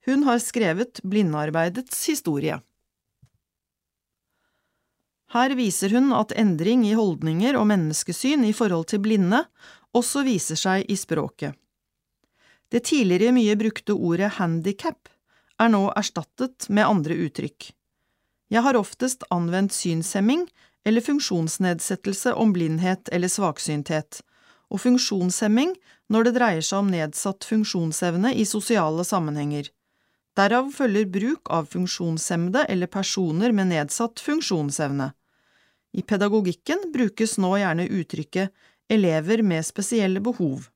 Hun har skrevet blindearbeidets historie. Her viser hun at endring i holdninger og menneskesyn i forhold til blinde også viser seg i språket. Det tidligere mye brukte ordet handicap er nå erstattet med andre uttrykk. Jeg har oftest anvendt synshemming eller funksjonsnedsettelse om blindhet eller svaksynthet, og funksjonshemming når det dreier seg om nedsatt funksjonsevne i sosiale sammenhenger. Derav følger bruk av funksjonshemmede eller personer med nedsatt funksjonsevne. I pedagogikken brukes nå gjerne uttrykket elever med spesielle behov.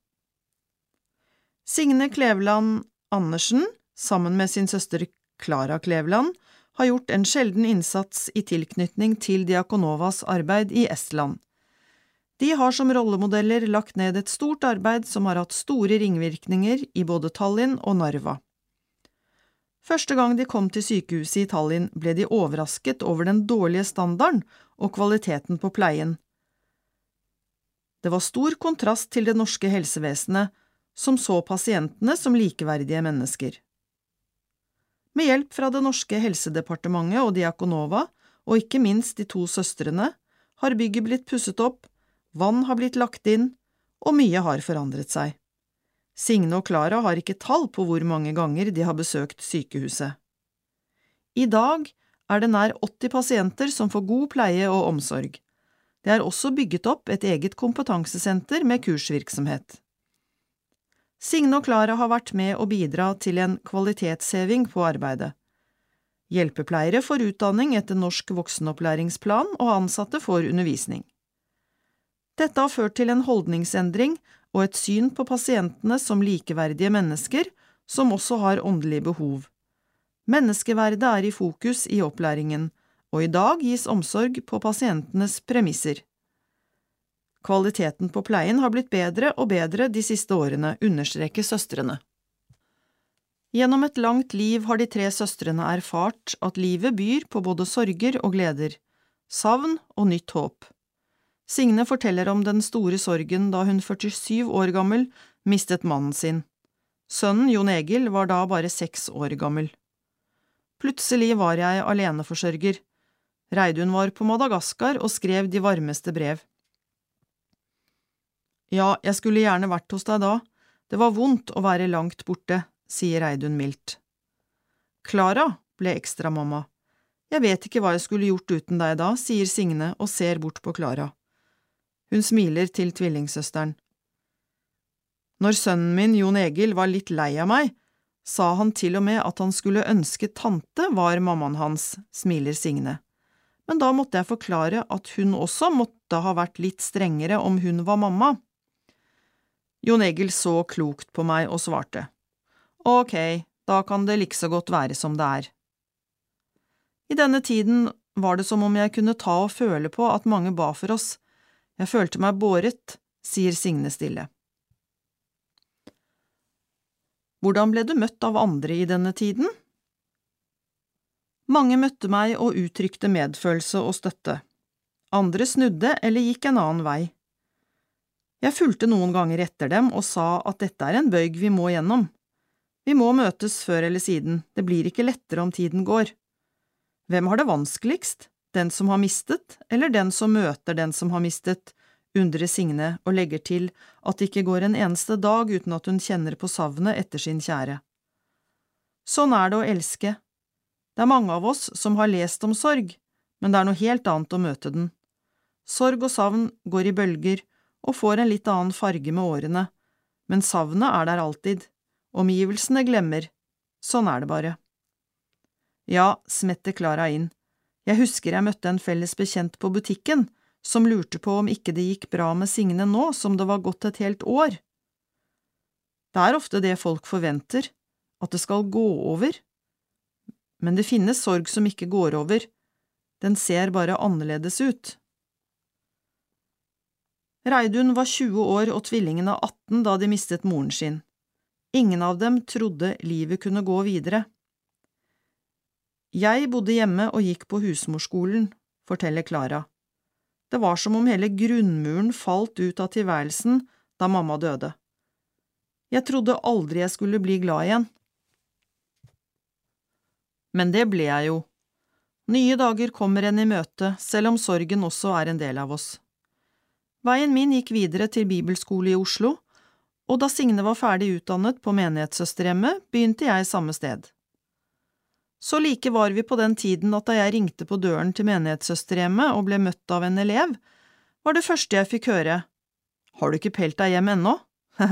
Signe Kleveland Andersen, sammen med sin søster Klara Kleveland, har gjort en sjelden innsats i tilknytning til Diakonovas arbeid i Estland. De har som rollemodeller lagt ned et stort arbeid som har hatt store ringvirkninger i både Tallinn og Narva. Første gang de kom til sykehuset i Tallinn, ble de overrasket over den dårlige standarden og kvaliteten på pleien. Det var stor kontrast til det norske helsevesenet, som så pasientene som likeverdige mennesker. Med hjelp fra det norske helsedepartementet og Diakonova, og ikke minst de to søstrene, har bygget blitt pusset opp, vann har blitt lagt inn, og mye har forandret seg. Signe og Klara har ikke tall på hvor mange ganger de har besøkt sykehuset. I dag er det nær 80 pasienter som får god pleie og omsorg. Det er også bygget opp et eget kompetansesenter med kursvirksomhet. Signe og Klara har vært med å bidra til en kvalitetsheving på arbeidet. Hjelpepleiere får utdanning etter norsk voksenopplæringsplan, og ansatte får undervisning. Dette har ført til en holdningsendring og et syn på pasientene som likeverdige mennesker som også har åndelige behov. Menneskeverdet er i fokus i opplæringen, og i dag gis omsorg på pasientenes premisser. Kvaliteten på pleien har blitt bedre og bedre de siste årene, understreker søstrene. Gjennom et langt liv har de tre søstrene erfart at livet byr på både sorger og gleder, savn og nytt håp. Signe forteller om den store sorgen da hun 47 år gammel mistet mannen sin. Sønnen Jon Egil var da bare seks år gammel. Plutselig var jeg aleneforsørger. Reidun var på Madagaskar og skrev de varmeste brev. Ja, jeg skulle gjerne vært hos deg da, det var vondt å være langt borte, sier Reidun mildt. Klara ble ekstramamma. Jeg vet ikke hva jeg skulle gjort uten deg da, sier Signe og ser bort på Klara. Hun smiler til tvillingsøsteren. Når sønnen min, Jon Egil, var litt lei av meg, sa han til og med at han skulle ønske tante var mammaen hans, smiler Signe. Men da måtte jeg forklare at hun også måtte ha vært litt strengere om hun var mamma. Jon Egil så klokt på meg og svarte. Ok, da kan det likså godt være som det er. I denne tiden var det som om jeg kunne ta og føle på at mange ba for oss. Jeg følte meg båret, sier Signe stille. Hvordan ble du møtt av andre i denne tiden? Mange møtte meg og uttrykte medfølelse og støtte. Andre snudde eller gikk en annen vei. Jeg fulgte noen ganger etter dem og sa at dette er en bøyg vi må gjennom. Vi må møtes før eller siden, det blir ikke lettere om tiden går. Hvem har det vanskeligst, den som har mistet, eller den som møter den som har mistet, undrer Signe og legger til at det ikke går en eneste dag uten at hun kjenner på savnet etter sin kjære. Sånn er det å elske. Det er mange av oss som har lest om sorg, men det er noe helt annet å møte den. Sorg og savn går i bølger og får en litt annen farge med årene, men savnet er der alltid, omgivelsene glemmer, sånn er det bare. Ja, smetter Klara inn, jeg husker jeg møtte en felles bekjent på butikken som lurte på om ikke det gikk bra med Signe nå som det var gått et helt år. Det er ofte det folk forventer, at det skal gå over. Men det finnes sorg som ikke går over, den ser bare annerledes ut. Reidun var 20 år og tvillingene 18 da de mistet moren sin. Ingen av dem trodde livet kunne gå videre. Jeg bodde hjemme og gikk på husmorskolen, forteller Klara. Det var som om hele grunnmuren falt ut av tilværelsen da mamma døde. Jeg trodde aldri jeg skulle bli glad igjen. Men det ble jeg jo. Nye dager kommer en i møte, selv om sorgen også er en del av oss. Veien min gikk videre til bibelskole i Oslo, og da Signe var ferdig utdannet på menighetssøsterhjemmet, begynte jeg samme sted. Så like var vi på den tiden at da jeg ringte på døren til menighetssøsterhjemmet og ble møtt av en elev, var det første jeg fikk høre, Har du ikke pelt deg hjem ennå?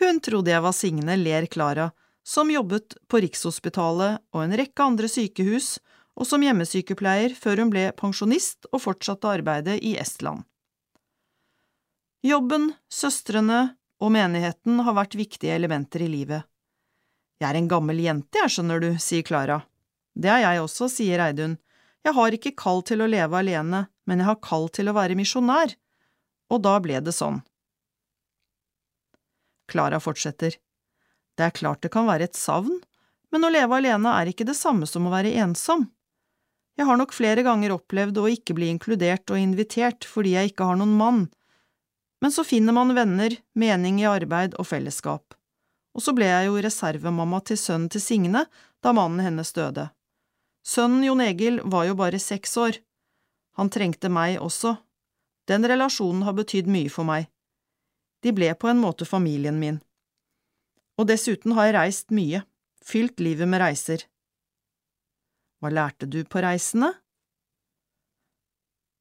Hun trodde jeg var Signe, ler Klara, som jobbet på Rikshospitalet og en rekke andre sykehus og som hjemmesykepleier før hun ble pensjonist og fortsatte arbeidet i Estland. Jobben, søstrene og menigheten har vært viktige elementer i livet. Jeg er en gammel jente, jeg, skjønner du, sier Klara. Det er jeg også, sier Eidun. Jeg har ikke kall til å leve alene, men jeg har kall til å være misjonær. Og da ble det sånn. Klara fortsetter. Det er klart det kan være et savn, men å leve alene er ikke det samme som å være ensom. Jeg har nok flere ganger opplevd å ikke bli inkludert og invitert fordi jeg ikke har noen mann, men så finner man venner, mening i arbeid og fellesskap. Og så ble jeg jo reservemamma til sønnen til Signe da mannen hennes døde. Sønnen Jon Egil var jo bare seks år. Han trengte meg også. Den relasjonen har betydd mye for meg. De ble på en måte familien min. Og dessuten har jeg reist mye, fylt livet med reiser. Hva lærte du på reisene?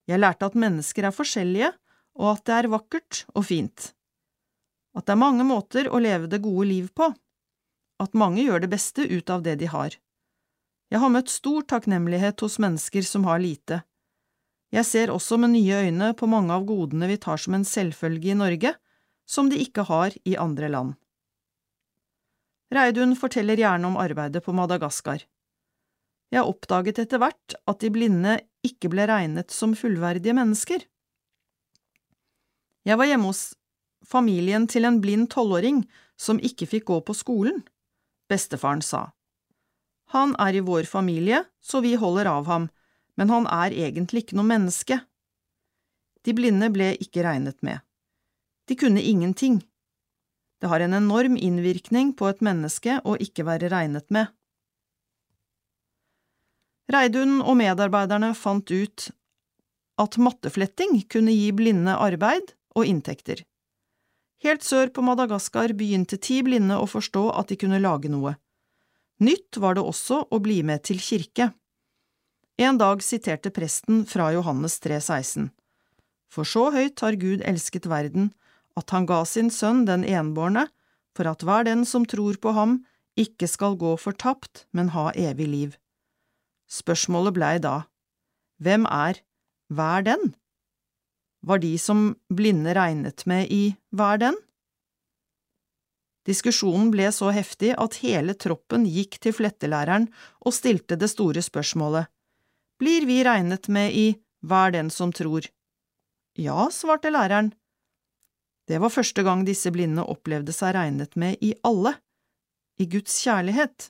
Jeg lærte at mennesker er forskjellige, og at det er vakkert og fint. At det er mange måter å leve det gode liv på. At mange gjør det beste ut av det de har. Jeg har møtt stor takknemlighet hos mennesker som har lite. Jeg ser også med nye øyne på mange av godene vi tar som en selvfølge i Norge, som de ikke har i andre land. Reidun forteller gjerne om arbeidet på Madagaskar. Jeg oppdaget etter hvert at de blinde ikke ble regnet som fullverdige mennesker. Jeg var hjemme hos familien til en blind tolvåring som ikke fikk gå på skolen. Bestefaren sa. Han er i vår familie, så vi holder av ham, men han er egentlig ikke noe menneske. De blinde ble ikke regnet med. De kunne ingenting. Det har en enorm innvirkning på et menneske å ikke være regnet med. Reidun og medarbeiderne fant ut at mattefletting kunne gi blinde arbeid og inntekter. Helt sør på Madagaskar begynte ti blinde å forstå at de kunne lage noe. Nytt var det også å bli med til kirke. En dag siterte presten fra Johannes 3,16. For så høyt har Gud elsket verden, at han ga sin sønn den enbårne, for at hver den som tror på ham, ikke skal gå fortapt, men ha evig liv. Spørsmålet blei da, hvem er hver den? Var de som blinde regnet med i hver den? Diskusjonen ble så heftig at hele troppen gikk til flettelæreren og stilte det store spørsmålet. Blir vi regnet med i hver den som tror? Ja, svarte læreren. Det var første gang disse blinde opplevde seg regnet med i alle, i Guds kjærlighet.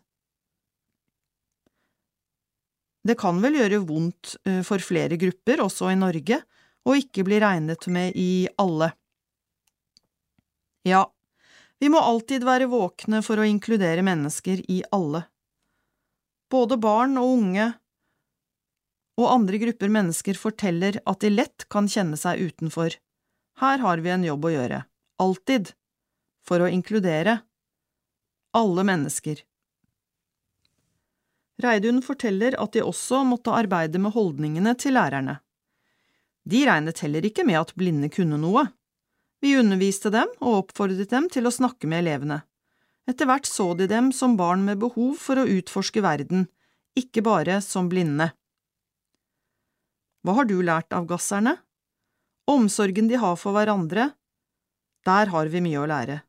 Det kan vel gjøre vondt eh, for flere grupper, også i Norge, å ikke bli regnet med i alle. Ja, vi må alltid være våkne for å inkludere mennesker i alle. Både barn og unge og andre grupper mennesker forteller at de lett kan kjenne seg utenfor. Her har vi en jobb å gjøre, alltid, for å inkludere alle mennesker. Reidun forteller at de også måtte arbeide med holdningene til lærerne. De regnet heller ikke med at blinde kunne noe. Vi underviste dem og oppfordret dem til å snakke med elevene. Etter hvert så de dem som barn med behov for å utforske verden, ikke bare som blinde. Hva har du lært av gasserne? Omsorgen de har for hverandre, der har vi mye å lære.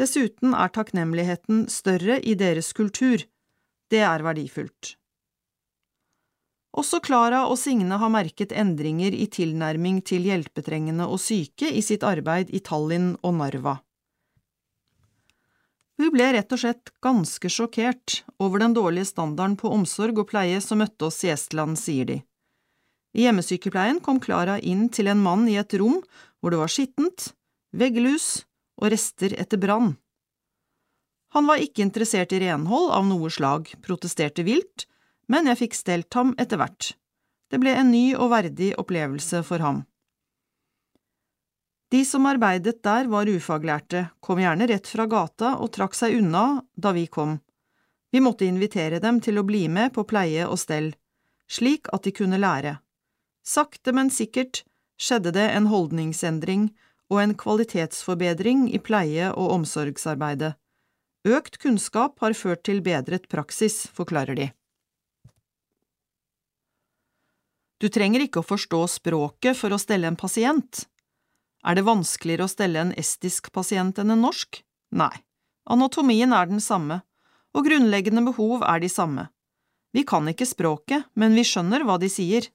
Dessuten er takknemligheten større i deres kultur, det er verdifullt. Også Klara og Signe har merket endringer i tilnærming til hjelpetrengende og syke i sitt arbeid i Tallinn og Narva. Hun ble rett og slett ganske sjokkert over den dårlige standarden på omsorg og pleie som møtte oss i Estland, sier de. I hjemmesykepleien kom Klara inn til en mann i et rom hvor det var skittent, veggelus og rester etter brann. Han var ikke interessert i renhold av noe slag, protesterte vilt, men jeg fikk stelt ham etter hvert. Det ble en ny og verdig opplevelse for ham. De som arbeidet der var ufaglærte, kom gjerne rett fra gata og trakk seg unna da vi kom. Vi måtte invitere dem til å bli med på pleie og stell, slik at de kunne lære. Sakte, men sikkert skjedde det en holdningsendring og en kvalitetsforbedring i pleie- og omsorgsarbeidet. Økt kunnskap har ført til bedret praksis, forklarer de. Du trenger ikke å forstå språket for å stelle en pasient. Er det vanskeligere å stelle en estisk pasient enn en norsk? Nei, anatomien er den samme, og grunnleggende behov er de samme. Vi kan ikke språket, men vi skjønner hva de sier.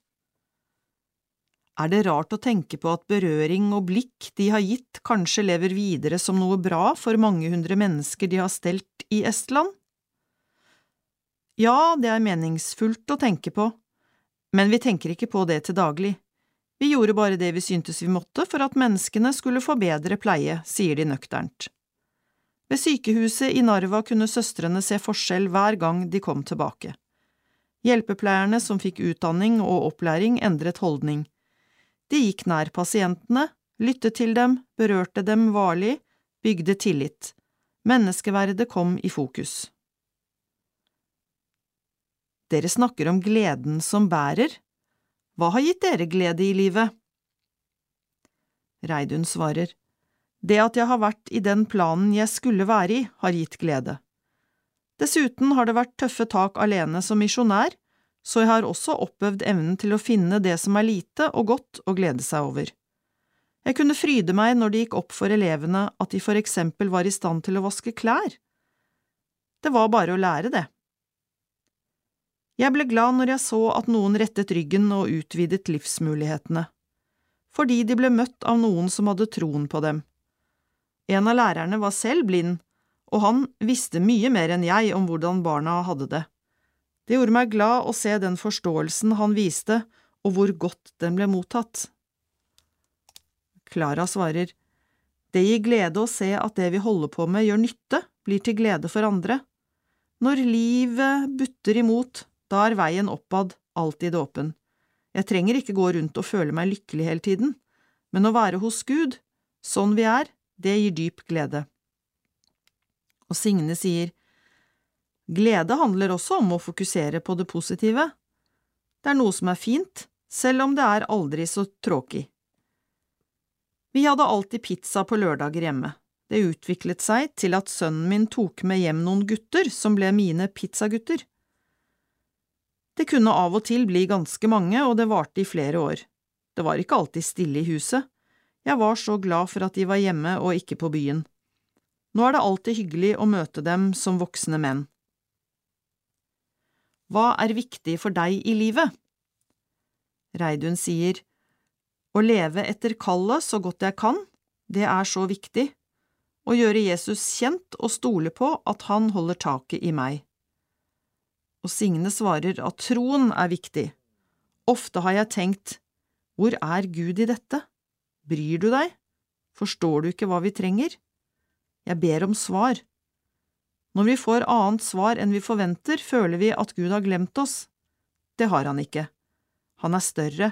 Er det rart å tenke på at berøring og blikk de har gitt, kanskje lever videre som noe bra for mange hundre mennesker de har stelt i Estland? Ja, det er meningsfullt å tenke på, men vi tenker ikke på det til daglig. Vi gjorde bare det vi syntes vi måtte for at menneskene skulle få bedre pleie, sier de nøkternt. Ved sykehuset i Narva kunne søstrene se forskjell hver gang de kom tilbake. Hjelpepleierne som fikk utdanning og opplæring, endret holdning. De gikk nær pasientene, lyttet til dem, berørte dem varlig, bygde tillit. Menneskeverdet kom i fokus. Dere snakker om gleden som bærer. Hva har gitt dere glede i livet? Reidun svarer, Det at jeg har vært i den planen jeg skulle være i, har gitt glede. Dessuten har det vært tøffe tak alene som misjonær, så jeg har også oppøvd evnen til å finne det som er lite og godt å glede seg over. Jeg kunne fryde meg når det gikk opp for elevene at de for eksempel var i stand til å vaske klær. Det var bare å lære det. Jeg ble glad når jeg så at noen rettet ryggen og utvidet livsmulighetene, fordi de ble møtt av noen som hadde troen på dem. En av lærerne var selv blind, og han visste mye mer enn jeg om hvordan barna hadde det. Det gjorde meg glad å se den forståelsen han viste, og hvor godt den ble mottatt. Klara svarer, Det gir glede å se at det vi holder på med gjør nytte, blir til glede for andre. Når livet butter imot, da er veien oppad alltid åpen. Jeg trenger ikke gå rundt og føle meg lykkelig hele tiden, men å være hos Gud, sånn vi er, det gir dyp glede. Og Signe sier, glede handler også om å fokusere på det positive. Det er noe som er fint, selv om det er aldri så tråkig. Vi hadde alltid pizza på lørdager hjemme. Det utviklet seg til at sønnen min tok med hjem noen gutter som ble mine pizzagutter. Det kunne av og til bli ganske mange, og det varte i flere år. Det var ikke alltid stille i huset. Jeg var så glad for at de var hjemme og ikke på byen. Nå er det alltid hyggelig å møte dem som voksne menn. Hva er viktig for deg i livet? Reidun sier, Å leve etter kallet så godt jeg kan, det er så viktig, å gjøre Jesus kjent og stole på at han holder taket i meg. Og Signe svarer at troen er viktig. Ofte har jeg tenkt, hvor er Gud i dette? Bryr du deg? Forstår du ikke hva vi trenger? Jeg ber om svar. Når vi får annet svar enn vi forventer, føler vi at Gud har glemt oss. Det har han ikke. Han er større.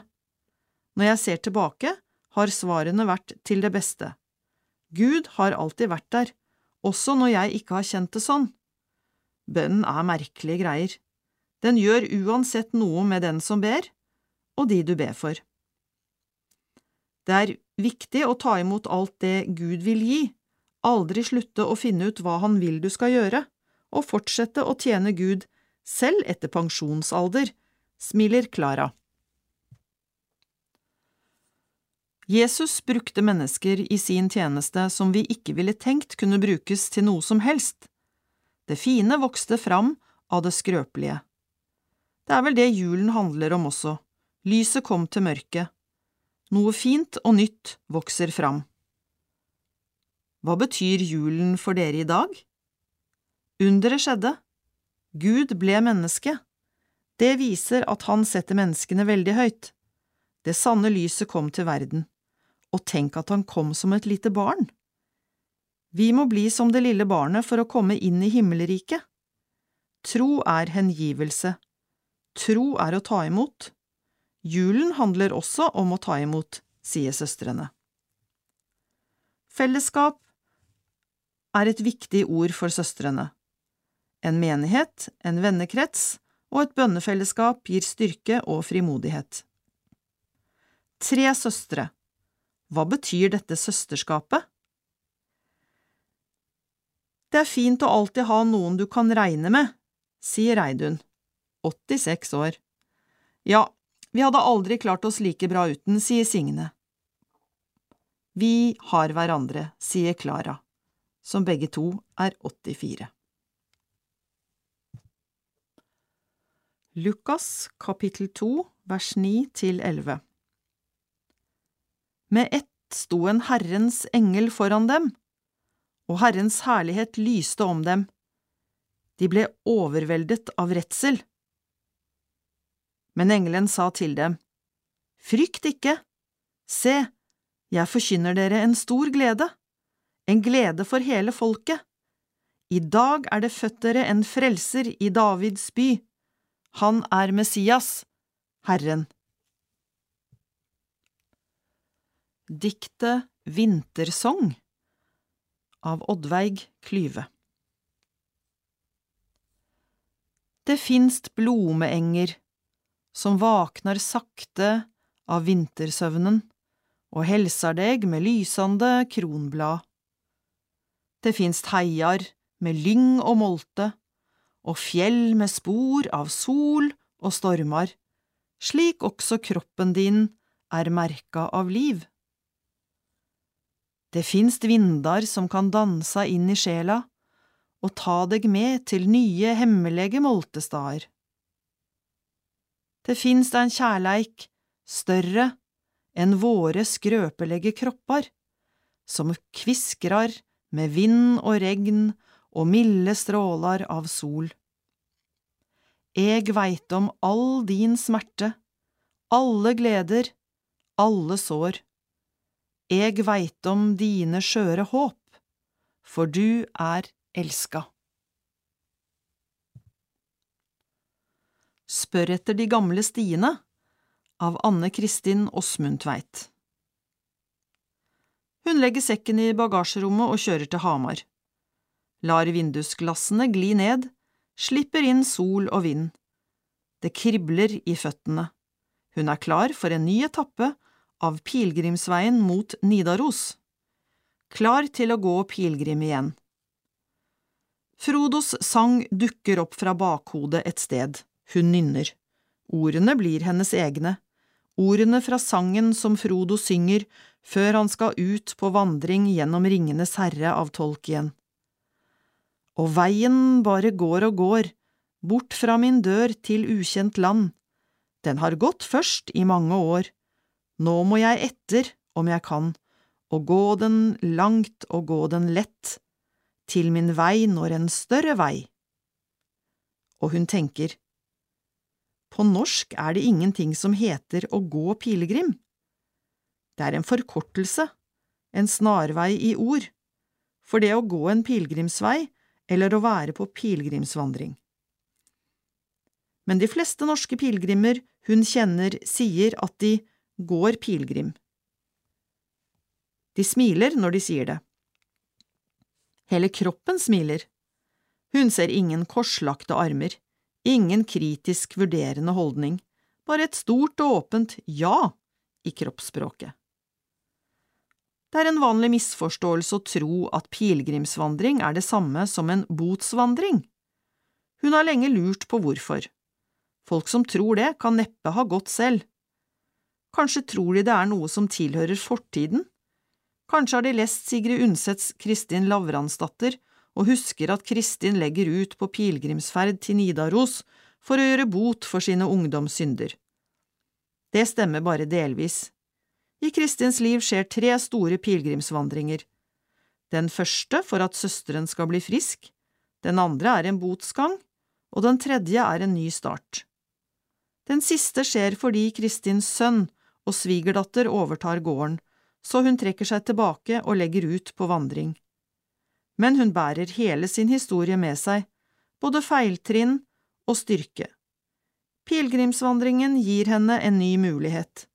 Når jeg ser tilbake, har svarene vært til det beste. Gud har alltid vært der, også når jeg ikke har kjent det sånn. Bønnen er merkelige greier. Den gjør uansett noe med den som ber, og de du ber for. Det er viktig å ta imot alt det Gud vil gi, aldri slutte å finne ut hva han vil du skal gjøre, og fortsette å tjene Gud selv etter pensjonsalder, smiler Klara. Jesus brukte mennesker i sin tjeneste som vi ikke ville tenkt kunne brukes til noe som helst. Det fine vokste fram av det skrøpelige. Det er vel det julen handler om også, lyset kom til mørket. Noe fint og nytt vokser fram. Hva betyr julen for dere i dag? Underet skjedde. Gud ble menneske. Det viser at han setter menneskene veldig høyt. Det sanne lyset kom til verden. Og tenk at han kom som et lite barn. Vi må bli som det lille barnet for å komme inn i himmelriket. Tro er hengivelse. Tro er å ta imot. Julen handler også om å ta imot, sier søstrene. Fellesskap er et viktig ord for søstrene. En menighet, en vennekrets og et bønnefellesskap gir styrke og frimodighet. Tre søstre. Hva betyr dette søsterskapet? Det er fint å alltid ha noen du kan regne med, sier Reidun, 86 år. Ja, vi hadde aldri klart oss like bra uten, sier Signe. Vi har hverandre, sier Klara, som begge to er 84. Lukas kapittel 2 vers 9 til 11 Med ett sto en Herrens engel foran dem, og Herrens herlighet lyste om dem. De ble overveldet av redsel. Men engelen sa til dem, Frykt ikke, se, jeg forkynner dere en stor glede, en glede for hele folket. I dag er det født dere en frelser i Davids by. Han er Messias, Herren. Diktet Vintersong av Oddveig Klyve Det finst blomeenger som vaknar sakte av vintersøvnen og helsar deg med lysande kronblad. Det finst heiar med lyng og molte og fjell med spor av sol og stormar, slik også kroppen din er merka av liv. Det finst vindar som kan dansa inn i sjela og ta deg med til nye hemmelege moltestader. Det finst ein kjærleik større enn våre skrøpelege kroppar, som kviskrar med vind og regn og milde strålar av sol. Eg veit om all din smerte, alle gleder, alle sår. Eg veit om dine skjøre håp, for du er elska. Spør etter de gamle stiene av Anne Kristin Åsmundtveit. Hun legger sekken i bagasjerommet og kjører til Hamar. Lar vindusglassene gli ned, slipper inn sol og vind. Det kribler i føttene. Hun er klar for en ny etappe av pilegrimsveien mot Nidaros. Klar til å gå pilegrim igjen. Frodos sang dukker opp fra bakhodet et sted. Hun nynner. Ordene blir hennes egne. Ordene fra sangen som Frodo synger før han skal ut på vandring gjennom Ringenes herre av Tolkien. Og veien bare går og går, bort fra min dør til ukjent land. Den har gått først i mange år. Nå må jeg etter, om jeg kan, og gå den langt og gå den lett, til min vei når en større vei. Og hun tenker, på norsk er det ingenting som heter å gå pilegrim. Det er en forkortelse, en snarvei i ord, for det å gå en pilegrimsvei eller å være på pilegrimsvandring. Men de fleste norske pilegrimer hun kjenner, sier at de går pilegrim. De smiler når de sier det. Hele kroppen smiler. Hun ser ingen korslagte armer, ingen kritisk vurderende holdning, bare et stort og åpent ja i kroppsspråket. Det er en vanlig misforståelse å tro at pilegrimsvandring er det samme som en botsvandring. Hun har lenge lurt på hvorfor. Folk som tror det, kan neppe ha gått selv. Kanskje tror de det er noe som tilhører fortiden? Kanskje har de lest Sigrid Undsets Kristin Lavransdatter og husker at Kristin legger ut på pilegrimsferd til Nidaros for å gjøre bot for sine ungdomssynder. Det stemmer bare delvis. I Kristins liv skjer tre store pilegrimsvandringer. Den første for at søsteren skal bli frisk, den andre er en botsgang, og den tredje er en ny start. Den siste skjer fordi Kristins sønn og svigerdatter overtar gården, så hun trekker seg tilbake og legger ut på vandring. Men hun bærer hele sin historie med seg, både feiltrinn og styrke. Pilegrimsvandringen gir henne en ny mulighet.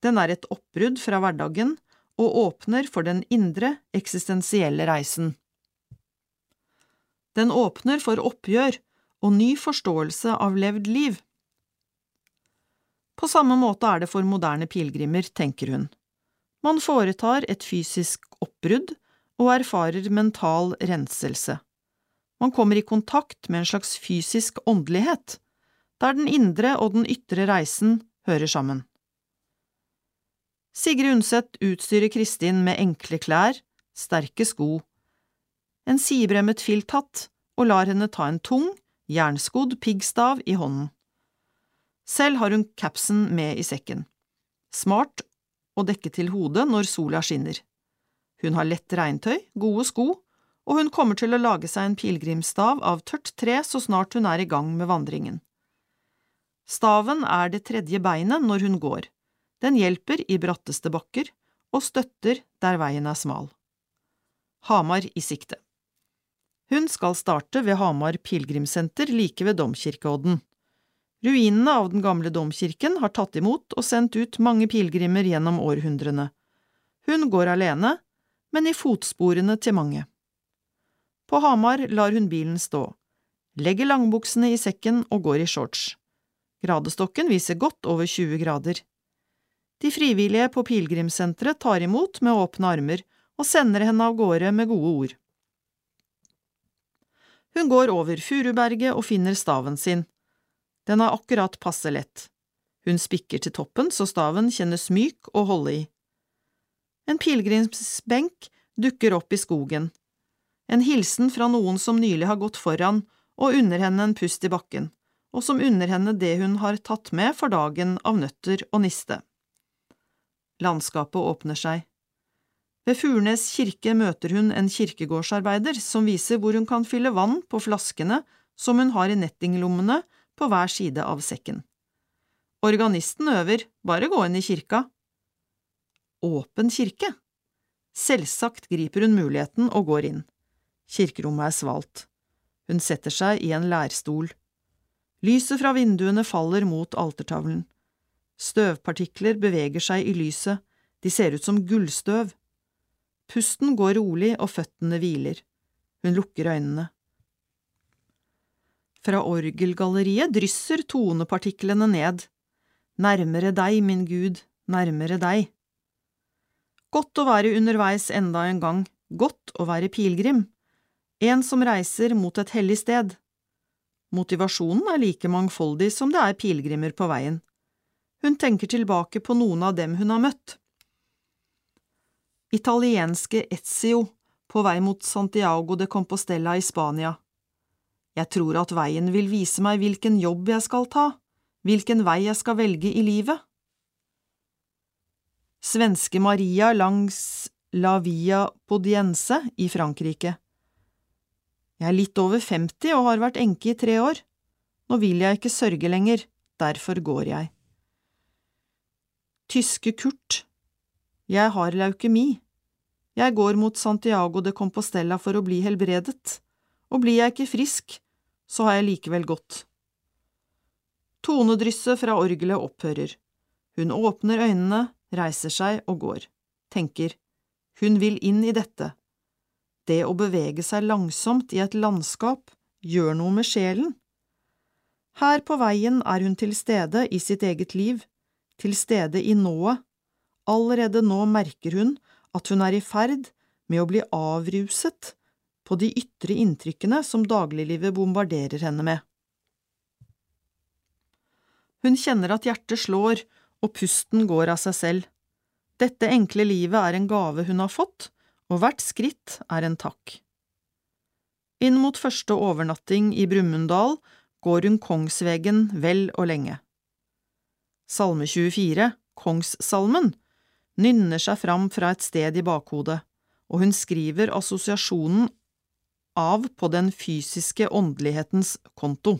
Den er et oppbrudd fra hverdagen og åpner for den indre, eksistensielle reisen. Den åpner for oppgjør og ny forståelse av levd liv. På samme måte er det for moderne pilegrimer, tenker hun. Man foretar et fysisk oppbrudd og erfarer mental renselse. Man kommer i kontakt med en slags fysisk åndelighet, der den indre og den ytre reisen hører sammen. Sigrid Undset utstyrer Kristin med enkle klær, sterke sko, en sidebremmet filthatt og lar henne ta en tung, jernskodd piggstav i hånden. Selv har hun capsen med i sekken. Smart å dekke til hodet når sola skinner. Hun har lett regntøy, gode sko, og hun kommer til å lage seg en pilegrimsstav av tørt tre så snart hun er i gang med vandringen. Staven er det tredje beinet når hun går. Den hjelper i bratteste bakker og støtter der veien er smal. Hamar i sikte. Hun skal starte ved Hamar pilegrimssenter like ved domkirkeodden. Ruinene av den gamle domkirken har tatt imot og sendt ut mange pilegrimer gjennom århundrene. Hun går alene, men i fotsporene til mange. På Hamar lar hun bilen stå, legger langbuksene i sekken og går i shorts. Gradestokken viser godt over 20 grader. De frivillige på pilegrimssenteret tar imot med åpne armer og sender henne av gårde med gode ord. Hun går over Furuberget og finner staven sin. Den er akkurat passe lett. Hun spikker til toppen så staven kjennes myk å holde i. En pilegrimsbenk dukker opp i skogen. En hilsen fra noen som nylig har gått foran og unner henne en pust i bakken, og som unner henne det hun har tatt med for dagen av nøtter og niste. Landskapet åpner seg. Ved Furnes kirke møter hun en kirkegårdsarbeider som viser hvor hun kan fylle vann på flaskene som hun har i nettinglommene på hver side av sekken. Organisten øver, bare gå inn i kirka. Åpen kirke, Selvsagt griper hun muligheten og går inn. Kirkerommet er svalt. Hun setter seg i en lærstol. Lyset fra vinduene faller mot altertavlen. Støvpartikler beveger seg i lyset, de ser ut som gullstøv. Pusten går rolig og føttene hviler. Hun lukker øynene. Fra orgelgalleriet drysser tonepartiklene ned. Nærmere deg, min Gud, nærmere deg. Godt å være underveis enda en gang, godt å være pilegrim, en som reiser mot et hellig sted. Motivasjonen er like mangfoldig som det er pilegrimer på veien. Hun tenker tilbake på noen av dem hun har møtt. Italienske Ezio på vei mot Santiago de Compostela i Spania. Jeg tror at veien vil vise meg hvilken jobb jeg skal ta, hvilken vei jeg skal velge i livet. Svenske Maria langs La Via Podiense i Frankrike. Jeg er litt over 50 og har vært enke i tre år. Nå vil jeg ikke sørge lenger, derfor går jeg. Tyske Kurt. Jeg har leukemi. Jeg går mot Santiago de Compostela for å bli helbredet, og blir jeg ikke frisk, så har jeg likevel gått. Tonedrysset fra orgelet opphører. Hun åpner øynene, reiser seg og går, tenker, hun vil inn i dette. Det å bevege seg langsomt i et landskap gjør noe med sjelen. Her på veien er hun til stede i sitt eget liv, til stede i nået. Allerede nå merker hun at hun er i ferd med å bli avruset på de ytre inntrykkene som dagliglivet bombarderer henne med. Hun kjenner at hjertet slår og pusten går av seg selv. Dette enkle livet er en gave hun har fått, og hvert skritt er en takk. Inn mot første overnatting i Brumunddal går hun Kongsvegen vel og lenge. Salme 24, Kongssalmen, nynner seg fram fra et sted i bakhodet, og hun skriver assosiasjonen av på den fysiske åndelighetens konto.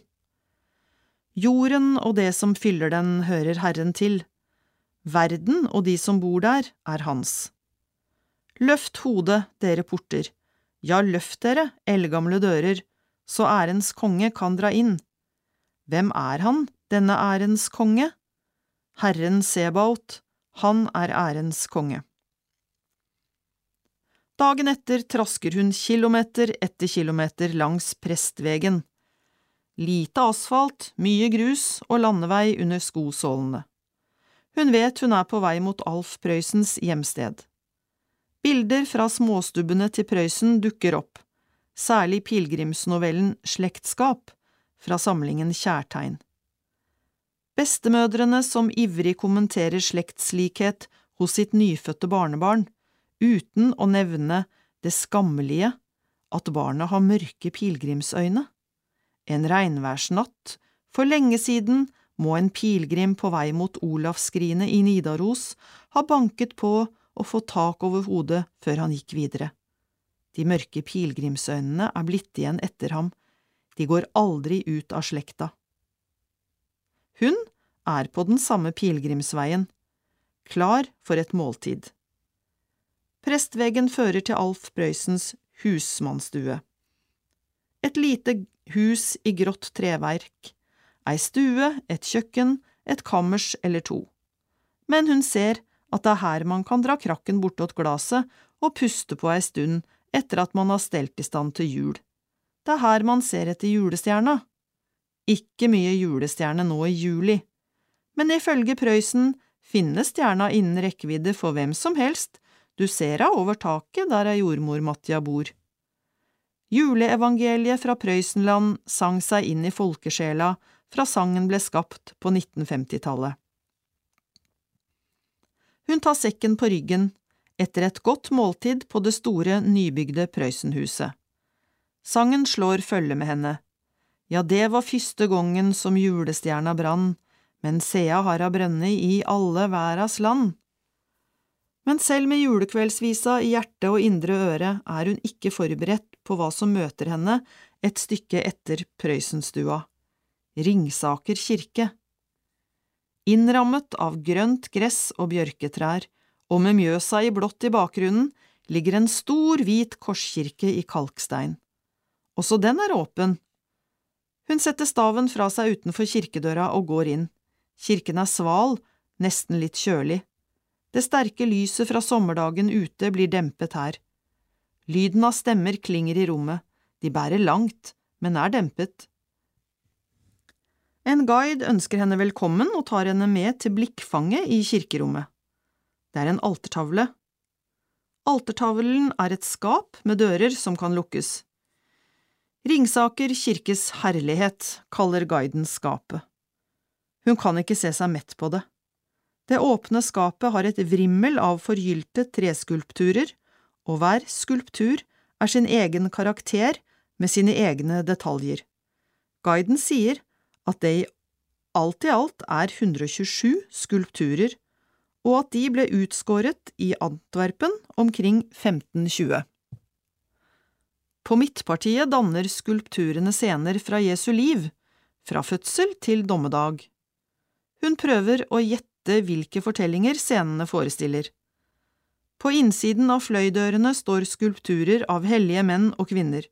Jorden og det som fyller den, hører Herren til. Verden og de som bor der, er hans. Løft hodet, dere porter, ja, løft dere, eldgamle dører, så ærens konge kan dra inn. Hvem er han, denne ærens konge? Herren Sebaot, han er ærens konge. Dagen etter trasker hun kilometer etter kilometer langs Prestvegen. Lite asfalt, mye grus og landevei under skosålene. Hun vet hun er på vei mot Alf Prøysens hjemsted. Bilder fra småstubbene til Prøysen dukker opp, særlig pilegrimsnovellen Slektskap fra samlingen Kjærtegn. Bestemødrene som ivrig kommenterer slektslikhet hos sitt nyfødte barnebarn, uten å nevne det skammelige at barnet har mørke pilegrimsøyne. En regnværsnatt for lenge siden må en pilegrim på vei mot Olavsskrinet i Nidaros ha banket på og fått tak over hodet før han gikk videre. De mørke pilegrimsøynene er blitt igjen etter ham, de går aldri ut av slekta. Hun er på den samme pilegrimsveien, klar for et måltid. Prestveggen fører til Alf Prøysens husmannsstue. Et lite hus i grått treverk, ei stue, et kjøkken, et kammers eller to. Men hun ser at det er her man kan dra krakken bortåt glaset og puste på ei stund etter at man har stelt i stand til jul. Det er her man ser etter julestjerna. Ikke mye julestjerne nå i juli, men ifølge Prøysen finnes stjerna innen rekkevidde for hvem som helst, du ser henne over taket der ei jordmor-Matja bor. Juleevangeliet fra Prøysenland sang seg inn i folkesjela fra sangen ble skapt på 1950-tallet. Hun tar sekken på ryggen, etter et godt måltid på det store, nybygde Prøysenhuset. Sangen slår følge med henne. Ja, det var første gongen som julestjerna brann, men sea har ha brønne i alle verdas land. Men selv med julekveldsvisa i hjerte og indre øre er hun ikke forberedt på hva som møter henne et stykke etter Prøysenstua. Ringsaker kirke. Innrammet av grønt gress og bjørketrær, og med Mjøsa i blått i bakgrunnen, ligger en stor, hvit korskirke i kalkstein. Også den er åpen. Hun setter staven fra seg utenfor kirkedøra og går inn. Kirken er sval, nesten litt kjølig. Det sterke lyset fra sommerdagen ute blir dempet her. Lyden av stemmer klinger i rommet, de bærer langt, men er dempet. En guide ønsker henne velkommen og tar henne med til blikkfanget i kirkerommet. Det er en altertavle. Altertavlen er et skap med dører som kan lukkes. Ringsaker kirkes herlighet kaller guiden skapet. Hun kan ikke se seg mett på det. Det åpne skapet har et vrimmel av forgylte treskulpturer, og hver skulptur er sin egen karakter med sine egne detaljer. Guiden sier at det i alt i alt er 127 skulpturer, og at de ble utskåret i Antwerpen omkring 1520. På midtpartiet danner skulpturene scener fra Jesu liv, fra fødsel til dommedag. Hun prøver å gjette hvilke fortellinger scenene forestiller. På innsiden av fløydørene står skulpturer av hellige menn og kvinner.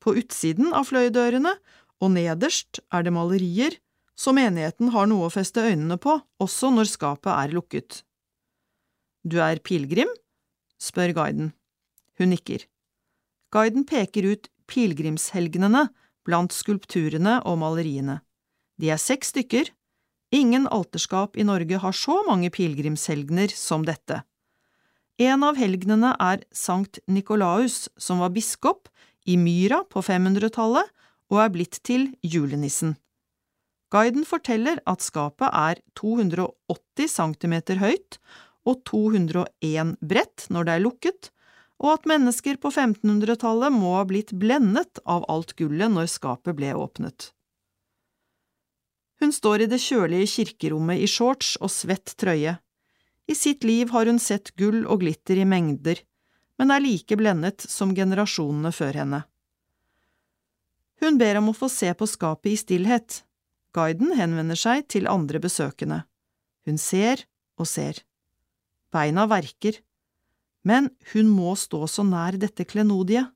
På utsiden av fløydørene og nederst er det malerier, så menigheten har noe å feste øynene på også når skapet er lukket. Du er pilegrim? spør guiden. Hun nikker. Guiden peker ut pilegrimshelgenene blant skulpturene og maleriene. De er seks stykker. Ingen alterskap i Norge har så mange pilegrimshelgener som dette. En av helgenene er Sankt Nikolaus, som var biskop i Myra på 500-tallet og er blitt til julenissen. Guiden forteller at skapet er 280 cm høyt og 201 bredt når det er lukket, og at mennesker på 1500-tallet må ha blitt blendet av alt gullet når skapet ble åpnet. Hun står i det kjølige kirkerommet i shorts og svett trøye. I sitt liv har hun sett gull og glitter i mengder, men er like blendet som generasjonene før henne. Hun ber om å få se på skapet i stillhet. Guiden henvender seg til andre besøkende. Hun ser og ser. Beina verker, men hun må stå så nær dette klenodiet.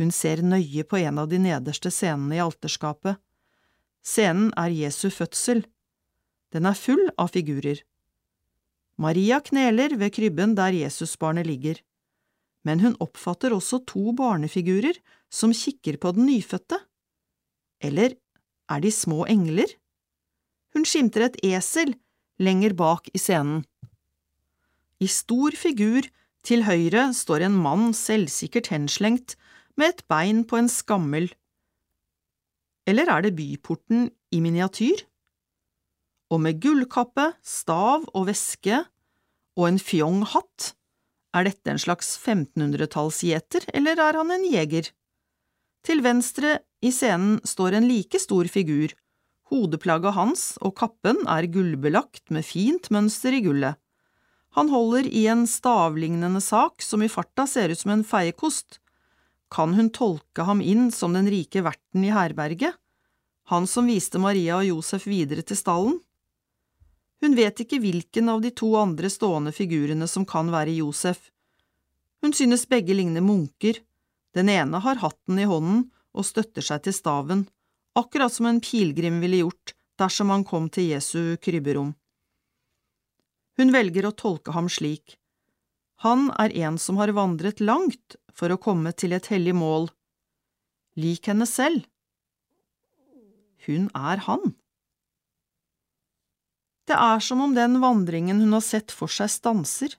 Hun ser nøye på en av de nederste scenene i alterskapet. Scenen er Jesu fødsel. Den er full av figurer. Maria kneler ved krybben der Jesusbarnet ligger, men hun oppfatter også to barnefigurer som kikker på den nyfødte. Eller er de små engler? Hun skimter et esel lenger bak i scenen. I stor figur til høyre står en mann selvsikkert henslengt med et bein på en skammel. Eller er det byporten i miniatyr? Og med gullkappe, stav og veske og en fjong-hatt, er dette en slags 1500-tallsgjeter, eller er han en jeger? Til venstre i scenen står en like stor figur, hodeplagget hans og kappen er gullbelagt med fint mønster i gullet. Han holder i en stavlignende sak som i farta ser ut som en feiekost. Kan hun tolke ham inn som den rike verten i herberget, han som viste Maria og Josef videre til stallen? Hun vet ikke hvilken av de to andre stående figurene som kan være Josef. Hun synes begge ligner munker, den ene har hatten i hånden og støtter seg til staven, akkurat som en pilegrim ville gjort dersom han kom til Jesu krybberom. Hun velger å tolke ham slik. Han er en som har vandret langt for å komme til et hellig mål. Lik henne selv. Hun er han. Det er som om den vandringen hun har sett for seg stanser.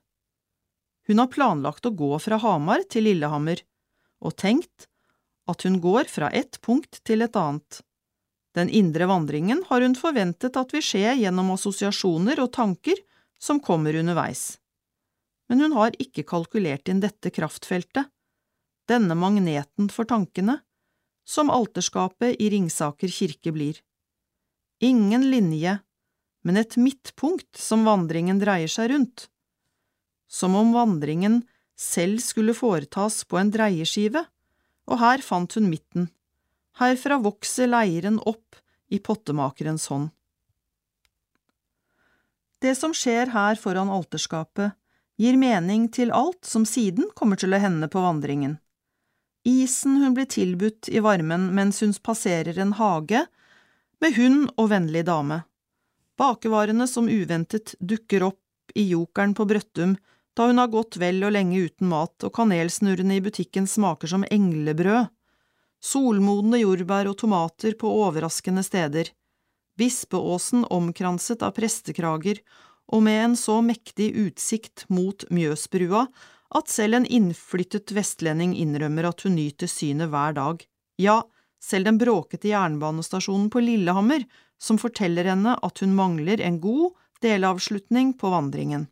Hun har planlagt å gå fra Hamar til Lillehammer, og tenkt at hun går fra ett punkt til et annet. Den indre vandringen har hun forventet at vil skje gjennom assosiasjoner og tanker som kommer underveis. Men hun har ikke kalkulert inn dette kraftfeltet, denne magneten for tankene, som alterskapet i Ringsaker kirke blir. Ingen linje, men et midtpunkt som vandringen dreier seg rundt. Som om vandringen selv skulle foretas på en dreieskive, og her fant hun midten. Herfra vokser leiren opp i pottemakerens hånd. Det som skjer her foran alterskapet, gir mening til alt som siden kommer til å hende på vandringen. Isen hun blir tilbudt i varmen mens hun passerer en hage med hund og vennlig dame. Bakevarene som uventet dukker opp i jokeren på Brøttum da hun har gått vel og lenge uten mat og kanelsnurrene i butikken smaker som englebrød. Solmodne jordbær og tomater på overraskende steder. Bispeåsen omkranset av prestekrager og med en så mektig utsikt mot Mjøsbrua at selv en innflyttet vestlending innrømmer at hun nyter synet hver dag. Ja, selv den bråkete jernbanestasjonen på Lillehammer, som forteller henne at hun mangler en god delavslutning på vandringen.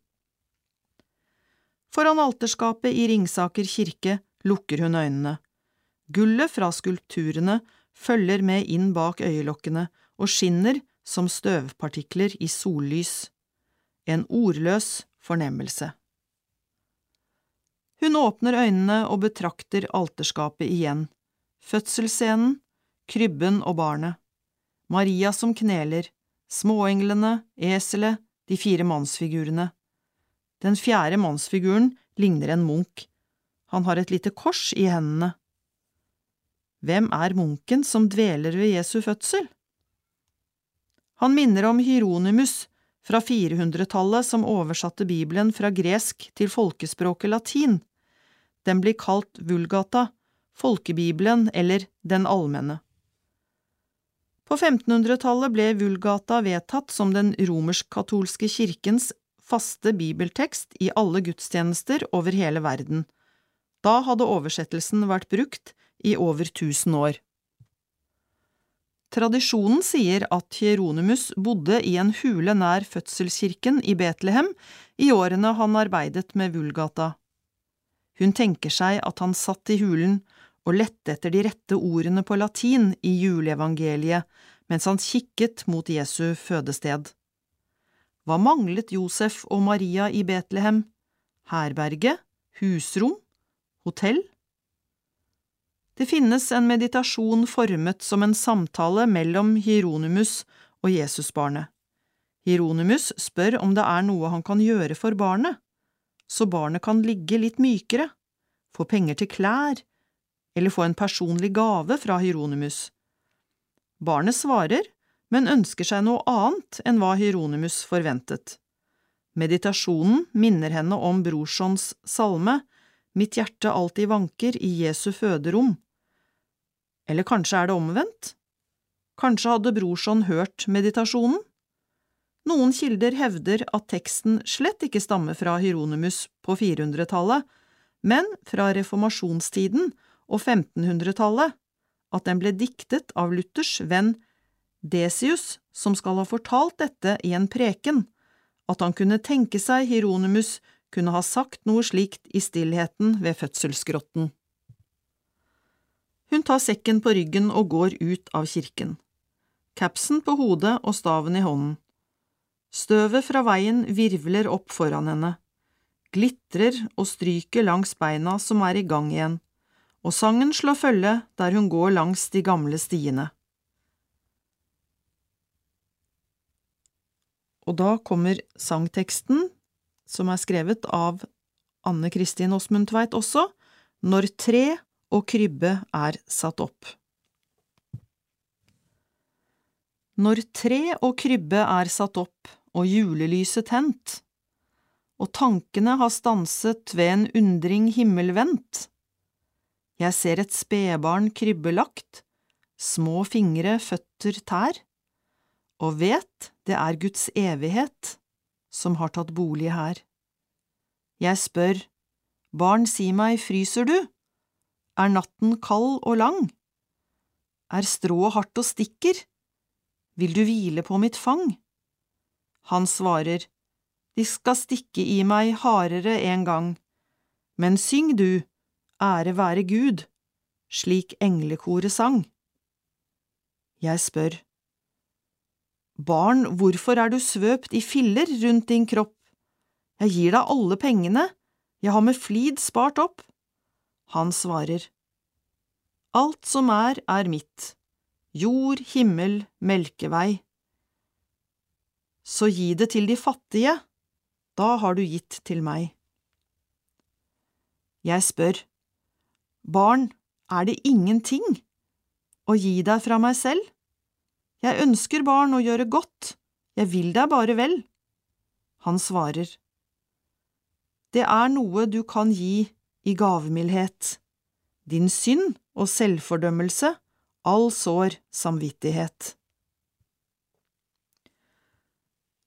Foran alterskapet i Ringsaker kirke lukker hun øynene. Gullet fra skulpturene følger med inn bak øyelokkene og skinner som støvpartikler i sollys. En ordløs fornemmelse. Hun åpner øynene og betrakter alterskapet igjen. Fødselsscenen, krybben og barnet. Maria som kneler, småenglene, eselet, de fire mannsfigurene. Den fjerde mannsfiguren ligner en munk. Han har et lite kors i hendene. Hvem er munken som dveler ved Jesu fødsel? Han minner om Hieronymus fra 400-tallet som oversatte Bibelen fra gresk til folkespråket latin. Den blir kalt Vulgata, folkebibelen eller Den allmenne. På 1500-tallet ble Vulgata vedtatt som den romersk-katolske kirkens faste bibeltekst i alle gudstjenester over hele verden. Da hadde oversettelsen vært brukt i over tusen år. Tradisjonen sier at Hieronymus bodde i en hule nær fødselskirken i Betlehem i årene han arbeidet med Vulgata. Hun tenker seg at han satt i hulen og lette etter de rette ordene på latin i juleevangeliet mens han kikket mot Jesu fødested. Hva manglet Josef og Maria i Betlehem? Herberge? Husrom? Hotell? Det finnes en meditasjon formet som en samtale mellom Hieronymus og Jesusbarnet. Hieronymus spør om det er noe han kan gjøre for barnet, så barnet kan ligge litt mykere, få penger til klær, eller få en personlig gave fra Hieronymus. Barnet svarer, men ønsker seg noe annet enn hva Hieronymus forventet. Meditasjonen minner henne om Brorsons salme Mitt hjerte alltid vanker i Jesu føderom. Eller kanskje er det omvendt? Kanskje hadde Brorson hørt meditasjonen? Noen kilder hevder at teksten slett ikke stammer fra Hieronymus på 400-tallet, men fra reformasjonstiden og 1500-tallet, at den ble diktet av Luthers venn Desius, som skal ha fortalt dette i en preken, at han kunne tenke seg Hieronymus kunne ha sagt noe slikt i stillheten ved fødselsgrotten. Hun tar sekken på ryggen og går ut av kirken. Capsen på hodet og staven i hånden. Støvet fra veien virvler opp foran henne, glitrer og stryker langs beina som er i gang igjen, og sangen slår følge der hun går langs de gamle stiene. Og da kommer sangteksten, som er skrevet av Anne Kristin Åsmund Tveit også, Når tre og krybbe er satt opp. Når tre og krybbe er satt opp og julelyset tent, og tankene har stanset ved en undring himmelvendt, jeg ser et spedbarn krybbelagt, små fingre, føtter, tær, og vet det er Guds evighet som har tatt bolig her. Jeg spør, barn, si meg, fryser du? Er natten kald og lang? Er strået hardt og stikker? Vil du hvile på mitt fang? Han svarer, De skal stikke i meg hardere en gang, men syng du, ære være Gud, slik englekoret sang. Jeg spør, Barn, hvorfor er du svøpt i filler rundt din kropp? Jeg gir deg alle pengene, jeg har med flid spart opp. Han svarer, Alt som er, er mitt, jord, himmel, melkevei. Så gi det til de fattige, da har du gitt til meg. Jeg spør, Barn, er det ingenting å gi deg fra meg selv? Jeg ønsker, barn, å gjøre godt, jeg vil deg bare vel. Han svarer, Det er noe du kan gi i gavmildhet, din synd og selvfordømmelse, all sår samvittighet.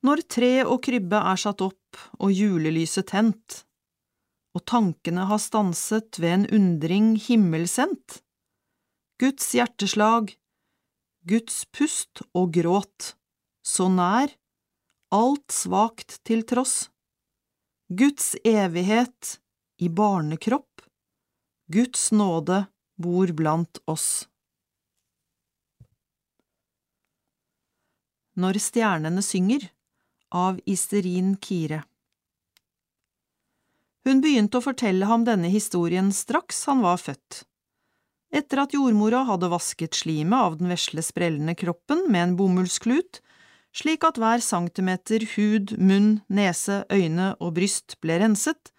Når tre og krybbe er satt opp og julelyset tent, og tankene har stanset ved en undring himmelsendt, Guds hjerteslag, Guds pust og gråt, så nær, alt svakt til tross, Guds evighet i barnekropp, Guds nåde bor blant oss. Når stjernene synger av Isterin Kire Hun begynte å fortelle ham denne historien straks han var født. Etter at jordmora hadde vasket slimet av den vesle sprellende kroppen med en bomullsklut, slik at hver centimeter hud, munn, nese, øyne og bryst ble renset,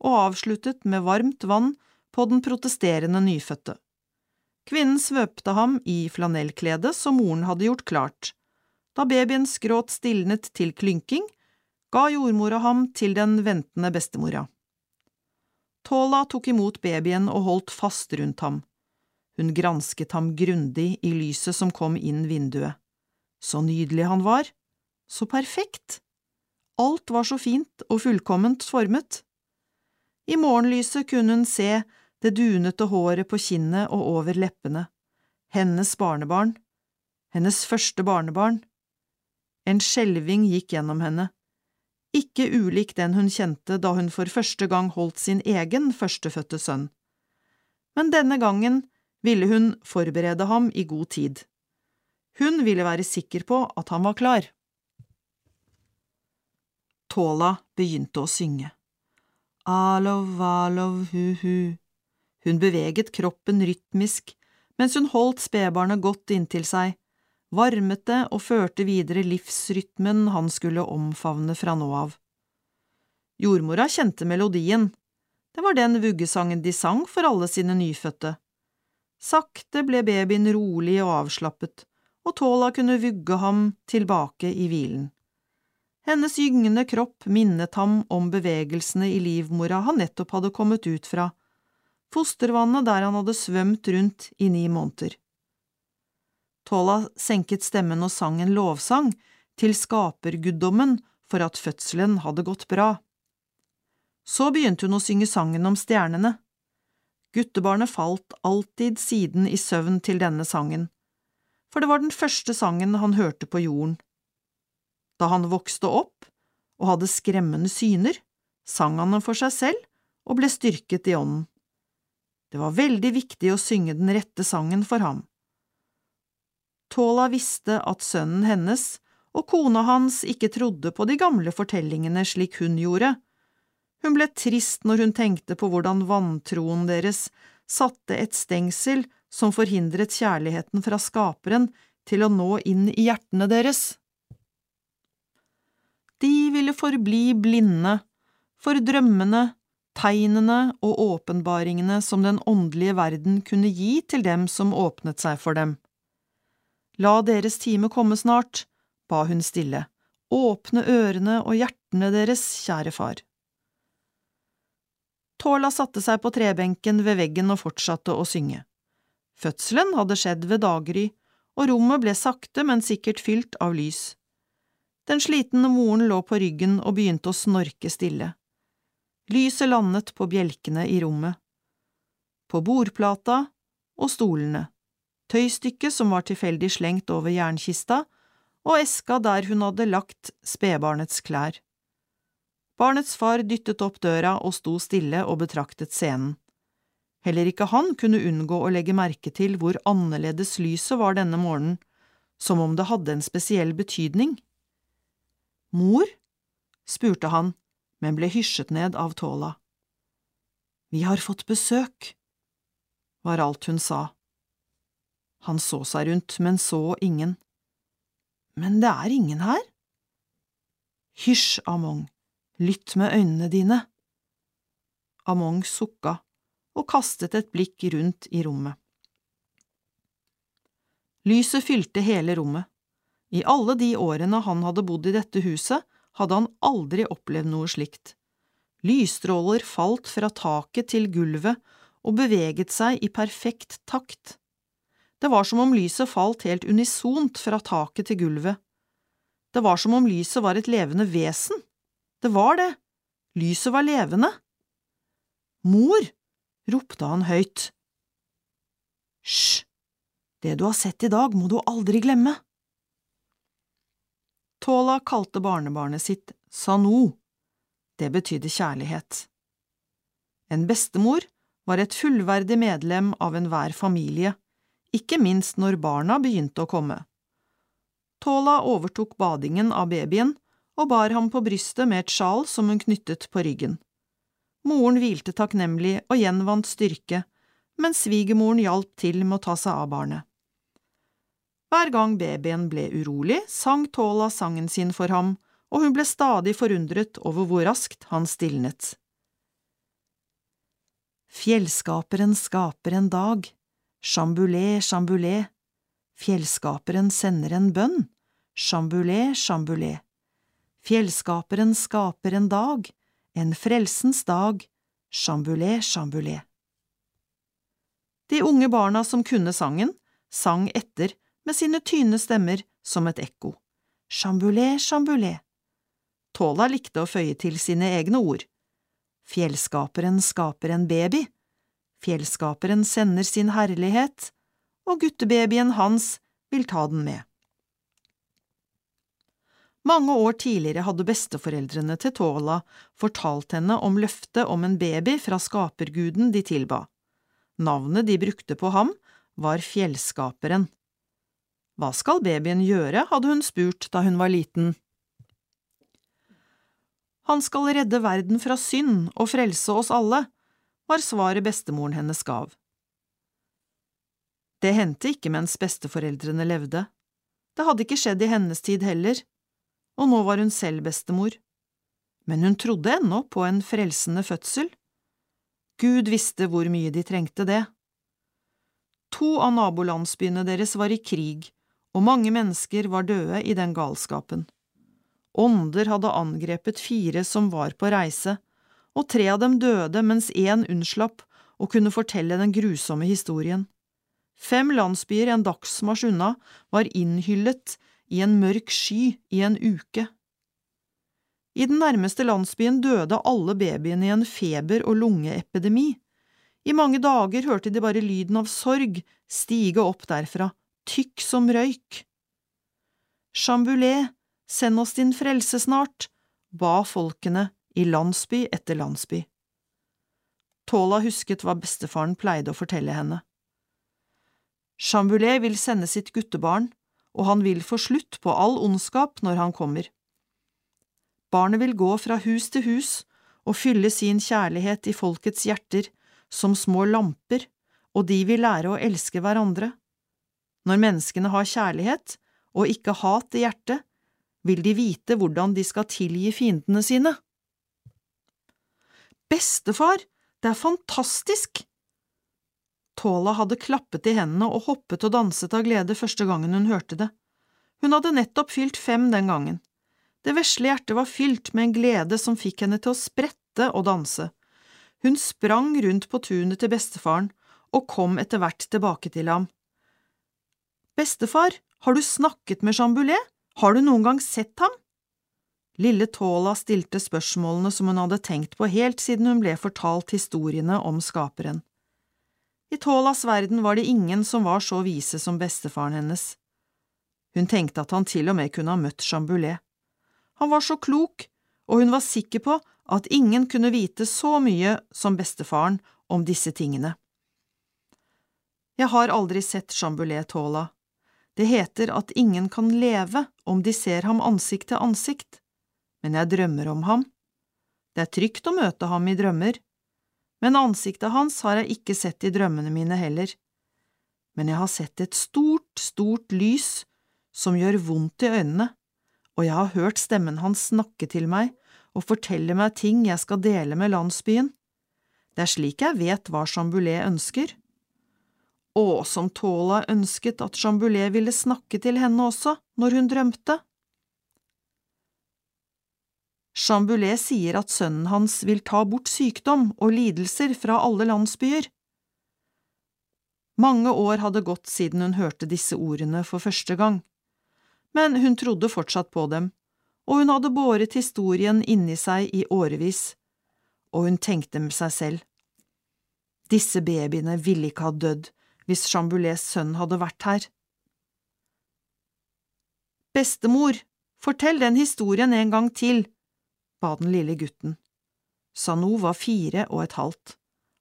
og avsluttet med varmt vann på den protesterende nyfødte. Kvinnen svøpte ham i flanellkledet som moren hadde gjort klart. Da babyens gråt stilnet til klynking, ga jordmora ham til den ventende bestemora. Tola tok imot babyen og holdt fast rundt ham. Hun gransket ham grundig i lyset som kom inn vinduet. Så nydelig han var, så perfekt. Alt var så fint og fullkomment formet. I morgenlyset kunne hun se det dunete håret på kinnet og over leppene, hennes barnebarn, hennes første barnebarn. En skjelving gikk gjennom henne, ikke ulik den hun kjente da hun for første gang holdt sin egen førstefødte sønn. Men denne gangen ville hun forberede ham i god tid. Hun ville være sikker på at han var klar. Tola begynte å synge. Alov, alov, hu-hu. Hun beveget kroppen rytmisk mens hun holdt spedbarnet godt inntil seg, varmet det og førte videre livsrytmen han skulle omfavne fra nå av. Jordmora kjente melodien, det var den vuggesangen de sang for alle sine nyfødte. Sakte ble babyen rolig og avslappet, og Tåla kunne vugge ham tilbake i hvilen. Hennes gyngende kropp minnet ham om bevegelsene i livmora han nettopp hadde kommet ut fra, fostervannet der han hadde svømt rundt i ni måneder. Tola senket stemmen og sang en lovsang til skaperguddommen for at fødselen hadde gått bra. Så begynte hun å synge sangen om stjernene. Guttebarnet falt alltid siden i søvn til denne sangen, for det var den første sangen han hørte på jorden. Da han vokste opp og hadde skremmende syner, sang han den for seg selv og ble styrket i ånden. Det var veldig viktig å synge den rette sangen for ham. Tola visste at sønnen hennes og kona hans ikke trodde på de gamle fortellingene slik hun gjorde. Hun ble trist når hun tenkte på hvordan vantroen deres satte et stengsel som forhindret kjærligheten fra Skaperen til å nå inn i hjertene deres. De ville forbli blinde for drømmene, tegnene og åpenbaringene som den åndelige verden kunne gi til dem som åpnet seg for dem. La deres time komme snart, ba hun stille, åpne ørene og hjertene deres, kjære far. Tåla satte seg på trebenken ved veggen og fortsatte å synge. Fødselen hadde skjedd ved daggry, og rommet ble sakte, men sikkert fylt av lys. Den slitne moren lå på ryggen og begynte å snorke stille. Lyset landet på bjelkene i rommet, på bordplata og stolene, tøystykket som var tilfeldig slengt over jernkista, og eska der hun hadde lagt spedbarnets klær. Barnets far dyttet opp døra og sto stille og betraktet scenen. Heller ikke han kunne unngå å legge merke til hvor annerledes lyset var denne morgenen, som om det hadde en spesiell betydning. Mor? spurte han, men ble hysjet ned av Tola. Vi har fått besøk, var alt hun sa. Han så seg rundt, men så ingen. Men det er ingen her? Hysj, Among, lytt med øynene dine. Among sukka og kastet et blikk rundt i rommet. Lyset fylte hele rommet. I alle de årene han hadde bodd i dette huset, hadde han aldri opplevd noe slikt. Lysstråler falt fra taket til gulvet og beveget seg i perfekt takt. Det var som om lyset falt helt unisont fra taket til gulvet. Det var som om lyset var et levende vesen. Det var det. Lyset var levende. Mor! ropte han høyt. Hysj! Det du har sett i dag, må du aldri glemme. Tola kalte barnebarnet sitt Sanu. Det betydde kjærlighet. En bestemor var et fullverdig medlem av enhver familie, ikke minst når barna begynte å komme. Tola overtok badingen av babyen og bar ham på brystet med et sjal som hun knyttet på ryggen. Moren hvilte takknemlig og gjenvant styrke, mens svigermoren hjalp til med å ta seg av barnet. Hver gang babyen ble urolig, sang Tola sangen sin for ham, og hun ble stadig forundret over hvor raskt han stilnet. Fjellskaperen skaper en dag, chambulé, chambulé, fjellskaperen sender en bønn, chambulé, chambulé, fjellskaperen skaper en dag, en frelsens dag, chambulé, chambulé. De unge barna som kunne sangen, sang etter med sine tynne stemmer som et ekko. Chambulé, chambulé. Tola likte å føye til sine egne ord. Fjellskaperen skaper en baby, fjellskaperen sender sin herlighet, og guttebabyen hans vil ta den med. Mange år tidligere hadde besteforeldrene til Tola fortalt henne om løftet om en baby fra skaperguden de tilba. Navnet de brukte på ham, var Fjellskaperen. Hva skal babyen gjøre, hadde hun spurt da hun var liten. Han skal redde verden fra synd og frelse oss alle, var svaret bestemoren hennes gav. Det hendte ikke mens besteforeldrene levde, det hadde ikke skjedd i hennes tid heller, og nå var hun selv bestemor. Men hun trodde ennå på en frelsende fødsel. Gud visste hvor mye de trengte det. To av nabolandsbyene deres var i krig, og mange mennesker var døde i den galskapen. Ånder hadde angrepet fire som var på reise, og tre av dem døde mens én unnslapp og kunne fortelle den grusomme historien. Fem landsbyer en dagsmarsj unna var innhyllet i en mørk sky i en uke. I den nærmeste landsbyen døde alle babyene i en feber- og lungeepidemi. I mange dager hørte de bare lyden av sorg stige opp derfra, tykk som røyk. Chambulé, send oss din frelse snart, ba folkene i landsby etter landsby. Tola husket hva bestefaren pleide å fortelle henne. Chambulé vil sende sitt guttebarn, og han vil få slutt på all ondskap når han kommer. Barnet vil gå fra hus til hus og fylle sin kjærlighet i folkets hjerter som små lamper, og de vil lære å elske hverandre. Når menneskene har kjærlighet og ikke hat i hjertet, vil de vite hvordan de skal tilgi fiendene sine. Bestefar, det er fantastisk! Tola hadde klappet i hendene og hoppet og danset av glede første gangen hun hørte det. Hun hadde nettopp fylt fem den gangen. Det vesle hjertet var fylt med en glede som fikk henne til å sprette og danse. Hun sprang rundt på tunet til bestefaren og kom etter hvert tilbake til ham. Bestefar, har du snakket med Chambulé, har du noen gang sett ham? Lille Tola stilte spørsmålene som hun hadde tenkt på helt siden hun ble fortalt historiene om skaperen. I Tolas verden var det ingen som var så vise som bestefaren hennes. Hun tenkte at han til og med kunne ha møtt Chambulé. Han var så klok, og hun var sikker på at ingen kunne vite så mye som bestefaren om disse tingene. Jeg har aldri sett Chambulé Tola. Det heter at ingen kan leve om de ser ham ansikt til ansikt, men jeg drømmer om ham. Det er trygt å møte ham i drømmer, men ansiktet hans har jeg ikke sett i drømmene mine heller. Men jeg har sett et stort, stort lys som gjør vondt i øynene, og jeg har hørt stemmen hans snakke til meg og fortelle meg ting jeg skal dele med landsbyen. Det er slik jeg vet hva Chamboulet ønsker. Å, som Tola ønsket at Chamboulet ville snakke til henne også, når hun drømte. Chamboulet sier at sønnen hans vil ta bort sykdom og lidelser fra alle landsbyer. Mange år hadde gått siden hun hørte disse ordene for første gang, men hun trodde fortsatt på dem, og hun hadde båret historien inni seg i årevis, og hun tenkte med seg selv. Disse babyene ville ikke ha dødd hvis Chamboulets sønn hadde vært her. Bestemor, fortell den historien en gang til, ba den lille gutten. Sanou var fire og et halvt.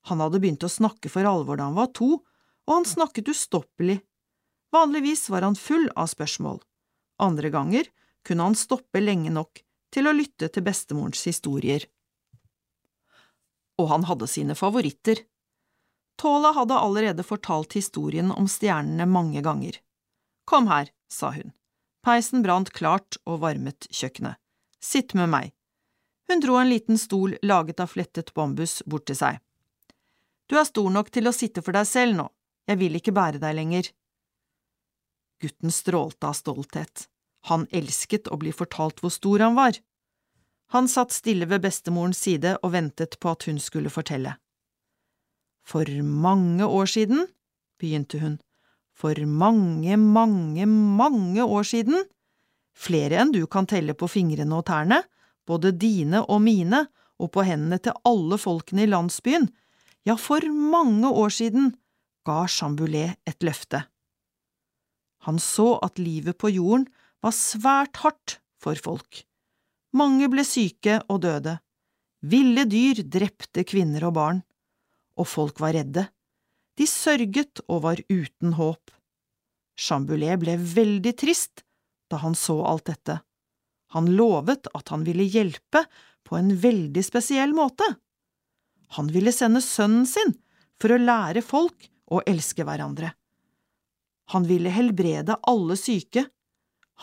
Han hadde begynt å snakke for alvor da han var to, og han snakket ustoppelig. Vanligvis var han full av spørsmål. Andre ganger kunne han stoppe lenge nok til å lytte til bestemorens historier. Og han hadde sine favoritter. Tola hadde allerede fortalt historien om stjernene mange ganger. Kom her, sa hun. Peisen brant klart og varmet kjøkkenet. Sitt med meg. Hun dro en liten stol laget av flettet bambus bort til seg. Du er stor nok til å sitte for deg selv nå, jeg vil ikke bære deg lenger. Gutten strålte av stolthet. Han elsket å bli fortalt hvor stor han var. Han satt stille ved bestemorens side og ventet på at hun skulle fortelle. For mange år siden, begynte hun, for mange, mange, mange år siden, flere enn du kan telle på fingrene og tærne, både dine og mine, og på hendene til alle folkene i landsbyen, ja, for mange år siden, ga Chamboulet et løfte. Han så at livet på jorden var svært hardt for folk. Mange ble syke og døde. Ville dyr drepte kvinner og barn. Og folk var redde. De sørget og var uten håp. Chambulet ble veldig trist da han så alt dette. Han lovet at han ville hjelpe på en veldig spesiell måte. Han ville sende sønnen sin for å lære folk å elske hverandre. Han ville helbrede alle syke.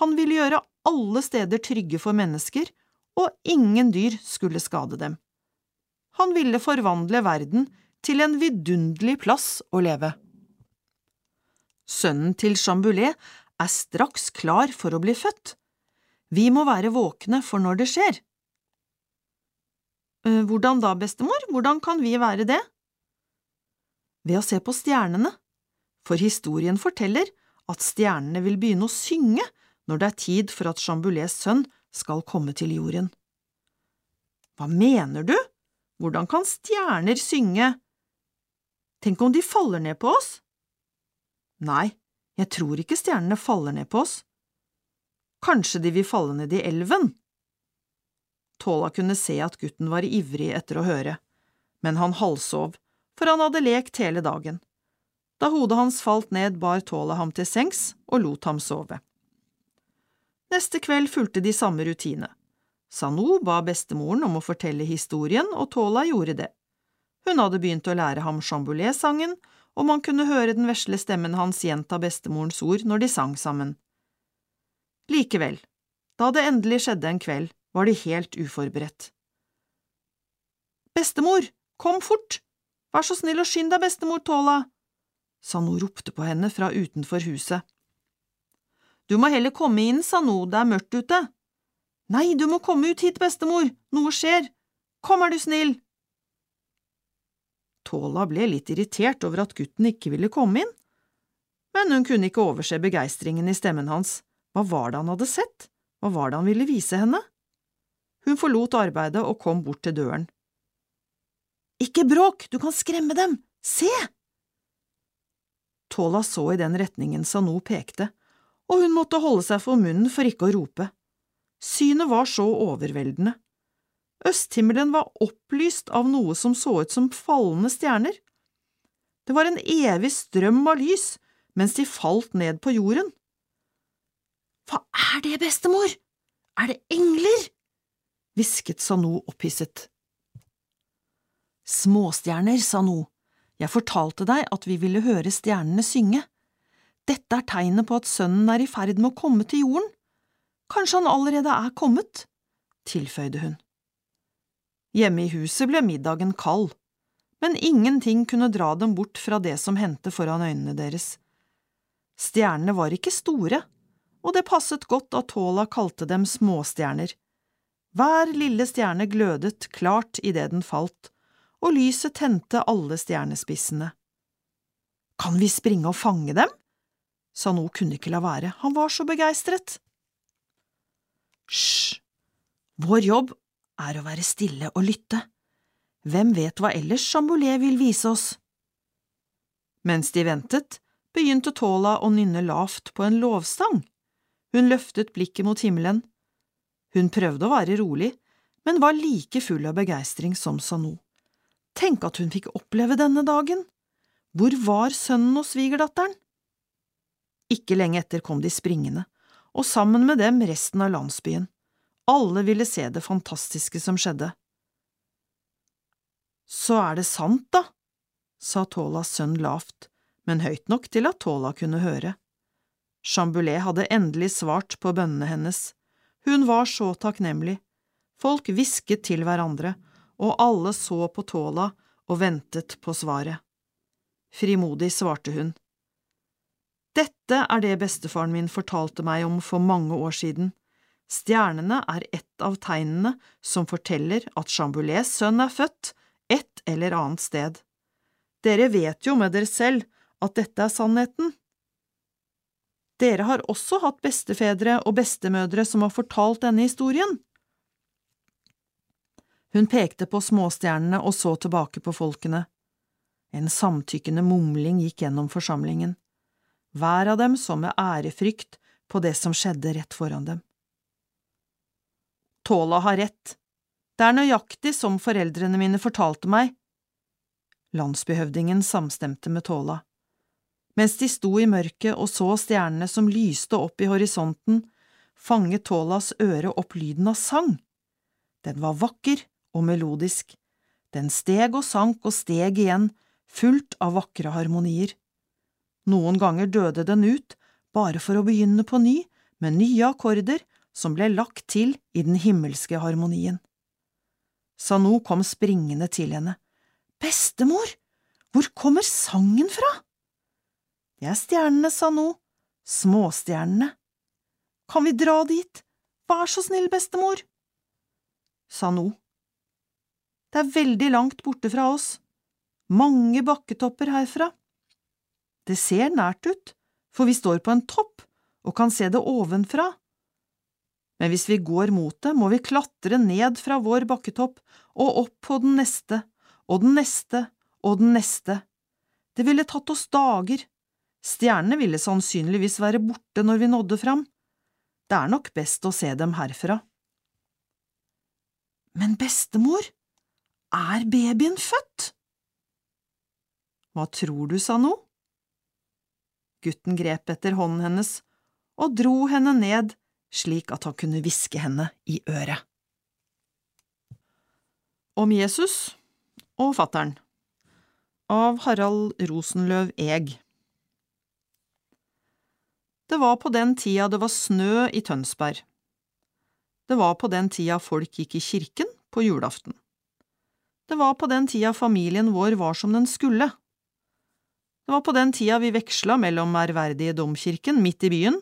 Han ville gjøre alle steder trygge for mennesker, og ingen dyr skulle skade dem. Han ville forvandle verden til en vidunderlig plass å leve. Sønnen til Chamboulet er straks klar for å bli født. Vi må være våkne for når det skjer. «Eh, Hvordan da, bestemor, hvordan kan vi være det? Ved å se på stjernene, for historien forteller at stjernene vil begynne å synge når det er tid for at Chamboulets sønn skal komme til jorden. Hva mener du? Hvordan kan stjerner synge? Tenk om de faller ned på oss? Nei, jeg tror ikke stjernene faller ned på oss. Kanskje de vil falle ned i elven? Tåla kunne se at gutten var ivrig etter å høre, men han halvsov, for han hadde lekt hele dagen. Da hodet hans falt ned, bar Tåla ham til sengs og lot ham sove. Neste kveld fulgte de samme rutine. Sanou ba bestemoren om å fortelle historien, og Tåla gjorde det. Hun hadde begynt å lære ham Chamboulet-sangen, og man kunne høre den vesle stemmen hans gjenta bestemorens ord når de sang sammen. Likevel, da det endelig skjedde en kveld, var de helt uforberedt. Bestemor, kom fort! Vær så snill og skynd deg, bestemor Tola! Sanou ropte på henne fra utenfor huset. Du må heller komme inn, Sanou, det er mørkt ute. Nei, du må komme ut hit, bestemor, noe skjer. Kom, er du snill! Tola ble litt irritert over at gutten ikke ville komme inn, men hun kunne ikke overse begeistringen i stemmen hans. Hva var det han hadde sett? Hva var det han ville vise henne? Hun forlot arbeidet og kom bort til døren. Ikke bråk, du kan skremme dem, se! Tola så i den retningen Sanou pekte, og hun måtte holde seg for munnen for ikke å rope. Synet var så overveldende. Østhimmelen var opplyst av noe som så ut som fallende stjerner. Det var en evig strøm av lys mens de falt ned på jorden. Hva er det, bestemor? Er det engler? hvisket Sanou opphisset. Småstjerner, Sanou, jeg fortalte deg at vi ville høre stjernene synge. Dette er tegnet på at sønnen er i ferd med å komme til jorden. Kanskje han allerede er kommet, tilføyde hun. Hjemme i huset ble middagen kald. men ingenting kunne dra dem bort fra det som hendte foran øynene deres. Stjernene var ikke store, og det passet godt at Tola kalte dem småstjerner. Hver lille stjerne glødet klart idet den falt, og lyset tente alle stjernespissene. Kan vi springe og fange dem? Sano kunne ikke la være, han var så begeistret. Hysj, vår jobb er å være stille og lytte. Hvem vet hva ellers Chambolet vil vise oss? Mens de ventet, begynte Tola å nynne lavt på en lovstang. Hun løftet blikket mot himmelen. Hun prøvde å være rolig, men var like full av begeistring som Sano. Tenk at hun fikk oppleve denne dagen! Hvor var sønnen og svigerdatteren? Ikke lenge etter kom de springende, og sammen med dem resten av landsbyen. Alle ville se det fantastiske som skjedde. Så er det sant, da, sa Tolas sønn lavt, men høyt nok til at Tola kunne høre. Chamboulé hadde endelig svart på bønnene hennes. Hun var så takknemlig. Folk hvisket til hverandre, og alle så på Tola og ventet på svaret. Frimodig svarte hun. Dette er det bestefaren min fortalte meg om for mange år siden. Stjernene er ett av tegnene som forteller at Chamboulés sønn er født et eller annet sted. Dere vet jo med dere selv at dette er sannheten. Dere har også hatt bestefedre og bestemødre som har fortalt denne historien. Hun pekte på småstjernene og så tilbake på folkene. En samtykkende mumling gikk gjennom forsamlingen. Hver av dem så med ærefrykt på det som skjedde rett foran dem. Tola har rett. Det er nøyaktig som foreldrene mine fortalte meg. Landsbyhøvdingen samstemte med Tola. Mens de sto i mørket og så stjernene som lyste opp i horisonten, fanget Tolas øre opp lyden av sang. Den var vakker og melodisk. Den steg og sank og steg igjen, fullt av vakre harmonier. Noen ganger døde den ut, bare for å begynne på ny, med nye akkorder som ble lagt til i den himmelske harmonien. Sanu kom springende til henne. Bestemor, hvor kommer sangen fra? Det er stjernene, Sano, småstjernene. Kan vi dra dit, vær så snill, bestemor? Sano. Det er veldig langt borte fra oss, mange bakketopper herfra. Det ser nært ut, for vi står på en topp og kan se det ovenfra. Men hvis vi går mot det, må vi klatre ned fra vår bakketopp og opp på den neste, og den neste og den neste. Det ville tatt oss dager. Stjernene ville sannsynligvis være borte når vi nådde fram. Det er nok best å se dem herfra. Men bestemor, er babyen født? Hva tror du, sa nå? Gutten grep etter hånden hennes og dro henne ned slik at han kunne hviske henne i øret. Om Jesus og fattern av Harald Rosenløv Eg Det var på den tida det var snø i Tønsberg. Det var på den tida folk gikk i kirken på julaften. Det var på den tida familien vår var som den skulle. Det var på den tida vi veksla mellom ærverdige domkirken midt i byen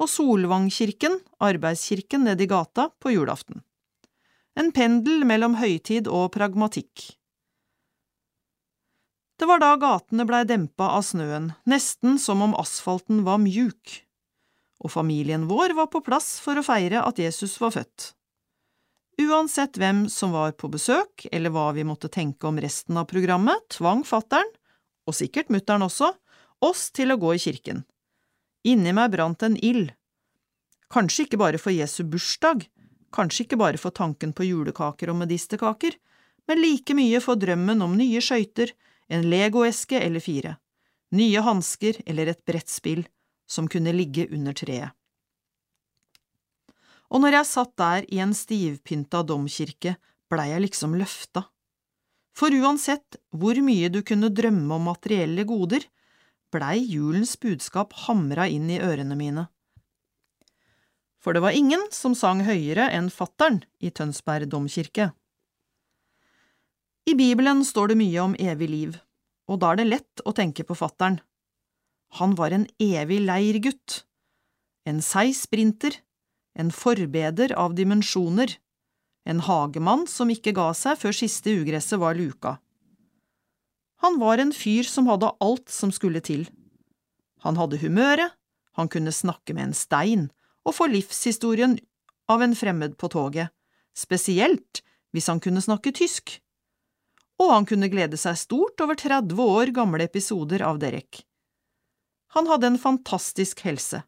og Solvangkirken, arbeidskirken nedi gata, på julaften. En pendel mellom høytid og pragmatikk. Det var da gatene blei dempa av snøen, nesten som om asfalten var mjuk, og familien vår var på plass for å feire at Jesus var født. Uansett hvem som var på besøk, eller hva vi måtte tenke om resten av programmet, tvang fattern, og sikkert mutter'n også, oss til å gå i kirken. Inni meg brant en ild. Kanskje ikke bare for Jesu bursdag, kanskje ikke bare for tanken på julekaker og medisterkaker, men like mye for drømmen om nye skøyter, en legoeske eller fire, nye hansker eller et brettspill som kunne ligge under treet. Og når jeg satt der i en stivpynta domkirke, blei jeg liksom løfta. For uansett hvor mye du kunne drømme om materielle goder, blei julens budskap hamra inn i ørene mine. For det var ingen som sang høyere enn fattern i Tønsberg domkirke. I Bibelen står det mye om evig liv, og da er det lett å tenke på fattern. Han var en evig leirgutt, en seig sprinter, en forbeder av dimensjoner, en hagemann som ikke ga seg før siste ugresset var luka. Han var en fyr som hadde alt som skulle til. Han hadde humøret, han kunne snakke med en stein og få livshistorien av en fremmed på toget, spesielt hvis han kunne snakke tysk. Og han kunne glede seg stort over 30 år gamle episoder av Derek. Han hadde en fantastisk helse.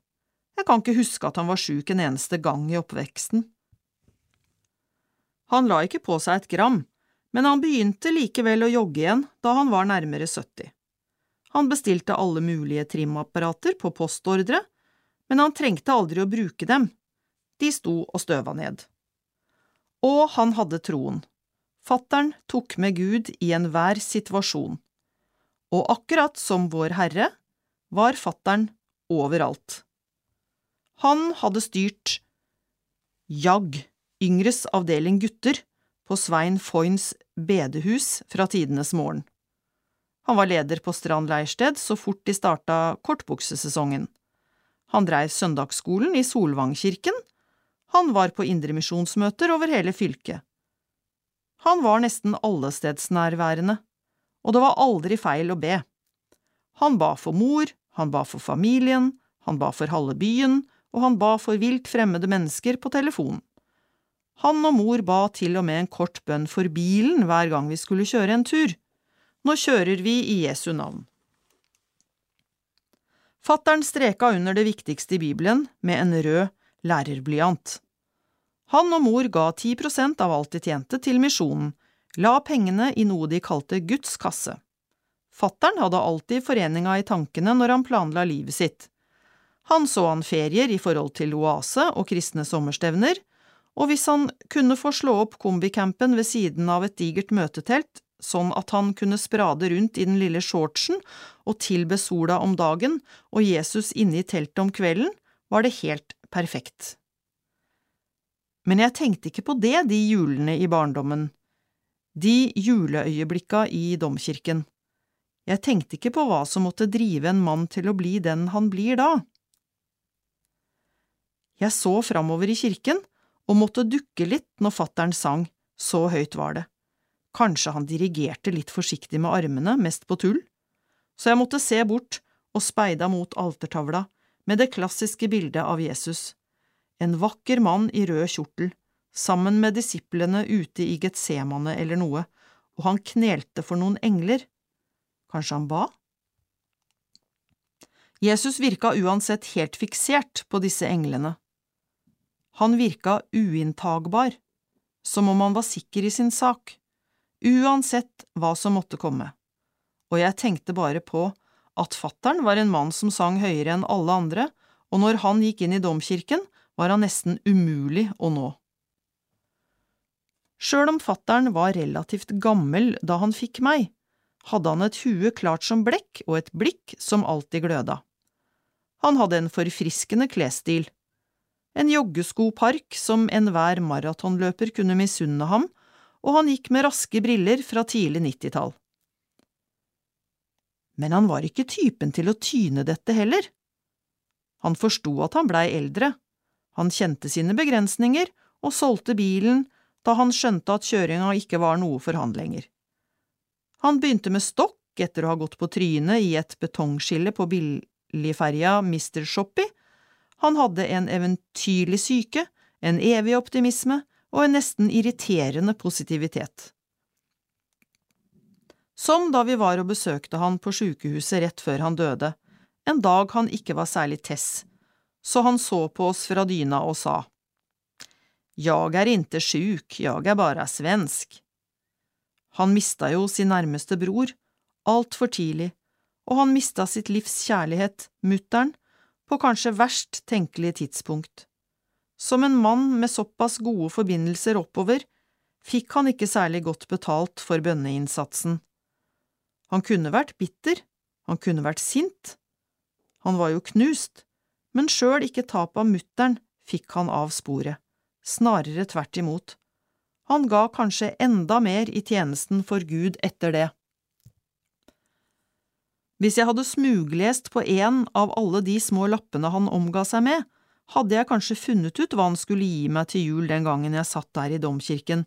Jeg kan ikke huske at han var sjuk en eneste gang i oppveksten. Han la ikke på seg et gram, men han begynte likevel å jogge igjen da han var nærmere 70. Han bestilte alle mulige trimapparater på postordre, men han trengte aldri å bruke dem, de sto og støva ned. Og han hadde troen. Fattern tok med Gud i enhver situasjon, og akkurat som Vår Herre var fattern overalt. Han hadde styrt JAG, Yngres avdeling gutter, på Svein Foyns bedehus fra tidenes morgen. Han var leder på Strand leirsted så fort de starta kortbuksesesongen. Han dreiv søndagsskolen i Solvangkirken. Han var på indremisjonsmøter over hele fylket. Han var nesten allestedsnærværende, og det var aldri feil å be. Han ba for mor, han ba for familien, han ba for halve byen, og han ba for vilt fremmede mennesker på telefon. Han og mor ba til og med en kort bønn for bilen hver gang vi skulle kjøre en tur. Nå kjører vi i Jesu navn. Fattern streka under det viktigste i Bibelen med en rød lærerblyant. Han og mor ga 10% av alt de tjente til misjonen, la pengene i noe de kalte Guds kasse. Fattern hadde alltid foreninga i tankene når han planla livet sitt. Han så han ferier i forhold til oase og kristne sommerstevner, og hvis han kunne få slå opp kombicampen ved siden av et digert møtetelt, sånn at han kunne sprade rundt i den lille shortsen og tilbe sola om dagen og Jesus inne i teltet om kvelden, var det helt perfekt. Men jeg tenkte ikke på det de julene i barndommen, de juleøyeblikka i domkirken. Jeg tenkte ikke på hva som måtte drive en mann til å bli den han blir da. Jeg så framover i kirken og måtte dukke litt når fattern sang, så høyt var det. Kanskje han dirigerte litt forsiktig med armene, mest på tull, så jeg måtte se bort og speida mot altertavla med det klassiske bildet av Jesus, en vakker mann i rød kjortel, sammen med disiplene ute i Getsemane eller noe, og han knelte for noen engler. Kanskje han ba? Jesus virka uansett helt fiksert på disse englene. Han virka uinntagbar, som om han var sikker i sin sak, uansett hva som måtte komme, og jeg tenkte bare på at fattern var en mann som sang høyere enn alle andre, og når han gikk inn i domkirken, var han nesten umulig å nå. Sjøl om fattern var relativt gammel da han fikk meg, hadde han et hue klart som blekk og et blikk som alltid gløda. Han hadde en forfriskende klesstil, en joggeskopark som enhver maratonløper kunne misunne ham, og han gikk med raske briller fra tidlig nittitall. Men han var ikke typen til å tyne dette heller. Han forsto at han blei eldre, han kjente sine begrensninger og solgte bilen da han skjønte at kjøringa ikke var noe for han lenger. Han begynte med stokk etter å ha gått på trynet i et betongskille på billigferja Mr. Shoppy, han hadde en eventyrlig syke, en evig optimisme og en nesten irriterende positivitet. Som da vi var og besøkte han på sykehuset rett før han døde, en dag han ikke var særlig tess, så han så på oss fra dyna og sa, Jeg er inte sjuk, jeg er bare svensk. Han mista jo sin nærmeste bror, altfor tidlig, og han mista sitt livs kjærlighet, mutteren, på kanskje verst tenkelige tidspunkt. Som en mann med såpass gode forbindelser oppover fikk han ikke særlig godt betalt for bønneinnsatsen. Han kunne vært bitter, han kunne vært sint, han var jo knust, men sjøl ikke tapet av mutteren fikk han av sporet, snarere tvert imot. Han ga kanskje enda mer i tjenesten for Gud etter det. Hvis jeg hadde smuglest på en av alle de små lappene han omga seg med, hadde jeg kanskje funnet ut hva han skulle gi meg til jul den gangen jeg satt der i domkirken.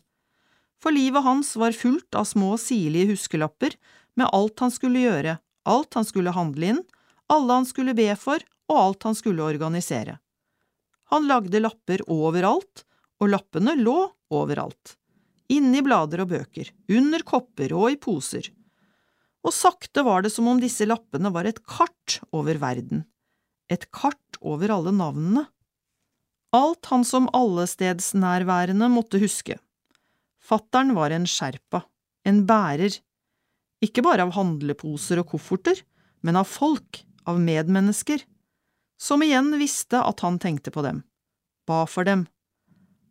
For livet hans var fullt av små sirlige huskelapper med alt han skulle gjøre, alt han skulle handle inn, alle han skulle be for, og alt han skulle organisere. Han lagde lapper overalt, og lappene lå overalt. Inni blader og bøker, under kopper og i poser. Og sakte var det som om disse lappene var et kart over verden, et kart over alle navnene. Alt han som allestedsnærværende måtte huske. Fattern var en sherpa, en bærer, ikke bare av handleposer og kofferter, men av folk, av medmennesker, som igjen visste at han tenkte på dem, ba for dem.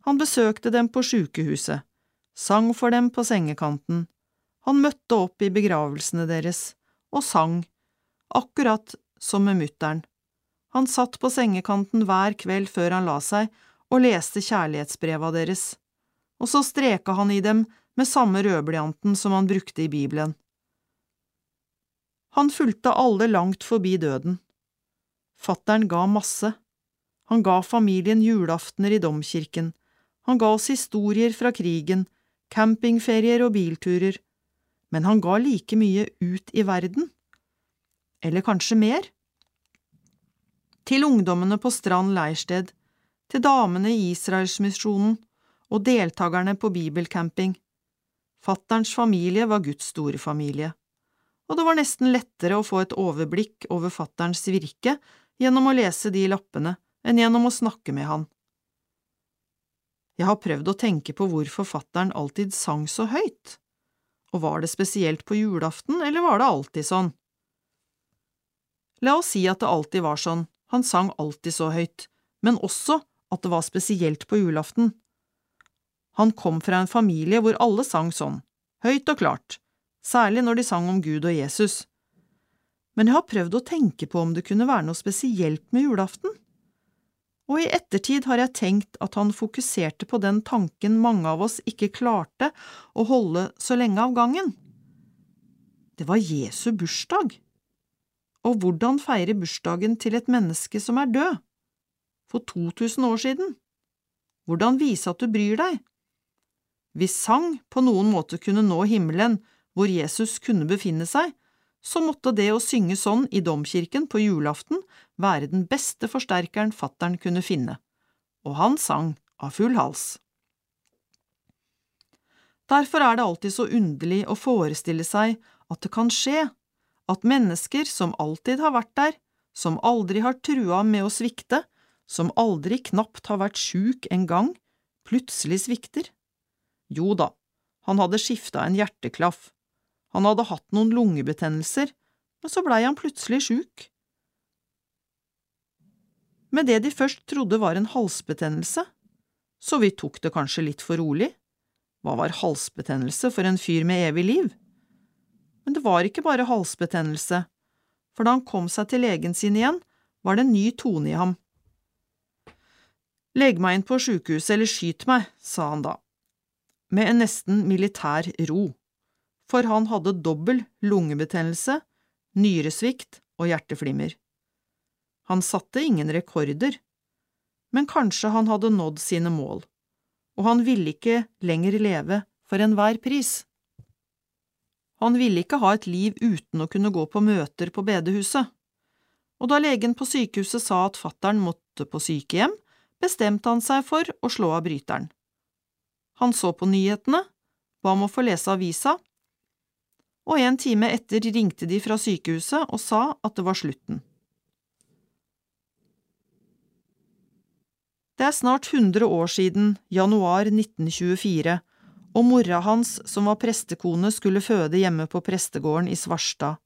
Han besøkte dem på sykehuset, sang for dem på sengekanten, han møtte opp i begravelsene deres og sang, akkurat som med mutter'n. Han satt på sengekanten hver kveld før han la seg og leste kjærlighetsbreva deres, og så streka han i dem med samme rødblyanten som han brukte i Bibelen. Han fulgte alle langt forbi døden. Fattern ga masse. Han ga familien julaftener i domkirken, han ga oss historier fra krigen, campingferier og bilturer, men han ga like mye ut i verden. Eller kanskje mer? Til ungdommene på Strand leirsted, til damene i Israelsmisjonen og deltakerne på bibelcamping. Fatterns familie var Guds store familie, og det var nesten lettere å få et overblikk over fatterns virke gjennom å lese de lappene enn gjennom å snakke med han. Jeg har prøvd å tenke på hvorfor fattern alltid sang så høyt, og var det spesielt på julaften, eller var det alltid sånn? La oss si at det alltid var sånn, han sang alltid så høyt, men også at det var spesielt på julaften. Han kom fra en familie hvor alle sang sånn, høyt og klart, særlig når de sang om Gud og Jesus. Men jeg har prøvd å tenke på om det kunne være noe spesielt med julaften og i ettertid har jeg tenkt at han fokuserte på den tanken mange av oss ikke klarte å holde så lenge av gangen. Det var Jesu bursdag. Og hvordan feire bursdagen til et menneske som er død? For 2000 år siden? Hvordan vise at du bryr deg? Hvis sang på noen måte kunne nå himmelen, hvor Jesus kunne befinne seg, så måtte det å synge sånn i domkirken på julaften være den beste forsterkeren fattern kunne finne, og han sang av full hals. Derfor er det alltid så underlig å forestille seg at det kan skje, at mennesker som alltid har vært der, som aldri har trua med å svikte, som aldri knapt har vært sjuk en gang, plutselig svikter. Jo da, han hadde skifta en hjerteklaff, han hadde hatt noen lungebetennelser, men så blei han plutselig sjuk. Med det de først trodde var en halsbetennelse, så vi tok det kanskje litt for rolig. Hva var halsbetennelse for en fyr med evig liv? Men det var ikke bare halsbetennelse, for da han kom seg til legen sin igjen, var det en ny tone i ham. Legg meg inn på sjukehuset eller skyt meg, sa han da, med en nesten militær ro for han hadde dobbel lungebetennelse, nyresvikt og hjerteflimmer. Han satte ingen rekorder, men kanskje han hadde nådd sine mål, og han ville ikke lenger leve for enhver pris. Han ville ikke ha et liv uten å kunne gå på møter på bedehuset, og da legen på sykehuset sa at fattern måtte på sykehjem, bestemte han seg for å slå av bryteren. Han så på nyhetene, ba om å få lese avisa, og en time etter ringte de fra sykehuset og sa at det var slutten. Det er snart 100 år siden, januar 1924, og mora hans, som var prestekone, skulle føde hjemme på prestegården i Svarstad.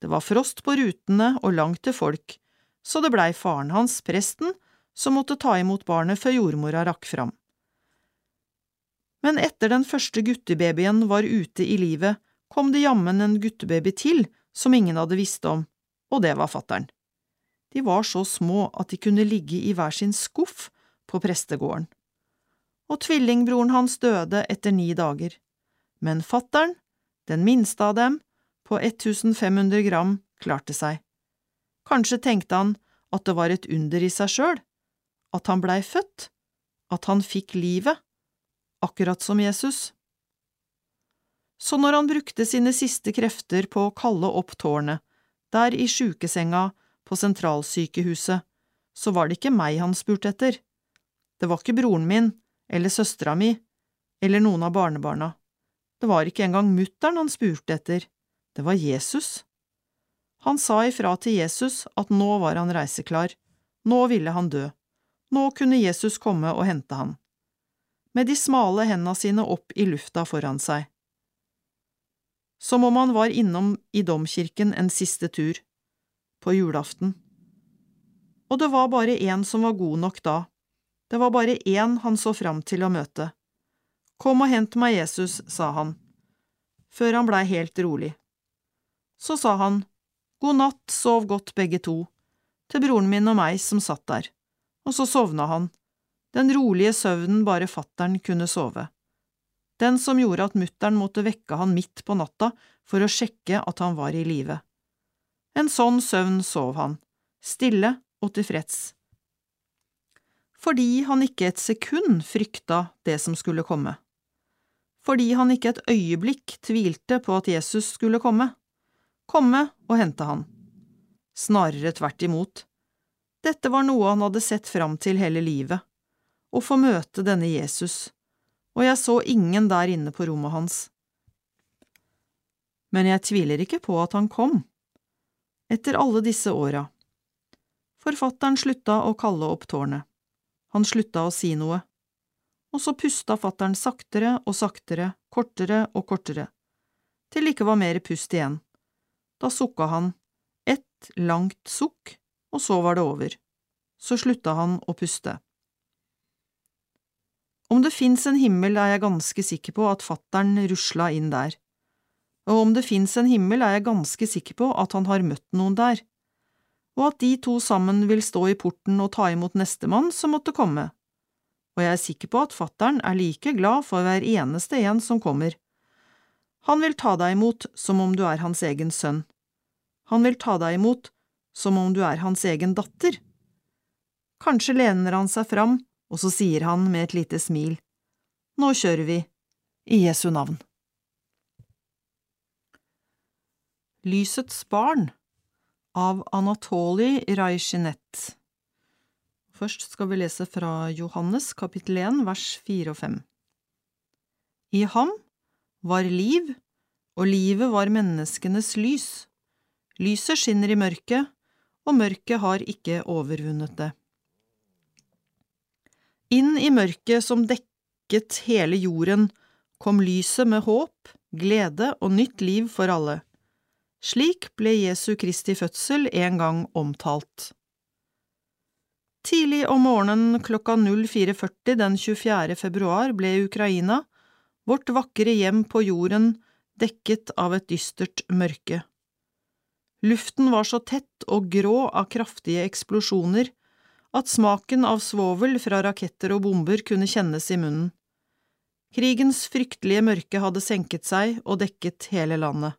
Det var frost på rutene og langt til folk, så det blei faren hans, presten, som måtte ta imot barnet før jordmora rakk fram. Men etter den første guttebabyen var ute i livet, kom det jammen en guttebaby til som ingen hadde visst om, og det var fattern. De var så små at de kunne ligge i hver sin skuff på prestegården. og tvillingbroren hans døde etter ni dager. Men fattern, den minste av dem, på 1500 gram, klarte seg. Kanskje tenkte han at det var et under i seg sjøl, at han blei født, at han fikk livet, akkurat som Jesus. Så når han brukte sine siste krefter på å kalle opp tårnet, der i sjukesenga på sentralsykehuset, så var det ikke meg han spurte etter. Det var ikke broren min, eller søstera mi, eller noen av barnebarna. Det var ikke engang mutter'n han spurte etter, det var Jesus. Han sa ifra til Jesus at nå var han reiseklar, nå ville han dø, nå kunne Jesus komme og hente han. Med de smale henda sine opp i lufta foran seg. Som om han var innom i domkirken en siste tur, på julaften. Og det var bare én som var god nok da, det var bare én han så fram til å møte. Kom og hent meg Jesus, sa han, før han blei helt rolig. Så sa han, god natt, sov godt begge to, til broren min og meg som satt der, og så sovna han, den rolige søvnen bare fattern kunne sove, den som gjorde at mutter'n måtte vekke han midt på natta for å sjekke at han var i live. En sånn søvn sov han, stille og tilfreds fordi han ikke et sekund frykta det som skulle komme, fordi han ikke et øyeblikk tvilte på at Jesus skulle komme, komme og hente han. Snarere tvert imot. Dette var noe han hadde sett fram til hele livet, å få møte denne Jesus, og jeg så ingen der inne på rommet hans. Men jeg tviler ikke på at han kom, etter alle disse åra. Forfatteren slutta å kalle opp tårnet. Han slutta å si noe. Og så pusta fattern saktere og saktere, kortere og kortere, til det ikke var mer pust igjen. Da sukka han, ett langt sukk, og så var det over. Så slutta han å puste. Om det fins en himmel, er jeg ganske sikker på at fattern rusla inn der, og om det fins en himmel, er jeg ganske sikker på at han har møtt noen der og at de to sammen vil stå i porten og ta imot nestemann som måtte komme, og jeg er sikker på at fattern er like glad for hver eneste en som kommer. Han vil ta deg imot som om du er hans egen sønn. Han vil ta deg imot som om du er hans egen datter. Kanskje lener han seg fram, og så sier han med et lite smil, Nå kjører vi, i Jesu navn. Lysets barn av Anatoli Rajsjinet. Først skal vi lese fra Johannes kapittel 1 vers 4 og 5. I ham var liv, og livet var menneskenes lys. Lyset skinner i mørket, og mørket har ikke overvunnet det. Inn i mørket som dekket hele jorden, kom lyset med håp, glede og nytt liv for alle. Slik ble Jesu Kristi fødsel en gang omtalt. Tidlig om morgenen klokka 04.40 den 24. februar ble Ukraina, vårt vakre hjem på jorden, dekket av et dystert mørke. Luften var så tett og grå av kraftige eksplosjoner at smaken av svovel fra raketter og bomber kunne kjennes i munnen. Krigens fryktelige mørke hadde senket seg og dekket hele landet.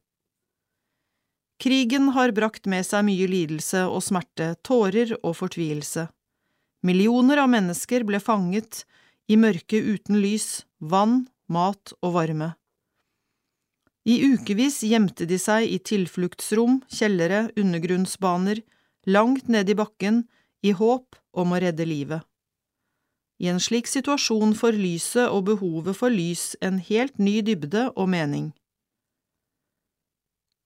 Krigen har brakt med seg mye lidelse og smerte, tårer og fortvilelse. Millioner av mennesker ble fanget i mørket uten lys, vann, mat og varme. I ukevis gjemte de seg i tilfluktsrom, kjellere, undergrunnsbaner, langt ned i bakken, i håp om å redde livet. I en slik situasjon får lyset og behovet for lys en helt ny dybde og mening.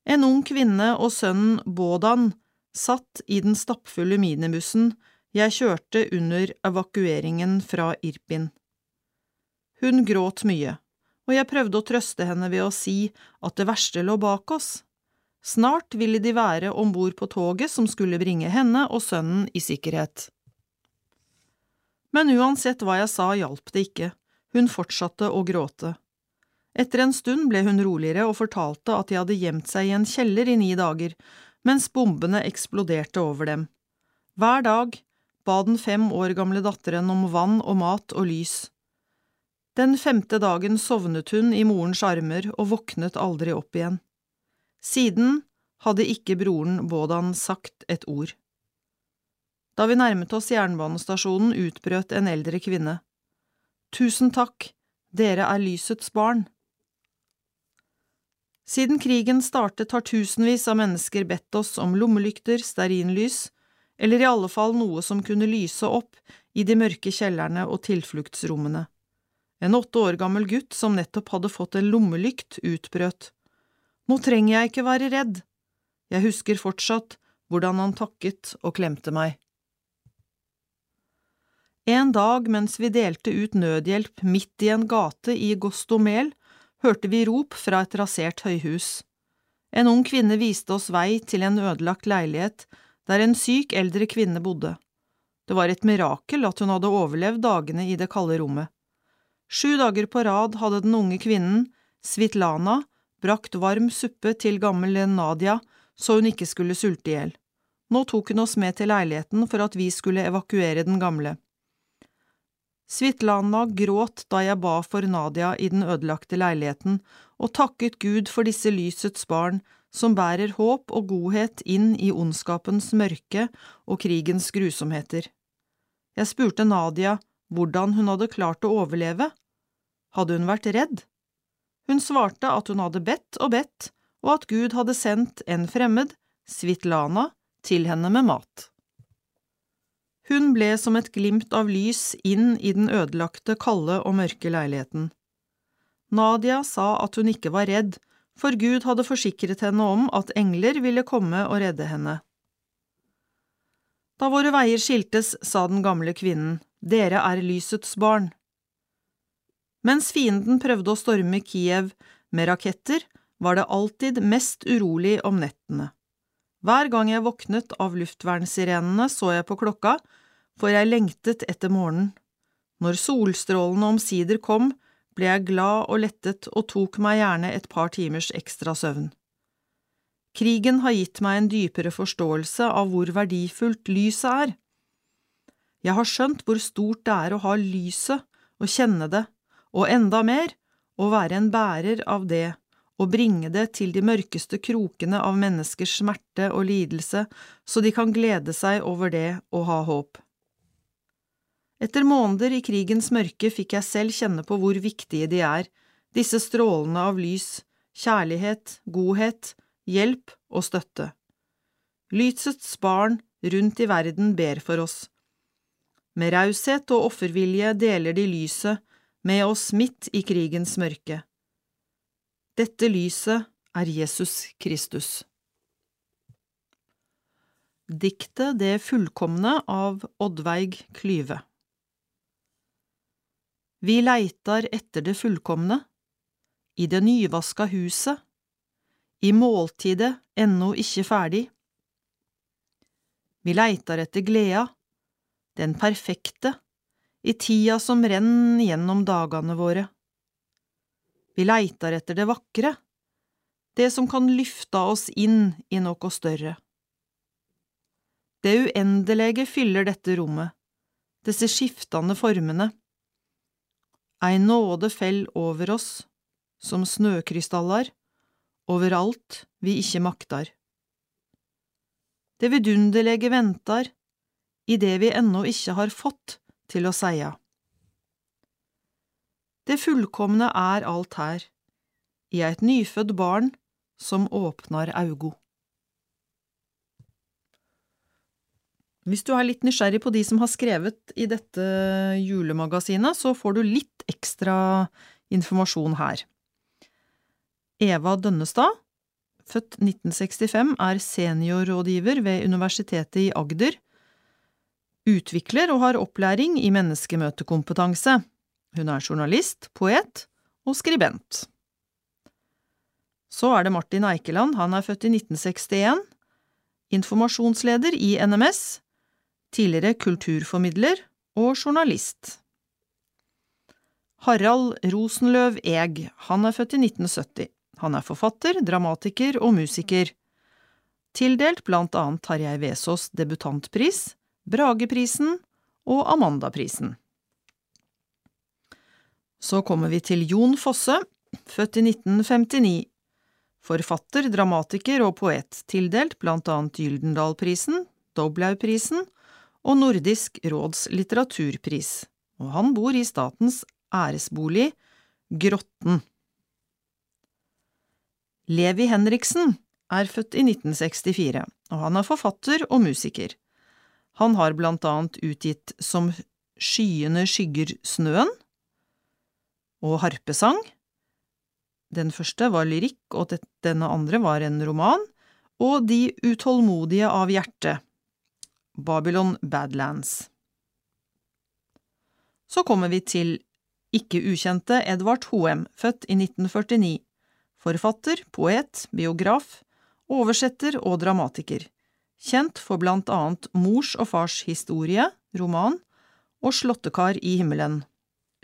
En ung kvinne og sønnen Bådan satt i den stappfulle minibussen jeg kjørte under evakueringen fra Irpin. Hun gråt mye, og jeg prøvde å trøste henne ved å si at det verste lå bak oss. Snart ville de være om bord på toget som skulle bringe henne og sønnen i sikkerhet. Men uansett hva jeg sa, hjalp det ikke, hun fortsatte å gråte. Etter en stund ble hun roligere og fortalte at de hadde gjemt seg i en kjeller i ni dager, mens bombene eksploderte over dem. Hver dag ba den fem år gamle datteren om vann og mat og lys. Den femte dagen sovnet hun i morens armer og våknet aldri opp igjen. Siden hadde ikke broren Bådan sagt et ord. Da vi nærmet oss jernbanestasjonen, utbrøt en eldre kvinne. Tusen takk, dere er lysets barn. Siden krigen startet har tusenvis av mennesker bedt oss om lommelykter, stearinlys, eller i alle fall noe som kunne lyse opp i de mørke kjellerne og tilfluktsrommene. En åtte år gammel gutt som nettopp hadde fått en lommelykt, utbrøt. Nå trenger jeg ikke være redd. Jeg husker fortsatt hvordan han takket og klemte meg. En dag mens vi delte ut nødhjelp midt i en gate i Gostomel, hørte vi rop fra et rasert høyhus. En ung kvinne viste oss vei til en ødelagt leilighet der en syk eldre kvinne bodde. Det var et mirakel at hun hadde overlevd dagene i det kalde rommet. Sju dager på rad hadde den unge kvinnen, Svitlana, brakt varm suppe til gammel Nadia så hun ikke skulle sulte i hjel. Nå tok hun oss med til leiligheten for at vi skulle evakuere den gamle. Svitlana gråt da jeg ba for Nadia i den ødelagte leiligheten, og takket Gud for disse lysets barn som bærer håp og godhet inn i ondskapens mørke og krigens grusomheter. Jeg spurte Nadia hvordan hun hadde klart å overleve. Hadde hun vært redd? Hun svarte at hun hadde bedt og bedt, og at Gud hadde sendt en fremmed, Svitlana, til henne med mat. Hun ble som et glimt av lys inn i den ødelagte, kalde og mørke leiligheten. Nadia sa at hun ikke var redd, for Gud hadde forsikret henne om at engler ville komme og redde henne. Da våre veier skiltes, sa den gamle kvinnen, dere er lysets barn. Mens fienden prøvde å storme Kiev med raketter, var det alltid mest urolig om nettene. Hver gang jeg våknet av luftvernsirenene, så jeg på klokka, for jeg lengtet etter morgenen. Når solstrålene omsider kom, ble jeg glad og lettet og tok meg gjerne et par timers ekstra søvn. Krigen har gitt meg en dypere forståelse av hvor verdifullt lyset er. Jeg har skjønt hvor stort det er å ha lyset å kjenne det, og enda mer, å være en bærer av det og bringe det til de mørkeste krokene av menneskers smerte og lidelse, så de kan glede seg over det og ha håp. Etter måneder i krigens mørke fikk jeg selv kjenne på hvor viktige de er, disse strålene av lys, kjærlighet, godhet, hjelp og støtte. Lysets barn rundt i verden ber for oss. Med raushet og offervilje deler de lyset med oss midt i krigens mørke. Dette lyset er Jesus Kristus. Diktet Det fullkomne av Oddveig Klyve Vi leitar etter det fullkomne, i det nyvaska huset, i måltidet ennå ikke ferdig. Vi leitar etter gleda, den perfekte, i tida som renn gjennom dagane våre. Vi leitar etter det vakre, det som kan lyfta oss inn i noe større. Det uendelege fyller dette rommet, disse skiftende formene. Ei nåde fell over oss, som snøkrystaller, over alt vi ikke maktar. Det vidunderlege ventar i det vi ennå ikke har fått til å seia. Det fullkomne er alt her, i eit nyfødt barn som åpnar augo. Hvis du er litt nysgjerrig på de som har skrevet i dette julemagasinet, så får du litt ekstra informasjon her. Eva Dønnestad, født 1965, er seniorrådgiver ved Universitetet i Agder, utvikler og har opplæring i menneskemøtekompetanse. Hun er journalist, poet og skribent. Så er det Martin Eikeland, han er født i 1961, informasjonsleder i NMS, tidligere kulturformidler og journalist. Harald Rosenløv Eeg, han er født i 1970. Han er forfatter, dramatiker og musiker. Tildelt blant annet Tarjei Vesaas debutantpris, Brageprisen og Amandaprisen. Så kommer vi til Jon Fosse, født i 1959. Forfatter, dramatiker og poet, tildelt blant annet Gyldendalprisen, Doblaugprisen og Nordisk råds litteraturpris, og han bor i statens æresbolig Grotten. Levi Henriksen er født i 1964, og han er forfatter og musiker. Han har blant annet utgitt Som skyene skygger snøen og Harpesang. Den første var lyrikk, og denne andre var en roman, og De utålmodige av hjerte, Babylon Badlands. Så kommer vi til ikke ukjente Edvard Hoem, født i 1949, forfatter, poet, biograf, oversetter og dramatiker, kjent for blant annet Mors og fars historie, roman, og Slåttekar i himmelen,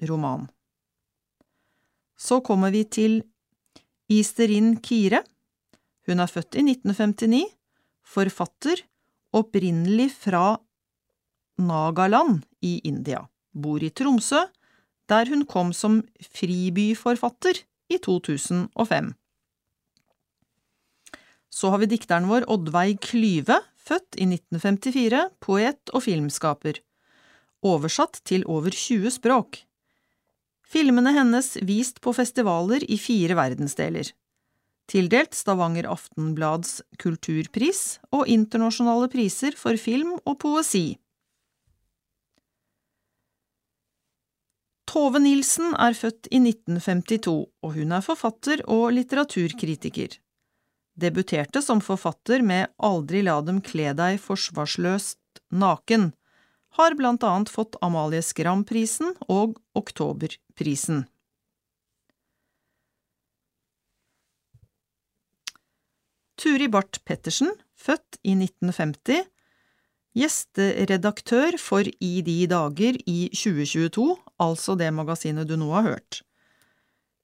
roman. Så kommer vi til Isterin Kire. Hun er født i 1959, forfatter, opprinnelig fra Nagaland i India, bor i Tromsø, der hun kom som fribyforfatter i 2005. Så har vi dikteren vår Oddveig Klyve, født i 1954, poet og filmskaper, oversatt til over 20 språk. Filmene hennes vist på festivaler i fire verdensdeler. Tildelt Stavanger Aftenblads kulturpris og internasjonale priser for film og poesi. Tove Nilsen er født i 1952, og hun er forfatter og litteraturkritiker. Debuterte som forfatter med Aldri la dem kle deg forsvarsløst naken, har blant annet fått Amalie Skram-prisen og Oktoberprisen. Turi Barth Pettersen, født i 1950, gjesteredaktør for I de dager i 2022, altså det magasinet du nå har hørt.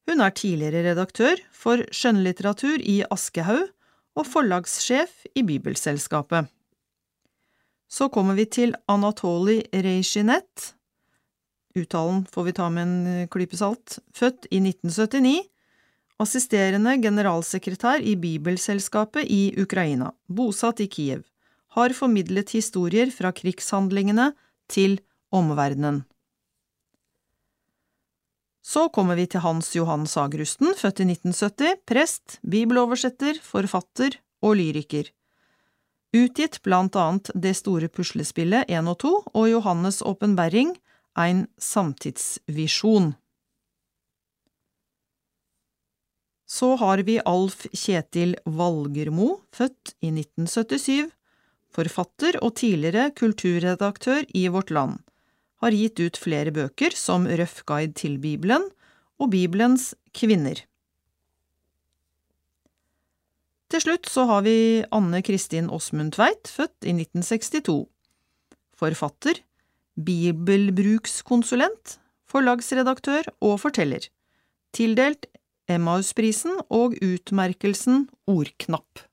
Hun er tidligere redaktør for skjønnlitteratur i Aschehoug og forlagssjef i Bibelselskapet. Så kommer vi til Anatoli Reishinet, uttalen får vi ta med en klype salt, født i 1979, assisterende generalsekretær i Bibelselskapet i Ukraina, bosatt i Kiev, har formidlet historier fra krigshandlingene til omverdenen. Så kommer vi til Hans Johan Sagrusten, født i 1970, prest, bibeloversetter, forfatter og lyriker. Utgitt blant annet Det store puslespillet 1 og 2 og Johannes' åpenberring, Ein samtidsvisjon. Så har vi Alf Kjetil Valgermo, født i 1977, forfatter og tidligere kulturredaktør i Vårt Land, har gitt ut flere bøker som Røff guide til Bibelen og Bibelens kvinner. Til slutt så har vi Anne Kristin Åsmund Tveit, født i 1962. Forfatter, bibelbrukskonsulent, forlagsredaktør og forteller. Tildelt Emmausprisen og utmerkelsen Ordknapp.